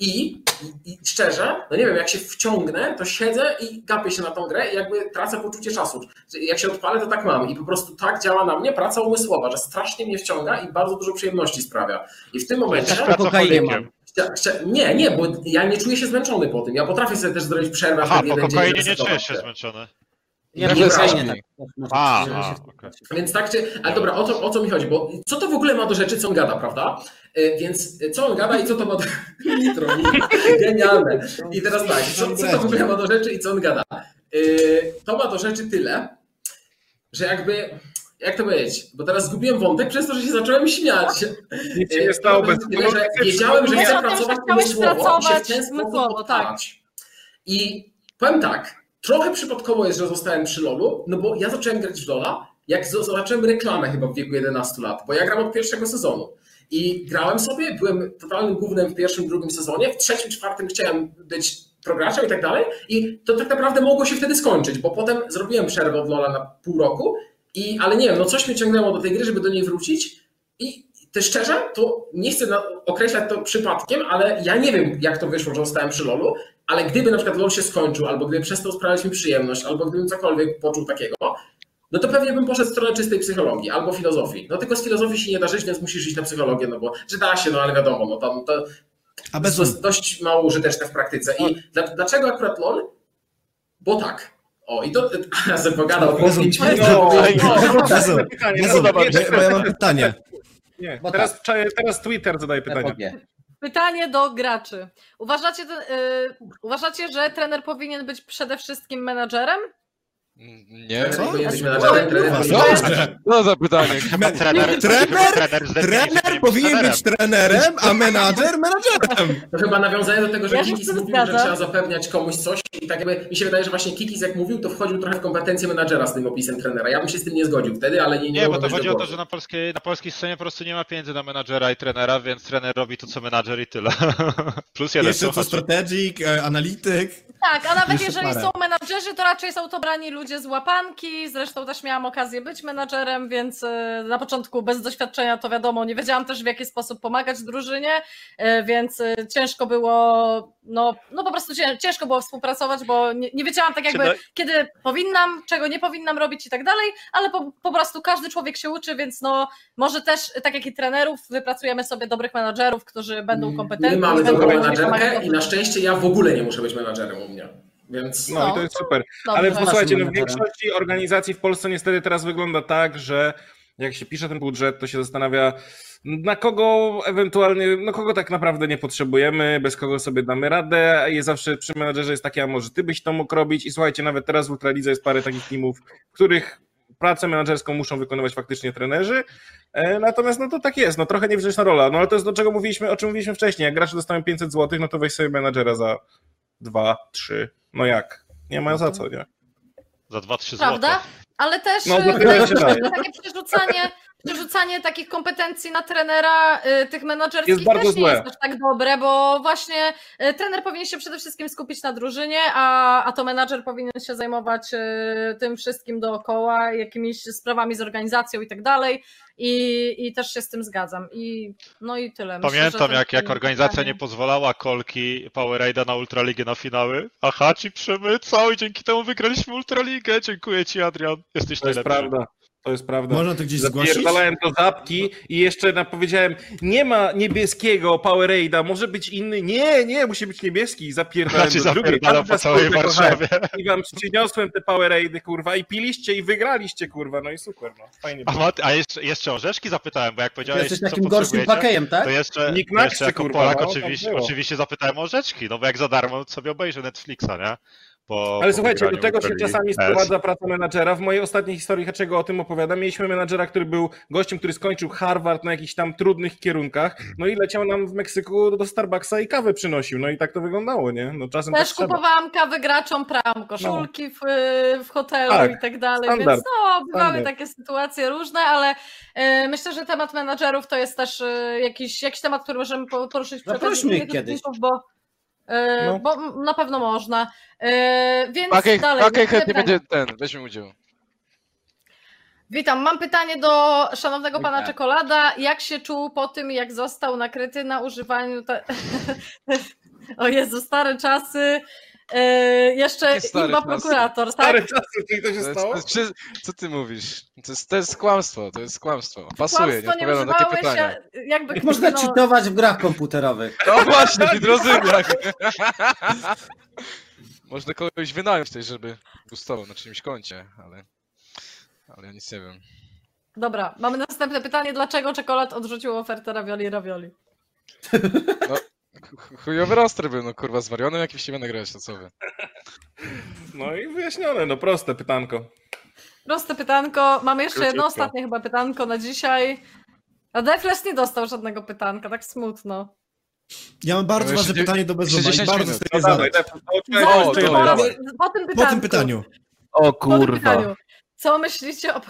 i, i, i szczerze, no nie wiem, jak się wciągnę, to siedzę i gapię się na tą grę i jakby tracę poczucie czasu. Jak się odpalę, to tak mam i po prostu tak działa na mnie praca umysłowa, że strasznie mnie wciąga i bardzo dużo przyjemności sprawia. I w tym momencie... Ja. Chcia- chcia- Nie, nie, bo ja nie czuję się zmęczony po tym. Ja potrafię sobie też zrobić przerwę. Aha, po jeden dzień kokainie nie czujesz się zmęczony. Nie, Ja nie, też nie, nie. tak. A. Więc tak czy. Ale dobra, o co, o co mi chodzi? Bo co to w ogóle ma do rzeczy, co on gada, prawda? Y, Więc co on gada i co to ma do. Nitro, nitro. genialne. I teraz tak, co, co to w ogóle ma do rzeczy i co on gada? Y, To ma do rzeczy tyle, że jakby jak to powiedzieć, bo teraz zgubiłem wątek przez to, że się zacząłem śmiać. Nic się nie stało bez Tyle, że wiedziałem, że chcę o tym, że pracować umysłowo i się w pracować ten sposób umysłowo, tak. I powiem tak, trochę przypadkowo jest, że zostałem przy LoLu, no bo ja zacząłem grać w LoLa, jak zobaczyłem reklamę chyba w wieku 11 lat, bo ja gram od pierwszego sezonu. I grałem sobie, byłem totalnym głównym w pierwszym, drugim sezonie, w trzecim, czwartym chciałem być prograczem i tak dalej. I to tak naprawdę mogło się wtedy skończyć, bo potem zrobiłem przerwę od LoLa na pół roku, i, ale nie wiem, no coś mnie ciągnęło do tej gry, żeby do niej wrócić. I też szczerze, to nie chcę określać to przypadkiem, ale ja nie wiem, jak to wyszło, że zostałem przy LoLu, ale gdyby na przykład LoL się skończył, albo gdyby przestał sprawiać mi przyjemność, albo gdybym cokolwiek poczuł takiego, no to pewnie bym poszedł w stronę czystej psychologii albo filozofii. No tylko z filozofii się nie da żyć, więc musisz iść na psychologię, no bo że da się, no ale wiadomo, no tam to A bez to jest dość mało użyteczne w praktyce. I dla, dlaczego akurat LoL? Bo tak. O, i to ja sobie pogadał. Bo ja mam pytanie. Nie, Bo teraz, teraz Twitter zadaje pytanie. Pytanie do graczy. Uważacie, ten, y, uważacie, że trener powinien być przede wszystkim menadżerem? Nie? Co? Trener menadżerem. No za pytanie. Chyba trener, Trener? trener, Trener powinien być trenerem, a menadżer menadżerem. To chyba nawiązanie do tego, że Ja Kikis mówił, że zgadzam. trzeba zapewniać komuś coś i tak jakby mi się wydaje, że właśnie Kikis jak mówił, to wchodził trochę w kompetencje menadżera z tym opisem trenera. Ja bym się z tym nie zgodził wtedy, ale nie nie, Nie, bo to chodzi o to, że na polskiej, na polskiej scenie po prostu nie ma pieniędzy na menadżera i trenera, więc trener robi to, co menadżer i tyle. Plus jeden Jeszcze co strategic, e, analityk. Tak, a nawet jeżeli parę. są menadżerzy, to raczej są to brani ludzie z łapanki. Zresztą też miałam okazję być menadżerem, więc e, na początku bez doświadczenia to wiadomo, nie wiedziałam też w jaki sposób pomagać drużynie, e, więc e, ciężko było, no, no po prostu cię- ciężko było współpracować, bo nie, nie wiedziałam tak jakby, Czy kiedy powinnam, czego nie powinnam robić i tak dalej, ale po, po prostu każdy człowiek się uczy, więc no może też, tak jak i trenerów, wypracujemy sobie dobrych menadżerów, którzy będą kompetentni. My mamy dobrą menadżerkę i na szczęście ja w ogóle nie muszę być menadżerem u mnie. Więc No i to jest super. Dobrze. Ale posłuchajcie, no w większości organizacji w Polsce niestety teraz wygląda tak, że jak się pisze ten budżet, to się zastanawia, na kogo ewentualnie, no kogo tak naprawdę nie potrzebujemy, bez kogo sobie damy radę. I zawsze przy menadżerze jest takie, a może ty byś to mógł robić. I słuchajcie, nawet teraz w Ultralidze jest parę takich teamów, w których pracę menadżerską muszą wykonywać faktycznie trenerzy. E, Natomiast no to tak jest, no trochę niewdzięczna rola. No ale to jest do czego mówiliśmy, o czym mówiliśmy wcześniej. Jak gracze dostają 500 zł, no to weź sobie menadżera za 2, 3. No jak? Nie ma za co, nie? Za 2-3 zł. Prawda? Ale też No, e, tyle się daje. takie przerzucanie, przerzucanie takich kompetencji na trenera y, tych menadżerskich Jest bardzo też nie złe. jest aż tak dobre, bo właśnie y, trener powinien się przede wszystkim skupić na drużynie, a, a to menadżer powinien się zajmować y, tym wszystkim dookoła, jakimiś sprawami z organizacją i tak dalej. I, I też się z tym zgadzam. I, no i tyle. Myślę, Pamiętam, to jak, jak pytanie- organizacja nie pozwalała kolki Powerade'a na Ultraligę na finały. Aha, ci przemycał i dzięki temu wygraliśmy Ultraligę. Dziękuję ci, Adrian. Jesteś To jest najlepszy. prawda. To jest prawda. Można to gdzieś zgłosić? Zapierdalałem do zapki i jeszcze na, powiedziałem, nie ma niebieskiego Powerade'a, może być inny. Nie, nie, musi być niebieski. Zapierdalałem Znaczy do drugiej. po całej Warszawie. I wam przyniosłem te Powerade'y, kurwa, i piliście i wygraliście, kurwa, no i super, no. Fajnie A. Mat- a jeszcze, jeszcze orzeszki zapytałem, bo jak powiedziałeś, jesteś co takim gorszym pakejem, tak? to jeszcze, to jeszcze jako kurwa, Polak no, tak oczywiście, było. oczywiście zapytałem o orzeczki, no bo jak za darmo sobie obejrzę Netflixa, nie? Po, Ale po słuchajcie, do tego się czasami S. sprowadza praca menadżera. W mojej ostatniej historii, dlaczego o tym opowiadam, mieliśmy menadżera, który był gościem, który skończył Harvard na jakichś tam trudnych kierunkach, no i leciał nam w Meksyku do Starbucksa i kawę przynosił, no i tak to wyglądało, nie? No czasem Też tak kupowałam kawy graczom, pram, koszulki w, w hotelu Tak, i tak dalej, standard, więc no, bywały standard. takie sytuacje różne, ale e, myślę, że temat menadżerów to jest też e, jakiś, jakiś temat, który możemy po- poruszyć Zaprośmy kiedyś. bo, No. bo na pewno można. E, więc Pakej, dalej. chętnie pytanie. będzie ten, weźmy udział. Witam, mam pytanie do szanownego pana Witam. Czekolada. Jak się czuł po tym, jak został nakryty na używaniu... Te... o Jezu, stare czasy. E, jeszcze czasy? Prokurator, tak? Stare czasy, czyli to się stało? to jest, przy- co ty mówisz? To jest, to jest kłamstwo, to jest kłamstwo. Pasuje, nie Kłamstwo nie odpowiadam na takie pytania. a jakby Jak można no, cheatować w grach komputerowych? No właśnie, hidrozyniak. Można kogoś wynająć tutaj, żeby gustował na czymś koncie, ale, ale ja nic nie wiem. Dobra, mamy następne pytanie. Dlaczego czekolad odrzucił ofertę ravioli ravioli? Ch- Chujowy roster był, no kurwa, zwariony jakimś nie będę grać, to co wy. No i wyjaśnione, no proste pytanko. Proste pytanko. Mamy jeszcze jedno Króciutko. ostatnie chyba pytanko na dzisiaj. A Defles nie dostał żadnego pytanka, tak smutno. Ja mam bardzo No jeszcze ważne pytanie do Bezuma jeszcze i 10 bardzo minut. chcę je dawaj, zadać. dawaj, Zaraz, dawaj. po tym Po pytanku. tym pytaniu. O Po tym kurwa. pytaniu. Co myślicie o,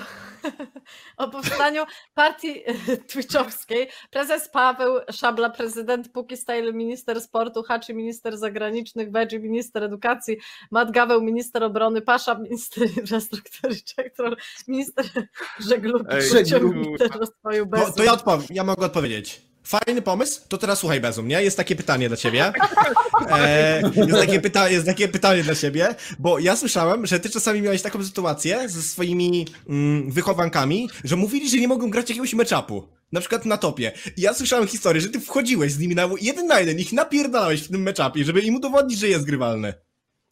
o powstaniu partii twitchowskiej? Prezes Paweł Szabla, prezydent Puki Style, minister sportu, Haczy, minister zagranicznych, Wedzi, minister edukacji, Matt Gaweł, minister obrony, Pasza, minister infrastruktury, Czech Troll, minister żeglugi, Ej, minister rozwoju To, bez. to ja, odpowiem, ja mogę odpowiedzieć. Fajny pomysł, to teraz słuchaj Bezum, nie? Jest takie pytanie dla ciebie. E, jest, takie pyta- jest takie pytanie dla ciebie, bo ja słyszałem, że ty czasami miałeś taką sytuację ze swoimi mm, wychowankami, że mówili, że nie mogą grać jakiegoś matchupu. Na przykład na topie. I ja słyszałem historię, że ty wchodziłeś z nimi na jeden na jeden, ich napierdalałeś w tym matchupie, żeby im udowodnić, że jest grywalny.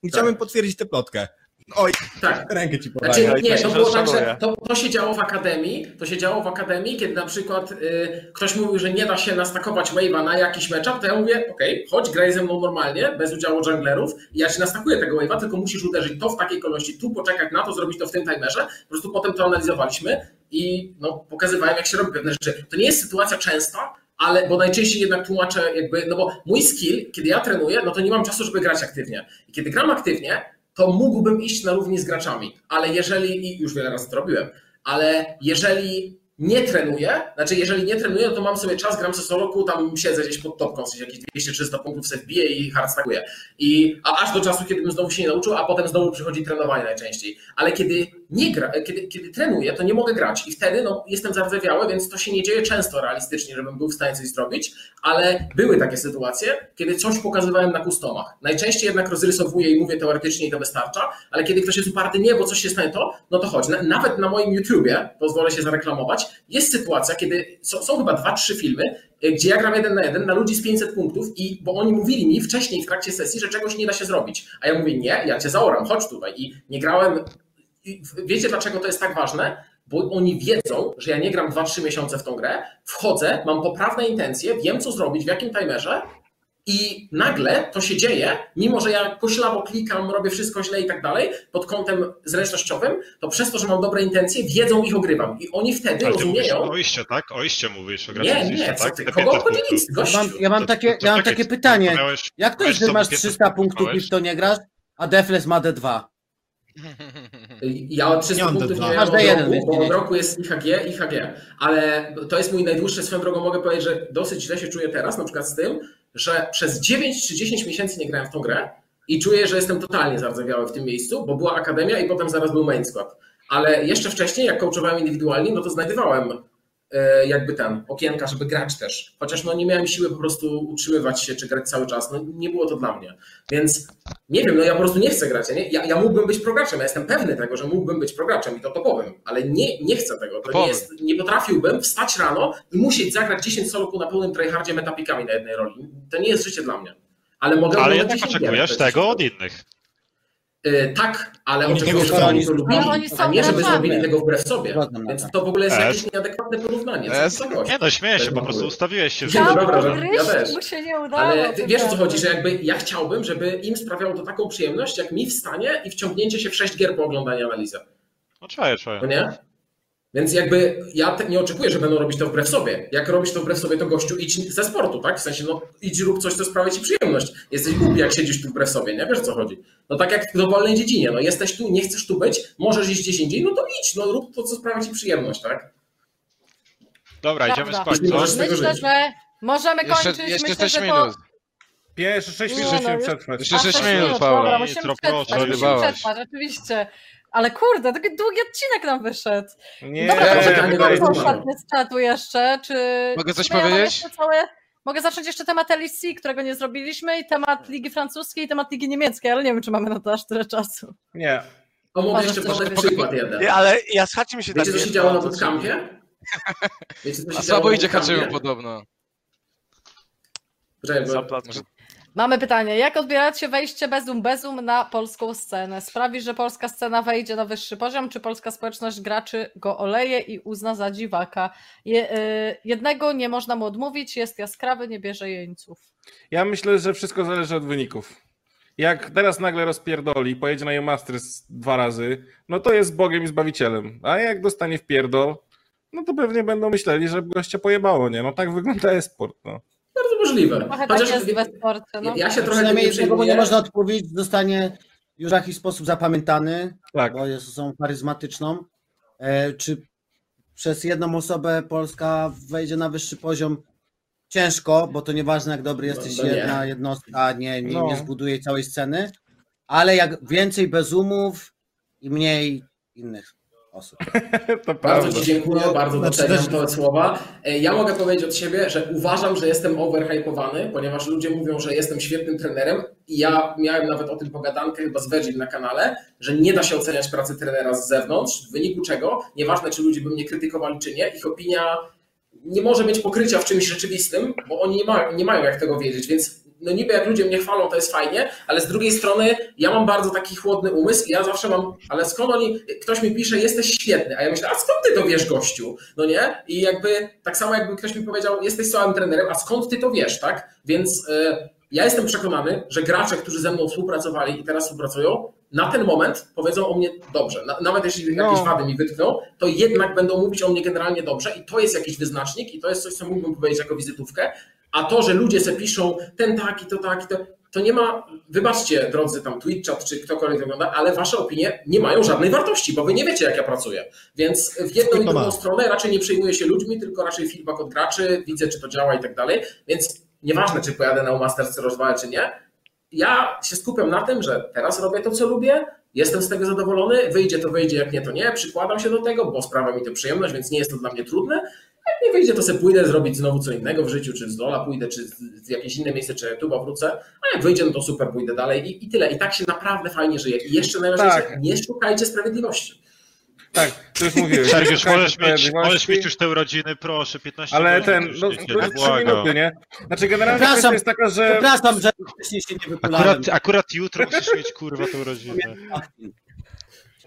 I chciałem potwierdzić tę plotkę. Oj, Tak. rękę ci podałem. Znaczy, nie, to było tak, że to, to się działo w akademii, to się działo w akademii, kiedy na przykład y, ktoś mówił, że nie da się nastakować wave'a na jakiś matchup, to ja mówię, okej, chodź, graj ze mną normalnie, bez udziału junglerów i ja ci nastakuję tego wave'a, tylko musisz uderzyć to w takiej kolejności, tu poczekać na to, zrobić to w tym timerze, po prostu potem to analizowaliśmy i no, pokazywałem, jak się robi pewne rzeczy. To nie jest sytuacja częsta, ale bo najczęściej jednak tłumaczę jakby, no bo mój skill, kiedy ja trenuję, no to nie mam czasu, żeby grać aktywnie. I kiedy gram aktywnie, to mógłbym iść na równi z graczami, ale jeżeli, i już wiele razy to robiłem, ale jeżeli nie trenuję, znaczy jeżeli nie trenuję, no to mam sobie czas, gram sobie soloku, tam siedzę gdzieś pod topką, w sensie jakieś 200-300 punktów sobie wbiję i hardstackuję. I, a aż do czasu, kiedy bym znowu się nie nauczył, a potem znowu przychodzi trenowanie najczęściej. Ale kiedy nie gra, kiedy, kiedy trenuję, to nie mogę grać i wtedy no, jestem zardzewiały, więc to się nie dzieje często realistycznie, żebym był w stanie coś zrobić, ale były takie sytuacje, kiedy coś pokazywałem na kustomach. Najczęściej jednak rozrysowuję i mówię teoretycznie i to wystarcza, ale kiedy ktoś jest uparty, nie, bo coś się stanie to, no to chodź. Na, nawet na moim YouTubie, pozwolę się zareklamować, jest sytuacja, kiedy są, są chyba dwa, trzy filmy, y, gdzie ja gram jeden na jeden na ludzi z 500 punktów i bo oni mówili mi wcześniej w trakcie sesji, że czegoś nie da się zrobić. A ja mówię, nie, ja cię zaoram, chodź tutaj. I nie grałem. I wiecie dlaczego to jest tak ważne? Bo oni wiedzą, że ja nie gram 2-3 miesiące w tą grę, wchodzę, mam poprawne intencje, wiem co zrobić, w jakim timerze i nagle to się dzieje, mimo że ja poślawo klikam, robię wszystko źle i tak dalej, pod kątem zręcznościowym, to przez to, że mam dobre intencje, wiedzą ich ogrywam. I oni wtedy Ale ty mówisz rozumieją. o iście, tak? O iście mówisz, o Nie, nie, co tak? ty, kogo 500 obchodzi nic, Ja mam, ja mam To- takie, to ja mam takie to pytanie. miałeś- Jak to jest, że masz 500 300 punktów i w to nie grasz, a Defles ma D2? Ja od 300 Nie mam punktów D2. nie miałem od D1, roku, bo od roku jest IHG, IHG, ale to jest mój najdłuższy, swoją drogą mogę powiedzieć, że dosyć źle się czuję teraz, na przykład z tym, że przez 9 czy 10 miesięcy nie grałem w tą grę i czuję, że jestem totalnie zardzewiały w tym miejscu, bo była akademia i potem zaraz był main squad. Ale jeszcze wcześniej, jak coachowałem indywidualnie, no to znajdowałem e, jakby ten okienka, żeby grać też. Chociaż no nie miałem siły po prostu utrzymywać się czy grać cały czas. No nie było to dla mnie. Więc nie wiem, no ja po prostu nie chcę grać. Ja, nie, ja, ja mógłbym być prograczem, ja jestem pewny tego, że mógłbym być prograczem i to topowym, ale nie, nie chcę tego. To nie, jest, nie potrafiłbym wstać rano i musieć zagrać 10 soloku na pełnym tryhardzie metapikami na jednej roli. To nie jest życie dla mnie. Ale mogę Ale jednak 10 gier, oczekujesz tego od innych. Y, tak, ale Oni tego chcą. oni to lubili, Ale oni są a nie żeby zrobili tego wbrew sobie. Więc to. to w ogóle jest Es. jakieś nieadekwatne porównanie. Nie no, śmieję się, po prostu ustawiłeś się. Chciałbym dobra, że- ja też. mu się nie udało. Ale wiesz o co chodzi, że jakby ja chciałbym, żeby im sprawiało to taką przyjemność, jak mi wstanie i wciągnięcie się w sześć gier po oglądaniu analizy. No czaję, czaję. No nie? Więc jakby ja te, nie oczekuję, że będą robić to wbrew sobie. Jak robisz to wbrew sobie, to gościu idź ze sportu, tak? W sensie, no idź rób coś, co sprawia ci przyjemność. Jesteś głupi, jak siedzisz tu wbrew sobie, nie? Wiesz o co chodzi. No tak jak w dowolnej dziedzinie, no jesteś tu, nie chcesz tu być, możesz iść gdzieś indziej, no to idź, no rób to, co sprawia ci przyjemność, tak? Dobra, idziemy spać, Myślę, że możemy Jeszcze, kończyć. jeszcze Myślę, 6 że to... minut. Jeszcze 6 Nie, minut no, musimy przetrwać. Jeszcze A, 6 sześć minut, Dobra, Paweł. proszę. musimy przetrwać, oczywiście. Ale kurde, taki długi odcinek nam wyszedł. Nie, Dobra, to nie, może nie, nie ostatnie z czatu jeszcze, czy... Mogę coś ja powiedzieć? Całe... Mogę zacząć jeszcze temat LEC, którego nie zrobiliśmy i temat Ligi Francuskiej i temat Ligi Niemieckiej, ale nie wiem, czy mamy na to aż tyle czasu. nie. O, mogę jeszcze podać przykład jeden. Nie, ale ja słuchajcie mi się Wiecie, tak co się działo na bootcampie? Wiecie, co się A słabo idzie haczymy podobno. Poczekaj, bo Mamy pytanie, jak odbieracie wejście Bezum Bezum na polską scenę? Sprawi, że polska scena wejdzie na wyższy poziom, czy polska społeczność graczy go oleje i uzna za dziwaka? Y, jednego nie można mu odmówić, jest jaskrawy, nie bierze jeńców. Ja myślę, że wszystko zależy od wyników. jak teraz nagle rozpierdoli, pojedzie na Masters dwa razy, no to jest Bogiem i Zbawicielem. A jak dostanie w pierdol, no to pewnie będą myśleli, że gościa pojebało, nie? No tak wygląda e-sport, no. Bardzo możliwe. Trochę Chociaż tak jest w sporcie, no. ja się trochę Przynajmniej nie tego, bo nie przejmuję. można odpowiedzieć, zostanie już w jakiś sposób zapamiętany, Tak. bo jest osobą charyzmatyczną. E, czy przez jedną osobę Polska wejdzie na wyższy poziom? Ciężko, bo to nieważne jak dobry jesteś, No, no nie. jedna jednostka nie, nie, No. nie zbuduje całej sceny, ale jak więcej bezumów i mniej innych osób. To Bardzo. Ci dziękuję, No, bardzo znaczy doceniam też- te słowa. E, Ja mogę powiedzieć od siebie, że uważam, że jestem overhypowany, ponieważ ludzie mówią, że jestem świetnym trenerem i ja miałem nawet o tym pogadankę chyba z Virgil na kanale, że nie da się oceniać pracy trenera z zewnątrz, w wyniku czego, nieważne czy ludzie by mnie krytykowali czy nie, ich opinia nie może mieć pokrycia w czymś rzeczywistym, bo oni nie mają, nie mają jak tego wiedzieć, więc no niby jak ludzie mnie chwalą, to jest fajnie, ale z drugiej strony ja mam bardzo taki chłodny umysł i ja zawsze mam, ale skąd oni, ktoś mi pisze, jesteś świetny, a ja myślę, a skąd ty to wiesz, gościu? No nie? I jakby tak samo jakby ktoś mi powiedział, jesteś słabym trenerem, a skąd ty to wiesz, tak? Więc y, ja jestem przekonany, że gracze, którzy ze mną współpracowali i teraz współpracują, na ten moment powiedzą o mnie dobrze. Na, nawet jeśli No. jakieś wady mi wytkną, to jednak będą mówić o mnie generalnie dobrze i to jest jakiś wyznacznik i to jest coś, co mógłbym powiedzieć jako wizytówkę. A to, że ludzie se piszą ten taki, to taki, to, to nie ma, wybaczcie drodzy tam Twitch chat czy ktokolwiek ogląda, ale wasze opinie nie mają żadnej wartości, bo wy nie wiecie jak ja pracuję. Więc w jedną i drugą stronę raczej nie przejmuję się ludźmi, tylko raczej feedback od graczy, widzę czy to działa i tak dalej. Więc nieważne czy pojadę na Masters rozwalę czy nie, ja się skupiam na tym, że teraz robię to, co lubię, jestem z tego zadowolony, wyjdzie to wyjdzie, jak nie to nie, przykładam się do tego, bo sprawia mi to przyjemność, więc nie jest to dla mnie trudne. Jak nie wyjdzie, to sobie pójdę zrobić znowu co innego w życiu, czy z Dola pójdę, czy w jakieś inne miejsce, czy YouTube'a wrócę, a jak wyjdzie, no to super, pójdę dalej i, i tyle. I tak się naprawdę fajnie żyje. I jeszcze najważniejsze, Tak. nie szukajcie sprawiedliwości. Tak, to już mówiłeś. Sergiusz, możesz mieć, możesz mieć już te urodziny, proszę, 15 Ale ten, no, to jest trzy błagam. minuty, nie? Znaczy generalnie Przepraszam. kwestia jest taka, że... Przepraszam, że wcześniej się nie wypulałem. Akurat, akurat jutro musisz mieć kurwa te urodziny.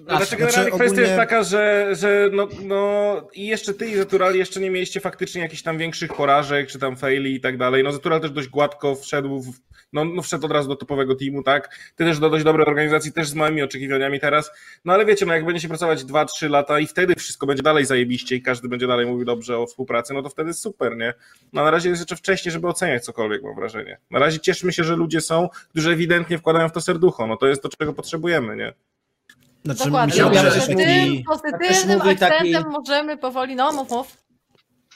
Znaczy, Przepraszam. generalnie Znaczy, kwestia jest ogólnie- taka, że, że no, no i jeszcze ty i Zetural jeszcze nie mieliście faktycznie jakichś tam większych porażek, czy tam faili i tak dalej. No Zetural też dość gładko wszedł, w, no, no wszedł od razu do topowego teamu, tak? Ty też do dość dobrej organizacji, też z małymi oczekiwaniami teraz. No ale wiecie, no jak będziecie pracować 2-3 lata i wtedy wszystko będzie dalej zajebiście i każdy będzie dalej mówił dobrze o współpracy, no to wtedy jest super, nie? No na razie jest jeszcze wcześnie, żeby oceniać cokolwiek, mam wrażenie. Na razie cieszmy się, że ludzie są, którzy ewidentnie wkładają w to serducho, no to jest to, czego potrzebujemy, nie? Znaczy, Dokładnie. mi się wydaje, Ja że Tym taki... pozytywnym mówi taki- akcentem możemy powoli, no mów, mów.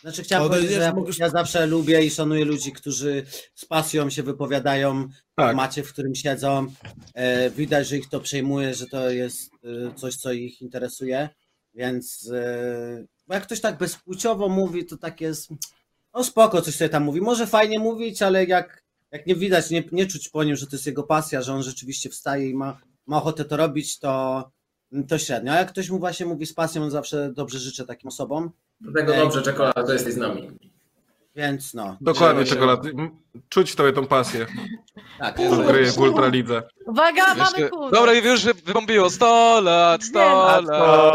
Znaczy chciałem O, to powiedzieć, że ja, ja zawsze lubię i szanuję ludzi, którzy z pasją się wypowiadają w Tak. temacie, w którym siedzą. E, widać, że ich to przejmuje, że to jest e, coś, co ich interesuje, więc e, bo jak ktoś tak bezpłciowo mówi, to tak jest, no spoko, coś sobie tam mówi. Może fajnie mówić, ale jak, jak nie widać, nie, nie czuć po nim, że to jest jego pasja, że on rzeczywiście wstaje i ma, ma ochotę to robić, to, to średnio. A jak ktoś mu właśnie mówi z pasją, zawsze dobrze życzę takim osobom. Dlatego Ej. dobrze, czekolada, to jesteś z nami. Więc no. Dokładnie, czekolady. Czuć w tobie tą pasję, Tak, kryje w Ultralidze. Uwaga, mamy kół. Dobra, i już wy- wybombiło 100 lat, 100 Nie, lat.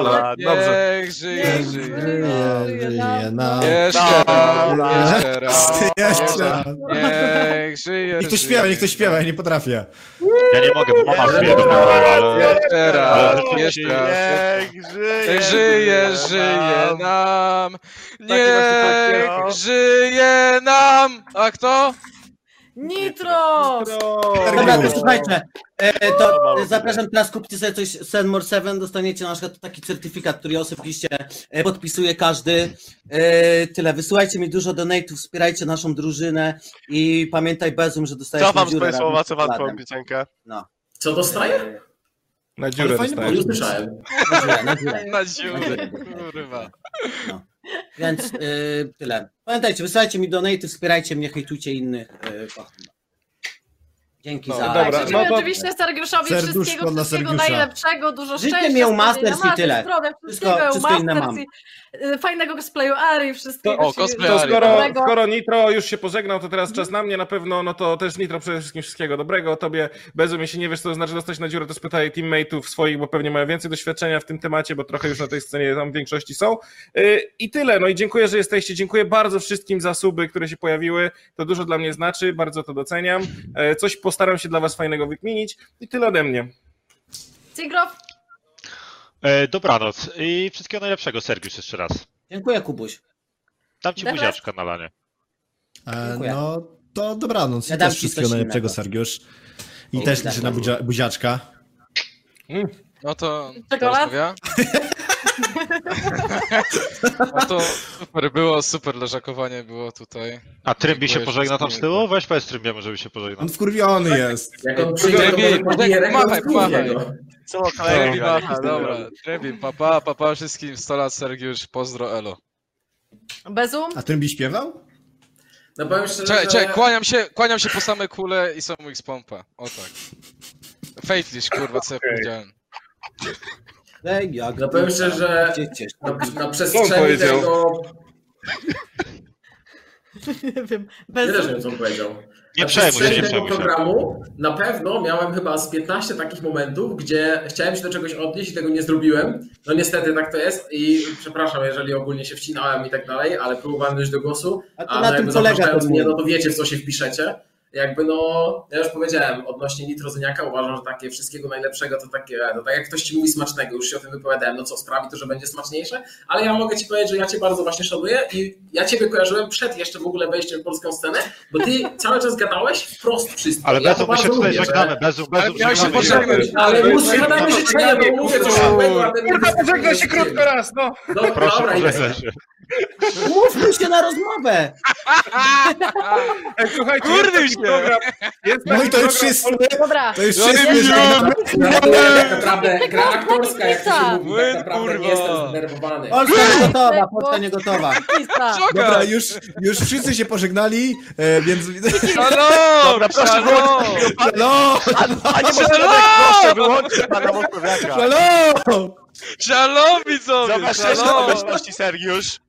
lat, dobrze. Niech żyje, Niech żyje. Żyje, żyje nam. Jeszcze raz, jeszcze raz. Jeszcze. Niech żyje, Niech to śpiewa, niech to śpiewa, ja nie potrafię. Ja nie mogę, bo mama śpiewa. Jeszcze raz, jeszcze raz. Niech żyje, Niech żyje, żyje nam. Niech żyje nam. A kto? Nitro! Dobra, to słuchajcie, e, to e, zapraszam teraz kupcie sobie coś Senmore 7, dostaniecie na przykład taki certyfikat, który ja osobiście e, podpisuje każdy. E, Tyle, wysyłajcie mi dużo donate'ów, wspierajcie naszą drużynę i pamiętaj Bezum, że dostajesz Cofam na dziurę swoje słowa, cofam twoją czekoladą. piosenkę. Co dostaję? Na dziurę dostajesz. Na dziurę, na dziurę. Na dziurę, kurwa. Więc e, tyle. Pamiętajcie, wysyłajcie mi donate'y, wspierajcie mnie, hejtujcie innych. kocham. Dzięki No, za... dobra, Tak, no życzymy to- oczywiście Sergiuszowi wszystkiego, wszystkiego Sergiusza. najlepszego, dużo Życzę szczęścia, mi u spełnienia Masters i tyle. zdrowia, Wszystko- wszystkiego wszystko inne Masters mam. i, y, fajnego cosplayu Ari, wszystkiego O, ci cosplay To Ari, skoro, dobrego. skoro Nitro już się pożegnał, to teraz czas na mnie na pewno, no to też Nitro przede wszystkim wszystkiego dobrego. Tobie, Bezum, jeśli nie wiesz, co to znaczy dostać na dziurę, to spytaj teammateów swoich, bo pewnie mają więcej doświadczenia w tym temacie, bo trochę już na tej scenie tam w większości są. Yy, I tyle, no i dziękuję, że jesteście. Dziękuję bardzo wszystkim za suby, które się pojawiły. To dużo dla mnie znaczy, bardzo to doceniam. E, Coś postaram się dla was fajnego wykminić i tyle ode mnie. Zigrow, E, dobranoc i wszystkiego najlepszego, Sergiusz, jeszcze raz. Dziękuję, Kubuś. Dam ci Dobra. buziaczka na lanie. E, no, to dobranoc. Ja I też wszystkiego najlepszego, innego. Sergiusz. I O, też tak. liczę na buzia, buziaczka. No to Czekolad? No to super było, super leżakowanie było tutaj. A Trymbi się pożegna tam z tyłu? Weź powiedz Trymbiemu, żeby się pożegnał. On wkurwiony jest. Jak on przyjdzie, głowie pomachaj. go. Co macha, dobra. Trębi, papa, papa wszystkim, 100 lat Sergiusz, pozdro, elo. Bezum, A Trymbi śpiewał? No powiem szczerze, Czekaj, że... czekaj, kłaniam się, kłaniam się po same kule i samą X pompa. O tak. Faitlish, kurwa, co ja powiedziałem. Ej, jak No powiem szczerze, że na, na przestrzeni tego... nie wiem, Nie też Bezum, wiem, co on powiedział. Nie Na przejmuj się, przestrzeni nie tego przejmuj się. programu na pewno miałem chyba z 15 takich momentów, gdzie chciałem się do czegoś odnieść i tego nie zrobiłem. No niestety tak to jest i przepraszam, jeżeli ogólnie się wcinałem i tak dalej, ale próbowałem dojść do głosu, A to a na tym polega zapraszając to mnie, no to wiecie w co się wpiszecie. Jakby no, ja już powiedziałem, odnośnie nitrozyniaka uważam, że takie wszystkiego najlepszego to takie, to tak jak ktoś ci mówi smacznego, już się o tym wypowiadałem, no co sprawi to, że będzie smaczniejsze, ale ja mogę ci powiedzieć, że ja cię bardzo właśnie szanuję i ja ciebie kojarzyłem przed jeszcze w ogóle wejściem w polską scenę, bo ty cały czas gadałeś wprost wszystko. Ale ja my się tutaj żegnamy, miałeś się się. Ale musimy życzenia, bo mówię coś. Kurwa, pożegnaj się krótko raz, no! No, Proszę, dobra, pożegnaj się. Umówmy się na rozmowę! Ej, słuchajcie, Kurwy jest program, jest No i to już wszyscy, dobra. to już No żegnamy. Tak naprawdę gra aktorska, jak to się mówi, tak naprawdę kurwa. nie jestem zdenerwowany. Polska nie gotowa, Polska nie gotowa. Dobra, już, już wszyscy się pożegnali, e, więc... Shalom! Dobra, proszę Shalom! Halo! A nie tak proszę wyłączyć pana Mokowiaka. Halo! Shalom, widzowie! Zobaczcie Shalom! obecności Sergiusz.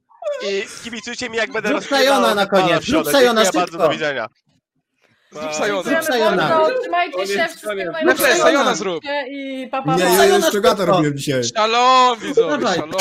I kibicujcie mi, jak będę Zrób Sajona na koniec, zrób Sajona Dziękuję bardzo, szybko. do widzenia. Zrób Sajona. Trzymajcie się. Lepsze Sayona zrób. I Nie, ja czogata szybko. robiłem dzisiaj. Shalom, widzowie, shalom!